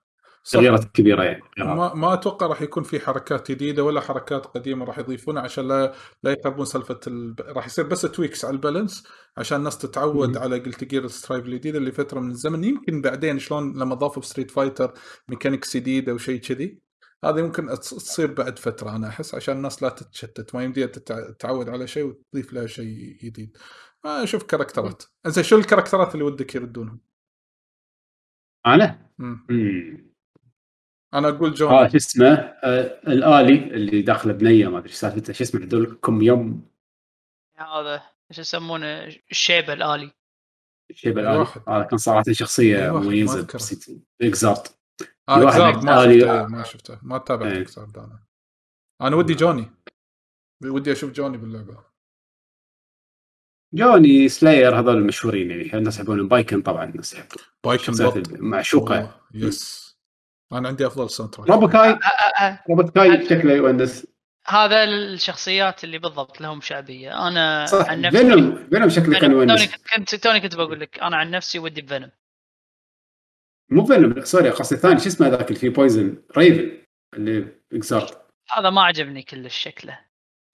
تغييرات كبيرة يعني هذا. ما ما أتوقع راح يكون في حركات جديدة ولا حركات قديمة راح يضيفونها عشان لا لا يخربون سالفة ال... راح يصير بس tweaks على ال balance عشان الناس تتعود. على Guilty Gear Strive الجديدة اللي فترة من الزمن يمكن بعدين شلون لما ضافوا ب Street Fighter mechanics جديدة وشيء كذي هذه ممكن تص- تصير بعد فترة أنا أحس عشان الناس لا تتشتت ما يمديها تتع- تتعود على شيء وتضيف لها شيء جديد ما أشوف كاركترات زين شو الكاركترات اللي ودك يردونهم؟ أنا مم. أنا أقول آه جون شو اسمه؟ آه الآلي اللي داخله بنية ما أدري سالفته. شو اسمه هذول؟ كم يوم؟ هذا إيش يسمونه؟ الشيبة الآلي. شيب الآلي. هذا كان صراحة شخصية مميزة اكزارت آه واحد اكزارد ما شفته ما شفته. ما تابعت إيه. اكزارد أنا أنا ودي جوني. ودي أشوف جوني باللعبة. جوني سلاير هذول المشهورين يعني. الناس يحبونهم. بايكن طبعا الناس يحبون بايكن أوه، يس. أنا عندي أفضل ساوند تراك أ- أ- روبوت كاي شكله يونس هذا الشخصيات اللي بالضبط لهم شعبية. أنا صح عن نفسي فينوم فينوم شكله كان توني يونس كنت توني كنت بقول لك أنا عن نفسي ودي بفينوم مو فينوم سوري قصدي الثاني. شو اسمه ذاك اللي فيه بويزن ريفن اللي Xrd هذا ما عجبني كلش شكله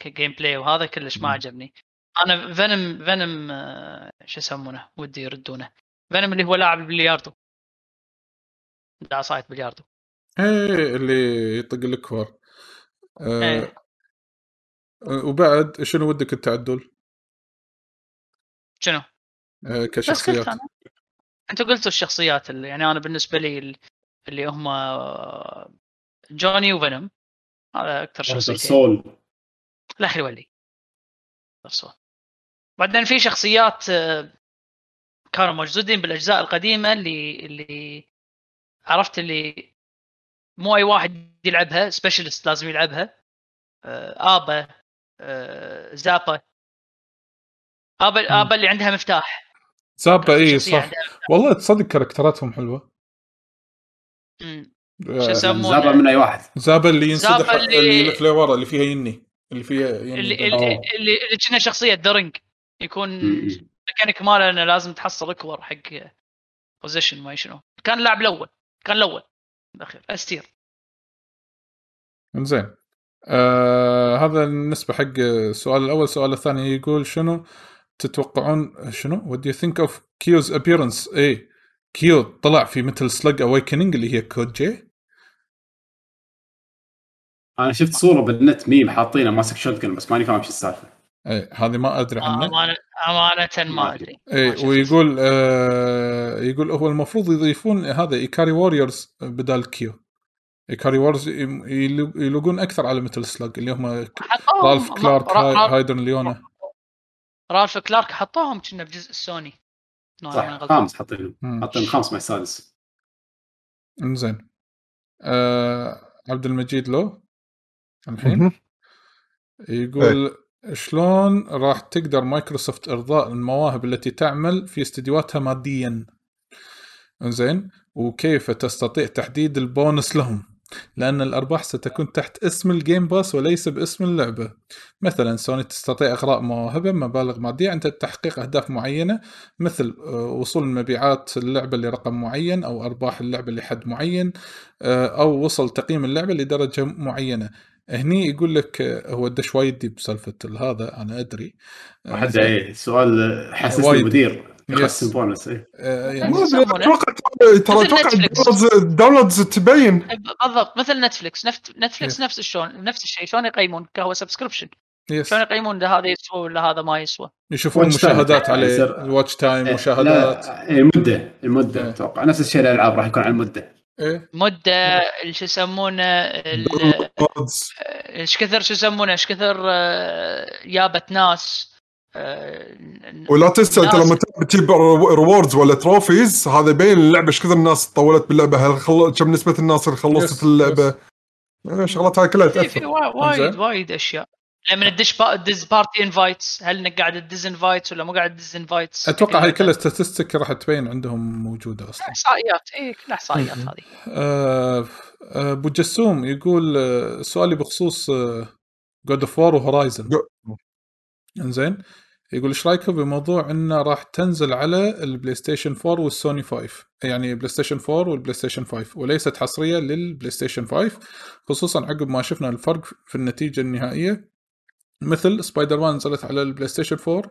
ك gameplay وهذا كلش ما عجبني. أنا Venom Venom آه، شو يسمونه؟ ودي يردونه. Venom اللي هو لاعب البلياردو لاعب صايد بلياردو إيه اللي يطق الكور آه إيه. آه، وبعد شنو ودك التعدل شنو؟ آه كشخصيات. قلت انت قلتوا الشخصيات اللي يعني أنا بالنسبة لي ال- اللي هم جوني وفينوم. هذا أكثر شخصيتين. سول. لا خلي ولي. نفسه بعدين في شخصيات آه، كانوا موجودين بالأجزاء القديمة اللي اللي عرفت اللي مو أي واحد يلعبها سبيشلست لازم يلعبها. آه، آبا آه، زابا. آبا آبا اللي عندها مفتاح. زابا اي صح. والله تصدق كاركتراتهم حلوة. آه، شو يسمونه؟ زابا من أي واحد؟ زابا اللي ينسدح اللي- اللي يلف لورا اللي فيها يني اللي فيها يني. اللي اللي. اللي, اللي كنا شخصية درنج يكون مم. الميكانيك ماله إنه لازم تحصل أكبر حق بوزيشن ما شنو. كان اللاعب الأول. كان الأول بالاخير استير زين آه هذا بالنسبة حق السؤال الأول. السؤال الثاني يقول شنو؟ تتوقعون شنو؟ What do you think of كيوز appearance? إيه كيو طلع في مثل سلج اويكننج اللي هي كود جي أنا شفت صورة بالنت ميم حاطينه ماسك شوت بس ماني فاهم شو السالفة. إيه هذه ما أدري عنها امانه أمانة ما أدري. شفت. ويقول آه يقول هو المفروض يضيفون هذا ايكاري ووريرز بدال كيو ايكاري ووريرز يلوقون أكثر على مثل سلج اللي هم رالف كلارك هايدن ليونا رالف كلارك حطوهم كنا بجزء السوني صح. خامس حاطينه مم. حاطين خامس مع السادس. إنزين. آه عبد المجيد لو؟ الحين. يقول شلون راح تقدر مايكروسوفت إرضاء المواهب التي تعمل في استديوهاتها ماديا؟ زين وكيف تستطيع تحديد البونس لهم؟ لأن الأرباح ستكون تحت اسم ال Game Pass وليس باسم اللعبة. مثلا سوني تستطيع إغراء مواهبها مبالغ مادية عند تحقيق أهداف معينة مثل آه، وصول مبيعات اللعبة لرقم معين أو أرباح اللعبة لحد معين آه، أو وصل تقييم اللعبة لدرجة معينة. هني يقول لك آه، هو دش وايد deep بسالفه هذا أنا أدري. آه، واحد زين. إيه سؤال حسسني وايد. مدير yes. bonus آه، يعني ما أدري يسمونه؟ أتوقع ترى أتوقع. ال downloads- تبين. بالضبط مثل نتفلكس نفس نتفلكس نفس الشلون نفس الشيء. شلون يقيمون؟ كهو subscription yes شلون يقيمون؟ هذا يسوى ولا هذا ما يسوى. يشوفون. مشاهدات عليه. ال watch time إيه، مشاهدات. لا، إيه، المده المده إيه. أتوقع. نفس الشيء الألعاب راح يكون على المدة. إيه؟ مدة شو يسمونه ال- downloads. إيش كثر شو يسمونه إيش كثر آه، يابت ناس آه، ولا تنسى أنت لما تجيب rewards ولا trophies هذا يبين اللعبة إيش كثر الناس طولت باللعبة. هل خل... كم نسبة الناس اللي خلصت اللعبة؟ آه، شغلات هاي كلها في في تاثر وا- وايد. وايد أشياء. لما تدش با- تدز party invites هل إنك قاعد تدز invites ولا مو قاعد تدز انفايتس أتوقع هاي كلها statistic راح تبين عندهم موجودة أصلا. إحصائيات اي كلها إحصائيات. هذه. آه، آه، أبو جسوم يقول آه، سؤالي بخصوص God of War و Horizon جو- إنزين يقول إيش رايكم بموضوع إنه راح تنزل على البلاي ستيشن 4 والسوني 5 يعني بلاي ستيشن 4 والبلاي ستيشن 5 وليست حصرية للبلاي ستيشن 5 خصوصا عقب ما شفنا الفرق في النتيجة النهائية. مثل سبايدر مان نزلت على البلاي ستيشن 4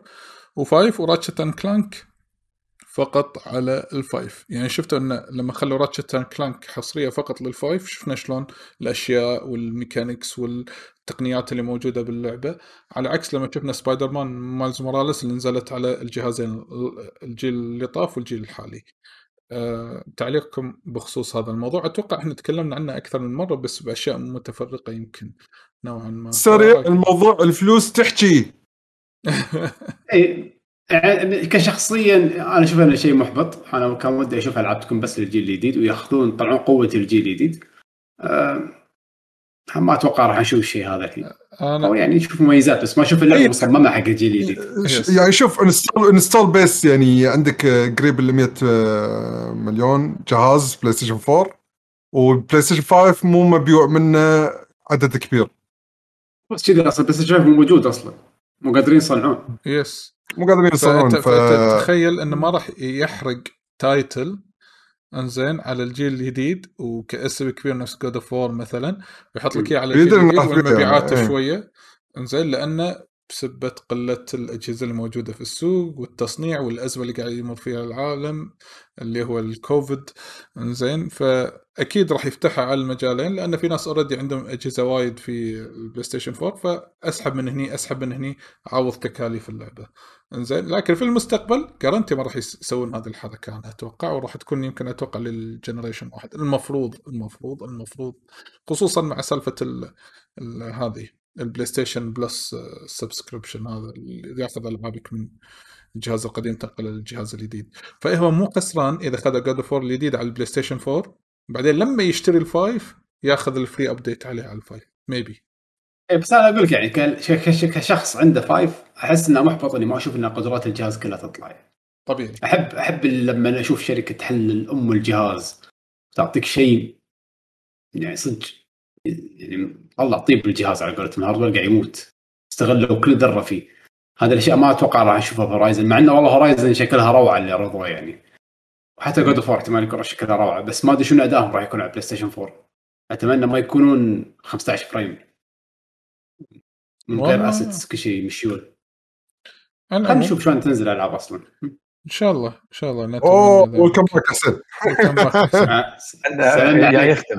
و5 و Ratchet and Clank فقط على ال five يعني شفتوا إن لما خلوا Ratchet and Clank حصرية فقط لل five شفنا شلون الأشياء وال mechanics والتقنيات اللي موجودة باللعبة. على عكس لما شفنا Spider-Man Miles Morales اللي نزلت على الجهازين الجيل اللي طاف والجيل الحالي. أه تعليقكم بخصوص هذا الموضوع. أتوقع إحنا تكلمنا عنه أكثر من مرة بس بأشياء متفرقة يمكن. نوعا ما. سريع الموضوع الفلوس تحكي. (laughs) إيه، يعني كشخصيا أنا أشوف أنه شيء محبط. أنا كان ودي أشوف العاب تكون بس للجيل الجديد ويأخذون يطلعون قوة الجيل الجديد. آه، ما أتوقع راح نشوف الشيء هذا الحين. أو أنا يعني نشوف مميزات بس ما أشوف اللعبة. مصممة حق الجيل الجديد. يعني شوف install install base يعني عندك آه، قريب ال 100 آه، مليون جهاز بلاي ستيشن 4 والبلاي ستيشن 5 مو مبيوع منه عدد كبير. بس كذا أصلا بس شايف مو موجود أصلا. مو قادرين يصنعون. yes مو قادرين يصنعون فأنت- ف فتتخيل إنه ما راح يحرق title إنزين على الجيل الجديد وكاسم كبير نفس God of War مثلا ويحط لك إياه على الجيل الجديد والمبيعات إيه. شوية. إنزين لأنه بسبة قلة الأجهزة الموجودة في السوق والتصنيع والأزمة اللي قاعد يمر فيها العالم اللي هو الكوفيد. إنزين فأكيد راح يفتحها على المجالين لأن في ناس already عندهم أجهزة وايد في البلاي ستيشن 4 فأسحب من هني أسحب من هني أعوض تكاليف اللعبة. إنزين لكن في المستقبل guarantee ما راح يس- يسوون هذه الحركة أنا أتوقع وراح تكون يمكن أتوقع لل generation واحد. المفروض المفروض المفروض خصوصا مع ال هذه. البلاي ستيشن Plus subscription هذا اللي ياخذ ألعابك من الجهاز القديم تنقله للجهاز الجديد. فهو مو خسران إذا خذ God of الجديد على البلاي ستيشن 4 بعدين لما يشتري ال five ياخذ ال free update عليه على ال five maybe بس أنا أقول لك يعني كشخص عنده five أحس إنه محبط إني ما أشوف إن قدرات الجهاز كلها تطلع. طبيعي. احب أحب لما أشوف شركة تحلل أم الجهاز تعطيك شيء يعني صدق يعني طلع طيب الجهاز على قولتهم ال hardware قاعد يموت. استغلوا كل ذرة فيه. هذه الأشياء ما أتوقع راح أشوفها في Horizon مع إنه والله Horizon شكلها روعة اللي عرضوها يعني. وحتى God of احتمال يكون شكلها روعة بس ما أدري شنو أدائهم راح يكون على PlayStation 4 أتمنى ما يكونون 15 frame. من غير. assets كل شيء مشيول. أنا خلينا نشوف شلون تنزل الالعاب أصلا. إن شاء الله إن شاء الله أوه. Welcome back حسين Welcome back.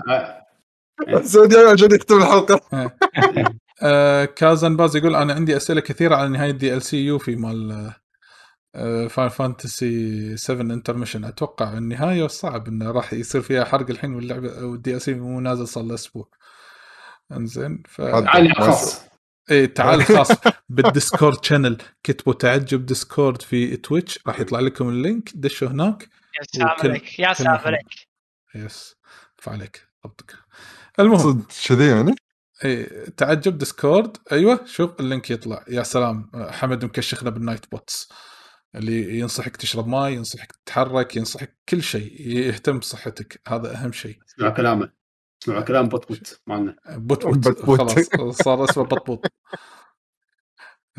آه، جاي عشان يختم الحلقة. (laughs) آه كازن باز يقول أنا عندي أسئلة كثيرة عن نهاية DLC Yuffie مال آه Final Fantasy 7 Intermission أتوقع النهاية صعب إنه راح يصير فيها حرق الحين واللعبة وال DLC مو نازل صار له أسبوع. إنزين ف. تعال خاص. إيه تعال خاص بال Discord channel كتبوا تعجب Discord في Twitch راح يطلع لكم ال link. دشوا هناك يا سلام عليك يا سلام. عليك. yes فعليك ضبطك. المهم. صدق كذي يعني؟ إيه تعجب Discord. أيوه شوف ال link يطلع. يا سلام حمد مكشخنا بال Nightbots. اللي ينصحك تشرب ماي ينصحك تتحرك ينصحك كل شيء. يهتم بصحتك. هذا أهم شيء. اسمعوا كلامه. اسمعوا كلام bot مالنا. bot. خلاص صار اسمه بط bot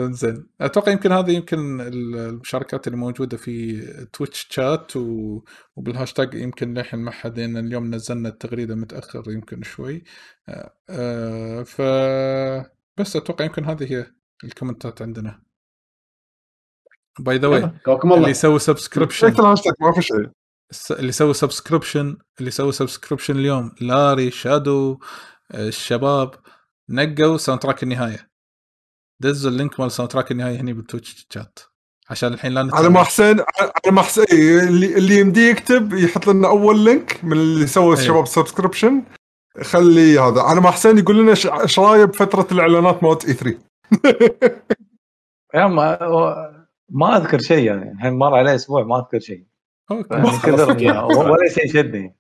انزين. أتوقع يمكن هذه يمكن المشاركات اللي موجودة في Twitch chat و... وبالهاشتاج يمكن للحين ما حد لأن اليوم نزلنا التغريدة متأخر يمكن شوي. آه، آه، ف بس أتوقع يمكن هذه هي الكومنتات عندنا. by the way اللي يسوي subscription شكل الهاشتاج ما في شيء. اللي يسوي subscription اللي يسوي subscription اليوم لاري Shadow آه، الشباب نقوا soundtrack النهاية. دزوا ال link مال soundtrack النهايه هني بال Twitch chat عشان الحين لا على. ما حسين على ما حسين إيه، اللي اللي يمديه يكتب يحط لنا أول link من اللي سوى أيوه. الشباب subscription خلي هذا. على ما حسين يقول لنا إيش رأيه بفترة الإعلانات مالت E3 يا ما ما أذكر شيء يعني. الحين مر عليه أسبوع ما أذكر شيء. كثر ما- (laughs) ولا شيء شدني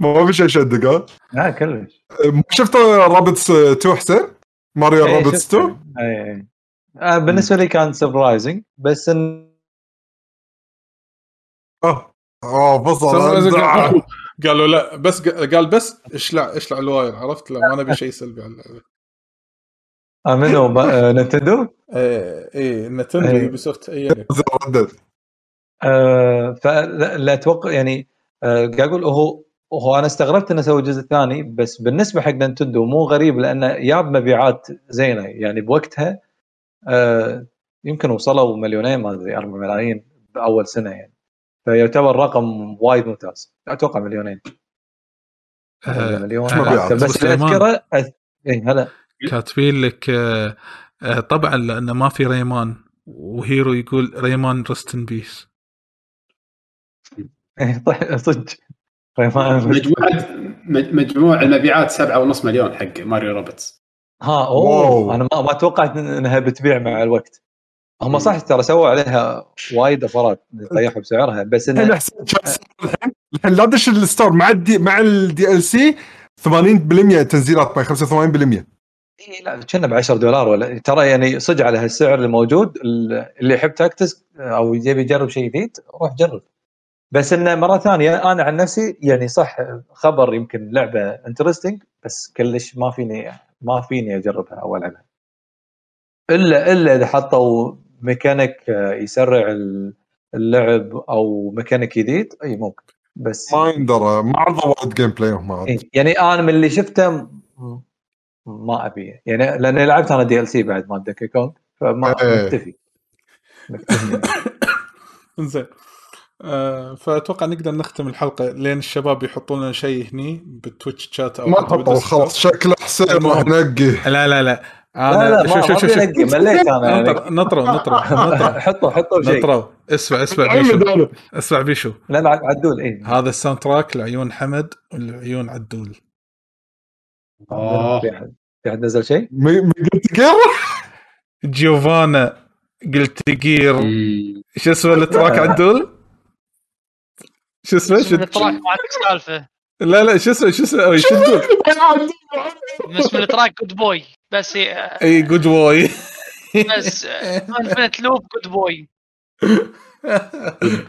ما في شيء شدك ها؟ لا كلش. ما شفت Rabbids 2 حسين ماريو إيه، Rabbids شفت. 2 اي اي آه، بالنسبة لي كان surprising بس ان آه آه فصل. قالوا لا بس قال بس اشلع اشلع ال wire عرفت؟ لا ما نبي شيء سلبي على اللعبة. آه، منو؟ (laughs) آه، Nintendo إيه إيه Nintendo إيه. Ubisoft اي. ردد فلا لا أتوقع يعني آه، قاعد أقول هو هو أنا استغربت إنه سوى جزء ثاني بس بالنسبة حق Nintendo مو غريب لأنه جاب مبيعات زينة. يعني بوقتها آه، يمكن وصلوا مليونين ما أدري 4 ملايين بأول سنة يعني. فيعتبر رقم وايد ممتاز. أتوقع مليونين. آه، مليون. بس. أذكره اي هلا. كاتبين لك آه، آه، طبعا لأنه ما في Rayman و hero يقول Rayman rest in peace. (laughs) إيه، طيب، صدق. Rayman مجموعة مج- مجموع المبيعات 7.5 مليون حق Mario Rabbids ها wow. اوه أنا ما, ما توقعت إنها بتبيع مع الوقت. هم صح ترى سووا عليها وايد اوفرات طيحوا بسعرها بس انه الحين. لا دش ال store مع ال D مع ال DLC 80% تنزيلات باي 85% إي لا كنا ب 10 دولار ولا ترى يعني صدق على هالسعر الموجود اللي يحب tactics أو يبي يجرب شيء جديد روح جرب. بس انه مرة ثانية أنا عن نفسي يعني صح خبر يمكن لعبة interesting بس كلش ما فيني ما فيني أجربها أو ألعبها. إلا إلا إذا حطوا ميكانيك يسرع اللعب أو ميكانيك جديد إي ممكن. بس ما يندرى ما عرضوا وايد gameplay هم يعني أنا من اللي شفته ما أبي. يعني لأن لعبت أنا DLC بعد مال Donkey Kong فما إيه. مكتفي. (coughs) زين. آه فأتوقع نقدر نختم الحلقة لين الشباب يحطون لنا شيء هني بال Twitch chat أو ما حطوا. خلاص شكله حسين راح المهم. نقي لا لا لا لا أنا لا ما ما ابي انقي مليت أنا يعني نطر نطروا (laughs) نطروا حطوا حطوا شيء نطروا اسمع اسمع بيشو اسمع بيشو لا لا عدول اي هذا الساوند تراك لعيون حمد ولعيون عدول آه. في أحد في أحد نزل شيء؟ مي- مي- قلت كيف؟ جيوفانا قلت جير مم. شو اسمه التراك عدول؟ شو اسمه؟ شو اسم التراك ما عندك سالفة. لا لا شو اسمه؟ شو اسمه؟ شو تقول؟ اسم ال track Good boy بس هي- أي Good boy بس infinite loop Good boy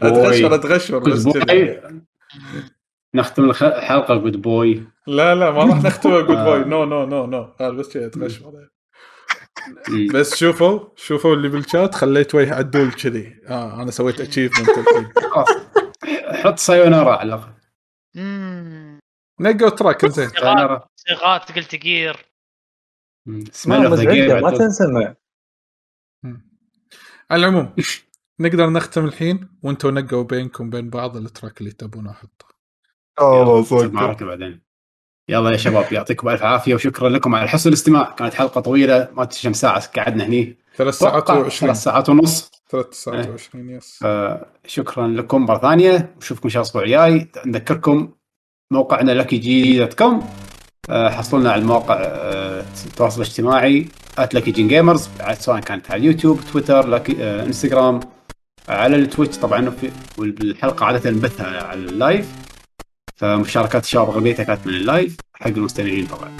أتغشر أتغشر بس نختم الخ- الحلقة Good boy لا لا ما راح نختمها Good boy no no no no هذا بس كذا أتغشر. بس شوفوا شوفوا اللي بالشات خليت وجه عدول كذي. آه أنا سويت achievement خلاص. حط sayonara على الأقل. نقوا تراك زين سايونارا صيغات قلت جير. ما اوف ذا تنسمع على العموم (laughs) نقدر نختم الحين؟ وأنتم نقوا بينكم بين بعض التراك اللي تبونه أحطه. أوكي معركة بعدين. يلا يا شباب يعطيكم ألف عافية وشكرا لكم على حسن الاستماع. كانت حلقة طويلة ما كم ساعة قعدنا هني. ثلاث ساعات أتوقع و20 ثلاث ساعات ونص. ثلاث ساعات إيه. و20 يس. آه، شكرا لكم مرة ثانية. نشوفكم ان شاء الله الأسبوع الجاي. نذكركم موقعنا لكي جي dot com حصلنا على الموقع آه، التواصل الاجتماعي @لكي جين Gamers سواء كانت على اليوتيوب تويتر لكي آه، إنستغرام على التويتش طبعا والحلقة عادة نبثها على ال live. فمشاركات الشباب اغلبيتها كانت من ال live حق المستمعين طبعا.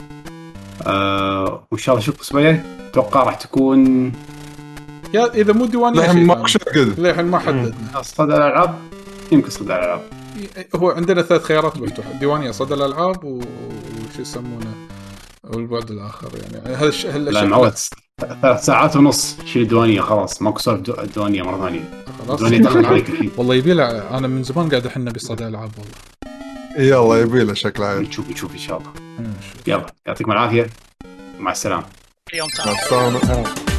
آه وإن شاء الله نشوفكم الأسبوع أتوقع راح تكون يا إذا مو ديوانيه للحين ما. شقد للحين ما حددنا صدى الألعاب؟ يمكن صدى الألعاب. هو عندنا ثلاث خيارات مفتوحة. ديوانيه صدى الألعاب وش يسمونه؟ والبعد الآخر يعني. هذا لا هالاشياء معود ثلاث ساعات ونص. شيل الديوانيه خلاص. ماكو سالفه دو- الديوانيه مرة ثانية. خلاص. الديوانيه دخلت عليك الحين. (laughs) والله يبي له أنا من زمان قاعد إحنا بصدى ألعاب والله. يلا يبي له شكله عيل. نشوف نشوف إن شاء الله. يلا. يعطيكم العافية. مع السلامة. اليوم مع السلامة.